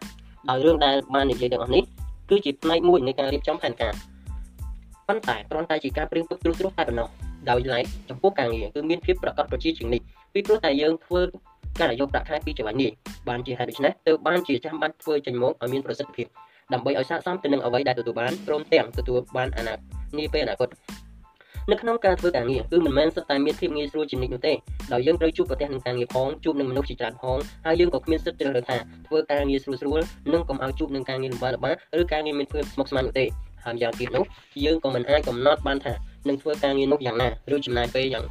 S1: ដោយរឿងដែលបាននិយាយទាំងអស់នេះគឺជាផ្នែកមួយនៃការរៀបចំផែនការប៉ុន្តែគ្រាន់តែជាការព្រៀងទុកត្រួសត្រាសតែប៉ុណ្ណោះ ដោយឡែកចំពោះការងារគឺមានភាពប្រកបប្រជាជាងនេះពីព្រោះតែយើងធ្វើការយកប្រាក់ខែពីចង្វាក់នេះបានជាហេតុដូច្នេះទើបបានជាចាំបាច់ធ្វើចេញមកឲ្យមានប្រសិទ្ធភាពដើម្បីឲ្យស័ក្តិសមទៅនឹងអ្វីដែលទទួលបានព្រមទាំងទទួលបានអនាគតនាពេលអនាគតនៅក្នុងការធ្វើការងារគឺមិនមែនសុទ្ធតែមានភាពងាយស្រួលជានិច្ចនោះទេដោយយើងត្រូវជួបប្រទះនឹងការងារផងជួបនឹងមនុស្សជាច្រើនផងហើយយើងក៏គ្មានសិទ្ធិជ្រើសរើសថាធ្វើការងារស្រួលស្រួលនិងកុំឲ្យជួបនឹងការងារលំបាកលំបាកឬការងារមានភាពស្មុគស្មាញនោះទេហើយយ៉ាងទៀតនោះយើងក៏មិនអាចកំណត់បានថា នឹងធ្វើការងារនោះយ៉ាងណាឬចំណាយពេលយ៉ាង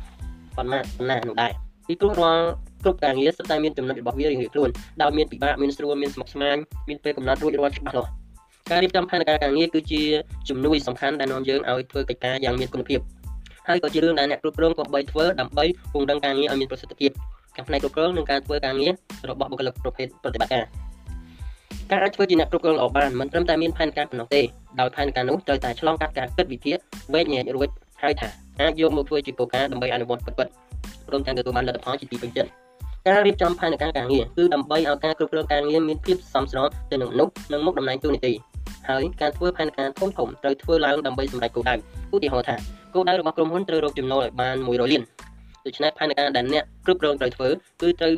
S1: ប៉ុន្មានប៉ុណ្ណានោះដែរពីព្រោះរាល់គ្រប់ការងារសុទ្ធតែមានចំណុចរបស់វារៀងៗខ្លួនដោយមានពិបាកមានស្រួលមានស្មុគស្មាញមានពេលកំណត់រួចរាល់ច្បាស់លាស់ការរៀបចំផែនការការងារគឺជាជំនួយសំខាន់ដែលនាំយើងឲ្យធ្វើកិច្ចការយ៉ាងមានគុណភាពហើយក៏ជារឿងដែលអ្នកគ្រប់គ្រងក៏បីធ្វើដើម្បីពង្រឹងការងារឲ្យមានប្រសិទ្ធភាពខាងផ្នែកគ្រប់គ្រងនិងការធ្វើការងាររបស់បុគ្គលិកប្រភេទប្រតិបត្តិការ ការអាចធ្វើជាអ្នកគ្រប់គ្រងល្អបានមិនត្រឹមតែមានផែនការប៉ុណ្ណោះទេដោយផែនការនោះត្រូវតែឆ្លងកាត់ការគិតវិភាគវែកញែករួចហើយថាអាចយកមកធ្វើជាគោលការណ៍ដើម្បីអនុវត្តពិតៗព្រមទាំងទទួលបានលទ្ធផលជាទីពេញចិត្តការរៀបចំផែនការការងារគឺដើម្បីឲ្យការគ្រប់គ្រងការងារមានភាពសមស្របទៅនឹងមនុស្សនិងមុខតំណែងទូនីតិហើយការធ្វើផែនការធំធំត្រូវធ្វើឡើងដើម្បីសម្រេចគោលដៅឧទាហរណ៍ថាគោលដៅរបស់ក្រុមហ៊ុនត្រូវរកចំណូលឲ្យបាន100លានដូច្នេះផែនការដែលអ្នកគ្រប់គ្រងត្រូវធ្វើគឺត្រូវ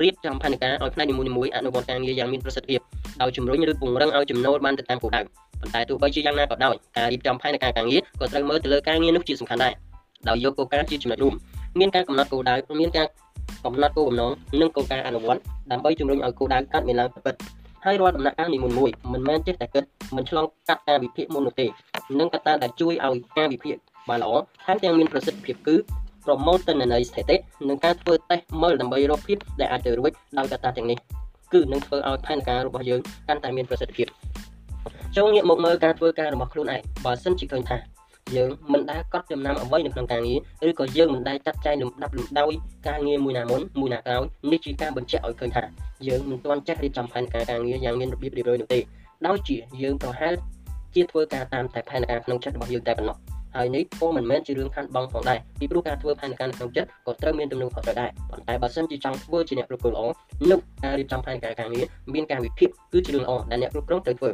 S1: រៀបចំផែនការឲ្យផ្នែកនីមួយៗអនុវត្តការងារយ៉ាងមានប្រសិទ្ធភាពដោយជំរុញឬពង្រឹងឲ្យចំណូលបានទៅតាមគោលដៅប៉ុន្តែទោះបីជាយ៉ាងណាក៏ដោយការរៀបចំផែនការការងារក៏ត្រូវមើលទៅលើការងារនោះជាសំខាន់ដែរដោយយកគោលការណ៍ជាចំណុចរួមមានការកំណត់គោលដៅមានការកំណត់គោលបំណងនិងគោលការណ៍អនុវត្តដើម្បីជំរុញឲ្យគោលដៅកាត់មានឡើងពិតហើយរាល់ដំណាក់កាលនីមួយៗមិនមែនចេះតែគិតមិនឆ្លងកាត់ការវិភាគមុននោះទេនឹងកត្តាដែលជួយឲ្យការវិភាគបានល្អថែមទាំងមានប្រសិទ្ធភាពគឺ ប្រមូលទិន្នន័យស្ថិតិនិងការធ្វើតេស្តមើលដើម្បីរកភាពដែលអាចទៅរួចដោយកត្តាទាំងនេះគឺនឹងធ្វើឲ្យផែនការរបស់យើងកាន់តែមានប្រសិទ្ធភាពចូលងាកមកមើលការធ្វើការរបស់ខ្លួនឯងបើសិនជាឃើញថាយើងមិនដែលកត់ចំណាំអ្វីនៅក្នុងការងារឬក៏យើងមិនដែលចាត់ចែងលំដាប់លំដោយការងារមួយណាមុនមួយណាក្រោយនេះជាការបញ្ជាក់ឲ្យឃើញថាយើងមិនទាន់ចេះរៀបចំផែនការការងារយ៉ាងមានរបៀបរៀបរយនោះទេដោយជាយើងប្រហែលជាធ្វើការតាមតែផែនការក្នុងចិត្តរបស់យើងតែប៉ុណ្ណោះ ហើយនេះក៏មិនមែនជារឿងខានបងផងដែរពីព្រោះការធ្វើផែនការក្នុងចិត្តក៏ត្រូវមានទំនួលខុសត្រូវដែរប៉ុន្តែបើសិនជាចង់ធ្វើជាអ្នកគ្រប់គ្រងល្អនោះការរៀបចំផែនការការងារមានការវិភាគគឺជារឿងល្អដែលអ្នកគ្រប់គ្រងត្រូវធ្វើ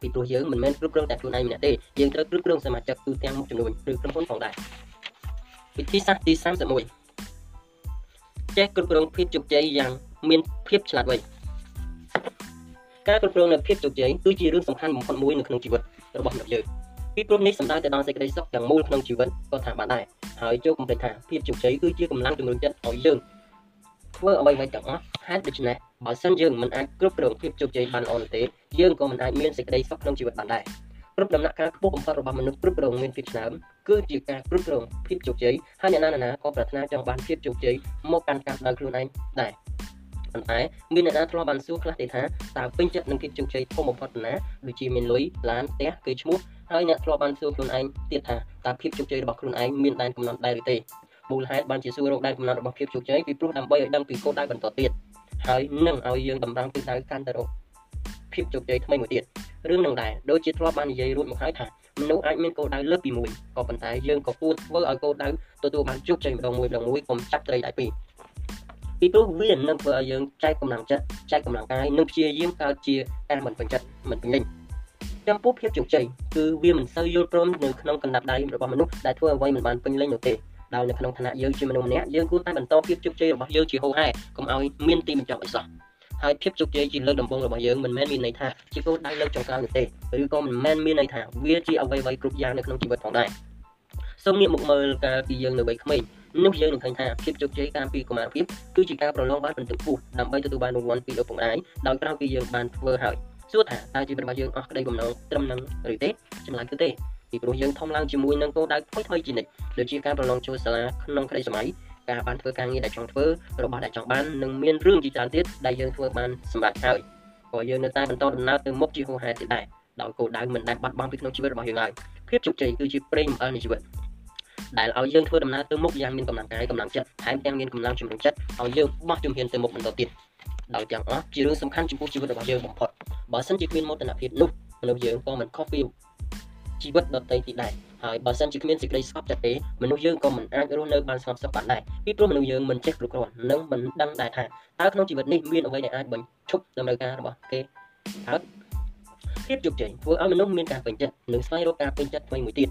S1: ពីព្រោះយើងមិនមែនគ្រប់គ្រងតែខ្លួនឯងម្នាក់ទេយើងត្រូវគ្រប់គ្រងសមាជិកទូទាំងមុខចំនួនឬក្រុមហ៊ុនផងដែរវិធីសាស្ត្រទី31ចេះគ្រប់គ្រងភាពជោគជ័យយ៉ាងមានភាពឆ្លាតវៃការគ្រប់គ្រងនៅភាពជោគជ័យគឺជារឿងសំខាន់បំផុតមួយនៅក្នុងជីវិតរបស់មនុស្សយើង ពីព្រោះនេះសំដៅទៅដល់សេចក្តីសុខទាំងមូលក្នុងជីវិតក៏ថាបានដែរហើយចូលកុំភ្លេចថាភាពជោគជ័យគឺជាកម្លាំងជំរុញចិត្តឲ្យយើងធ្វើអ្វីៗទាំងអស់ហេតុដូច្នេះបើសិនយើងមិនអាចគ្រប់គ្រងភាពជោគជ័យបានល្អនោះទេយើងក៏មិនអាចមានសេចក្តីសុខក្នុងជីវិតបានដែរគ្រប់ដំណាក់កាលខ្ពស់បំផុតរបស់មនុស្សគ្រប់គ្រងមានភាពឆ្នើមគឺជាការគ្រប់គ្រងភាពជោគជ័យហើយអ្នកណាណាក៏ប្រាថ្នាចង់បានភាពជោគជ័យមកកាន់កាប់ដោយខ្លួនឯងដែរ ប៉ុន្តែមានអ្នកណាធ្លាប់បានសួរខ្លះទេថាតើពេញចិត្តនឹងភាពជោគជ័យធំបំផុតប៉ុណ្ណាដូចជាមានលុយឡានផ្ទះគឺឈ្មោះហើយអ្នកធ្លាប់បានសួរខ្លួនឯងទៀតថាតើភាពជោគជ័យរបស់ខ្លួនឯងមានដែនកំណត់ដែរឬទេមូលហេតុបានជាសួររកដែនកំណត់របស់ភាពជោគជ័យពីព្រោះដើម្បីឲ្យដឹងពីគោលដៅបន្តទៀតហើយនឹងឲ្យយើងតម្រង់ទិសដៅកាន់តែរកភាពជោគជ័យថ្មីមួយទៀតរឿងនឹងដែរដូចជាធ្លាប់បាននិយាយរួចមកហើយថាមនុស្សអាចមានគោលដៅលើសពីមួយក៏ប៉ុន្តែយើងក៏គួរធ្វើឲ្យគោលដៅទទួលបានជោគជ័យម្ដងមួយម្ដងមួយកុំចាប់ត្រីដៃពីរ ពីព្រោះវានឹងធ្វើឲ្យយើងចែកកម្លាំងចិត្តចែកកម្លាំងកាយនិងព្យាយាមកើតជាការមិនពេញចិត្តមិនពេញលេញចំពោះភាពជោគជ័យគឺវាមិនសូវយល់ព្រមនៅក្នុងកណ្ដាប់ដៃរបស់មនុស្សដែលធ្វើអ្វីមិនបានពេញលេញនោះទេដោយនៅក្នុងឋានៈយើងជាមនុស្សម្នាក់យើងគួរតែបន្តភាពជោគជ័យរបស់យើងជាហូរហែកុំឲ្យមានទីបញ្ចប់អីសោះហើយភាពជោគជ័យជាលើកដំបូងរបស់យើងមិនមែនមានន័យថាជាគោលដៅលើកចុងក្រោយនោះទេឬក៏មិនមែនមានន័យថាវាជាអ្វីៗគ្រប់យ៉ាងនៅក្នុងជីវិតផងដែរសូមងាកមកមើលកាលពីយើងនៅវ័យក្មេង នោះយើងនឹងឃើញថាភាពជោគជ័យកាលពីកុមារភាពគឺជាការប្រឡងបានពិន្ទុខ្ពស់ដើម្បីទទួលបានរង្វាន់ពីឪពុកម្ដាយដោយក្រោយពីយើងបានធ្វើហើយសួរថាតើជីវិតរបស់យើងអស់ក្តីបំណងត្រឹមនឹងឬទេចម្លើយគឺទេពីព្រោះយើងធំឡើងជាមួយនឹងគោលដៅថ្មីថ្មីជានិច្ចដូចជាការប្រឡងចូលសាលាក្នុងក្តីសម័យការបានធ្វើការងារដែលចង់ធ្វើរបស់ដែលចង់បាននិងមានរឿងជាច្រើនទៀតដែលយើងធ្វើបានសម្រេចហើយក៏យើងនៅតែបន្តដំណើរទៅមុខជាហូរហែទៀតដែរដោយគោលដៅមិនដែលបាត់បង់ពីក្នុងជីវិតរបស់យើងឡើយភាពជោគជ័យគឺជាប្រេងអំអិលនៃជីវិត ដែលឲ្យយើងធ្វើដំណើរទៅមុខយ៉ាងមានកម្លាំងកាយកម្លាំងចិត្តថែមទាំងមានកម្លាំងជំរុញចិត្តឲ្យយើងបោះជំហានទៅមុខបន្តទៀតដោយទាំងអស់ជារឿងសំខាន់ចំពោះជីវិតរបស់យើងបំផុតបើសិនជាគ្មានមោទនភាពនោះមនុស្សយើងក៏មិនខុសពីជីវិតដទៃទៀតដែរហើយបើសិនជាគ្មានសេចក្តីស្ងប់ចិត្តទេមនុស្សយើងក៏មិនអាចរស់នៅបានស្ងប់សុខបានដែរពីព្រោះមនុស្សយើងមិនចេះគ្រប់គ្រាន់និងមិនដឹងដែរថាតើក្នុងជីវិតនេះមានអ្វីដែលអាចបញ្ឈប់តម្រូវការរបស់គេហើយភាពជោគជ័យធ្វើឲ្យមនុស្សមានការពេញចិត្តនិងស្វែងរកការពេញចិត្តថ្មីមួយទៀត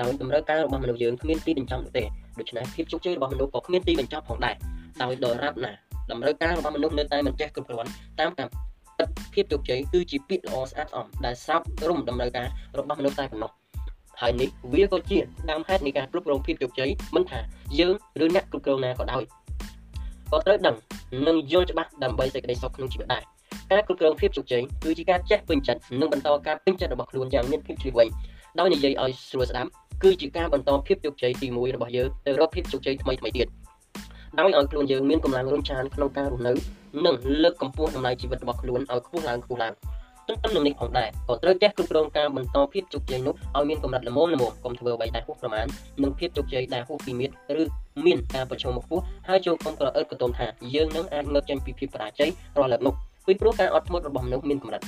S1: ដោយតម្រូវការរបស់មនុស្សយើងគ្មានទីបញ្ចប់នោះទេដូច្នេះភាពជោគជ័យរបស់មនុស្សក៏គ្មានទីបញ្ចប់ផងដែរដោយដរាបណាតម្រូវការរបស់មនុស្សនៅតែមិនចេះគ្រប់គ្រាន់តាមការភាពជោគជ័យគឺជាពាក្យល្អស្អាតស្អំដែលស្រាប់រំតម្រូវការរបស់មនុស្សតែប៉ុណ្ណោះហើយនេះវាក៏ជាដើមហេតុនៃការគ្រប់គ្រងភាពជោគជ័យមិនថាយើងឬអ្នកគ្រប់គ្រងណាក៏ដោយក៏ត្រូវដឹងនិងយល់ច្បាស់ដើម្បីសេចក្តីសុខក្នុងជីវិតដែរការគ្រប់គ្រងភាពជោគជ័យគឺជាការចេះពេញចិត្តនិងបន្តការពេញចិត្តរបស់ខ្លួនយ៉ាងមានភាពឆ្លៀវវៃ ដោយនិយាយឲ្យស្រួលស្ដាប់គឺជាការបន្តភាពជោគជ័យទី1របស់យើងទៅរកភាពជោគជ័យថ្មីថ្មីទៀតដោយឲ្យខ្លួនយើងមានកម្លាំងរុញច្រានក្នុងការរស់នៅនិងលើកកម្ពស់តម្លៃជីវិតរបស់ខ្លួនឲ្យខ្ពស់ឡើងខ្ពស់ឡើងទន្ទឹមនឹងនេះផងដែរក៏ត្រូវចេះគ្រប់គ្រងការបន្តភាពជោគជ័យនោះឲ្យមានកម្រិតល្មមល្មមកុំធ្វើអ្វីដែលហួសប្រមាណនិងភាពជោគជ័យដែលហួសពីមាត្រឬមានការប្រឈមមកពោះហើយចូលកុំក្រអឺតកតុំថាយើងនឹងអាចងើបចេញពីភាពបរាជ័យរាល់លើកនោះពីព្រោះការអត់ធ្មត់របស់មនុស្សមានកម្រិត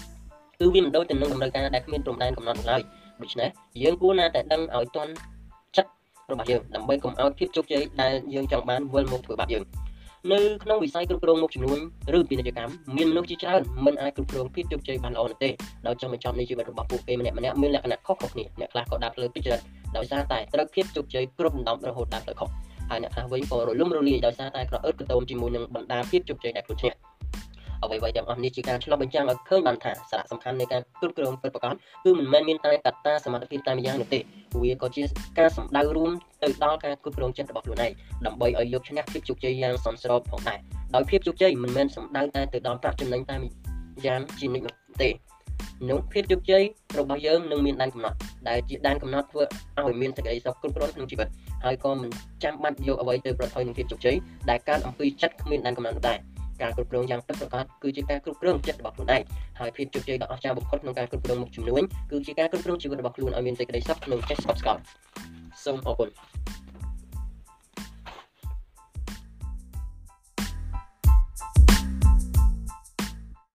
S1: គឺវាមិនដូចទៅនឹងតម្រូវការដែលគ្មានព្រំដែនកំណត់ឡើយ ដូច្នេះយើងគួរណាតែដឹងឲ្យទាន់ចិត្តរបស់យើងដើម្បីកុំឲ្យភាពជោគជ័យដែលយើងចង់បានវិលមកធ្វើបាបយើងនៅក្នុងវិស័យគ្រប់គ្រងមុខចំនួនឬពាណិជ្ជកម្មមានមនុស្សជាច្រើនមិនអាចគ្រប់គ្រងភាពជោគជ័យបានល្អនោះទេដោយចង់បញ្ចប់នៃជីវិតរបស់ពួកគេម្នាក់ម្នាក់មានលក្ខណៈខុសៗគ្នាអ្នកខ្លះក៏ដាប់លើពិចារណាដោយសារតែត្រូវភាពជោគជ័យគ្រប់ដណ្ដប់រហូតដល់ផ្លូវខុសហើយអ្នកខ្លះវិញក៏រលំរលាយដោយសារតែក្រអឺតកតោមជាមួយនឹងបណ្ដាភាពជោគជ័យដែលខ្លួនឈ្នះ អ្វីៗទាំងអស់នេះជាការឆ្លុះបញ្ចាំងឲ្យឃើញបានថាសារៈសំខាន់នៃការគ្រប់គ្រងពិតប្រាកដគឺមិនមែនមានតែកត្តាសមត្ថភាពតែម្យ៉ាងនោះទេវាក៏ជាការសម្ដៅរួមទៅដល់ការគ្រប់គ្រងចិត្តរបស់ខ្លួនឯងដើម្បីឲ្យយកឈ្នះភាពជោគជ័យយ៉ាងសមស្របផងដែរដោយភាពជោគជ័យមិនមែនសំដៅតែទៅដល់ប្រាក់ចំណេញតែយ៉ាងជានិច្ចនោះទេនោះភាពជោគជ័យរបស់យើងនឹងមានដែនកំណត់ដែលជាដែនកំណត់ធ្វើឲ្យមានសេចក្តីសុខគ្រប់គ្រាន់ក្នុងជីវិតហើយក៏មិនចាំបាច់យកអ្វីទៅប្រថុយនឹងភាពជោគជ័យដែលកើតអំពីចិត្តគ្មានដែនកំណត់នោះដែរ ការគ្រប់គ្រងយ៉ាងពិតប្រាកដគឺជាការគ្រប់គ្រងចិត្តរបស់ខ្លួនឯងហើយភាពជោគជ័យដ៏អស្ចារ្យបំផុតក្នុងការគ្រប់គ្រងមុខចំនួនគឺជាការគ្រប់គ្រងជីវិតរបស់ខ្លួនឲ្យមានសេចក្តីសុខនិងចេះស្កប់ស្កល់សូមអរគុណ